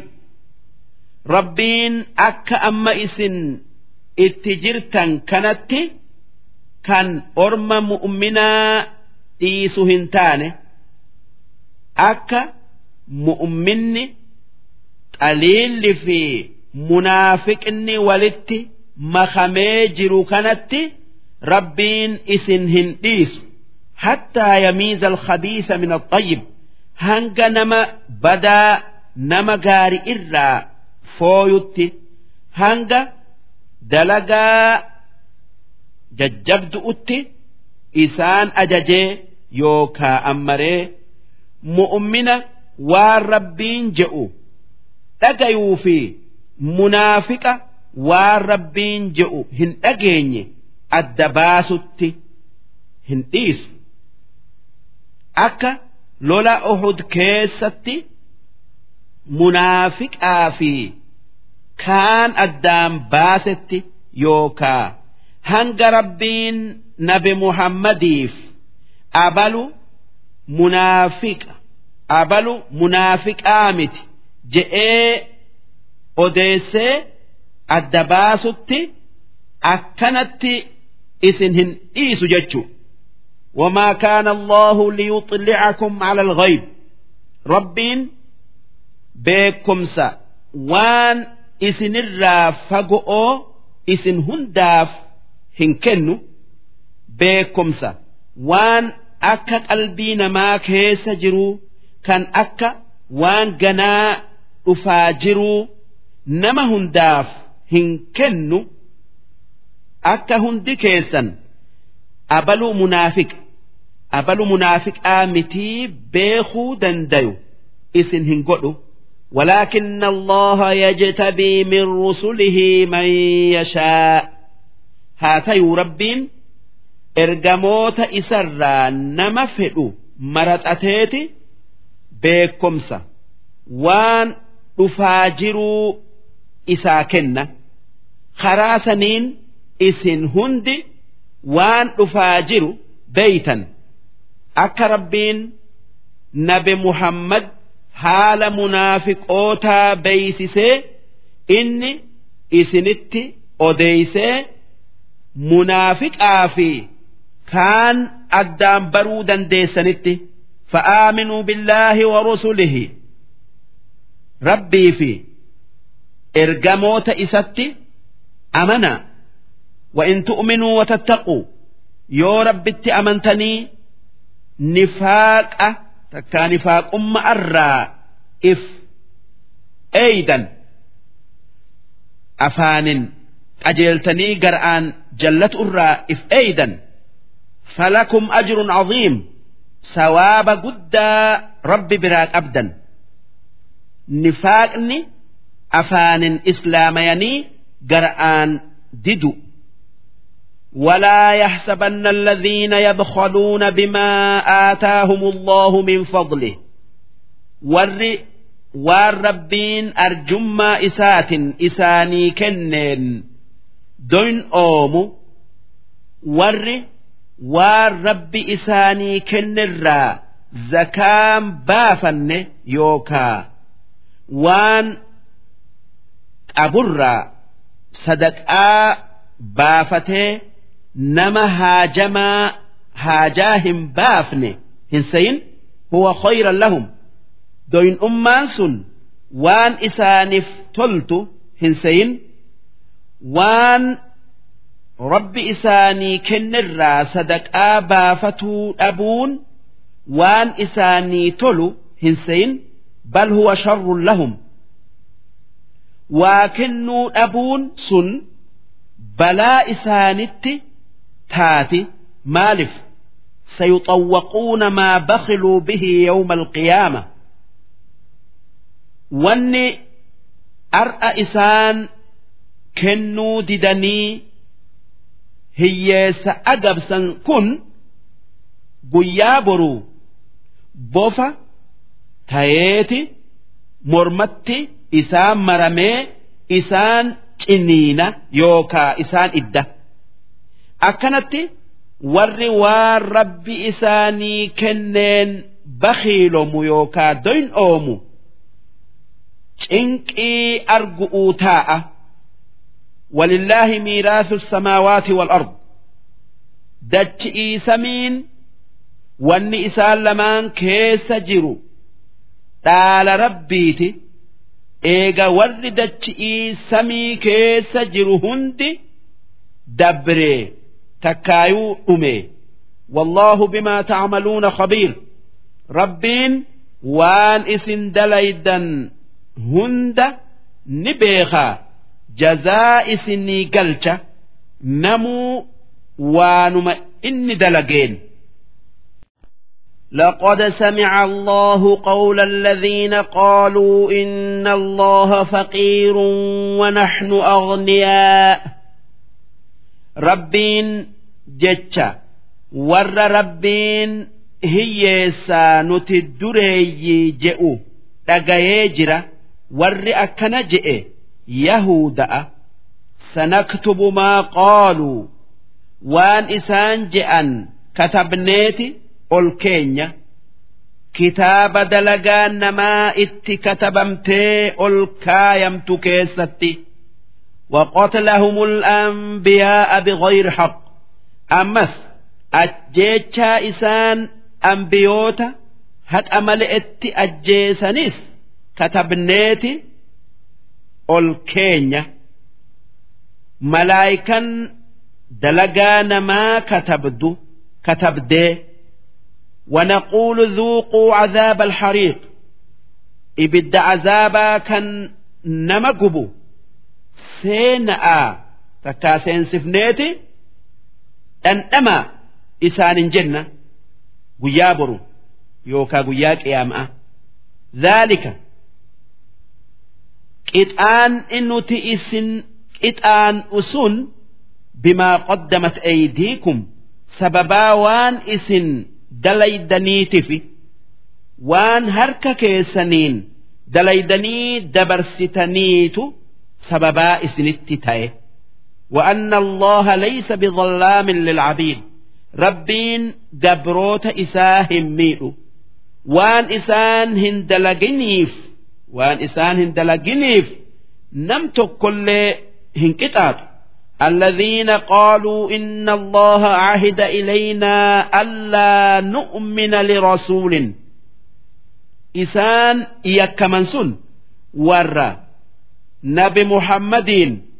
ربين أك أما إسن اتجرتا كانت كان أرم مؤمنا إيسو هنتانه أك mu'minni xaliilli fi munaafiqni walitti makamee jiru kanatti rabbiin isin hin dhiisu. Hattaa yamiiza alkhabiisa min alxayyib hanga nama badaa nama gaari irraa fooyutti hanga dalagaa jajjabdu'utti isaan ajajee yookaa ammaree mu'mina waan rabbiin je'u. Dhagayuu fi munaafiqa waan rabbiin je'u. Hin dhageenye adda baasutti hin dhiisu. Akka lola uhud keessatti munaafiqaa fi kaan addaan baasetti yookaa hanga rabbiin nabi muhammadiif abalu munaafiqa abalu munaafiqaa miti je'ee odeessee adda baasutti akkanatti isin hin dhiisu jechuu وما كان الله ليطلعكم على الغيب ربين beekumsa waan isinirraa fagoo isin hundaaf hin kennu beekumsa waan akka qalbii namaa keessa jiruu kan akka waan ganaa dhufaa jiruu nama hundaaf hin kennu akka hundi keessan abaluu munaafiqa abaluu munaafiqaa mitii beekuu dandayu isin hin godhu ولكن الله يجتبي من رسله من يشاء هاتي ربين ergamoota isarraa nama fedhu maraxateeti beekumsa. Waan dhufaa jiruu isaa kenna. Karaa saniin isin hundi waan dhufaa jiru beeytan. Akka rabbiin nabi muhammad haala munaafiqootaa beeysisee inni isinitti odeeysee munaafiqaa fi kaan addaan baruu dandeessanitti fa'aaminuu billaahi wa rusulihi rabbii fi ergamoota isatti amanaa وإن تؤمنوا وتتقوا يو ربت أمنتني نفاق تكا نفاق أم أرى إف أيدا أفان أجلتني قرآن جلت أرى إف أيدا فلكم أجر عظيم ثواب قد رب براك أبدا نفاقني أفان إسلاميني قرآن ددو ولا يحسبن الذين يبخلون بما آتاهم الله من فضله ور والربين أرجما إسات إساني كنن دون أومو ور waan rabbi isaanii kennirraa zakaan baafanne yookaa waan qaburraa sadaqaa baafatee nama haajamaa haajaa hin baafne hin sayin huwa khayran lahum. Doyin ummaan sun waan isaaniif toltu hin sayin waan rabbi isaanii kennirraa sadaqaa baafatuu dhabuun waan isaanii tolu hin sayin bal huwa sharrun lahum. Waa kennuu dhabuun sun balaa isaanitti taati. Maalif sayuxawwaquuna maa bakhiluu bihi yawma alqiyaama. Wanni ar'a isaan kennuu didanii hiyyeessa agabsan kun guyyaa boruu bofa tayeeti mormatti isaan maramee isaan ciniina yookaa isaan idda akkanatti warri waan rabbi isaanii kenneen bakhiilomu yookaa doyin oomu cinqii argu'uu taa'a ولله ميراث السماوات والأرض دتشئي سمين واني إسان لمان كيس جرو دال ربيتي إيغا ورد دتشئي سمي كيس جرو هندي دبري تكايو أمي والله بما تعملون خبير ربين وان اسن دليدا هند نبيخا jazaa isinii galcha namuu waanuma inni dalageen لقد سمع الله قول الذين قالوا إن الله فقير ونحن أغنياء rabbiin jecha warra rabbiin hiyyeessaa nuti dureeyyii je'u dhagayee jira warri akkana je'e yahuda'a sanaktubu maa qaaluu waan isaan je'an katabneeti ol keenya kitaaba dalagaan namaa itti katabamtee ol kaayamtu keessatti وقتلهم الأنبياء بغير حق ammas ajjeechaa isaan ambiyoota haqa male'etti ajjeesanis katabneeti ol keenya malaayikan dalagaa namaa katabdu katabdee ونقول ذوقوا عذاب الحريق إبد عذابا كان نمقبو سيناء تكا سينسفنيتي dhandhama isaanin jenna guyyaa boru yookaa guyyaa qiyaama'a dhaalika qixaan nuti isin qixaan usun bimaa qaddamat eydiikum sababaa waan isin dalaydaniitifi waan harka keessaniin dalaydanii dabarsitaniitu sababaa isinitti ta'e. وأن الله ليس بظلام للعبيد ربين جبروت إساهم ميئو وان إسان هندلجنيف وان إسان هندلجنيف نمت كل هنكتات الذين قالوا إن الله عهد إلينا ألا نؤمن لرسول إسان يكمنسون ورى نبي محمدين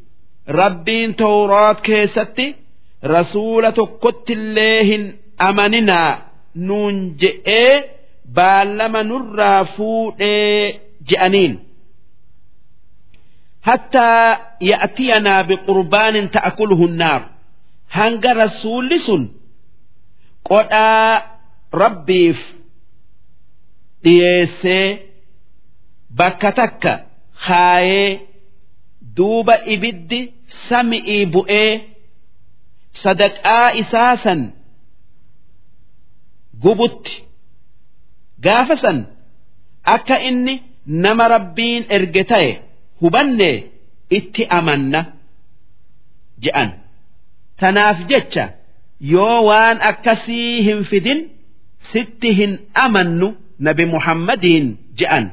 rabbiin tawraat keessatti rasuula tokkotti illee hin amaninaa nuun je'ee baallama nurraa fuudhee je'aniin hattaa ya'tiyanaa biqurbaanin ta'kuluhu nnaar hanga rasuulli sun qodhaa rabbiif dhiyeessee bakka takka kaayee duuba ibiddi sami'ii bu'ee sadaqaa isaa san gubutti gaafa san akka inni nama rabbiin erge ta'e hubanne itti amanna je'an tanaaf jecha yoo waan akkasii hin fidin sitti hin amannu nabi muhammadiin je'an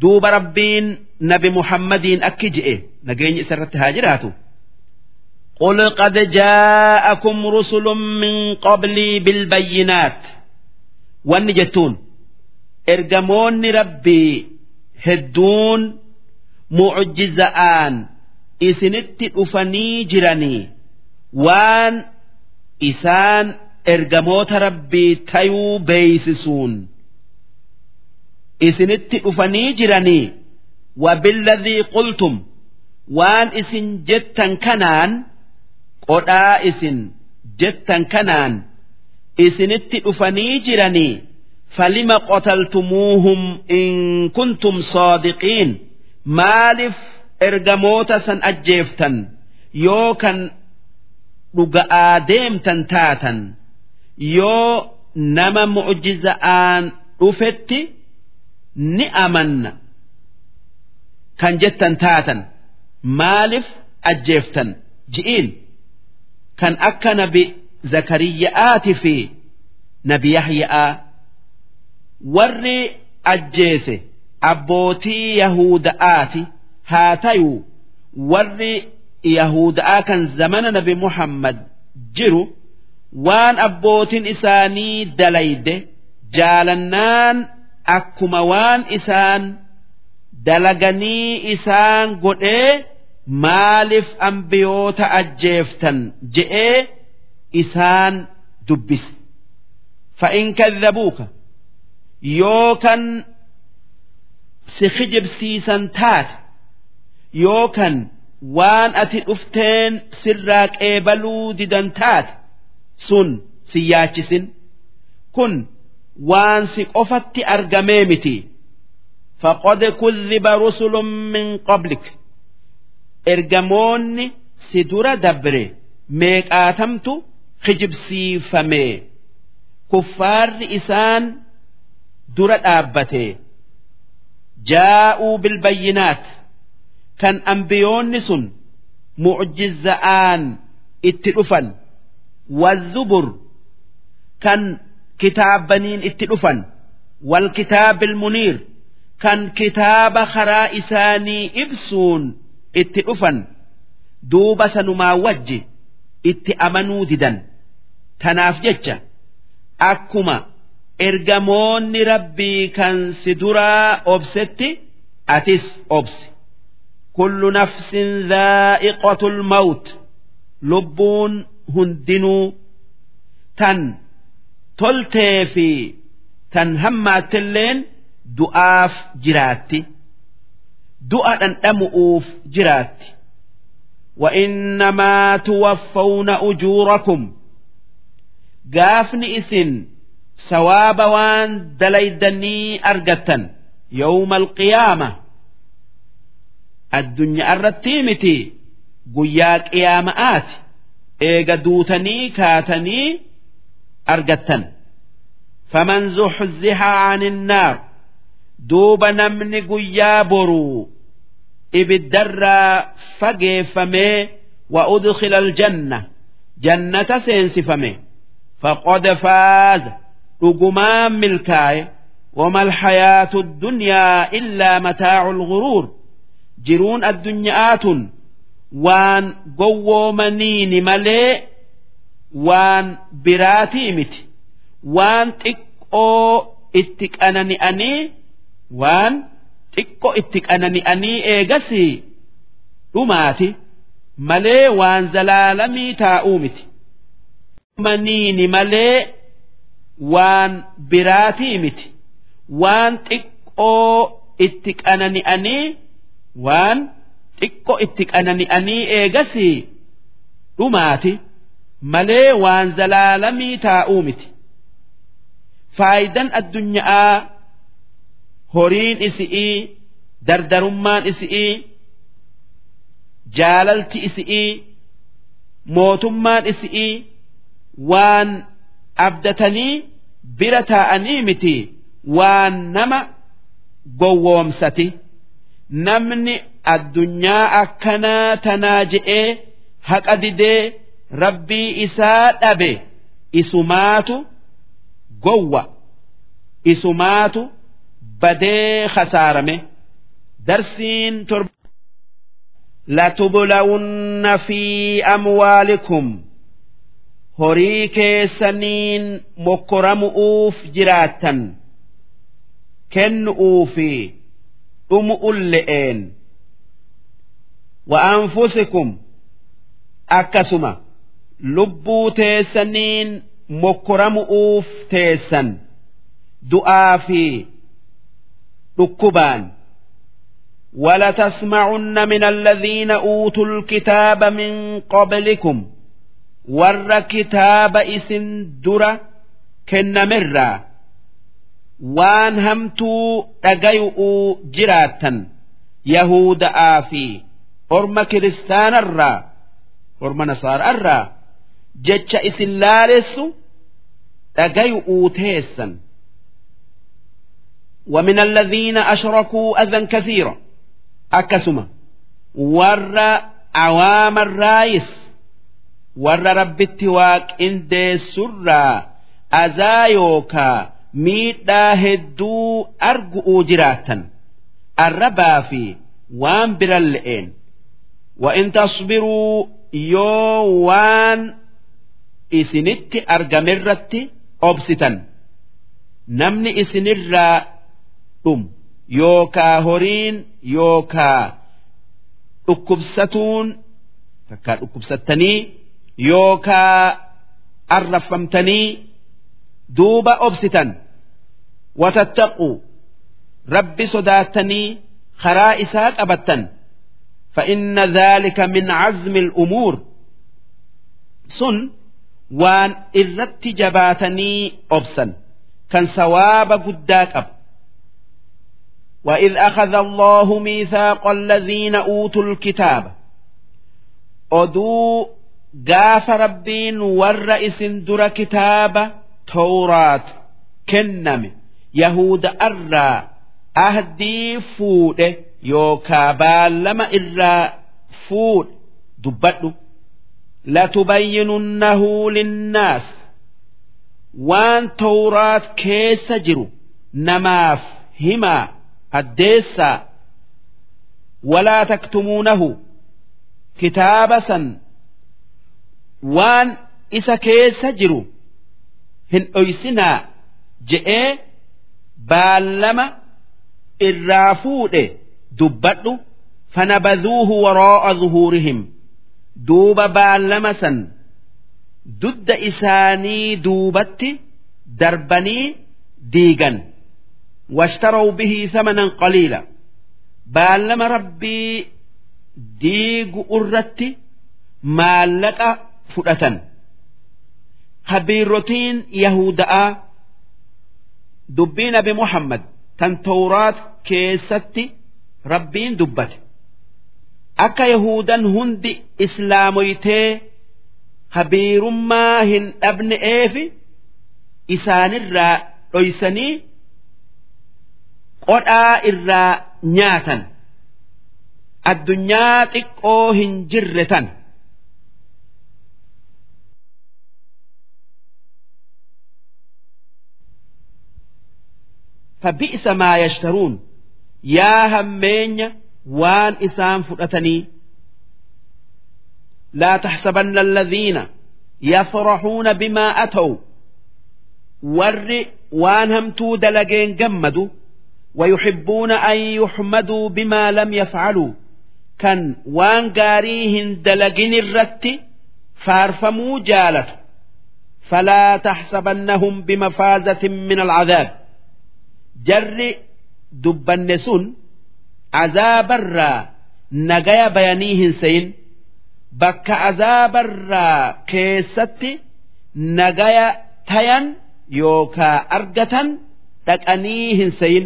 duuba rabbiin nabi muhammadiin akki je'e nageenyi isarratti haa jiraatu قل قد جاءكم رسل من قبلي بالبينات wanni jettuun ergamoonni rabbii hedduun mucjiza'aan isinitti dhufanii jiranii waan isaan ergamoota rabbii tayuu beeysisuun isinitti dhufanii jiranii wabilladhii qultum waan isin jettan kanaan qodhaa isin jettan kanaan isinitti dhufanii jiranii falima qotaltumuuhum in kuntum saadiqiin maaliif ergamoota san ajjeeftan yoo kan dhuga'aa deemtan taatan yoo nama mucjiza'aan dhufetti ni amanna kan jettan taatan maaliif ajjeeftan ji'iin kan akka nabi zakariya'aati fi nabi yahya'aa warri ajjeese abbootii yahuda'aati haa tayuu warri yahuda'aa kan zamana nabi muhammad jiru waan abbootiin isaanii dalayde jaalannaan akkuma waan isaan dalaganii isaan godhee maaliif ambiyoota ajjeeftan je'ee isaan dubbise? Fa'in kadhabuuka yookan si kijibsiisan taate yookan waan ati dhufteen sirraa qeebaluu didan taate sun si yaachisin. Kun waan si qofatti argamee miti. Faqad kudhiba rusulun min qablik. Ergamoonni si dura dabre meeqaatamtu kijibsiifame kuffaarri isaan dura dhaabbate. Jaa'uu bilbayyinaat. Kan ambiyoonni sun mucjiza'aan itti dhufan. Wazubur kan kitaabaniin itti dhufan. Wal kitaabil muniir. Kan kitaaba karaa isaanii ibsuun itti dhufan. Duuba sanumaa wajji itti amanuu didan. Tanaaf jecha akkuma ergamoonni rabbii kan si duraa obsetti atis obsi kullu nafsin dhaa'iqatul mawt lubbuun hundinuu tan toltee fi tan hammaattilleen du'aaf jiraatti du'a dhandhamu'uuf jiraatti وإنما توفون أجوركم gaafni isin sawaaba waan dalaydanii argattan yawma alqiyaama addunyaa irratti miti guyyaa qiyaama'aati eega duutanii kaatanii argattan faman zuxzixa ani innaar duuba namni guyyaa boruu ibiddarraa fageeffamee wa udkhila aljanna jannata seensifame faqad faaza dhugumaan milkaaye wama alhayaatu addunyaa illaa mataacu lguruur jiruun addunyaa'aatun waan gowwoomaniini malee waan biraatii miti waan xiqqoo itti qanani'anii waan xiqqoo itti qanani'anii eegasii dhumaati malee waan zalaalamii taa'uu miti maniini malee waan biraatii miti waan xiqqoo itti qanani'anii waan xiqqoo itti qanani'anii eegasii dhumaati malee waan zalaalamii taa'uu miti. Faayidan addunyaa horiin isi'ii dardarummaan isi'ii jaalalti isi'ii mootummaan isi'ii waan abdatanii bira taa'anii miti waan nama gowwoomsati namni addunyaa akkanaa tanaa je'ee haqa didee rabbii isaa dhabe isumaatu gowwa isumaatu badee khasaarame darsiin torba لتبلون في أموالكم horii keessaniin mokkoramu'uuf jiraattan kennu'uu fi dhumu'un le'een wa'anfusikum akkasuma lubbuu teessaniin mokkoramu'uuf teessan du'aa fi dhukkubaan ولتسمعن من الذين أوتوا الكتاب من قبلكم warra kitaaba isin dura kennamerraa waan hamtuu dhagayu'uu jiraattan yahuda'aa fi orma kiristaanarraa orma nasaara'arraa jecha isin laalessu dhagayu'uu teessan ومن الذين أشركوا أذى كثيرا أكسما ور عوام الرايس warra rabbitti waaqindeessurraa azaa yookaa miidhaa hedduu argu'uu jiraatan arrabaa fi waan biran le'een wa'in tasbiruu yoo waan isinitti argamerratti obsitan namni isinirraa dhum yookaa horiin yookaa dhukkubsatuun takka dhukkubsattanii. yookaa arraffamtanii duuba obsitan watattaquu rabbi sodaattanii karaa isaa qabattan فإن ذلك من عزم الأمور سن وان إرت جباتني أبسا كان ثواب قداك أب وإذ أخذ الله ميثاق الذين أوتوا الكتاب أدو gaafa rabbiin warra isin dura kitaaba tawraat kenname yahuda arraa ahdii fuudhe yookaa baallama irraa fuudhe dubbadhu. Latubayyinunnahu linnaas. Waan tawraat keessa jiru namaaf himaa addeessaa. Walaa taktumuunahu. Kitaaba san waan isa keessa jiru hin dhoysinaa je'ee baallama irraa fuudhe dubbadhu fanabadhuuhu waroo'a zuhuurihim. Duuba baallama san dudda isaanii duubatti darbanii diigan. Washtarow bihii samanan qaliila. Baallama rabbii diigu irratti maallaqa fudhatan. Habiirotiin yahudaa dubbii nabi muhammad tan tawraat keessatti rabbiin dubbate. Akka yahudan hundi islaamoytee habiirummaa hin dhabne'eefi isaanirraa dhoysanii qodhaa irraa nyaatan. Addunyaa xiqqoo hin jirre tan. فبئس ما يشترون يا همين وان إسام فؤتني لا تحسبن الذين يفرحون بما أتوا ور وان همتو دلقين جمدوا ويحبون أن يحمدوا بما لم يفعلوا كان وان قاريهن دلقين الرت فارفموا جالت فلا تحسبنهم بمفازة من العذاب jarri dubbanne sun azaabarraa nagaya bayanii hin seyin bakka azaabarraa keessatti nagaya tayan yookaa argatan dhaqanii hin seyin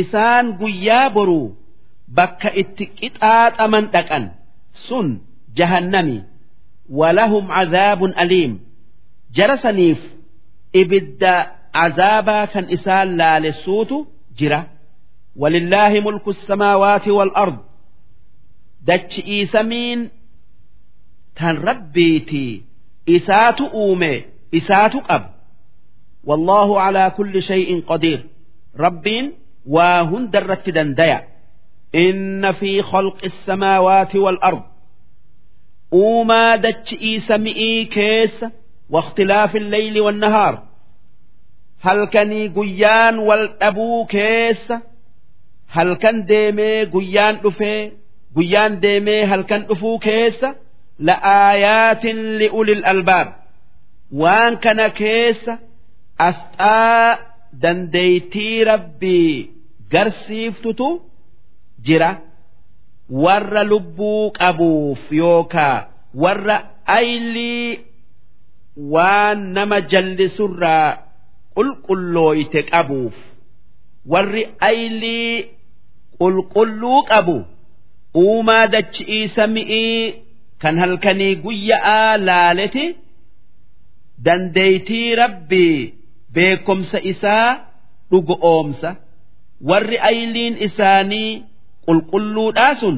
isaan guyyaa boruu bakka itti qixaaxaman dhaqan sun jahannami. Walahum cazaabun aliim. Jarasaniif ibidda cazaabaa kan isaan laalessuutu jira ولله ملك السماوات والأرض دتشئي سمين تن ربيتي إسات أومي إسات أب والله على كل شيء قدير ربين waa hunda irratti dandaya inna fi khalqi السماوات والأرض uumaa dachi'ii sami'ii keessa واختلاف الليل والنهار Halkanii guyyaan wal dhabuu keessa halkan deemee guyyaan dhufee guyyaan deemee halkan dhufuu keessa la'aayaatin li'ulil albaab. Waan kana keessa asxaa dandeeytii rabbii garsiiftutu jira. Warra lubbuu qabuuf yookaa warra aylii waan nama jallisurraa qulqullooyte qabuuf warri aylii qulqulluu qabu uumaa dachi'ii sami'ii kan halkanii guyya'aa laaleti dandeeytii rabbii beekomsa isaa dhugo oomsa warri ayliin isaanii qulqulluudhaa sun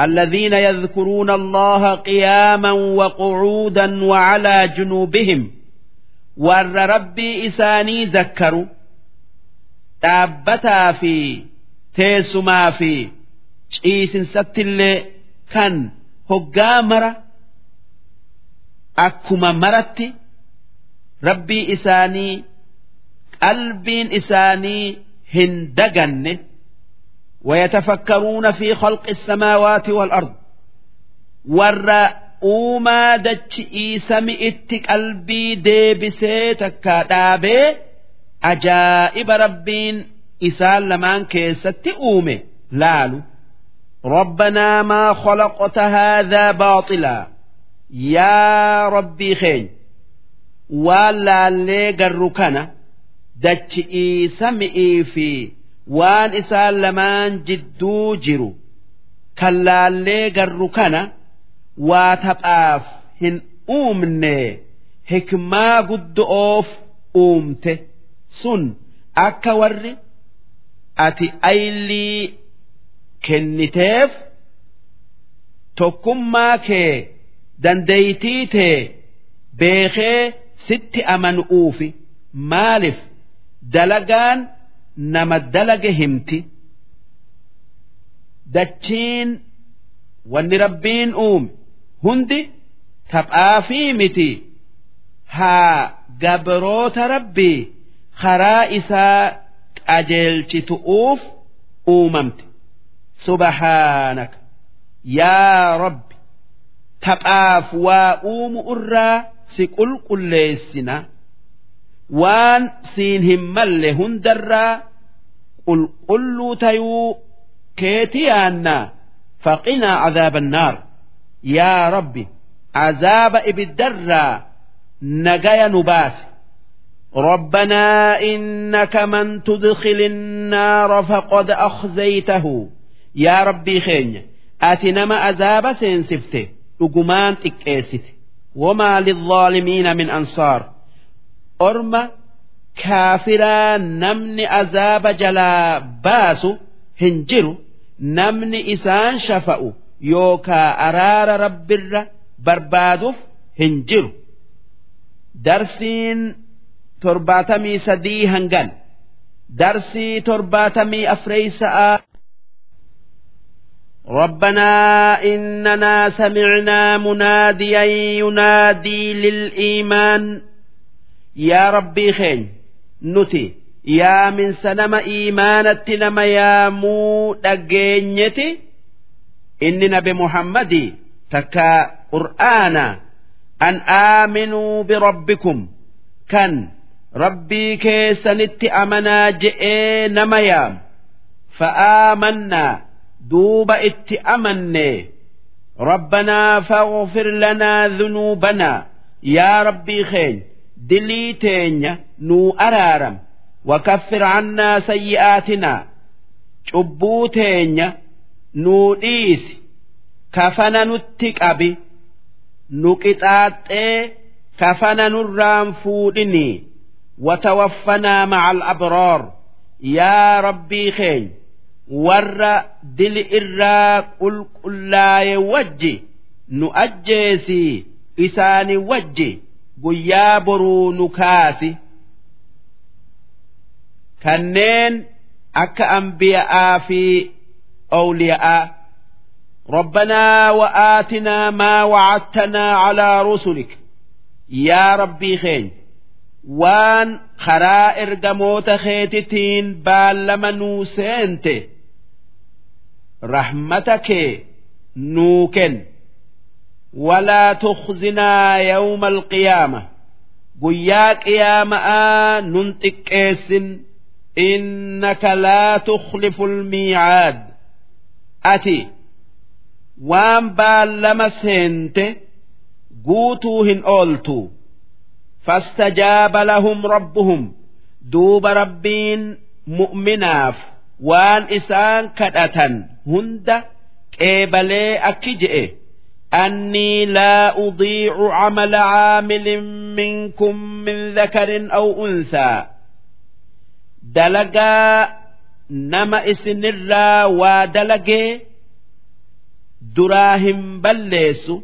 الذين يذكرون الله قياما وقعودا وعلى جنوبهم ور ربي إساني ذكروا dhaabbataa fi teessumaa fi ciisinsatti illee kan hoggaa mara akkuma maratti rabbii isaanii qalbiin isaanii hin daganne ويتفكرون في خلق السماوات والأرض ور أوما دتشئي سمئت قلبي ديبسي تكا دابي ajaa'iba rabbiin isaan lamaan keessatti uume laalu ربنا ما خلقت هذا باطلا يا ربي خين ولا اللي قركنا دتشئي سمئي في وان إسان لمان جدو جرو كلا اللي waa taphaaf hin uumne. Hikmaa guddo'oof uumte. Sun akka warri ati aylii kenniteef tokkummaa kee dandeeytii tee beekee sitti amanuufi maaliif dalagaan nama dalage himti? Dachiin wanni rabbiin uume. Hundi taphaafii miti. haa gabroota rabbii karaa isaa qajeelchitu'uuf uumamte. Subhaanaka. Yaa rabbi taphaaf waa uumu irraa si qulqulleessina. Waan siin hin malle hundarraa qulqulluu tayuu keeti yaannaa. Faqinaa cadaaba annaar yaa rabbi azaaba ibiddarraa نجايا نباس ربنا إنك من تدخل النار فقد أخزيته يا ربي خين أتنما أزاب سينسفته لقمان تكيسته وما للظالمين من أنصار أرمى كافرا نمن أزاب جلا باس هنجر نمن إسان شفأ يوكا أرار رب الر بربادف هنجر darsiin torbaatamii sadii hangan darsii torbaatamii afreeysa'a ربنا إننا سمعنا مناديا ينادي للإيمان يا ربي خين نتي يا من سنم إيمانة نما يا مو دقينيتي inni nabi muhammadi takka qur'aana an aaminuu birabbikum kan rabbii keessanitti amanaa je'ee nama yaam. Fa'aamannaa duuba itti amanne rabbanaa faghfir lanaa dhunuubanaa yaa rabbii keenya dilii teenya nuu araaram wakaffir annaa sayyi'aatinaa cubbuu teenya nuu dhiisi kafana nutti qabi nu qixaaxee kafana nurraan fuudhinii watawaffanaa maca al-abroor yaa rabbii keenya warra dili irraa qulqullaaye wajji nu ajjeesii isaani wajji guyyaa boruu nu kaasi. Kanneen akka ambiya'aa fi awliya'aa ربنا وآتنا ما وعدتنا على رسلك يا ربي خين وان خرائر جموت خيتتين بالما نوسنت رحمتك نوكن ولا تخزنا يوم القيامة قياك يا ماء ننتك إنك لا تخلف الميعاد أتي waan baallama seente guutuu hin ooltu fastajaaba lahum rabbuhum duuba rabbiin mu'minaaf waan isaan kadhatan hunda qeebalee akki je'e أني لا أضيع عمل عامل منكم من ذكر أو أنثى دلقا nama isinirraa waa dalagee duraa hin balleessu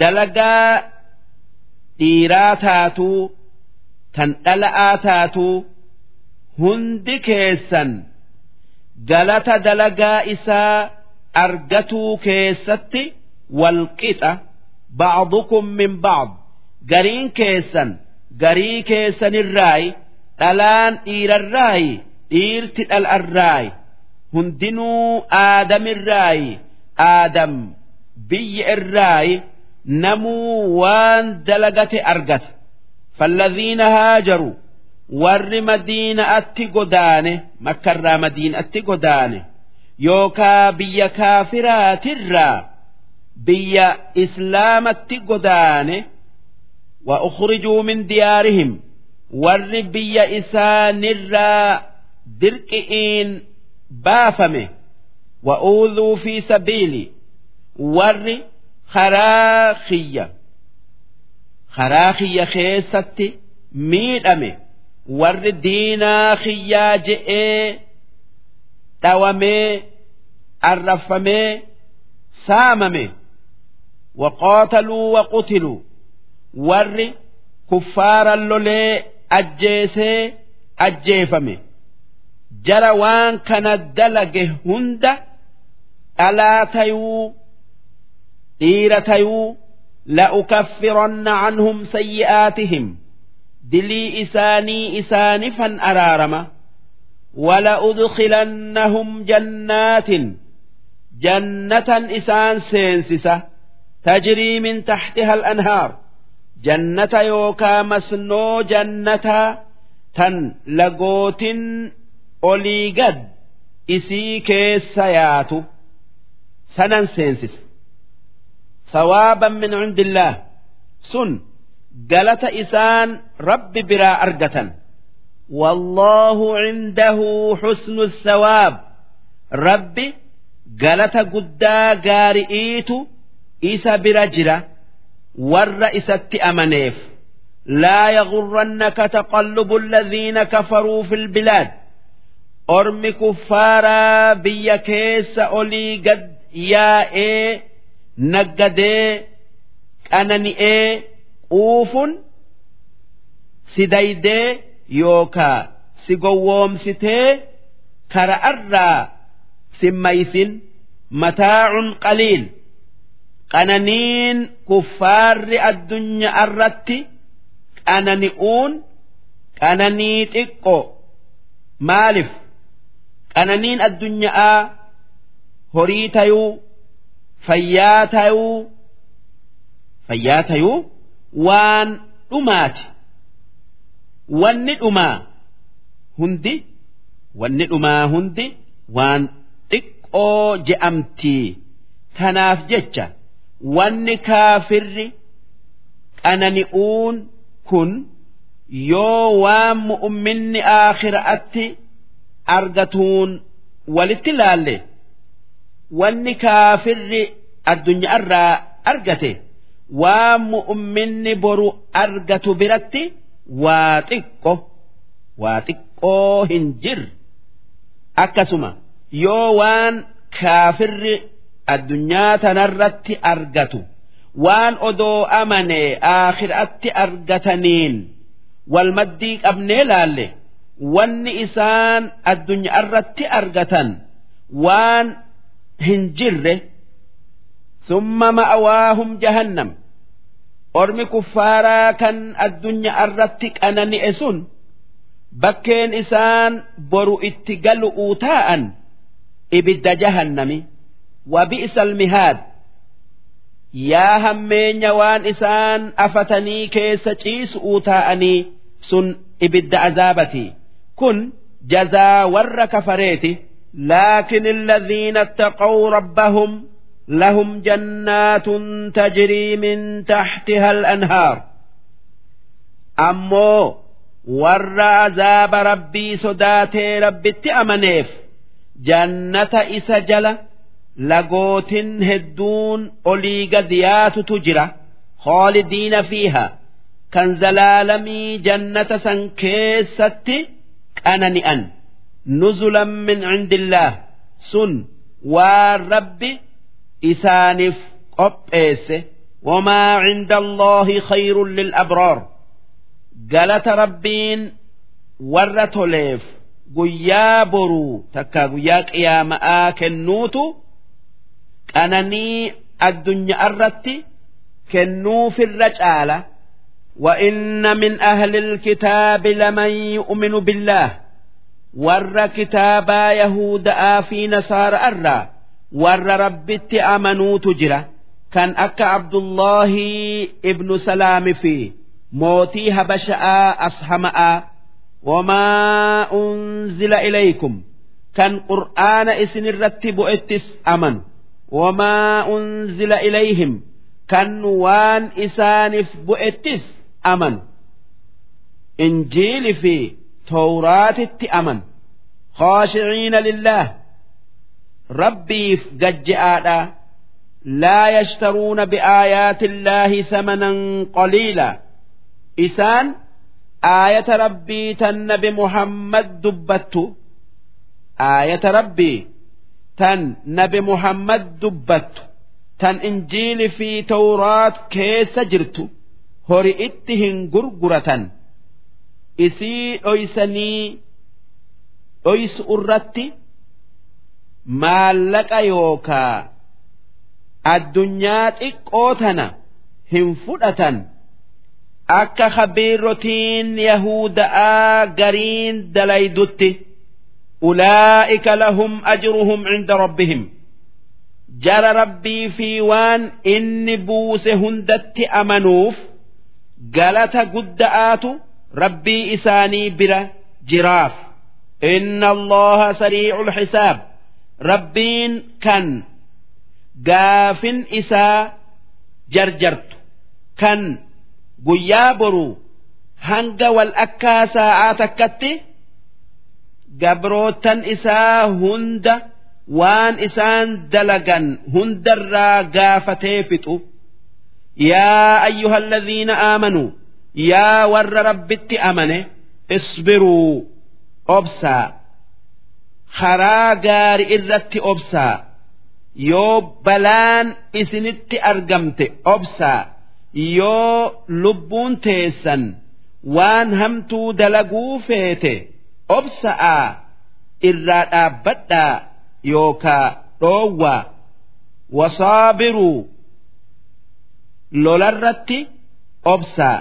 dalagaa dhiiraa taatuu tan dhala'aa taatuu hundi keessan galata dalagaa isaa argatuu keessatti walqixa ba'dukum min ba'd. Gariin keessan garii keessanirraayi dhalaan dhiirarraayi dhiirti dhal'arraayi hundinuu aadamirraayi aadam biyya irraayi namuu waan dalagate argata falladhiina haajaru warri madiina'atti godaane makkarraa madiina'atti godaane yookaa biyya kaafiraatirraa biyya islaamatti godaane wa ukhrijuu min diyaarihim warri biyya isaanirraa dirqi'iin baafame wa uudhuu fi sabiili warri karaa kiyya karaa kiyya keessatti miidhame warri diinaa kiyyaa je'ee dhawamee arrafamee saamame waqaataluu waqutiluu warri kuffaaran lolee ajjeesee ajjeefame jara waan kana dalage hunda dhalaa tayuu dhiira tayuu لأكفرن عنهم سيئاتهم دلي إساني إسانفا أرارما ولأدخلنهم جنات جنة إسان سينسسة تجري من تحتها الأنهار جنة يوكا مسنو جنة تن لقوت olii gad isii keessa yaatu sanan seensisa. Sawaaban min cundillaah sun galata isaan rabbi biraa argatan. Wallaahu cindahu xusnu sawaab. Rabbi galata guddaa gaari'iitu isa bira jira. Warra isatti amaneef. Laa yagurrannaka taqallubu alladhiina kafaruu fi lbilaad ormi kuffaaraa biyya keessa olii gad yaa'ee naggadee qanani'ee quufun si daydee yookaa si gowwoomsitee kara arraa simmaysin. Mataacun qaliil. Qananiin kuffaarri addunyaa irratti qanani'uun qananii xiqqo. Maaliif? Qananiin addunyaa horii tayuu fayyaa tayuu fayyaa tayuu waan dhumaati. Wanni dhumaa hundi wanni dhumaa hundi waan xiqqoo je'amtii tanaaf jecha wanni kaafirri qanani'uun kun yoo waan mu'umminni aakhiraatti argatuun walitti laalle. Wanni kaafirri addunyaa irraa argate waan mu'umminni boru argatu biratti waa xiqqo waa xiqqoo hin jirre akkasuma yoo waan kaafirri addunyaa tanarratti argatu waan odoo amanee aakhiraatti argataniin wal maddii qabnee laalle wanni isaan addunyaa irratti argatan waan hin jirre summa ma'awaahum jahannam. Ormi kuffaaraa kan addunyaa irratti qanani'e sun bakkeen isaan boru itti galu'uu taa'an ibidda jahannami. Wabi'isa almihaad yaa hammeenya waan isaan afatanii keessa ciisu'uu taa'anii sun ibidda azaabati kun jazaa warra kafareeti laakin alladhiina ittaqaw rabbahum lahum jannaatun tajrii min taxtiha alanhaar. Ammoo warra azaaba rabbii sodaatee rabbitti amaneef jannata isa jala lagootin hedduun olii gadiyaatutu jira. Hoolidiina fiiha kan zalaalamii jannata san keessatti dhanani'an nuzulan min cindillah sun waan rabbi isaaniif qopheesse wamaa cinda allaahi khayrun lilabraar galata rabbiin warra toleef guyyaa boruu takka guyyaa qiyaama'aa kennuutu qananii addunyaa irratti kennuufirra caala وإن من أهل الكتاب لمن يؤمن بالله warra kitaabaa Yahuda'aa fi Nasaara irraa warra rabbitti amanuutu jira kan akka Abdullahi ibnu Salaami fi mootii Habasha'aa Ashama'aa wamaa unzila ilaykum kan qur'aana isinirratti bu'ettis amanu wamaa unzila ilayhim kan waan isaaniif bu'ettis amanu injiilii fi tawraatitti amanu khaashiciina lillaah rabbiif gajja'aadha laa yashtaruuna bi'aayaati illaahi samanan qaliila. Isaan aayata rabbii tan nabi muhammad dubbattu. Aayata rabbii tan nabi muhammad dubbattu. Tan injiilii fi tawraat keessa jirtu. hori itti hin gurguratan. Isii dhoysanii dhoysu irratti maallaqa yookaa addunyaa xiqqoo tana hin fudhatan. Akka habiirotiin yahuda'aa gariin dalaydutti ulaa'ika lahum ajruhum cinda rabbihim. Jara rabbii fi waan inni buuse hundatti amanuuf galata gudda'aatu rabbii isaanii bira jiraaf inna allaha sariicul xisaab rabbiin kan gaafin isaa jarjartu kan guyyaa boruu hanga wal akkaa saa'aa takkatti gabrootan isaa hunda waan isaan dalagan hundarraa gaafatee fixu. yaa ayyuhalladhiina aamanuu yaa warra rabbitti amane isbiruu obsaa karaa gaarii irratti obsaa yoo balaan isinitti argamte obsaa yoo lubbuun teessan waan hamtuu dalaguu feete obsa'aa irraa dhaabbadhaa yookaa dhoowwaa wasaabiruu lolarratti obsaa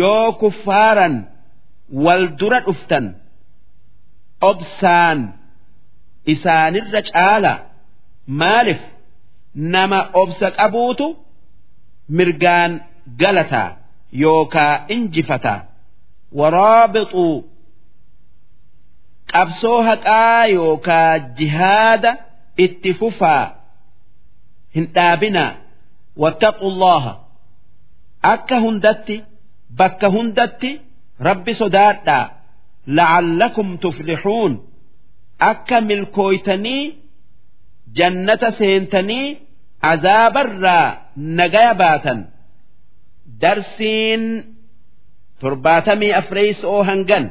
yoo kuffaaran wal dura dhuftan obsaan isaanirra caala maaliif nama obsa qabuutu mirgaan galataa yookaa injifataa waraabixuu qabsoo haqaa yookaa jihaada itti fufaa hin dhaabinaa wattaquu allaha akka hundatti bakka hundatti rabbi sodaadhaa la'allakum tuflixuun akka milkooytanii jannata seentanii azaabarraa nagaya baatan darsiin torbaatamii afreeysoo hangan